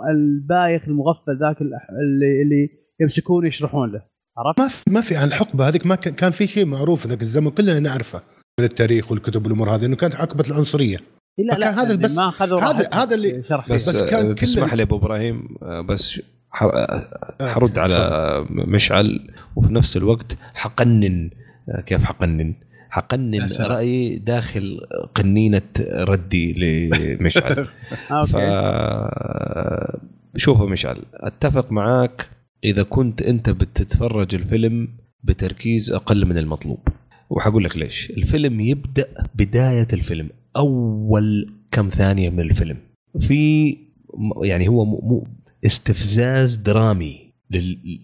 البايخ المغفل ذاك اللي اللي يمسكونه يشرحون له. عرفت؟ ما في ما في عن الحقبة هذيك ما كان كان في شيء معروف ذاك الزمن كلنا نعرفه من التاريخ والكتب والأمور هذه إنه كانت حقبه العنصرية لا فكان هذا بس- ما هذا- هذا اللي- بس, بس كان تسمح لي أبو إبراهيم آه، بس ح- آه، حرد على مشعل وفي نفس الوقت حقنن آه، كيف حقنن؟ حقنن. رايي داخل قنينة ردي لمشعل <laughs> آه، ف أوكي شوف يا مشعل أتفق معاك إذا كنت أنت بتتفرج الفيلم بتركيز أقل من المطلوب. وحقول لك ليش. الفيلم يبدأ بداية الفيلم أول كم ثانية من الفيلم. في يعني هو م- م- استفزاز درامي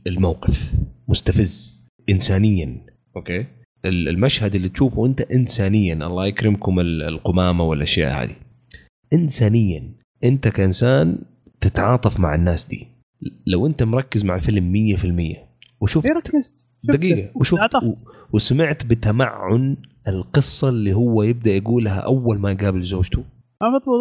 للموقف مستفز انسانيا. okay؟ ال- المشهد اللي تشوفه أنت انسانيا الله يكرمكم ال- القمامة والأشياء هذه. انسانيا. أنت كإنسان تتعاطف مع الناس دي. لو انت مركز مع الفيلم 100% وشفت إيه ركزت. دقيقة وشفت. و- وسمعت بتمعن القصة اللي هو يبدأ يقولها أول ما يقابل زوجته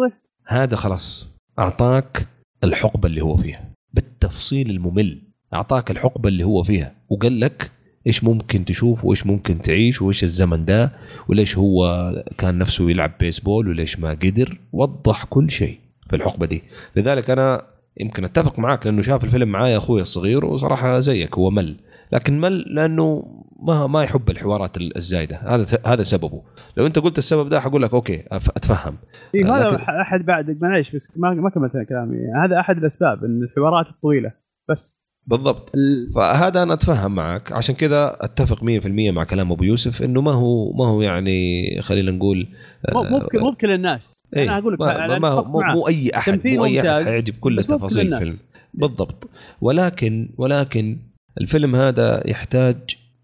إيه. هذا خلاص أعطاك الحقبة اللي هو فيها بالتفصيل الممل أعطاك الحقبة اللي هو فيها وقال لك إيش ممكن تشوف وإيش ممكن تعيش وإيش الزمن ده وليش هو كان نفسه يلعب بيسبول وليش ما قدر وضح كل شيء في الحقبة دي لذلك أنا يمكن أتفق معاك لأنه شاف الفيلم معايا أخوي الصغير وصراحة زيك هو مل. لكن مل لأنه ما ما يحب الحوارات الزايدة. هذا هذا سببه. لو أنت قلت السبب ده حقول لك أوكي أتفهم. إيه هذا لكن- أحد بعد معليش بس ما ما كملت كلامي هذا أحد الأسباب إن الحوارات الطويلة. بس بالضبط. ال- فهذا أنا أتفهم معك. عشان كذا أتفق 100% مع كلام أبو يوسف إنه ما هو ما هو يعني خلينا نقول مو مو بك- مو بكل الناس. إيه، أنا أقول لك ما, ما, هو مو, مو أي احد مو أي أحد حيعجب كل تفاصيل. الفيلم. بالضبط. ولكن ولكن الفيلم هذا يحتاج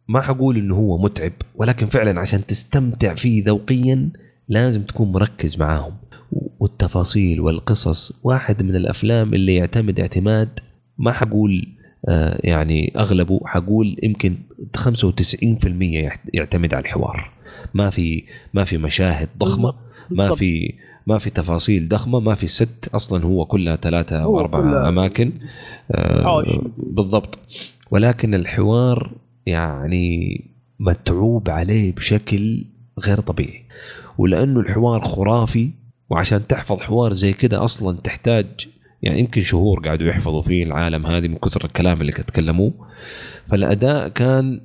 ما حقول إنه هو متعب ولكن فعلا عشان تستمتع فيه ذوقيا لازم تكون مركز معاهم. والتفاصيل والقصص واحد من الأفلام اللي يعتمد اعتماد ما حقول آه، يعني أغلبه حقول يمكن 95% يحت- يعتمد على الحوار ما في ما في مشاهد ضخمة ما. في ما في تفاصيل ضخمة ما في ست أصلا هو كلها ثلاثة أو كلها أماكن آه،. بالضبط ولكن الحوار يعني متعوب عليه بشكل غير طبيعي ولأنه الحوار خرافي وعشان تحفظ حوار زي كده أصلا تحتاج يعني يمكن شهور قاعدوا يحفظوا فيه العالم هذه من كثر الكلام اللي تكلموه. فالأداء كان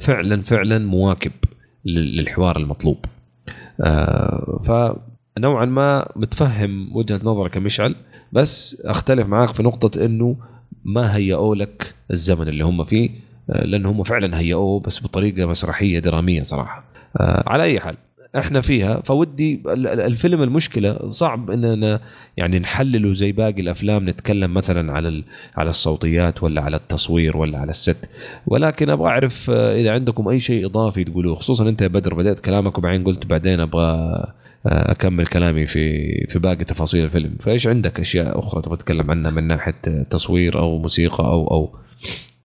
فعلا فعلا مواكب لل- للحوار المطلوب. آه، فنوعا ما متفهم وجهة نظرك يا مشعل بس أختلف معاك في نقطة إنه ما هيئوا لك الزمن اللي هم فيه آه، لأن هم فعلا هيئوه بس بطريقة مسرحية درامية صراحة. آه، على أي حال إحنا فيها. فودي ال- ال- الفيلم المشكلة صعب إننا يعني نحلله زي باقي الأفلام نتكلم مثلا على على الصوتيات ولا على التصوير ولا على الست. ولكن أبغى أعرف آه، إذا عندكم أي شيء إضافي تقولوه خصوصا أنت يا بدر بدأت كلامك وبعدين قلت بعدين أبغى آه، أكمل كلامي في في باقي تفاصيل الفيلم. فإيش عندك أشياء أخرى تبغى تتكلم عنها من ناحية تصوير أو موسيقى أو أو؟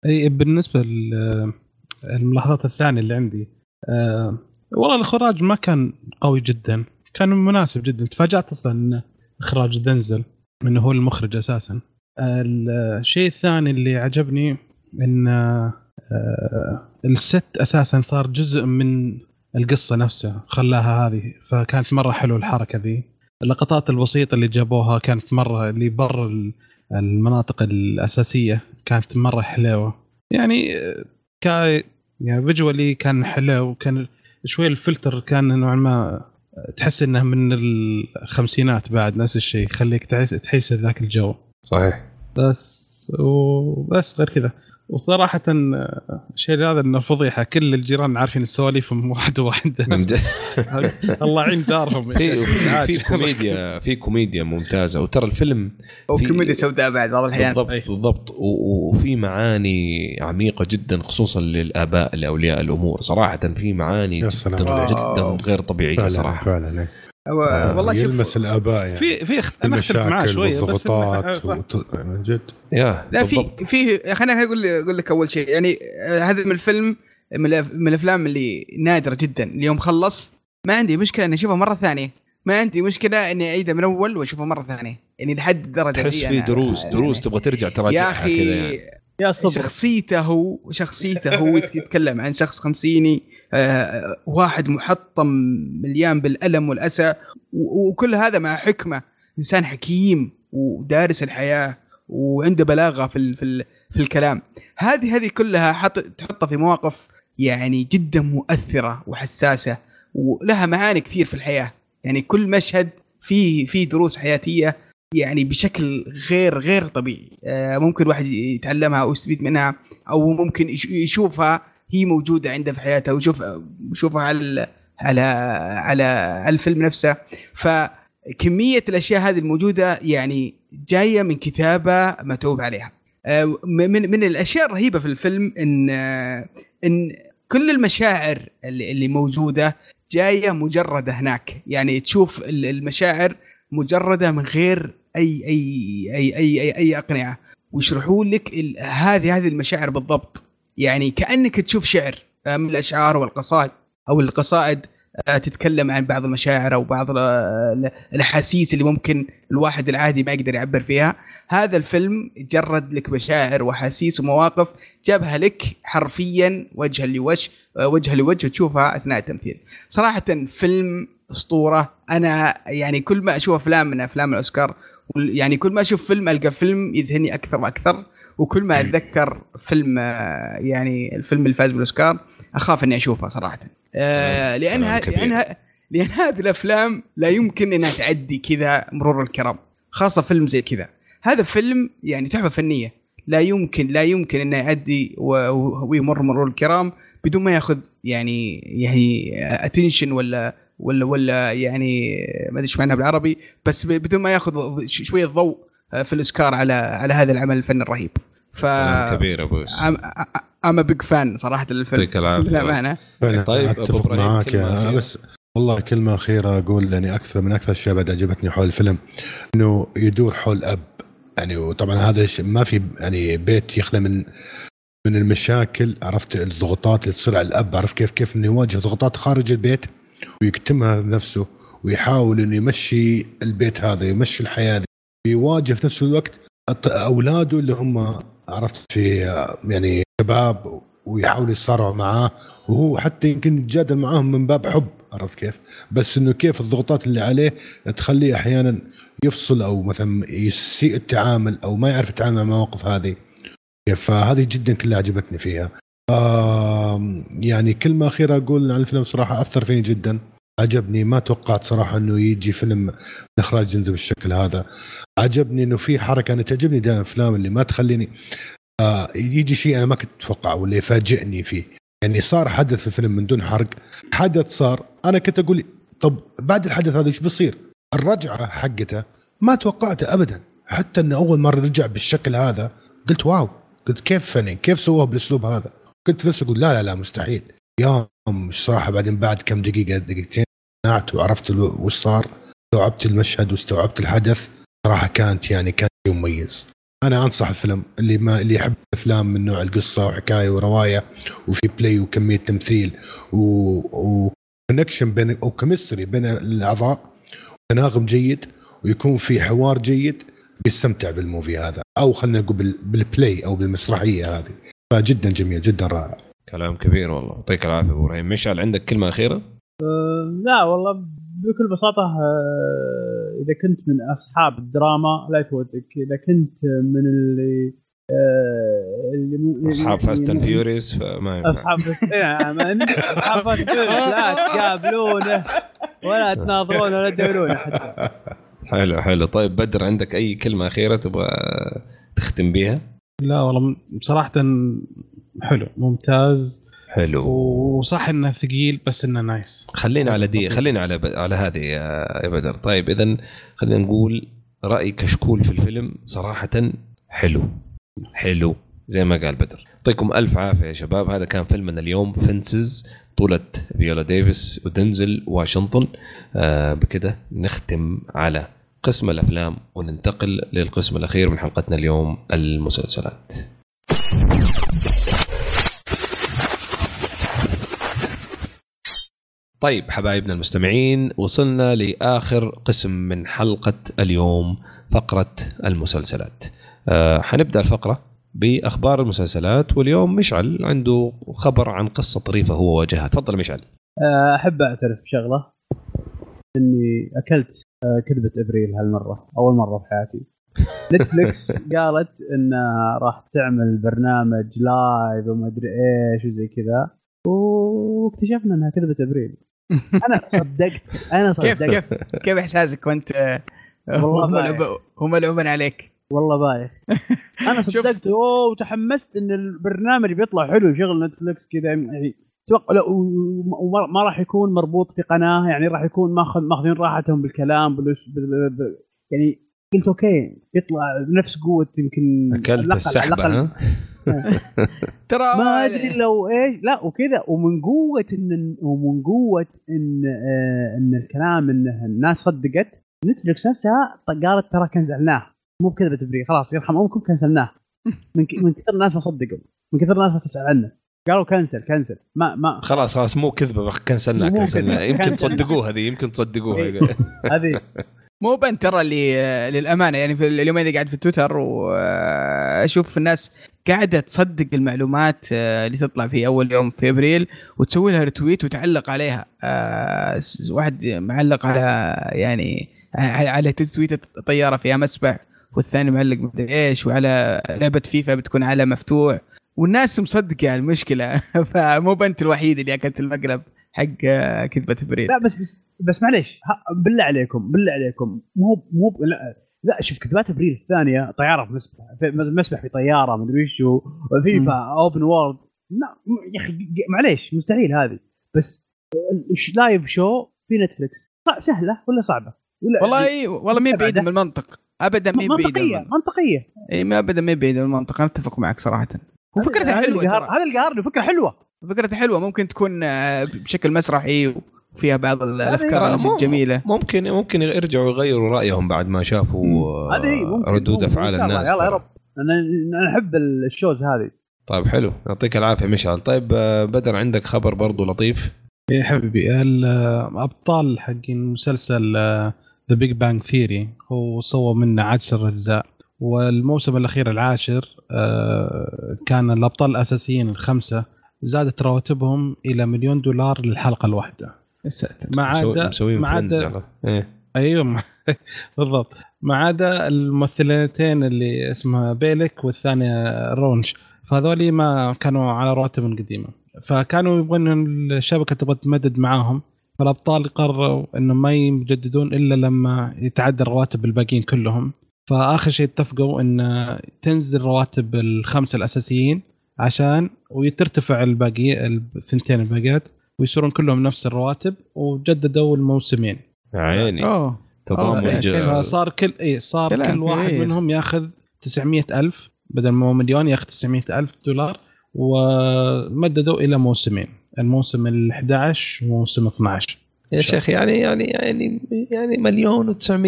أي بالنسبة للملاحظات الثانية اللي عندي آه والله الاخراج ما كان قوي جدا. كان مناسب جدا. تفاجأت أصلا إن إخراج دنزل إنه هو المخرج أساسا. الشيء الثاني اللي عجبني إن آه الست أساسا صار جزء من القصة نفسها. خلاها هذه. فكانت مرة حلوة الحركة ذي. اللقطات البسيطه اللي جابوها كانت مرة اللي برا ال- المناطق الأساسية كانت مرة حلوة. يعني آه، كا يعني فيجوالي كان حلو. وكان شوي الفلتر كان نوعا ما تحس إنه من الخمسينات بعد نفس الشيء يخليك تحس تحس ذاك الجو. صحيح. بس وبس غير كذا. وصراحة الشيء هذا إنه فضيحة كل الجيران عارفين السواليفهم واحد واحد من جد. الله يعين جارهم في كوميديا في كوميديا ممتازة وترى الفيلم في- وكوميديا سوداء بعد بعض الأحيان بالضبط. بالضبط وفي معاني عميقة جدا خصوصا للآباء لأولياء الأمور صراحة في معاني يا جدا سلام. جدا. غير طبيعية فعلا صراحة فعلا إيه. هو- آه، والله يلمس شوف الآباء يعني في في اخت- أنا أختلف معاه المشاكل شوية بس والضغوطات صح. وت- من جد يا لا في. في خليني أقول أقول لك أول شيء يعني آه، هذا من الفيلم من الأفلام اللي نادرة جدا اليوم خلص ما عندي مشكلة إني أشوفها مرة ثانية ما عندي مشكلة إني أعيدها من أول وأشوفها مرة ثانية يعني لحد الدرجه تحس في دروس يعني دروس تبغى ترجع تراجعها يا أخي كذا يعني. يا صبر شخصيته هو شخصيته هو يتكلم عن شخص خمسيني آه، واحد محطم مليان بالألم والأسى و- وكل هذا مع حكمة. إنسان حكيم ودارس الحياة وعنده بلاغة في ال في ال في الكلام. هذه هذه كلها حط تحطها في مواقف يعني جدا مؤثرة وحساسة ولها معاني كثير في الحياة. يعني كل مشهد فيه فيه دروس حياتية يعني بشكل غير غير طبيعي. آه، ممكن واحد يتعلمها أو يستفيد منها أو ممكن يش- يشوفها هي موجودة عنده في حياته ويشوف يشوفها على على على الفيلم نفسه. فكمية الأشياء هذه الموجودة يعني جاية من كتابة متعوب عليها. آه، من من الأشياء الرهيبة في الفيلم إن إن كل المشاعر اللي موجودة جاية مجرده هناك. يعني تشوف ال- المشاعر مجردة من غير أي أي أي أي أي, أي أقنعة. ويشرحوا لك هذه هذه المشاعر بالضبط. يعني كأنك تشوف شعر من الأشعار والقصائد أو القصائد. تتكلم عن بعض المشاعر أو بعض ال- ال- الأحاسيس اللي ممكن الواحد العادي ما يقدر يعبر فيها. هذا الفيلم جرد لك مشاعر وأحاسيس ومواقف جابها لك حرفيا وجها لوجه آه، وجها لوجه تشوفها أثناء التمثيل. صراحة فيلم أسطورة. أنا يعني كل ما أشوف أفلام من أفلام الأوسكار يعني كل ما أشوف فيلم ألقى فيلم يذهلني أكثر وأكثر وكل ما أتذكر فيلم آه، يعني الفيلم اللي فاز بالأوسكار أخاف إني اشوفه صراحة. آه، لانها كبير. لانها لأن هذه الأفلام لا يمكن إنها تعدي كذا مرور الكرام خاصة فيلم زي كذا. هذا فيلم يعني تحفة فنية. لا يمكن لا يمكن إنه يعدي ويمر مرور الكرام بدون ما يأخذ يعني يعني attention ولا ولا ولا يعني ما أدري إيش معناها بالعربي بس بدون ما يأخذ شوية ضوء في الأوسكار على على هذا العمل الفني الرهيب. ف كبير أبو اما بيج فان صراحة للفيلم. يعطيك العافية. للأمانة. طيب، أتفق معاك. بس والله كلمة أخيرة أقول يعني أكثر من أكثر الأشياء بعد عجبتني حول الفيلم إنه يدور حول أب. يعني وطبعا هذا الشيء ما في يعني بيت يخلى من من المشاكل. عرفت الضغوطات اللي تصير على الأب. عرفت كيف كيف إنه يواجه ضغوطات خارج البيت ويكتمها بنفسه ويحاول إنه يمشي البيت هذا يمشي الحياة دي ويواجه في نفس الوقت أط- أولاده اللي هم عرفت في يعني شباب ويحاولوا يتصارعوا معاه وهو حتى يمكن يتجادل معاهم من باب حب عرفت كيف؟ بس إنه كيف الضغوطات اللي عليه تخليه أحيانا يفصل أو مثلا يسيء التعامل أو ما يعرف يتعامل مع المواقف هذه. فهذه جدا كلها عجبتني فيها. يعني كلمة أخيرة أقول عن الفيلم صراحة أثر فيني جدا. عجبني ما توقعت صراحة أنه يجي فيلم من إخراج جنزة بالشكل هذا. عجبني أنه في حركة أنا تعجبني دائما الأفلام اللي ما تخليني آه يجي شيء أنا ما كنت أتوقعه ولا يفاجئني فيه. يعني صار حدث في الفيلم من دون حرق حدث صار أنا كنت أقول طب بعد الحدث هذا إيش بيصير؟ الرجعة حقته ما توقعته أبدا. حتى أنه أول مرة رجع بالشكل هذا قلت wow قلت كيف يعني كيف سووها بالأسلوب هذا؟ كنت نفسي أقول لا لا لا مستحيل. يوم صراحة بعدين بعد كم دقيقة دقيقتين قنعت وعرفت وش صار. استوعبت المشهد واستوعبت الحدث. صراحة كانت يعني كان شيء مميز. أنا أنصح الفيلم. اللي ما اللي يحب افلام من نوع القصة وحكاية ورواية وفي play وكمية تمثيل و connection بين أو chemistry بين الأعضاء. تناغم جيد ويكون في حوار جيد بيستمتع بال movie هذا. أو خلينا نقول بال- بال play أو بالمسرحية هذه. فجدا جميل جدا رائع. كلام كبير والله. يعطيك العافية أبو إبراهيم. مشعل عندك كلمة أخيرة؟ لا والله بكل بساطة آه، إذا كنت من أصحاب الدراما لا يفوتك إذا كنت من اللي آه، اللي مو- أصحاب Fast and Furious فما ينفع. أصحاب إيه، ما- أصحاب Fast and Furious لا تقابلونه ولا تناظرونه ولا تدورونه حتى حلو حلو طيب بدر عندك أي كلمة أخيرة تبغى تختم بيها؟ لا والله بصراحه حلو ممتاز حلو. وصح إنه ثقيل بس إنه نايس. خلينا على دي خلينا على ب... على هذه يا بدر طيب اذا خلينا نقول رأي كشكول في الفيلم صراحة حلو. حلو زي ما قال بدر. يعطيكم ألف عافية يا شباب. هذا كان فيلمنا اليوم فنسز بطولة فيولا ديفيس ودنزل واشنطن. آه بكده نختم على قسم الأفلام وننتقل للقسم الأخير من حلقتنا اليوم المسلسلات. طيب حبايبنا المستمعين وصلنا لآخر قسم من حلقة اليوم فقرة المسلسلات. آه حنبدأ الفقرة بأخبار المسلسلات واليوم مشعل عنده خبر عن قصة طريفة هو واجهها تفضل مشعل. آه، أحب أعترف بشغلة إني أكلت آه، كذبة إبريل هالمرة أول مرة في حياتي. <laughs> نتفلكس قالت انها راح تعمل برنامج لايف وما أدري إيش وزي كذا واكتشفنا إنها كذبة إبريل. أنا صدقت أنا كيف صدقت. كيف كيف إحساسك وأنت؟ والله هم ملعوبين عليك. والله بايخ. أنا. <laughs> صدقت. أوه وتحمست إن البرنامج بيطلع حلو شغل Netflix كذا يعني توقع لا و- وما ما راح يكون مربوط في قناة يعني راح يكون ماخذ ماخذين راحتهم بالكلام بالأس- بال... يعني قلت okay يطلع نفس قوة يمكن أكلت السحبة ها؟ ترى <laughs> ما أدري لو إيش. لا وكذا. ومن قوة إن ومن قوة إن آه إن الكلام إن الناس صدقت نتفلكس نفسها قالت ترى كنسلناه مو بكذبه تبرير خلاص يرحم امكم كنسلناه من من كثر الناس ما صدقوا. من كثر الناس ما تسال عنه. قالوا كنسل كنسل. ما ما. خلاص خلاص مو كذبة بخ- كنسلناه كنسلناه. يمكن. تصدقوها هذه يمكن تصدقوها. هذه. مو بنت ترى اللي آه، للأمانة. يعني في اليومين اللي قاعد في تويتر واشوف الناس قاعدة تصدق المعلومات آه، اللي تطلع في أول يوم في أبريل وتسوي لها رتويت وتعلق عليها. آه، واحد معلق على يعني على تويتة طياره فيها مسبح والثاني معلق مدري إيش وعلى لعبة فيفا بتكون على مفتوح. والناس مصدقة المشكلة <laughs> فمو أنت الوحيد اللي أكلت المقلب حق آه، كذبة أبريل. لا بس بس بس معليش بالله عليكم بالله عليكم مو مو لا لا شوف كذبات ابريل الثانية طياره في مسبح في مسبح في طيارة مدري وش هو، FIFA open م- يا أخي معليش مستحيل هذه. بس live show في Netflix سهلة ولا صعبة؟ ولا والله والله ما بعيد من المنطق. أبدا ما بعيد من منطقية منطقية. إي ما أبدا ما بعيد من المنطق. أنا أتفق معك صراحة. وفكرتها حلوة. هذا اللي قهرني فكرة حلوة. فكرتها حلوة. ممكن تكون آه، بشكل مسرحي وفيها بعض ال- الأفكار مو- الجميلة. ممكن ممكن يرجعوا يغيروا رأيهم بعد ما شافوا آه، هذه هي ممكن ردود. أفعال. الناس. يلا يا. رب. أنا أحب ال shows هذه. طيب حلو. يعطيك العافية مشعل. طيب آه، بدر عندك خبر برضو لطيف؟ يا حبيبي الابطال حقين مسلسل The Big Bang Theory هو سوى منه عشر أجزاء. والموسم الأخير العاشر آه، كان الأبطال الأساسيين الخمسة. زادت رواتبهم إلى مليون دولار للحلقة الواحدة. ساتر. ما عدا ما Friends عدا إيه. أيوه <laughs> بالضبط. ما عدا الممثلتين اللي اسمها بيلك والثانية رونش فهذولي ما كانوا على رواتب قديمه فكانوا يبغون الشبكة تبغى تمدد معاهم فالأبطال قرروا انه ما يجددون إلا لما يتعدى رواتب الباقيين كلهم. فآخر شيء اتفقوا إن تنزل رواتب الخمسة الأساسيين عشان وترتفع الباقي الثنتين الباقيات. ويصيرون كلهم نفس الرواتب وجددوا الموسمين. عيني. أوه. تضامن ج- فصار كل اي صار كل واحد كبير. منهم ياخذ 900 ألف بدل ما هو مليون ياخذ 900 ألف دولار ومددوا إلى موسمين. الموسم ال 11 وموسم 12 يا شيخ يعني يعني يعني يعني مليون و900 يعني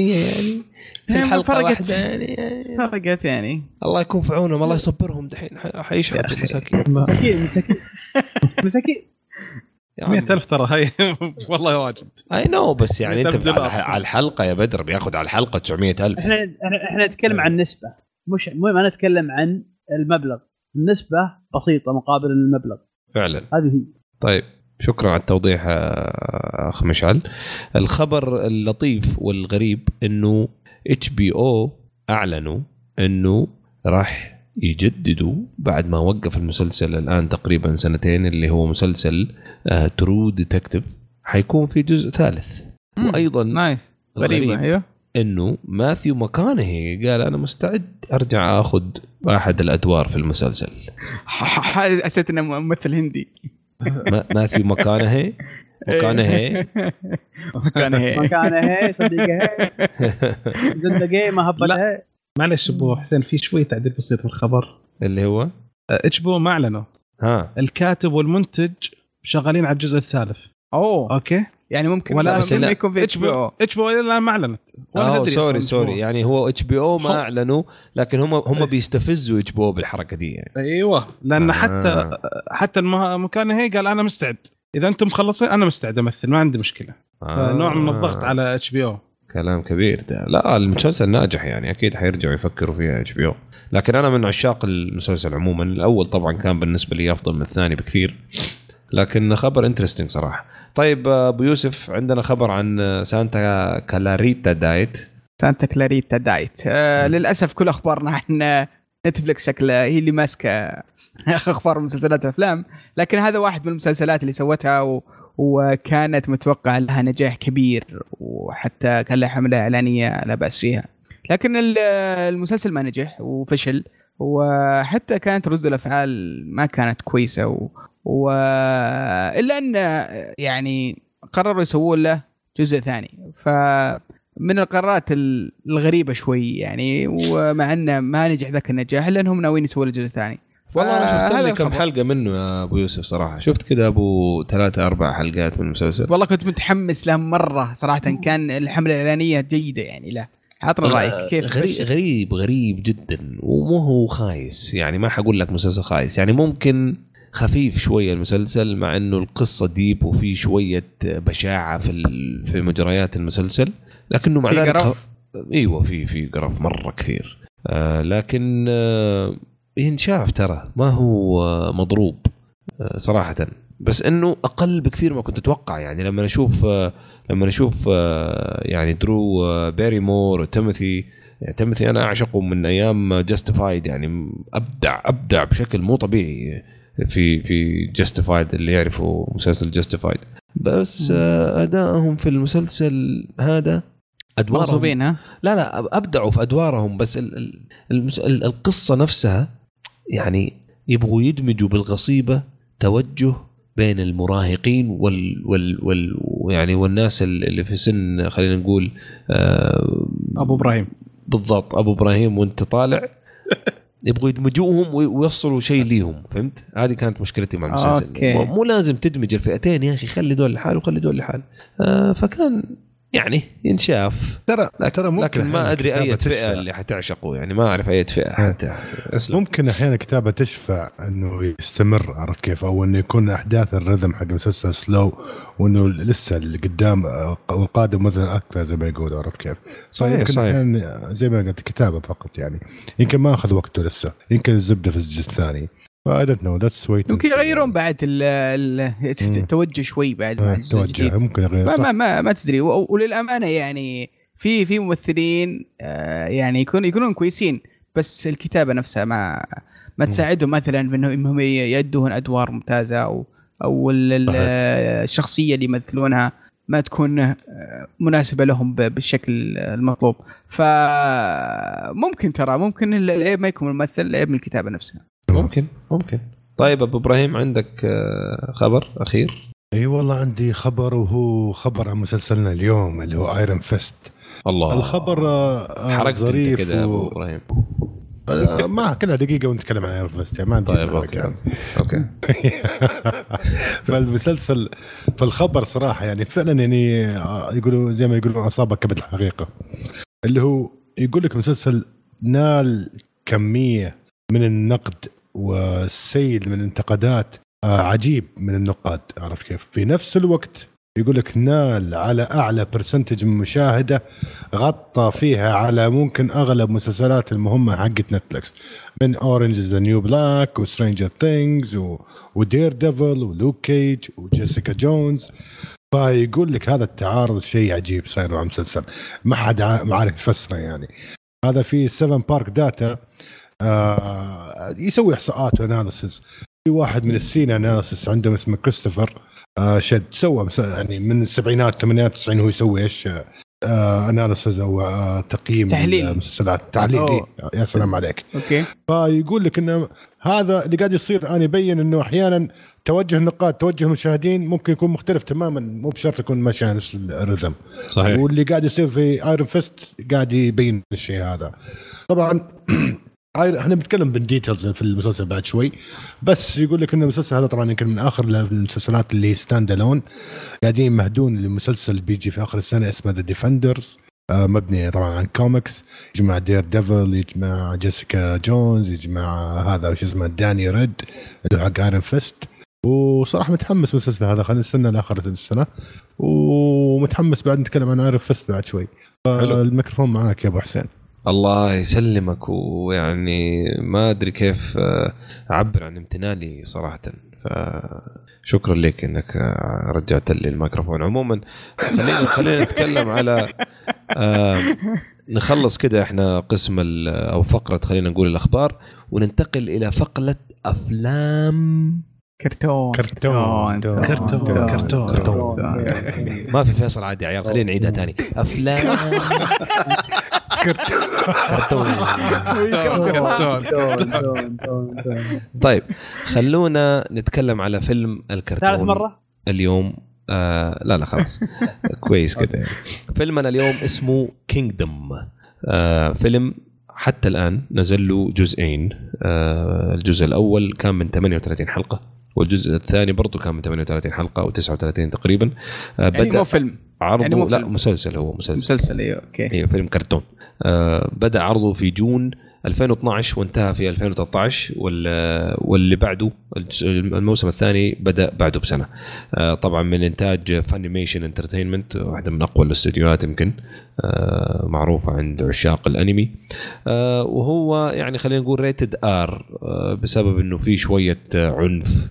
في يعني الحلقة فرقت. واحدة يعني, يعني فرقت يعني. الله يكون في عونهم الله يصبرهم دحين ح- حيشحطوا <laughs> مساكين مساكين. مساكين. مساكين يا 100 عمي. ألف ترى هي <laughs> والله واجد. I know بس يعني أنت 100,000 على, الحلقة يا بدر بياخذ على الحلقة 900000 إحنا إحنا إحنا نتكلم عن نسبة. مش مو ما نتكلم عن المبلغ. النسبة بسيطة مقابل المبلغ. فعلا. هذه هي. طيب شكرا على التوضيح أخ مشعل. الخبر اللطيف والغريب إنه HBO أعلنوا إنه راح يجددوا بعد ما وقف المسلسل الآن تقريبا سنتين اللي هو مسلسل True Detective حيكون في جزء ثالث. مم. وأيضا nice غريبة أيوه. إنه Matthew McConaughey قال أنا مستعد أرجع آخذ أحد الأدوار في المسلسل. <laughs> حسيت إنه ممثل هندي. <laughs> ما- Matthew McConaughey McConaughey مكان هي مكانه هي صديقه هبتها لا. معلش أبو حسين في شوي تعديل بسيط في الخبر. اللي هو؟ HBO ما اعلنوا ها. الكاتب والمنتج شغالين على الجزء الثالث. أوه. okay؟ يعني ممكن ولا ممكن لا. يكون في HB O. HBO. الآن ما أعلنت. ولا آه تدري sorry sorry. يعني هو HBO ما أعلنوا لكن هم هم إيه. بيستفزوا HBO بالحركة دي يعني. أيوه. لأن آه. حتى حتى المه- McConaughey قال أنا مستعد. إذا أنتم مخلصين أنا مستعد أمثل ما عندي مشكلة. آه. فنوع من الضغط على HBO. كلام كبير. ده لا المسلسل ناجح يعني أكيد حيرجعوا يفكروا فيها HBO. لكن أنا من عشاق المسلسل عموما. الأول طبعا كان بالنسبة لي أفضل من الثاني بكثير. لكن خبر interesting صراحة. طيب أبو يوسف عندنا خبر عن Santa Clarita Diet. Santa Clarita Diet. آه للأسف كل أخبارنا عن Netflix شكلها هي اللي ماسكة <laughs> أخبار مسلسلات وأفلام. لكن هذا واحد من المسلسلات اللي سوتها و... وكانت متوقع لها نجاح كبير وحتى كان لها حملة إعلانية لا بأس فيها. لكن ال- المسلسل ما نجح وفشل وحتى كانت ردود الأفعال ما كانت كويسة و... الا أن يعني قرروا يسوون له جزء ثاني. ف من القرارات ال- الغريبة شوي يعني ومع انه ما نجح ذاك النجاح إلا أنهم ناويين يسوون له جزء ثاني. والله أنا شفت لي كم. حلقة منه يا أبو يوسف صراحة. شفت كذا أبو ثلاثة أربع حلقات من المسلسل. والله كنت متحمس له مرة صراحة. كان الحملة الإعلانية جيدة يعني له عطنا رأيك كيف غريب غريب غريب جدا. ومو هو خايس يعني ما حقول لك مسلسل خايس. يعني ممكن خفيف شوية المسلسل مع إنه القصة ديب وفي شوية بشاعة في في مجريات المسلسل لكنه مع ذلك؟ خ- إيوه في في قرف مرة كثير. آه لكن آه ينشاف ترى ما هو آه مضروب آه صراحة. بس إنه أقل بكثير ما كنت أتوقع يعني لما أشوف آه لما أشوف آه يعني درو آه باريمور وتيموثي يعني تيموثي أنا أعشقه من أيام Justified يعني أبدع أبدع بشكل مو طبيعي. في في Justified اللي يعرفوا مسلسل Justified بس آه أدائهم في المسلسل هذا ادوارهم مغصوبين ها؟ لا لا أبدعوا في أدوارهم بس ال ال المس- ال القصة نفسها يعني يبغوا يدمجوا بالقصيبه توجه بين المراهقين وال وال وال يعني والناس ال- اللي في سن خلينا نقول آه أبو إبراهيم. بالضبط أبو إبراهيم وأنت طالع. يبغوا يدمجوهم وي- ويوصلوا شيء ليهم فهمت؟ هذه كانت مشكلتي مع المسلسل أوكي. مو لازم تدمج الفئتين يا أخي خلي دول لحال وخلي دول لحال آه فكان يعني ينشاف. ترى لكن, ترى ممكن لكن ما أدري أي فئة. اللي حتعشقه يعني ما أعرف أي فئة حتى. اسلم ممكن أحيانا الكتابه تشفع إنه يستمر عرفت كيف؟ أو إنه يكون أحداث الرذم حق المسلسل slow وإنه لسه اللي قدام والقادم مثلا أكثر زي ما يقولوا عرفت كيف؟ صحيح صحيح. زي ما قلت كتابة فقط يعني. يمكن ما أخذ وقته لسه. يمكن الزبدة في الجزء الثاني. I don't know that's it يمكن يغيرون بعد. التوجه شوي بعد مع الجزء الجديد. توجه ممكن يغير ما. ما ما, ما تدري وللأمانة يعني في في ممثلين آه، يعني يكون يكونون كويسين بس الكتابة نفسها ما ما تساعدهم مثلا في انهم يأدون أدوار ممتازة أو أو. الشخصية اللي يمثلونها ما تكون آه، مناسبة لهم بالشكل المطلوب فممكن ترى ممكن العيب ما يكون الممثل العيب من الكتابة نفسها ممكن؟ ممكن. طيب أبو إبراهيم عندك آه، خبر أخير؟ أي والله عندي خبر وهو خبر عن مسلسلنا اليوم اللي هو Iron Fist الله. الخبر آه، أنت ظريف كذا يا أبو. إبراهيم. آه، ما كلها دقيقة ونتكلم عن Iron Fist يعني ما عندي طيب أوكي. يعني. أوكي <laughs> فالمسلسل فالخبر صراحة يعني فعلا يعني يقولوا زي ما يقولوا اصابه كبد الحقيقة اللي هو يقول لك مسلسل نال كمية من النقد والسيل من الانتقادات آه، عجيب من النقاد عرفت كيف؟ في نفس الوقت يقول لك نال على أعلى percentage من مشاهدة غطى فيها على ممكن أغلب مسلسلات المهمة حقت Netflix من Orange the New Black و Stranger Things و Daredevil و Luke Cage و Jessica Jones فيقول لك هذا التعارض شيء عجيب صاير مع المسلسل ما حد عارف يفسره يعني. هذا في 7 Park Data آه يسوي إحصاءات و analysis. في واحد من ال senior analysts عندهم اسمه كريستوفر آه شد سوى يعني من السبعينات الثمانينات التسعين هو يسوي إيش آه analysis أو آه تقييم تحليل. المسلسلات. تحليل. إيه. يا سلام عليك. أوكي. فيقول لك إنه هذا اللي قاعد يصير أنا يبين إنه أحيانا توجه النقاد توجه المشاهدين ممكن يكون مختلف تماما مو بشرط يكون ماشي على نفس الرذم صحيح. واللي قاعد يصير في Iron Fist قاعد يبين الشيء هذا. طبعا <clears throat> آير- إحنا بنتكلم بال details في المسلسل بعد شوي. بس يقول لك إن المسلسل هذا طبعا يمكن من آخر المسلسلات اللي stand alone قاعدين يمهدون لمسلسل بيجي في آخر السنة اسمه The Defenders مبني طبعا عن كوميكس يجمع Daredevil يجمع Jessica Jones يجمع هذا وش اسمه داني راند اللي حق Iron Fist وصراحة متحمس بالمسلسل هذا خلينا نستنى لآخر السنة. ومتحمس بعد نتكلم عن Iron Fist بعد شوي. الميكروفون معاك يا أبو حسين. الله يسلمك ويعني ما أدري كيف آه، اعبر عن امتناني صراحة. فشكرا لك إنك آه، رجعت لي الميكروفون. عموما خلينا خلينا نتكلم على آه، نخلص كده إحنا قسم ال- أو فقرة خلينا نقول الأخبار وننتقل إلى فقرة أفلام. كرتون. كرتون. كرتون. كرتون. كرتون. كرتون. <laughs> ما في فيصل عادي يا عيال خلينا نعيدها تاني أفلام. <laughs> كرتون. طيب خلونا نتكلم على فيلم الكرتون ثالث مرة؟ اليوم. آه لا لا خلاص. كويس كده. <laughs> فيلمنا اليوم اسمه كينجدم آه فيلم حتى الآن نزل له جزئين. آه الجزء الأول كان من 38 حلقة. والجزء الثاني برضه كان من 38 حلقة أو 39 تقريبا. آه يعني بدأ مو فيلم. عرضه يعني مو لا فيلم. مسلسل هو مسلسل. مسلسل أيوه أوكي. أيوه فيلم كرتون. آه بدأ عرضه في June 2012 وانتهى في 2013 وال- واللي بعده الموسم الثاني بدأ بعده بسنة. آه طبعا من إنتاج Funimation Entertainment واحدة من أقوى الاستديوهات يمكن معروفة عند عشاق الأنمي. وهو يعني خلينا نقول rated R بسبب إنه في شوية عنف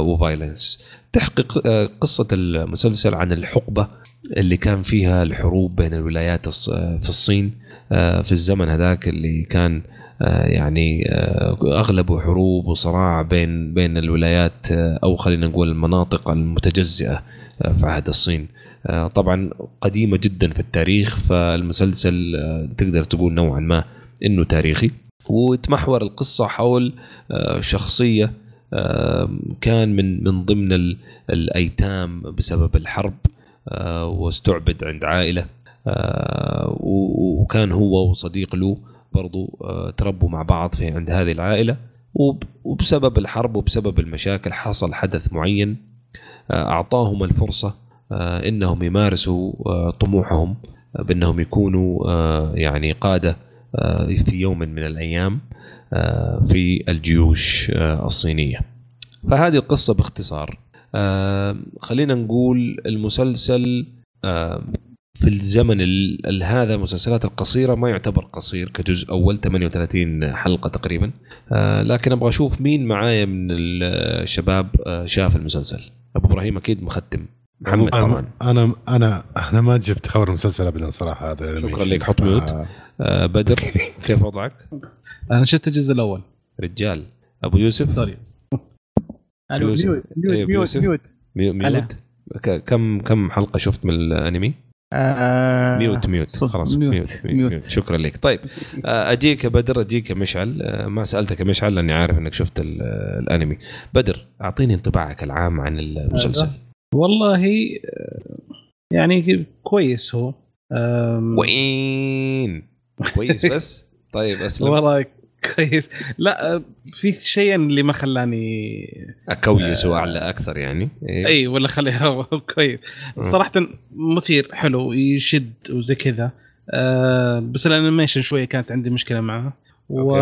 و violence تحقي- ق- آه، قصة المسلسل عن الحقبة اللي كان فيها الحروب بين الولايات الص- في الصين آه، في الزمن هذاك اللي كان آه، يعني آه، اغلبه حروب وصراع بين بين الولايات آه، أو خلينا نقول المناطق المتجزئة آه، في عهد الصين. آه، طبعا قديمة جدا في التاريخ فالمسلسل آه، تقدر تقول نوعا ما إنه تاريخي. وتمحور القصة حول آه، شخصية آه، كان من من ضمن ال- الأيتام بسبب الحرب آه، واستعبد عند عائلة آه، وكان هو وصديق له برضو آه، تربوا مع بعض في عند هذه العائلة وب- وبسبب الحرب وبسبب المشاكل حصل حدث معين أعطاهم الفرصة إنهم يمارسوا طموحهم بأنهم يكونوا يعني قادة في يوم من الأيام. في الجيوش آه، الصينية. فهذه القصة باختصار. آه، خلينا نقول المسلسل آه، في الزمن ال- ال- هذا المسلسلات القصيرة ما يعتبر قصير كجزء أول 38 حلقة تقريبا آه، لكن أبغى أشوف مين معايا من الشباب آه، شاف المسلسل أبو إبراهيم أكيد مختم محمد طبعا أنا أنا أنا ما جبت خبر المسلسل ابدا صراحة هذا شكرا لك حط mute آه. آه، بدر <laughs> كيف وضعك أنا شفت الجزء الأول. رجال. أبو يوسف؟ sorry. ألو. mute mute mute يوسف. mute. mu- mute. كم كم حلقة شفت من الأنمي؟ آه، mute mute. خلاص mute، mute, mute, mute. شكرا لك. طيب آه، أجيك يا بدر أجيك يا مشعل. آه، ما سألتك يا مشعل لأني عارف إنك شفت ال- الأنمي. بدر أعطيني انطباعك العام عن المسلسل. والله يعني كويس هو. وين؟ كويس بس؟ <laughs> طيب أسلم. والله كويس. لا آه، في شيء اللي ما خلاني أكويس وأعلى أكثر يعني. إيه. إي ولا خليها <laughs> كويس. صراحة مثير حلو يشد وزي كذا. آه بس ال animation شوية كانت عندي مشكلة معه. و...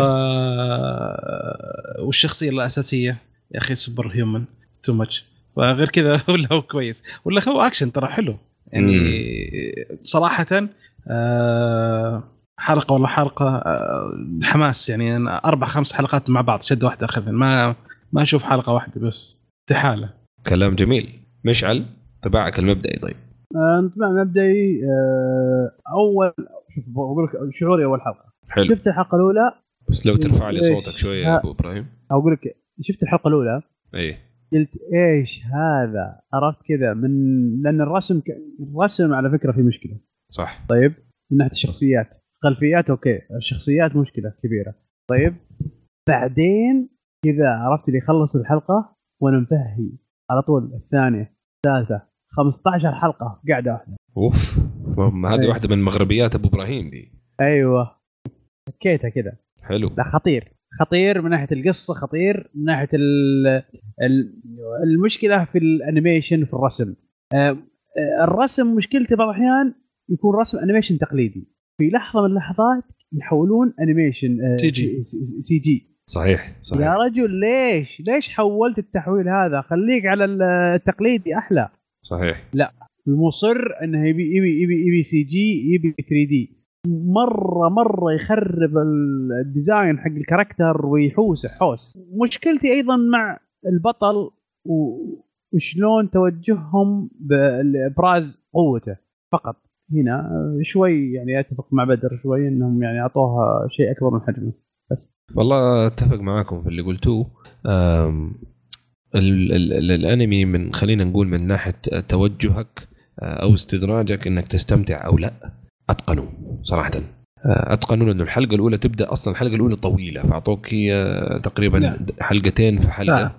والشخصية الأساسية يا أخي superhuman too much فغير كذا <laughs> ولا هو كويس. ولا هو أكشن ترى حلو. يعني صراحة آه حلقة ولا حلقة آه حماس يعني أنا أربع خمس حلقات مع بعض شد واحدة اخذ ما ما أشوف حلقة واحدة بس استحالة. كلام جميل. مشعل طباعك المبدئي طيب. آه، انطباع مبدئي آه، أول شوف بقول لك شعوري أول حلقة. حلو. شفت الحلقة الأولى؟ بس لو ترفع لي؟ صوتك شوية يا أبو إبراهيم. أقول لك شفت الحلقة الأولى؟ إيه. قلت إيش هذا؟ عرفت كذا من لأن الرسم ك... الرسم على فكرة في مشكلة. صح. طيب من ناحية الشخصيات. خلفيات أوكي الشخصيات مشكلة كبيرة. طيب بعدين كذا عرفت اللي يخلص الحلقة وأنا مفهي على طول الثانية الثالثة 15 حلقة قاعدة واحدة. أوف هذه إيه. واحدة من مغربيات أبو إبراهيم دي. أيوه. سكيتها كذا. حلو. لا خطير. خطير من ناحية القصة خطير من ناحية ال ال المشكلة في ال animation في الرسم. آه، آه، الرسم مشكلته بعض الأحيان يكون رسم animation تقليدي. في لحظة من اللحظات يحولون animation آه،. سي- سي جي. صحيح يا صحيح رجل ليش؟ ليش حولت التحويل هذا؟ خليك على التقليدي أحلى. صحيح. مصر إنه يبي يبي يبي يبي CG يبي 3D مره مرة يخرب ال- ال design حق ال character ويحوسه حوس. مشكلتي أيضا مع البطل وشلون توجههم بابراز قوته فقط. هنا آه، شوي يعني أتفق مع بدر شوي إنهم يعني أعطوها شيء أكبر من حجمه والله أتفق معاكم في اللي قلتوه أم، ال ال ال الأنمي من خلينا نقول من ناحية توجهك آه، أو استدراجك إنك تستمتع أو لا اتقنوا صراحة آه، اتقنوا لأنه الحلقة الأولى تبدأ أصلا الحلقة الأولى طويلة فأعطوك هي تقريبا نعم. حلقتين في حلقة ساعة.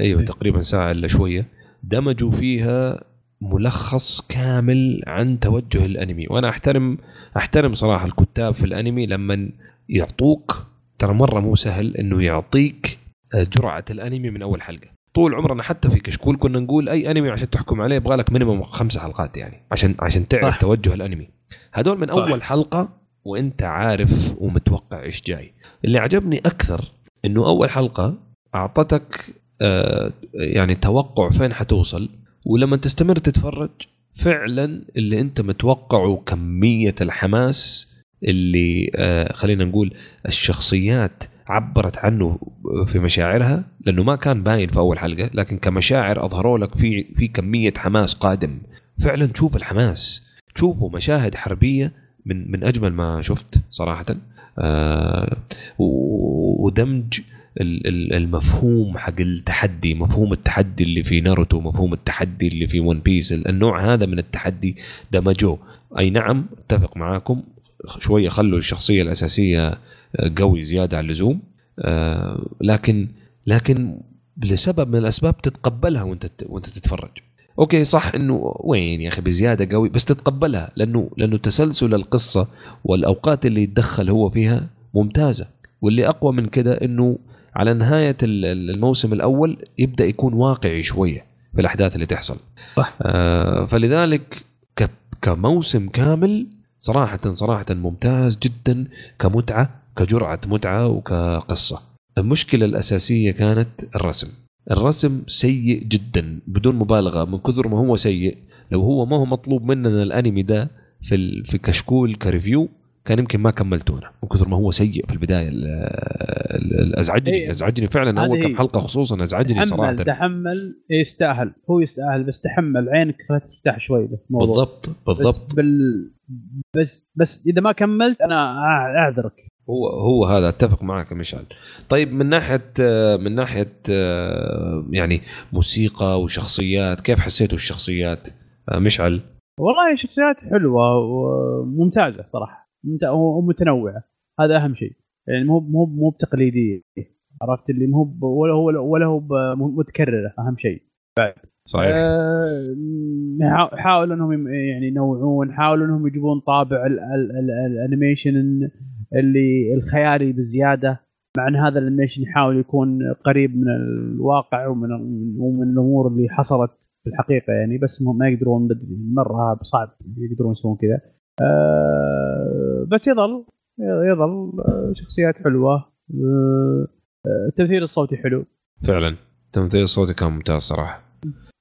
أيوه إيه. تقريبا ساعة إلا شوية دمجوا فيها ملخص كامل عن توجه الأنمي وأنا احترم أحترم صراحة الكتاب في الأنمي لما يعطوك ترى مرة مو سهل إنه يعطيك آه، جرعة الأنمي من أول حلقة طول عمرنا حتى في كشكول كنا نقول أي أنمي عشان تحكم عليه يبغى لك مينيموم خمس حلقات يعني عشان عشان تعرف صح. صح. توجه الأنمي هذول من صح. أول حلقة وأنت عارف ومتوقع إيش جاي اللي عجبني أكثر إنه أول حلقة أعطتك آه، يعني توقع فين حتوصل ولما تستمر تتفرج فعلا اللي أنت متوقعه كمية الحماس اللي آه، خلينا نقول الشخصيات عبرت عنه في مشاعرها لأنه ما كان باين في أول حلقة لكن كمشاعر أظهروا لك في في كمية حماس قادم. فعلا تشوف الحماس تشوفوا مشاهد حربية من من أجمل ما شفت صراحة. آه ودمج المفهوم حق التحدي مفهوم التحدي اللي في ناروتو مفهوم التحدي اللي في ون بيس النوع هذا من التحدي دمجوه. أي نعم أتفق معاكم. شوية خلوا الشخصية الأساسية قوي زيادة عن اللزوم. آه، لكن لكن لسبب من الأسباب تتقبلها وانت وانت تتفرج. أوكي صح إنه وين يا أخي بزيادة قوي بس تتقبلها لأنه لأنه تسلسل القصة والأوقات اللي يتدخل هو فيها ممتازة. واللي أقوى من كده إنه على نهاية ال- ال- الموسم الأول يبدأ يكون واقعي شوية في الأحداث اللي تحصل. صح. آه فلذلك كموسم كامل صراحة صراحة ممتاز جدا كمتعة كجرعة متعة وكقصة. المشكلة الأساسية كانت الرسم. الرسم سيء جدا بدون مبالغة من كثر ما هو سيء. لو هو ما هو مطلوب مننا الأنمي ده في في كشكول كريفيو كان يمكن ما كملتونه من كثر ما هو سيء في البداية. ال- ال- ال- أزعجني إيه. أزعجني فعلا. اول كم حلقة خصوصا أزعجني صراحة. تحمل يستاهل هو يستاهل بس تحمل عينك ترتاح شوي بالموضوع بالضبط بس بالضبط. بال بس بس إذا ما كملت أنا أعذرك. هو هو هذا أتفق معك يا مشعل. طيب من ناحية من ناحية يعني موسيقى وشخصيات كيف حسيتوا الشخصيات؟ مشعل؟ والله شخصيات حلوة وممتازه صراحة. ومتنوعه هذا أهم شيء. يعني مو مو مو بتقليديه عرفت اللي مو ولا هو ولا هو متكرره أهم شيء. صحيح. آه، حاولوا إنهم يعني ينوعون. حاولوا إنهم يجيبون طابع ال- ال- ال- الأنيميشن اللي الخيالي بزيادة. مع إن هذا الأنيميشن يحاول يكون قريب من الواقع ومن ومن الأمور اللي حصلت في الحقيقة يعني. بس ما يقدرون بدري. مرة صعب يقدرون يسوون كذا. بس يظل يظل شخصيات حلوة آه، التمثيل الصوتي حلو. فعلا. التمثيل الصوتي كان ممتاز صراحة.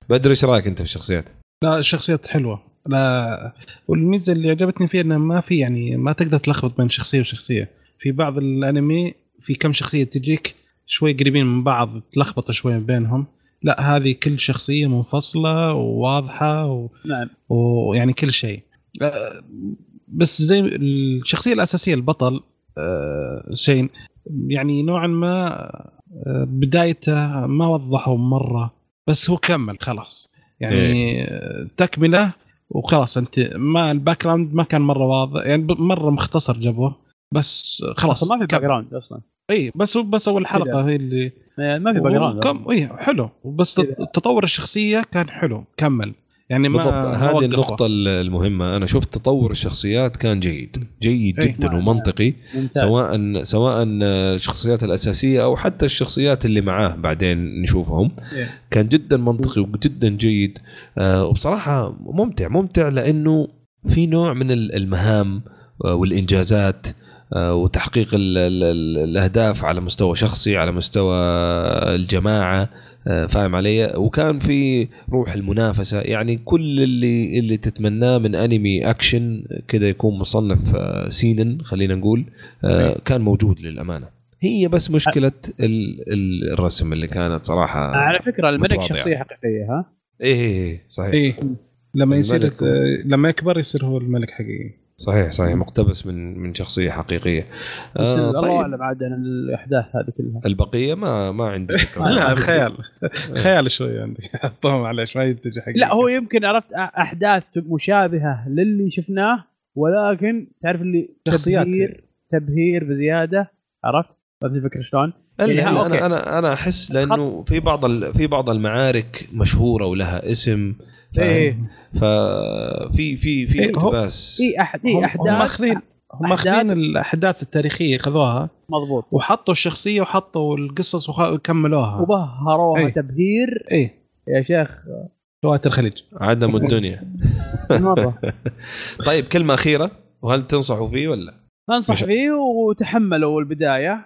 بدر إيش رأيك أنت في الشخصيات؟ لا الشخصيات حلوة. لا والميزة اللي عجبتني فيها إنه ما في يعني ما تقدر تلخبط بين شخصية وشخصية. في بعض الأنمي في كم شخصية تجيك شوي قريبين من بعض تلخبط شوي بينهم. لا هذه كل شخصية منفصلة وواضحة و... نعم. ويعني كل شيء. آه، بس زي الشخصية الأساسية البطل آه، شين يعني نوعا ما آه، بدايته ما وضحوا مرة بس هو كمل خلاص. يعني آه، تكملة وخلاص أنت ما ال background ما كان مرة واضح يعني مرة مختصر جابوه بس خلاص ما في. background أصلا. اي بس بس أول حلقة هي اللي ما في background كم اي حلو. بس تطور الشخصية كان حلو كمل. يعني ما بالضبط. هذه. النقطة المهمة. أنا شفت تطور الشخصيات كان جيد. جيد إيه. جدا ومنطقي. ممتاز. سواء سواء الشخصيات الأساسية أو حتى الشخصيات اللي معاه بعدين نشوفهم. إيه. كان جدا منطقي وجدا جيد. آه، وبصراحة ممتع ممتع لأنه في نوع من ال- المهام آه، والإنجازات آه، وتحقيق ال ال ال الأهداف على مستوى شخصي على مستوى الجماعة. فاهم علي؟ وكان في روح المنافسة. يعني كل اللي اللي تتمناه من أنمي أكشن كده يكون مصنف آه، سينن خلينا نقول آه، كان موجود للأمانة. هي بس مشكلة ال- ال- الرسم اللي كانت صراحة على فكرة الملك. شخصية حقيقية ها؟ إيه إيه إيه، صحيح. إيه. لما يصير آه، لما يكبر يصير هو الملك حقيقي. صحيح صحيح مقتبس من من شخصية حقيقية آه الله طيب أعلم عاد عن الأحداث هذه كلها البقية ما ما عندي <laughs> فكرة لا خيال <laughs> خيال شوي عندي <laughs> حطهم معلش ما ينتج حقيقي لا هو يمكن عرفت أحداث مشابهة للي شفناه ولكن تعرف اللي شخصيات. تبهير تبهير بزيادة عرفت؟ فهمت الفكرة شلون؟ الا يعني إلا okay. أنا أنا أنا أحس لأنه في بعض ال- في بعض المعارك مشهورة ولها اسم فاهم؟ إيه ففي في في إيه، هو- اقتباس اي احد هم- اي هم احداث ماخذين هم ماخذين الأحداث التاريخية خذوها. مضبوط. وحطوا الشخصية وحطوا القصص وكملوها وبهروها إيه. تبهير إيه. يا شيخ. سوات الخليج. عدم الدنيا. <laughs> مرة. <laughs> طيب كلمة أخيرة. وهل تنصحوا فيه ولا؟ أنصح فيه وتحملوا البداية.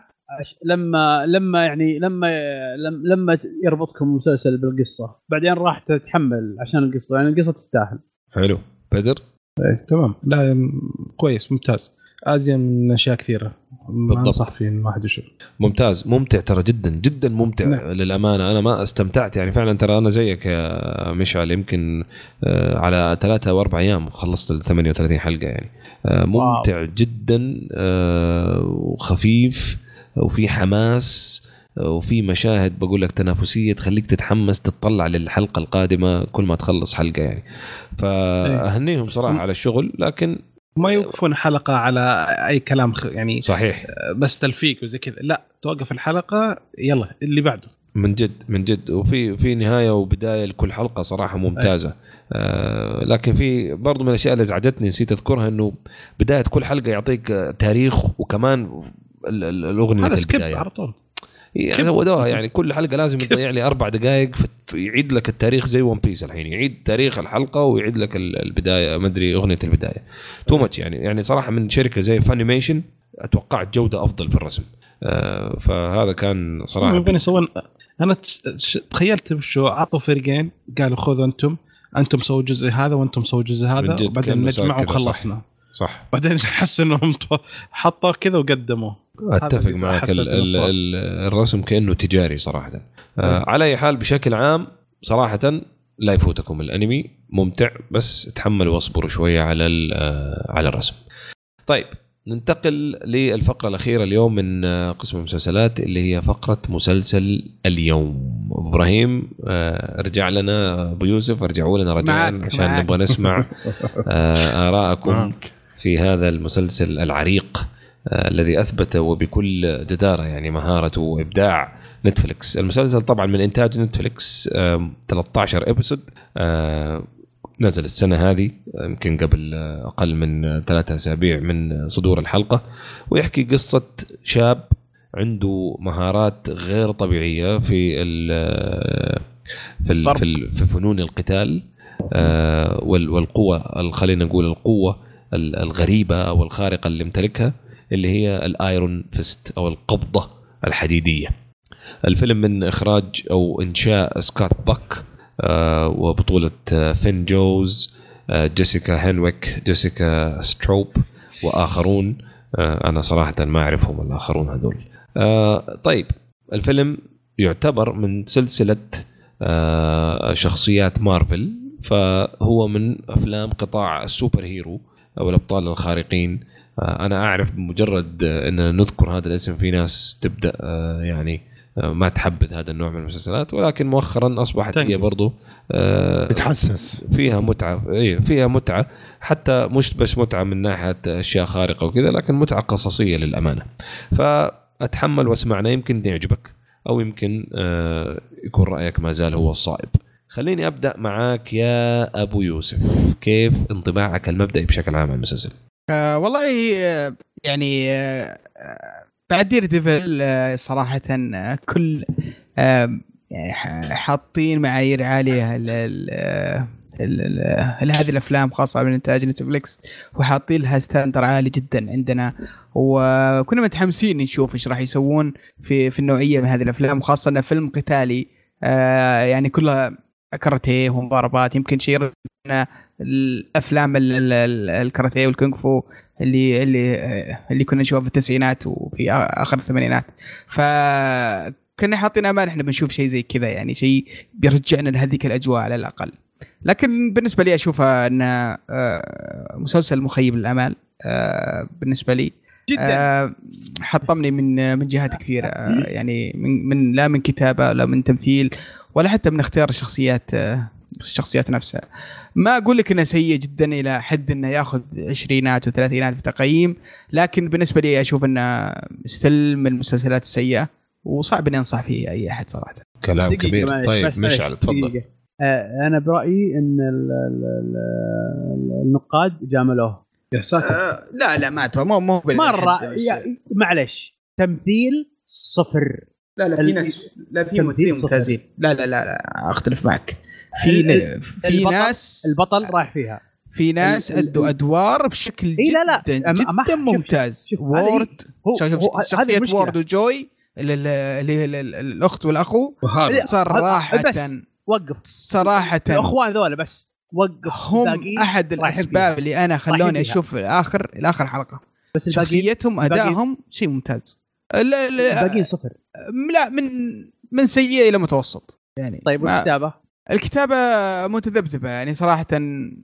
لما لما يعني لما لم- لما يربطكم المسلسل بالقصة بعدين راح تتحمل عشان القصة يعني القصة تستاهل. حلو. بدر؟ إيه تمام. لا كويس ممتاز. أزين من أشياء كثيرة. ما بالضبط. أنصح فيه إن الواحد يشوف. ممتاز. ممتع ترى جدا جدا ممتع نعم. للأمانة. أنا ما استمتعت يعني فعلا ترى أنا زيك يا مشعل يمكن آه، على ثلاثة أو أربع أيام خلصت ال 38 حلقة يعني. آه، ممتع جدا آه، وخفيف. وفي حماس وفي مشاهد بقول لك تنافسية تخليك تتحمس تتطلع للحلقة القادمة كل ما تخلص حلقة يعني. فأهنيهم صراحة على الشغل لكن ما يوقفون حلقة على أي كلام يعني صحيح. بس تلفيق وزي كذا. لا توقف الحلقة يلا اللي بعده. من جد من جد. وفي في نهاية وبداية لكل حلقة صراحة ممتازة. آه لكن في برضو من الأشياء اللي ازعجتني نسيت أذكرها إنه بداية كل حلقة يعطيك تاريخ وكمان الأغنية هذا skip على طول. يعني زودوها يعني كل حلقة لازم يضيع لي أربع دقائق يعيد لك التاريخ زي One Piece الحين. يعيد تاريخ الحلقة ويعيد لك ال- البداية ما أدري أغنية البداية. too much يعني. يعني صراحة من شركة زي Funimation اتوقعت جوده أفضل في الرسم. آه فهذا كان صراحة يبغون يسوون أنا تخيلت وشو عطوا فريقين قالوا خذوا أنتم أنتم سووا الجزء هذا وأنتم سووا الجزء هذا وبعدين نجمع كذا، صح. وخلصنا صح. بعدين <laughs> احس انهم حطوا كذا وقدموا أتفق معك حسيت ال إنه ال صار. ال الرسم كأنه تجاري صراحة آه على أي حال بشكل عام صراحة لا يفوتكم الأنمي ممتع بس تحملوا واصبروا شوية على آه على الرسم طيب ننتقل للفقرة الأخيرة اليوم من آه، قسم المسلسلات اللي هي فقرة مسلسل اليوم إبراهيم آه، ارجع لنا أبو يوسف ارجعوا لنا رجاء عشان. نبغى نسمع <laughs> ارائكم. في هذا المسلسل العريق الذي أثبت وبكل جدارة يعني مهارته وإبداع نتفلكس المسلسل طبعا من إنتاج نتفلكس آم، 13 episode آه، نزل السنة هذه آه، يمكن قبل آه، أقل من آه، ثلاثة أسابيع من آه، صدور الحلقة ويحكي قصة شاب عنده مهارات غير طبيعية في ال في في, في فنون القتال آه، وال- والقوة ال- خلينا نقول القوة ال- الغريبة أو الخارقة اللي امتلكها اللي هي ال Iron Fist أو القبضة الحديدية. الفيلم من إخراج أو إنشاء سكوت باك آه، وبطولة آه، فين جونز آه، جيسيكا هنويك جيسيكا ستروب وآخرون أنا صراحة ما أعرفهم الآخرون هذول. طيب الفيلم يعتبر من سلسلة شخصيات مارفل فهو من أفلام قطاع ال superhero أو الأبطال الخارقين أنا أعرف بمجرد آه، اننا نذكر هذا الاسم في ناس تبدأ آه، يعني آه، ما تحبذ هذا النوع من المسلسلات ولكن مؤخرا أصبحت هي. برضو آه، بتحسس فيها متعة اي فيها متعة حتى مش بس متعة من ناحية أشياء خارقة وكذا لكن متعة قصصية للأمانة. فأتحمل واسمعنا يمكن يعجبك أو يمكن آه، يكون رأيك ما زال هو الصائب. خليني أبدأ معاك يا أبو يوسف. كيف انطباعك المبدئي بشكل عام عن المسلسل؟ آه والله آه، يعني آه بعد Daredevil آه صراحة آه كل آه يعني حاطين معايير عالية لل- آه، ال- ال- هذه الأفلام خاصة من إنتاج نتفلكس وحاطين لها standard عالي جدا عندنا. وكنا متحمسين نشوف إيش راح يسوون في في النوعية من هذه الأفلام وخاصه إنه فيلم قتالي. آه يعني كلها كاراتيه ومضاربات يمكن شيء الأفلام ال- ال- ال- الكاراتيه والكونغ فو اللي اللي اللي كنا نشوفها في التسعينات وفي آخر الثمانينات. ف كنا حاطين امال إحنا بنشوف شيء زي كذا يعني شيء بيرجعنا لهذيك الأجواء على الأقل. لكن بالنسبة لي اشوفها آه، مسلسل مخيب للأمال بالنسبة لي. جدا. حطمني من من جهات كثيرة يعني من, من لا من كتابة لا من تمثيل ولا حتى من اختيار الشخصيات الشخصيات نفسها. ما أقول لك إنه سيء جدا إلى حد إنه يأخذ عشرينات وثلاثينات في تقييم لكن بالنسبة لي أشوف إنه ستيل من المسلسلات السيئة وصعب إني أنصح فيه أي أحد صراحة. كلام كبير. طيب مشعل تفضل. آه، أنا برأيي إن ال- ال- ال- النقاد جاملوه. يا ساتر. آه، لا لا ما أتوقع، مو مو مرة معلش تمثيل صفر. لا لا في ناس لا في ممثلين. ممتازين لا لا لا لا أختلف معك في ال- ن- في البطل- ناس البطل رايح فيها في ناس أدوا أدوار بشكل إي لا لا، جدا جدا شوف- شوف- ممتاز. وورد هذه شخصية. وورد وجوي اللي اللي هي ال- ال- الأخت والأخو صراحة بس. وقف صراحة الإخوان ذولا بس وقف هم أحد الأسباب اللي أنا خلوني. أشوف الآخر الآخر حلقة بس شخصيتهم أدائهم شيء ممتاز لا لا الباقيين صفر. لا من من سيء إلى متوسط. يعني طيب والكتابة؟ الكتابة متذبذبة يعني صراحة م-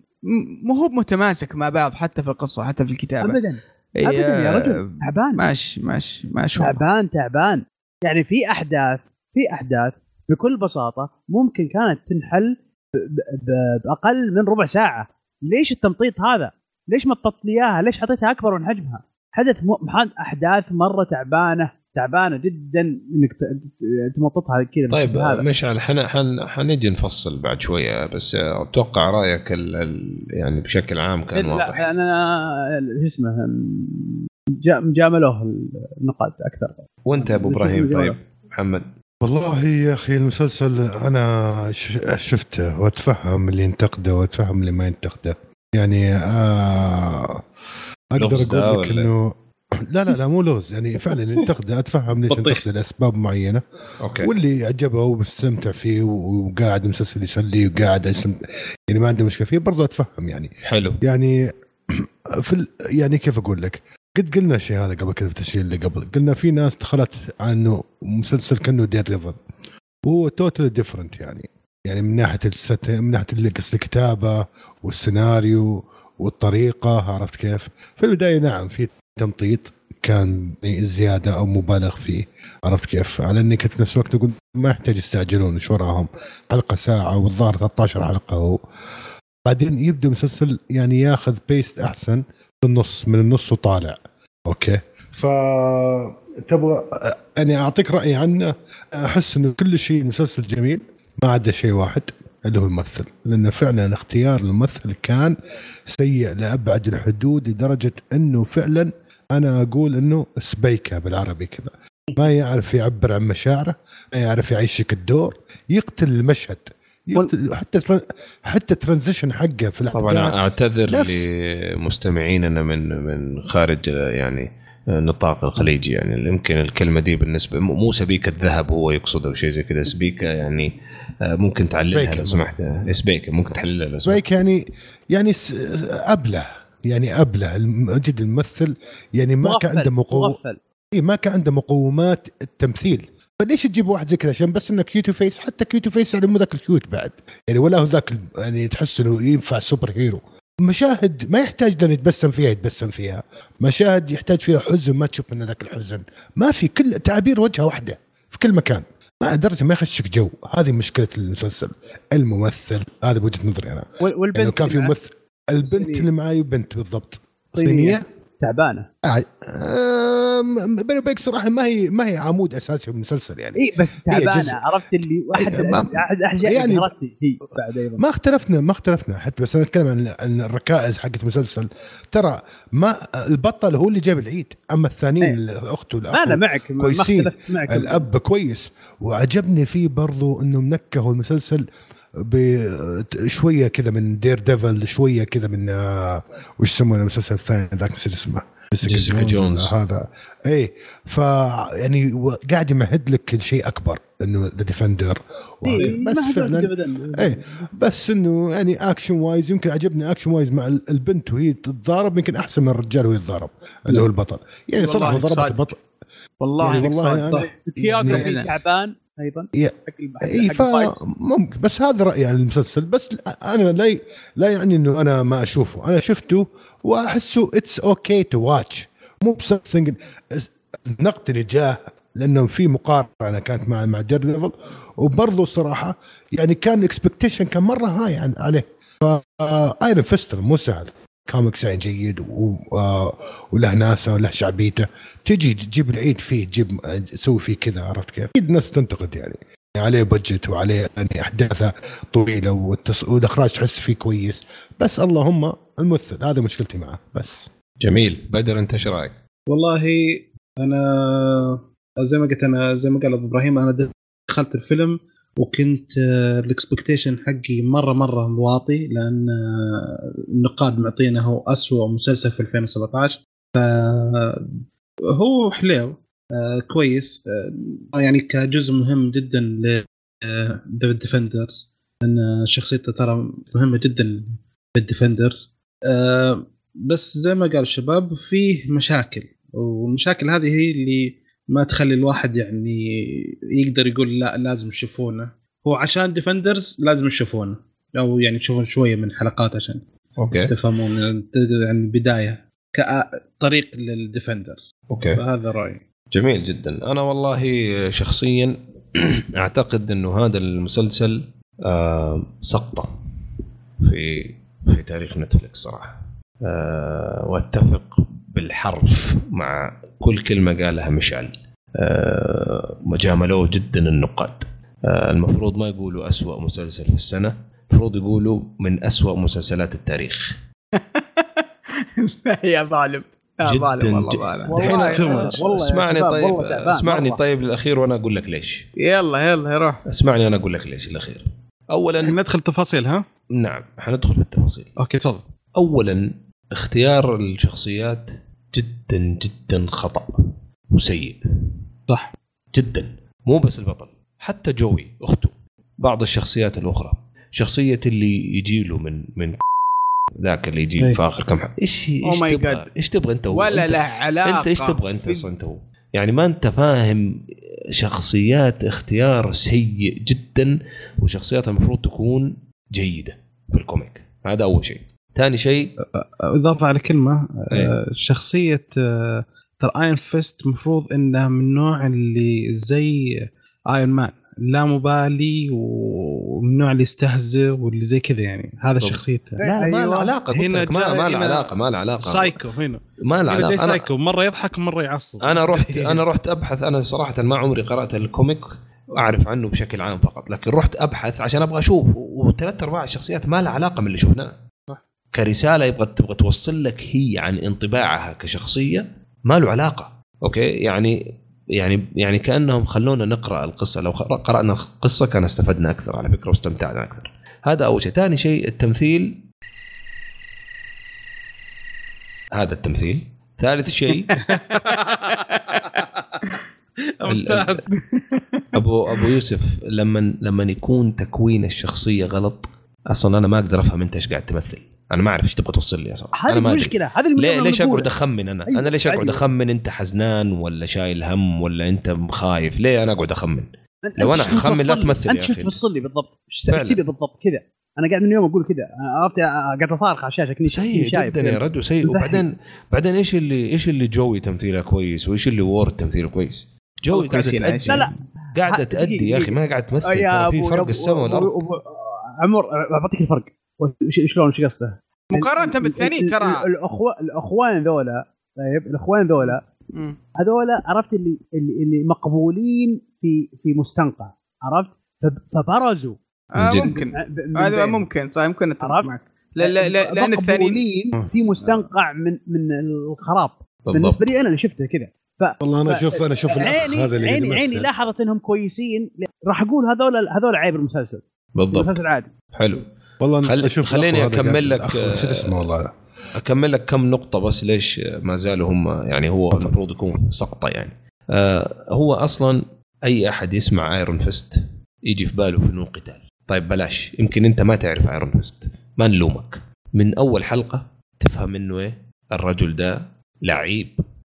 مو هو متماسك مع بعض حتى في القصة حتى في الكتابة. ابدا. ابدا يا رجل. تعبان. ماشي ماشي ماشي والله. تعبان تعبان. يعني في أحداث في أحداث بكل بساطة ممكن كانت تنحل ب- ب- بأقل من ربع ساعة. ليش التمطيط هذا؟ ليش مططت لي إياها؟ ليش حطيتها أكبر من حجمها؟ حدث م... محان- أحداث مرة تعبانة تعبانة جدا إنك ت- ت- تمططها كذا طيب مشعل حن حن حنجي نفصل بعد شوية بس أتوقع رأيك ال ال يعني بشكل عام كان واضح. لا أنا شو اسمه جا- مجاملوه النقاد أكثر. وأنت يا أبو إبراهيم طيب محمد. والله يا أخي المسلسل أنا ش- شفته وأتفهم اللي ينتقده وأتفهم اللي ما ينتقده. يعني آه أقدر أقول لك؟ انه <clears throat> لا لا لا مو لغز. يعني فعلا اللي ينتقده اتفهم ليش. ينتقده لأسباب معينة. أوكي. واللي عجبه ومستمتع فيه وقاعد المسلسل يسلي وقاعد يعني ما عنده مشكلة فيه برضه أتفهم يعني. حلو. يعني <clears throat> في ال... يعني كيف أقول لك؟ قد قلنا الشيء هذا قبل كذا في التسجيل اللي قبل، قلنا في ناس دخلت على إنه مسلسل كأنه Daredevil وهو total different يعني. يعني من ناحية الست... من ناحية الكتابة والسيناريو والطريقة عرفت كيف؟ في البداية نعم في تمطيط كان زيادة أو مبالغ فيه عرفت كيف؟ على إني كنت نفس الوقت أقول ما يحتاج يستعجلون إيش وراهم حلقة ساعة والظاهر 13 حلقة هو. بعدين يبدأ المسلسل يعني ياخذ pace أحسن في النص من النص وطالع. okay؟ ف تبغى يعني أعطيك رايي عنه أحس إنه كل شيء المسلسل جميل ما عدا شيء واحد. اللي هو الممثل لأنه فعلا اختيار الممثل كان سيء لابعد الحدود لدرجة إنه فعلا أنا أقول إنه سبيكة بالعربي كذا. ما يعرف يعبر عن مشاعره ما يعرف يعيشك الدور يقتل المشهد. يقتل حتى حتى ترانزيشن حقه في الأحداث. طبعا أعتذر نفس- لمستمعيننا من من خارج يعني نطاق الخليجي. يعني يمكن الكلمة دي بالنسبة مو سبيكه ذهب هو يقصد أو شيء زي كذا سبيكه يعني آه، ممكن تعللها. لو سمحت. سبيكه ممكن تحللها لو سمحت. سبيك يعني يعني س- أبلة يعني أبلة. مجد الممثل يعني ما كان عنده مقومات مغفل. ما كان عنده مقومات التمثيل. فليش تجيب واحد زي كذا؟ عشان بس إنه cute face حتى cute face يعني مو ذاك ال cute بعد. يعني ولا هو ذاك ال- يعني تحس إنه ينفع super hero. مشاهد ما يحتاج لأنه يتبسم فيها يتبسم فيها. مشاهد يحتاج فيها حزن ما تشوف من ذاك الحزن. ما في كل تعابير وجهه واحدة في كل مكان. ما درجه ما يخشك جو. هذه مشكلة المسلسل. الممثل هذا بوجهة نظري أنا. وال- والبنت يعني كان في ممثل. البنت. اللي معاي بنت بالضبط. صينية. صينية؟ تعبانة. بيني وبينك صراحة ما هي ما هي عمود أساسي في المسلسل يعني. إي بس تعبانة. عرفت اللي واحد احد احد يعني بعد أيضا. ما اختلفنا ما اختلفنا. حتى بس أنا أتكلم عن عن الركائز حقت المسلسل. ترى ما البطل هو اللي جاب العيد أما الثانيين. الاخت والاخ لا لا معك ما كويسين. اختلفت معك. الأب كويس. وعجبني فيه برضو إنه منكهوا المسلسل ب- شوية كذا من Daredevil شوية كذا من آه، وش يسمونه المسلسل الثاني؟ ذاك نسيت اسمه. Jessica Jones. هذا. اي ف يعني قاعد يمهد لك شيء أكبر إنه The Defenders إيه، بس ما هدول فعلا. إيه بس إنه يعني action wise يمكن عجبني action wise مع ال- البنت وهي تتضارب يمكن أحسن من الرجال وهي تتضارب اللي هو البطل. يعني صراحة ضربت. البطل. والله يعني إنك والله يعني- تعبان. أيضا إي. فممكن بس هذا رأيي عن المسلسل. بس أنا لا ي- لا يعني إنه أنا ما أشوفه. أنا شفته وأحسه it's okay to watch مو ب something النقد اللي جاه لأنه في مقارنة كانت مع مع Daredevil وبرضه الصراحه يعني كان ال expectation كان مرة high عليه. ف Iron Fist مو سهل. كوميكس يعني جيد و... وله ناسه وله شعبيته. تجي تجيب العيد فيه تجيب تسوي فيه كذا عرفت كيف؟ أكيد الناس تنتقد يعني. عليه بجت وعليه يعني أحداثه طويلة والتص... والإخراج تحس فيه كويس. بس اللهم الممثل هذا مشكلتي معه. بس. جميل. بدر أنت إيش رأيك؟ والله أنا زي ما قلت أنا زي ما قال أبو إبراهيم أنا دخلت الفيلم وكنت الاكسبكتيشن حقي مرة مرة واطي لأن آه، النقاد معطينا هو اسوء مسلسل في 2017 فهو آه، كويس آه، يعني كجزء مهم جدا ل The Defenders لأن شخصيته ترى مهمة جدا بال Defenders آه، بس زي ما قال الشباب فيه مشاكل. والمشاكل هذه هي اللي ما تخلي الواحد يعني يقدر يقول لا لازم يشوفونه هو عشان Defenders لازم يشوفونه أو يعني تشوفون شوية من حلقات عشان okay. تفهمون يعني بدايه كطريق لل Defenders okay. فهذا رأيي. جميل جدا. أنا والله شخصيا <clears throat> أعتقد إنه هذا المسلسل آه، سقطة في في تاريخ نتفلكس صراحة. آه، وأتفق بالحرف مع كل كلمة قالها مشعل. آه، جاملوه جدا النقاد. آه، المفروض ما يقولوا أسوأ مسلسل في السنة المفروض يقولوا من أسوأ مسلسلات التاريخ. <laughs> يا ظالم. يا جداً ظالم والله. ظالم دحين والله- أسمعني طيب أسمعني. طيب الاخير وأنا أقول لك ليش. يلا يلا يروح. أسمعني أنا أقول لك ليش الاخير اولا ندخل تفاصيل ها؟ نعم حندخل في التفاصيل. أوكي تفضل. اولا اختيار الشخصيات جدا جدا خطأ وسيء صح. جدا مو بس البطل حتى جوي أخته بعض الشخصيات الأخرى شخصية اللي يجي له من من ذاك اللي يجي أي. في اخر كم حلقه إيش إيش Oh my تبغى. إيش تبغى أنت هو؟ ولا له علاقة أنت إيش تبغى أنت أصلا أنت هو؟ يعني ما أنت فاهم شخصيات اختيار سيء جدا وشخصيات المفروض تكون جيدة في الكوميك هذا أول شيء ثاني شيء. إضافة على كلمة. آه، شخصية ترى Iron Fist المفروض إنها من النوع اللي زي Iron Man لا مبالي ومن النوع اللي يستهزئ واللي زي كذا يعني. هذا. شخصيته. لا لا ما له أيوة. علاقة قلت هنا لك ما, جاء ما له علاقة ما له علاقة. سايكو هنا. ما له علاقة. أنا, سايكو مرة يضحك ومرة يعصب. أنا رحت <laughs> أنا رحت أبحث أنا صراحة ما عمري قرأت ال comic أعرف عنه بشكل عام فقط لكن رحت أبحث عشان أبغى أشوف. وثلاث أرباع الشخصيات ما لها علاقة من اللي شفناه. كرسالة يبغى تبغى توصل لك هي عن انطباعها كشخصية ما له علاقة. أوكي؟ يعني يعني يعني كأنهم خلونا نقرأ القصة. لو قر- قرأنا القصة كان استفدنا أكثر على فكرة واستمتعنا أكثر. هذا أول شيء. ثاني شيء التمثيل. هذا التمثيل. ثالث شيء. <laughs> ابو أبو يوسف لما لما يكون تكوين الشخصية غلط أصلا أنا ما أقدر أفهم أنت إيش قاعد تمثل. أنا ما أعرف إيش تبغى توصل لي أصلا هذه أنا. المشكلة هذه المشكلة ليه ليش أقعد أخمن أنا؟ أيوة، أنا ليش أقعد أيوة. أخمن أنت حزنان ولا شايل هم ولا أنت خايف؟ ليه أنا أقعد أخمن؟ لو أنا حخمن لا تمثل أنت شو. توصل لي بالضبط. كذا بالضبط كذا أنا قاعد من يوم أقول كذا عرفت قاعد أصارخ على الشاشة كني سيء جدا يا رجل سيء. وبعدين بعدين إيش اللي إيش اللي جوي تمثيله كويس وإيش اللي وورد تمثيله كويس؟ جوي كويسين، تأدي لا، لا. قاعدة ها- تأدي يا أخي. ما قاعد تمثل في فرق السماء والأرض عمر بعطيك الفرق شلون إيش قصده؟ مقارنة بالثاني ال- ال- ترى. الاخوان الأخوان ذولا طيب الأخوان ذولا. هذولا عرفت اللي اللي, اللي مقبولين في في مستنقع عرفت؟ فب- فبرزوا. آه. ممكن. هذا بينهم. ممكن صح ممكن أتفق؟ معك. لا لا لا لأن الثاني مقبولين في مستنقع من من الخراب. بالضبط. بالنسبة لي أنا اللي شفته كذا. والله أنا ف- أشوف أنا أشوف عيني هذا اللي عيني. عيني لاحظت إنهم كويسين. راح أقول هذول هذول عيب المسلسل. بالضبط. النفس العادي حلو. والله خل- أشوف خليني قاعد- لك، الأخ- نسيت اسمه والله. أكمل لك كم نقطة بس ليش ما زالوا هم يعني هو. المفروض يكون سقطة يعني. آه هو أصلا أي أحد يسمع Iron Fist يجي في باله فنون قتال. طيب بلاش يمكن أنت ما تعرف Iron Fist ما نلومك. من أول حلقة تفهم إنه إيه؟ الرجل ده لعيب.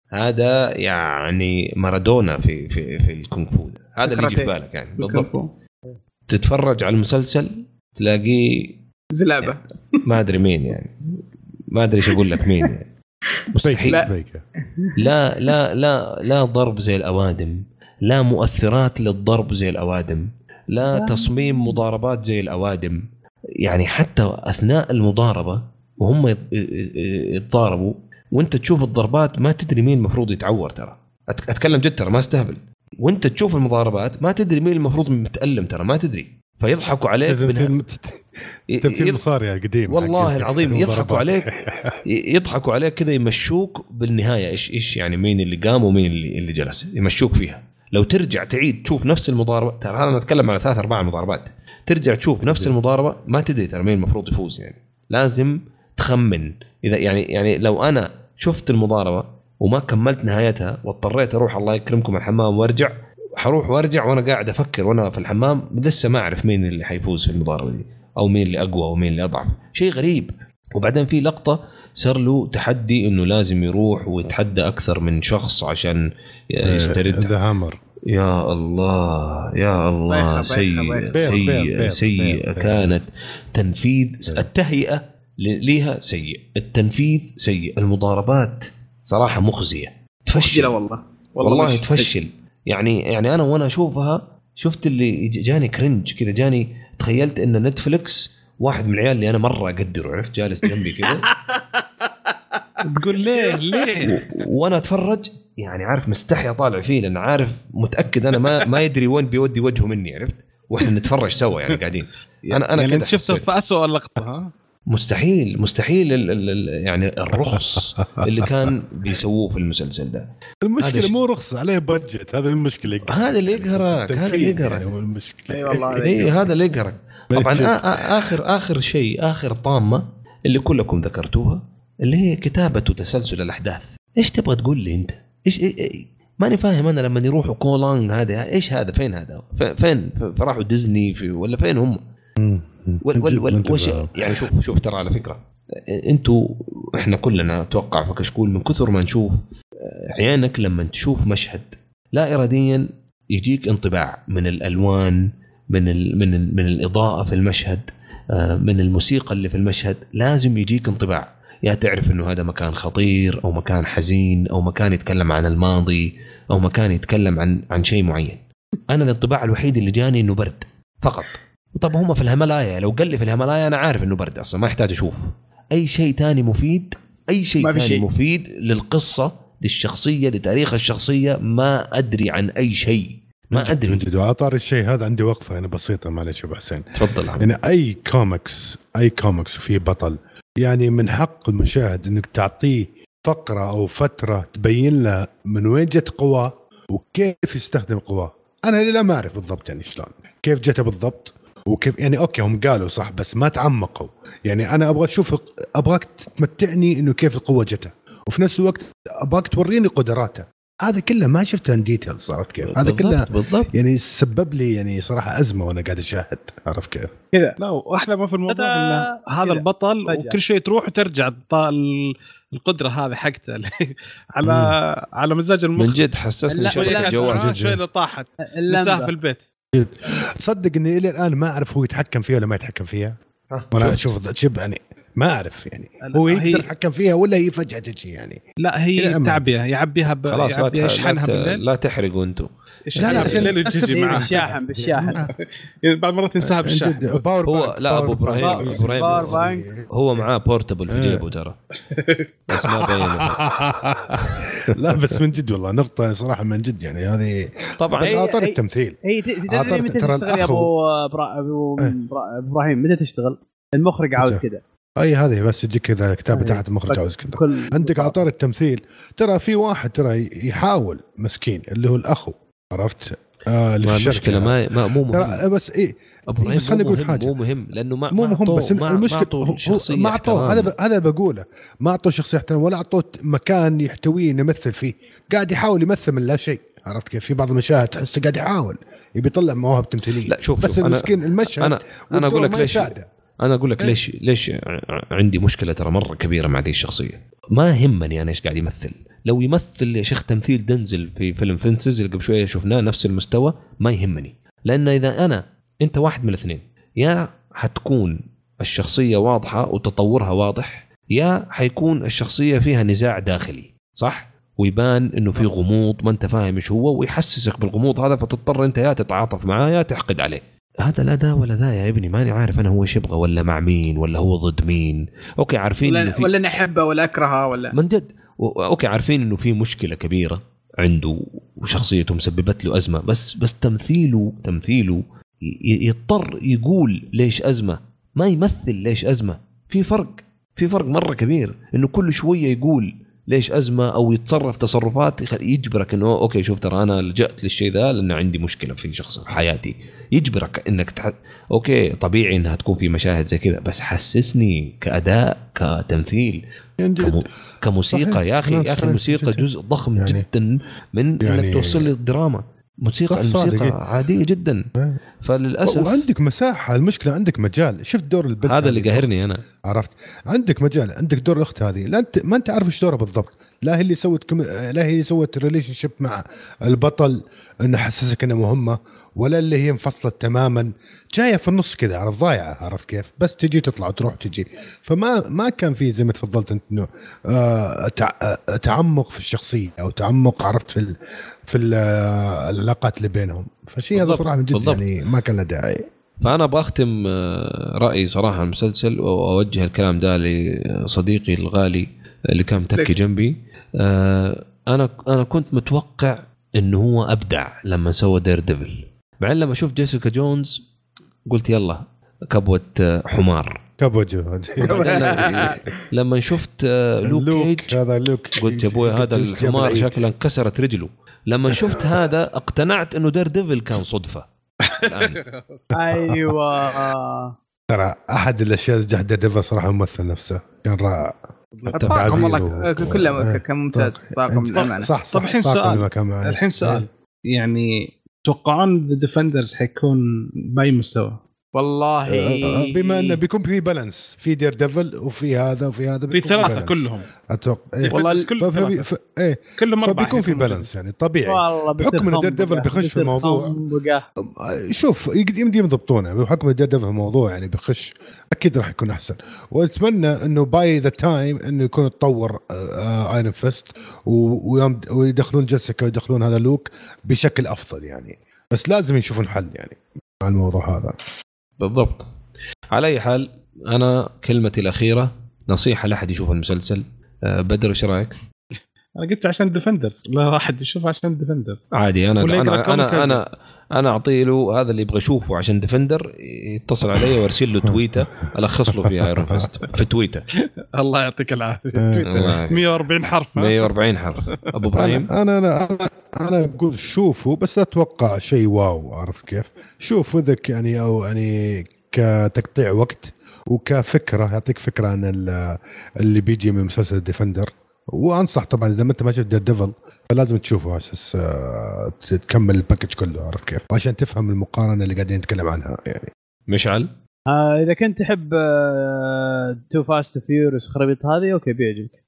هذا يعني مارادونا في في في الكونغ فو. هذا اللي يجي في. بالك يعني. بالضبط. تتفرج على المسلسل تلاقيه زلابة. ما أدري مين يعني. ما أدري إيش أقول لك مين يعني. <laughs> مستحيل. لا. لا لا لا لا, ضرب زي الأوادم. لا مؤثرات للضرب زي الأوادم. لا تصميم مضاربات زي الأوادم. يعني حتى أثناء المضاربة وهم يت- يتضاربوا وأنت تشوف الضربات ما تدري مين المفروض يتعور ترى. أت- أتكلم جد ترى ما أستهبل. وأنت تشوف المضاربات ما تدري مين المفروض متألم ترى ما تدري. فيضحكوا عليك تمثيل تمثيل مصاري القديم والله العظيم يضحكوا. عليك. <laughs> يضحكوا عليك كذا يمشوك بالنهاية إيش إيش يعني مين اللي قام ومين اللي اللي جلس يمشوك فيها. لو ترجع تعيد تشوف نفس المضاربة ترى أنا أتكلم على ثلاث أربع مضاربات ترجع تشوف نفس المضاربة ما تدري ترى مين المفروض يفوز يعني. لازم تخمن. إذا يعني يعني لو أنا شفت المضاربة وما كملت نهايتها واضطريت أروح الله يكرمكم الحمام وأرجع حروح وارجع وأنا قاعد أفكر وأنا في الحمام لسه ما أعرف مين اللي حيفوز في المضاربه دي أو مين اللي أقوى ومين اللي أضعف. شيء غريب. وبعدين في لقطة صار له تحدي إنه لازم يروح ويتحدى أكثر من شخص عشان يسترد. ذا هامر يا الله يا الله سيء بيض، بيض. كانت تنفيذ التهيئة ل- ليها سيء. التنفيذ سيء. المضاربات صراحة مخزية. تفشل. والله. والله مش- تفشل. يعني يعني أنا وأنا أشوفها شفت اللي جاني كرنج كذا جاني تخيلت إن نتفلكس واحد من العيال اللي أنا مرة أقدره عرفت؟ جالس جنبي كذا. <laughs> تقول ليه؟ ليه؟ وأنا أتفرج يعني عارف مستحي أطالع فيه لأن عارف متأكد أنا ما <laughs> ما يدري وين بيودي وجهه مني عرفت؟ وإحنا نتفرج سوا يعني قاعدين. أنا أنا يعني كذا شفته. في اسوء لقطه ها؟ مستحيل مستحيل ال ال ال يعني الرخص <laughs> اللي كان بيسووه في المسلسل ده. هذا المشكلة. مو رخص عليه بادجت هذا المشكلة. هذا اللي يقهرك هذا اللي يعني يقهرك هو المشكلة. اي والله اي هذا اللي يقهرك طبعا اخر آخر شيء آخر طامة اللي كلكم ذكرتوها اللي هي كتابة وتسلسل الأحداث. إيش تبغى تقول لي أنت؟ إيش إيه إيه ماني فاهم أنا لما يروحوا كولونج هذا إيش هذا؟ فين هذا؟ في- فين؟ راحوا ديزني في ولا فين هم؟ وال وال وال وش يعني شوف شوف ترى على فكرة أنتوا إحنا كلنا أتوقع في كشكول من كثر ما نشوف عينك لما تشوف مشهد لا اراديا يجيك انطباع من الألوان من ال من ال من الإضاءة في المشهد آه، من الموسيقى اللي في المشهد لازم يجيك انطباع. يا تعرف إنه هذا مكان خطير أو مكان حزين أو مكان يتكلم عن الماضي أو مكان يتكلم عن عن شيء معين. أنا الانطباع الوحيد اللي جاني إنه برد فقط. طب هم في الهيمالايا لو قال لي في الهيمالايا أنا عارف إنه برد أصلا ما يحتاج أشوف. أي شيء تاني مفيد أي شيء ما في ثاني شيء. مفيد للقصة للشخصية لتاريخ الشخصية ما أدري عن أي شيء. ما من أدري. جد وعطار الشيء هذا عندي وقفة هنا بسيطة معلش أبو حسين. تفضل عم. يعني أي كوميكس أي كوميكس فيه بطل يعني من حق المشاهد إنك تعطيه فقرة أو فترة تبين له من وين جت قواه وكيف يستخدم قواه. أنا لا ما أعرف بالضبط يعني شلون كيف جته بالضبط. وكيف يعني okay هم قالوا صح بس ما تعمقوا. يعني أنا أبغى أشوف أبغاك تمتعني إنه كيف القوة جته وفي نفس الوقت أبغاك توريني قدراته. هذا كله ما شفته ان ديتيلز عرفت كيف؟ هذا كله بالضبط يعني سبب لي يعني صراحة أزمة وأنا قاعد أشاهد. عرفت كيف؟ كذا. لا وأحلى ما في الموضوع! إنه هذا. البطل فجأة. وكل شوي تروح وترجع القدرة هذه حقته. <laughs> على على مزاج المخ من جد حسسني شغله جوال جد. شوي اللي طاحت. لساها في اللمبه تصدق إني إلى الآن ما أعرف هو يتحكم فيها ولا ما يتحكم فيها؟ وأنا أشوف شب يعني ما أعرف يعني هو هي- يقدر يتحكم فيها ولا هي فجأة تجي يعني لا هي. تعبئه يعبيها ب... خلاص لا, يعبيها تح... يشحنها لا, لا تحرقوا أنتم لا، لا، بالليل أستفيد. معاه بالشاحن بالشاحن بعد مره تنساها بالشاحن هو- لا، إبراهيم. باور بانك. هو معاه بورتبل في. جيبه ترى <laughs> بس ما بينه <laughs> لا بس من جد والله نقطة صراحة من جد يعني هذه طبعا هي- التمثيل هي ترى تشتغل يا الأخ أبو أبو إيه. برا- إبراهيم متى تشتغل؟ المخرج عاوز؟ كذا أي هذه بس تجيك كذا كتابة إيه. تحت المخرج عاوز كذا عندك عطار التمثيل ترى في واحد ترى يحاول مسكين اللي هو الأخو عرفت آه اللي ما. المشكلة ما, ما مو مهم بس إيه أبو إبراهيم بس خليني مهم حاجة. مو مهم لأنه ما مو مهم بس ما- ما المشكلة ما أعطوه. هذا ب- هذا بقوله ما أعطوه شخصية احترام ولا أعطوه مكان يحتويه إنه يمثل فيه قاعد يحاول يمثل من لا شيء عرفت كيف في بعض المشاهد تحسه قاعد يحاول يبي يطلع مواهب تمثيلية لا شوف بس شوف، أنا- المسكين المشهد أنا أنا أقول لك ليش. أنا أقول لك إيه. ليش ليش عندي مشكلة ترى مرة كبيرة مع ذي الشخصية. ما يهمني أنا إيش قاعد يمثل. لو يمثل يا شيخ تمثيل دنزل في فيلم فينسز اللي قبل شوية شفناه نفس المستوى ما يهمني. لأن إذا أنا أنت واحد من الاثنين. يا حتكون الشخصية واضحة وتطورها واضح يا حيكون الشخصية فيها نزاع داخلي صح؟ ويبان إنه في غموض ما أنت فاهم إيش هو ويحسسك بالغموض هذا فتضطر أنت يا تتعاطف معاه يا تحقد عليه. هذا لا ده ولا ذا يا ابني ماني عارف أنا هو إيش يبغى ولا مع مين ولا هو ضد مين. okay عارفين ولا, في ولا اني أحبه ولا أكرهه ولا. من جد okay عارفين إنه في مشكلة كبيرة عنده وشخصيته مسببت له أزمة بس بس تمثيله تمثيله يضطر يقول ليش أزمة ما يمثل ليش أزمة. في فرق في فرق مرة كبير إنه كل شوية يقول ليش أزمة أو يتصرف تصرفات يجبرك إنه okay شوف ترى أنا لجأت للشيء ذا لأن عندي مشكلة في شخص في حياتي يجبرك إنك تح... okay طبيعي إنها تكون في مشاهد زي كذا بس حسسني كأداء كتمثيل يعني كمو... كموسيقى صحيح. يا أخي كلام يا أخي. الموسيقى. جزء ضخم يعني- جدا من يعني- انك توصل لي الدراما موسيقى صادق، الموسيقى إيه. عادية جدا. فللأسف وعندك مساحة المشكلة عندك مجال. شفت دور البنت هذا اللي؟ قاهرني أنا. عرفت. عندك مجال عندك دور الأخت هذه. لا أنت ما أنت عارف إيش دورها بالضبط. لا هي اللي سوت كم... لا هي اللي سوت relationship مع البطل إنه حسسك إنها مهمة ولا اللي هي انفصلت تماما. جاية في النص كذا عرفت ضايعه عرفت كيف؟ بس تجي تطلع وتروح تجي. فما ما كان في زي ما تفضلت أنت إنه آه تع... آه، تعمق في الشخصية أو تعمق عرفت في ال... في ال- آه، العلاقات اللي بينهم. فشيء هذا صراحة من جد بالضبط. يعني ما كان له داعي. فأنا بختم آه، رأيي صراحة عن المسلسل وأوجه الكلام ده لصديقي الغالي اللي كان متكي. جنبي. أنا أنا كنت متوقع إنه هو أبدع لما سوى Daredevil بعدين لما شفت Jessica Jones قلت يلا كبوة آه، حمار. كبوجه <laughs> بعدين لما شفت آه، Luke Cage هذا لوك قلت يا أبوي هذا الحمار. شكله انكسرت رجله. لما شفت <laughs> هذا اقتنعت إنه Daredevil كان صدفة. <laughs> أيوه. ترى أحد الأشياء اللي Daredevil صراحة الممثل نفسه. كان رائع. طاقم والله تعبيره. كله إيه. كان ممتاز طاقم للأمانة صح صح طب الحين سؤال. الحين سؤال يعني تتوقعون The Defenders حيكون بأي مستوى؟ والله آه، بما انه بيكون في balance في Daredevil وفي هذا وفي هذا في بيكون ثلاثة. كلهم أتوقع إيه. والله ففي- ثلاثة. ف- إيه كلهم اربعه فبيكون في حيكونوا balance يعني طبيعي والله بحكم إن Daredevil بيخش في الموضوع. شوف يقد- يمدي يضبطونه بحكم Daredevil الموضوع يعني بيخش أكيد راح يكون أحسن وأتمنى إنه by the time إنه يكون تطور Iron Fist ويدخلون جيسيكا ويدخلون هذا لوك بشكل أفضل يعني بس لازم يشوفون حل يعني مع الموضوع هذا بالضبط على أي حال أنا كلمتي الأخيرة نصيحة لأحد يشوف المسلسل آه، بدر إيش رأيك؟ أنا قلت عشان Defenders لا واحد يشوف عشان ديفندرز عادي أنا أنا أنا أنا أنا أعطيه له هذا اللي يبغى يشوفه عشان Defenders يتصل علي وأرسل له تويتة ألخص له في Iron Fist في تويتة. <laughs> الله يعطيك العافية. آه. تويتر الله. 140 حرف ها؟ 140 حرف. أبو إبراهيم؟ أنا أنا أنا أنا أقول شوفوا بس لا أتوقع شيء wow عارف كيف؟ شوفوا ذاك يعني أو يعني كتقطيع وقت وكفكرة يعطيك فكرة عن ال- اللي بيجي من مسلسل Defenders وانصح طبعا إذا ما أنت ما شفت Daredevil فلازم تشوفه على أساس آه، تكمل ال package كله عارف كيف؟ وعشان تفهم المقارنة اللي قاعدين نتكلم عنها يعني. مشعل؟ آه إذا كنت تحب Too Fast Furious خرابيط هذه okay بيعجبك.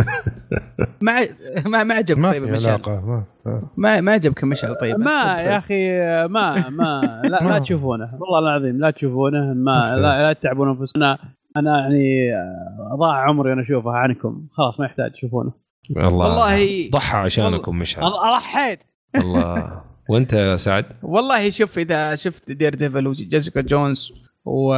<laughs> ما ما ما عجبك ما طيب مشعل. علاقة ما. ما. ما عجبك مشعل طيب ما يا أخي ما ما لا, <laughs> لا تشوفونه والله العظيم لا تشوفونه ما لا, لا تتعبون أنفسكم. أنا يعني ضاع عمري أنا اشوفه عنكم. خلاص ما يحتاج تشوفونه. الله والله- ضحى عشانكم مشعل. أضحيت. الله <laughs> وأنت يا سعد؟ والله شوف إذا شفت Daredevil و Jessica Jones و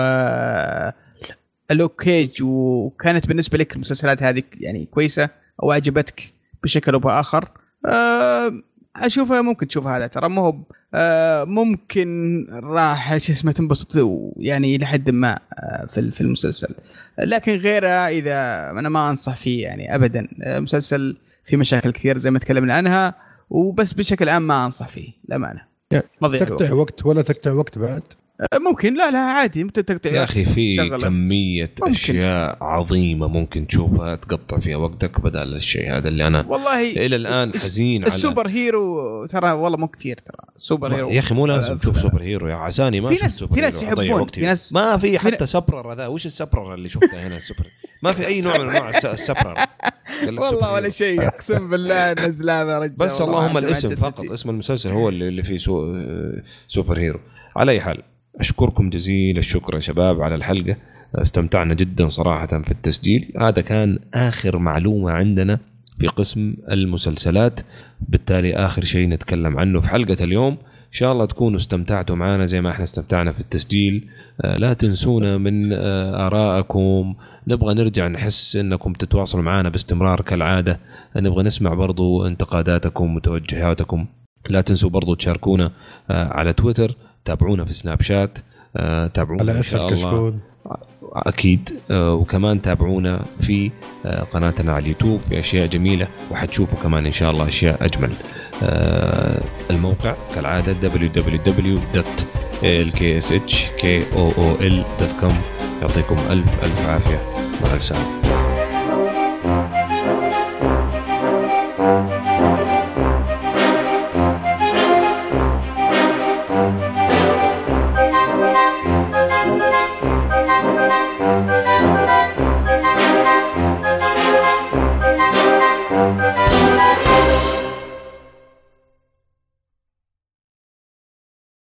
Luke Cage وكانت بالنسبة لك المسلسلات هذه يعني كويسة أو عجبتك بشكل أو بآخر آه، أشوفها ممكن تشوف هذا ترى. مو هو آه، ممكن راح شو اسمه تنبسط يعني لحد ما آه، في في المسلسل. لكن غيره إذا أنا ما أنصح فيه يعني ابدا آه، مسلسل فيه مشاكل كثير زي ما تكلمنا عنها وبس بشكل عام ما أنصح فيه للأمانة. مضيع تقطع الوقت. وقت ولا تقطع وقت بعد؟ ممكن لا لا عادي. ممكن تقطع يا أخي في. كمية ممكن. أشياء عظيمة ممكن تشوفها تقطع فيها وقتك بدل الشيء هذا اللي أنا والله إلى الآن حزين على. السوبر هيرو ترى والله مو كثير ترى. السوبر هيرو يا أخي مو لازم تشوف سوبر هيرو يا عساني ما في ناس- سوبر في ناس يحبون،. في ناس- ما في حتى سبرر ذا وش السبرر اللي شفته هنا السوبر ما في أي نوع من أنواع الس- السبرر. سوبر والله ولا. شيء أقسم بالله نزلها يا رجال. بس اللهم الاسم فقط اسم المسلسل هو اللي فيه. آه، سوبر هيرو. على أي حال. أشكركم جزيل الشكر يا شباب على الحلقة استمتعنا جدا صراحة في التسجيل. هذا كان آخر معلومة عندنا في قسم المسلسلات بالتالي آخر شيء نتكلم عنه في حلقة اليوم. إن شاء الله تكونوا استمتعتوا معنا زي ما إحنا استمتعنا في التسجيل. آه، لا تنسونا من آه، آرائكم. نبغى نرجع نحس إنكم تتواصلوا معنا باستمرار كالعادة. نبغى نسمع برضو انتقاداتكم وتوجهاتكم. لا تنسوا برضو تشاركونا آه، على تويتر. تابعونا في سناب شات آه، تابعونا على إن شاء الله. كشكول أكيد آه، وكمان تابعونا في آه، قناتنا على اليوتيوب في أشياء جميلة وحتشوفوا كمان إن شاء الله أشياء أجمل. الموقع كالعادة www.lkshkool.com يعطيكم ألف ألف عافية. مع السلامة.